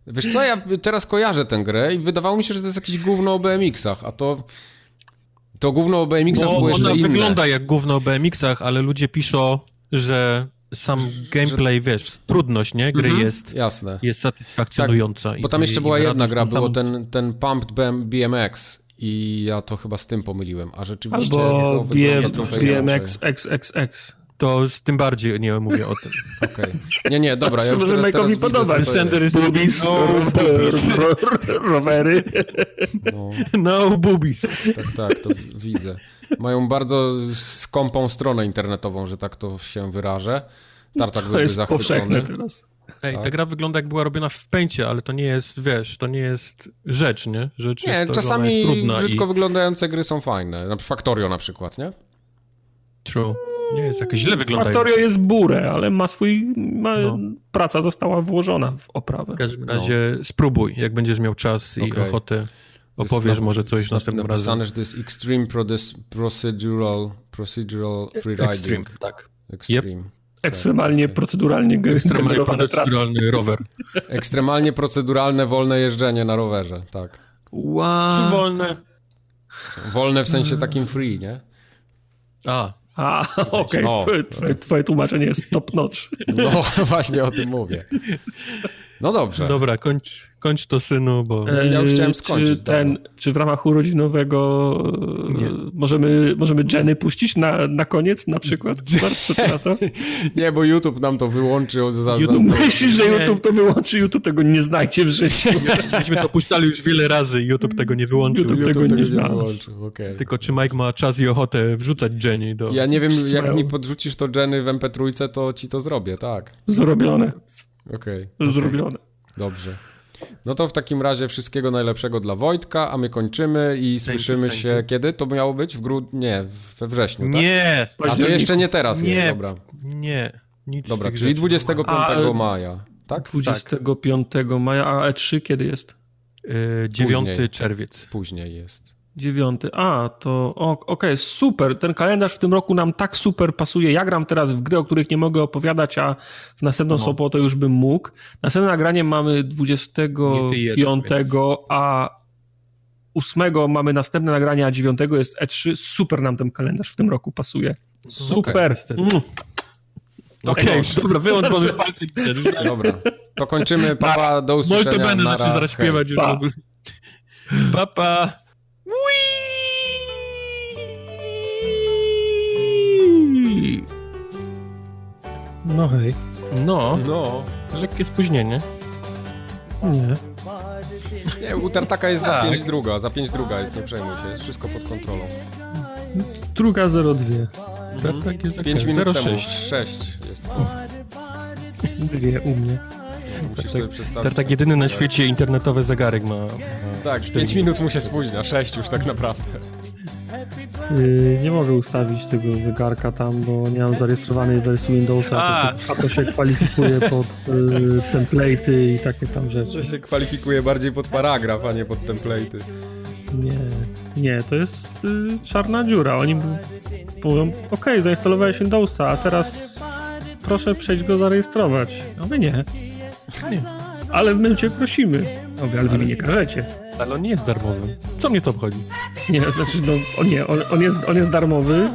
Wiesz co, ja teraz kojarzę tę grę i wydawało mi się, że to jest jakieś gówno o BMX-ach, a to... To gówno o BMX-ach było jeszcze ona inne. wygląda jak gówno o BMX-ach, ale ludzie piszą, że sam gameplay, wiesz, trudność, nie, gry Mhm, jest, Jasne. jest satysfakcjonująca. Bo tam jeszcze i była jedna gra, było ten, ten Pumped BM BMX i ja to chyba z tym pomyliłem, a rzeczywiście Albo wygląda BM, trochę BMX. XXX. To z tym bardziej nie mówię o tym. Okej. Nie, nie, dobra, ja może teraz, Mike'owi podobać. co to jest. Sender is Boobies, no, boobies. rowery. No, no boobies. tak, tak, to widzę. Mają bardzo skąpą stronę internetową, że tak to się wyrażę. Tartak To byłby zachwycony. teraz. Ej, Tak. ta gra wygląda jak była robiona w pęcie, ale to nie jest, wiesz, to nie jest rzecz, nie? Rzecz Nie, jest to, że ona czasami jest trudna brzydko i... wyglądające gry są fajne. Na przykład Factorio na przykład, nie? True. Nie jest jakieś źle wygląda. Factorio jest burę, ale ma swój... Ma, No. Praca została włożona w oprawę. W każdym razie spróbuj, jak będziesz miał czas i No. Okej. ochotę. Opowiesz na- może coś następnym napisane, razem. że to jest Extreme Procedural, procedural Freeriding. Extreme, tak. Extreme. Ekstremalnie, proceduralnie Ekstremalnie proceduralny rower. Ekstremalnie proceduralne, wolne jeżdżenie na rowerze, tak. Wow. Wolne. Wolne w sensie takim free, nie? A, A, [LAUGHS] okej, O. twoje, twoje, twoje tłumaczenie jest top notch. No [LAUGHS] właśnie o tym mówię. No dobrze. dobra, kończ, kończ to synu, bo... Ja już chciałem skończyć, Czy, ten, czy w ramach urodzinowego e, Nie. możemy, możemy Jenny puścić na, na koniec na przykład? [LAUGHS] Na to? Nie, bo YouTube nam to wyłączył za... YouTube, za... [LAUGHS] myślisz, że Nie. YouTube to wyłączy? YouTube tego nie znajdzie w życiu. Myśmy to puszczali już wiele razy i YouTube tego nie wyłączył. YouTube YouTube tego nie znalazł. wyłączył, okej. Tylko czy Mike ma czas i ochotę wrzucać Jenny do... Ja nie wiem, jak mi podrzucisz to Jenny w MP3, to ci to zrobię, tak. Zrobione, Okej, zrobione. dobrze. No to w takim razie wszystkiego najlepszego dla Wojtka, a my kończymy i słyszymy thank się you. kiedy? To miało być w grudniu? Nie, we wrześniu, tak? Nie! A to jeszcze nie teraz Nie, jest, dobra. nie. Nic Dobra, czyli rzeczy 25 A, maja, tak? 25 maja, a E3 kiedy jest? nie ma. Y, 9 Później. czerwiec. Później jest. 9. A, to okej, super. Ten kalendarz w tym roku nam tak super pasuje. Ja gram teraz w gry, o których nie mogę opowiadać, a w następną No. sobotę już bym mógł. Następne nagranie mamy 25, Nie ty jeden, więc. a 8 mamy następne nagranie, a 9 jest E3. Super nam ten kalendarz w tym roku pasuje. Super. Mm. Okej, dobra, wyłącz, bo już palce. Dobra, to kończymy. Papa, do usłyszenia. Molto nara. zacznie zaraz śpiewać już Pa. w ogóle. Papa. No hej. No, No, lekkie spóźnienie. Nie. nie, u Tartaka jest za Tak. 5 druga, za 5 druga jest, nie przejmuj się, jest wszystko pod kontrolą. Jest Druga 02. Tak, tak jest 5 minut temu, 06. 6 jest. Dwie u mnie. Musisz tak, sobie przestawić. Tartak jedyny na świecie internetowy zegarek ma. Tak, 5 minut mu się spóźnia, 6 już tak naprawdę. Yy, nie mogę ustawić tego zegarka tam, bo nie mam zarejestrowanej wersji Windowsa, A. to, się- a to się kwalifikuje pod yy, template'y i takie tam rzeczy. To się kwalifikuje bardziej pod paragraf, a nie pod template'y. Nie, nie, to jest yy, czarna dziura. Oni mówią, ok, zainstalowałeś Windowsa, a teraz proszę przejść go zarejestrować. Ja mówię, nie. Nie. ale my cię prosimy. No, ale wy mi nie każecie. Ale on nie jest darmowy. Co mnie to obchodzi? Nie, znaczy, no, on nie, on, on, jest, on jest darmowy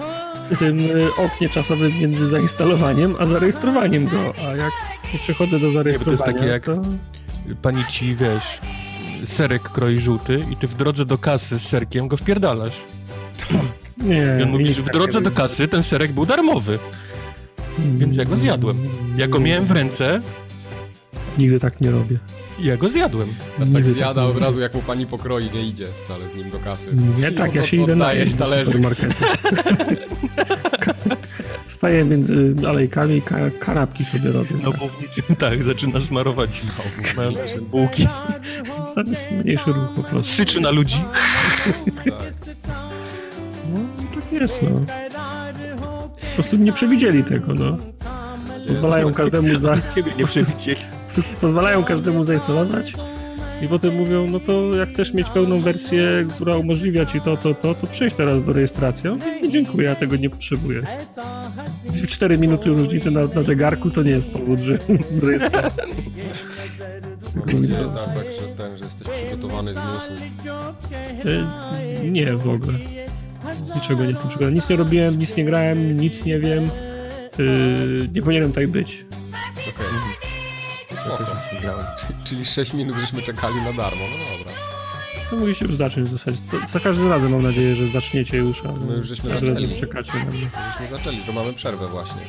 w tym y, oknie czasowym między zainstalowaniem a zarejestrowaniem go, a jak nie przechodzę do zarejestrowania, to jest takie jak to... pani ci, wiesz, serek kroi żółty i ty w drodze do kasy z serkiem go wpierdalasz. Nie, I on mówi, że w tak drodze nie do kasy ten serek był darmowy, więc ja go zjadłem. Ja go miałem w ręce Nigdy tak nie robię. ja go zjadłem. Tak Nigdy zjada nie od razu, jak mu pani pokroji, nie idzie wcale z nim do kasy. Nie tak, ja się idę na supermarketu. [LAUGHS] Staję między alejkami i ka kanapki sobie robię. No bo w niczym tak, zaczyna smarować mając bułki. Tam jest mniejszy ruch po prostu. Syczy na ludzi. Tak. No, tak jest, no. Po prostu nie przewidzieli tego, no. Pozwalają każdemu za... Ciebie nie przewidzieli. [LAUGHS] pozwalają każdemu zainstalować i potem mówią, no to jak chcesz mieć pełną wersję, która umożliwia ci to, to, to, to przejdź teraz do rejestracji. Nie, dziękuję, ja tego nie potrzebuję. 4 minuty różnicy na, na zegarku to nie jest powód, że do rejestracji. Nie, tak, tak, że ten, że jesteś przygotowany z newsów. E, Nie, w ogóle. Z niczego nie jestem przygotowany. Nic nie robiłem, nic nie grałem, nic nie wiem. E, Nie powinienem tutaj być. Czyli 6 minut żeśmy czekali na darmo, no dobra. To mogliście już zacząć w zasadzie. Za, za każdym razem mam nadzieję, że zaczniecie już, ale My już żeśmy każdym razem zaczęli. czekacie na mnie. Żeśmy zaczęli, to mamy przerwę właśnie.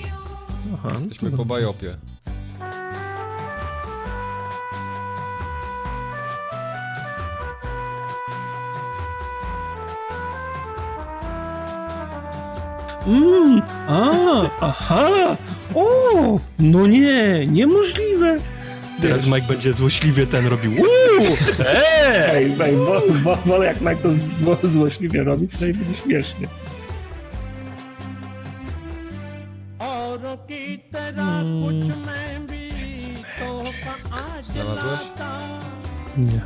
Aha, no Jesteśmy to po bajopie. Mm, a, aha, o, no nie, niemożliwe. Teraz Mike będzie złośliwie ten robił. Uuu! Ej, ej, bo, bo, wolę jak Mike to zło, złośliwie robi, przynajmniej będzie śmiesznie. Znalazłeś? Nie.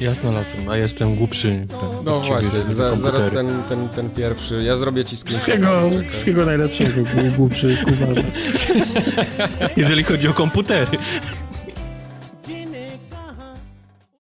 Ja znalazłem, a jestem głupszy. ten, No od ciebie, właśnie, za, zaraz ten, ten, ten pierwszy. Ja zrobię ci screenshot. Wszystkiego, Czekaj. wszystkiego najlepszego, głupszy, kuwarza. [LAUGHS] Jeżeli chodzi o komputery.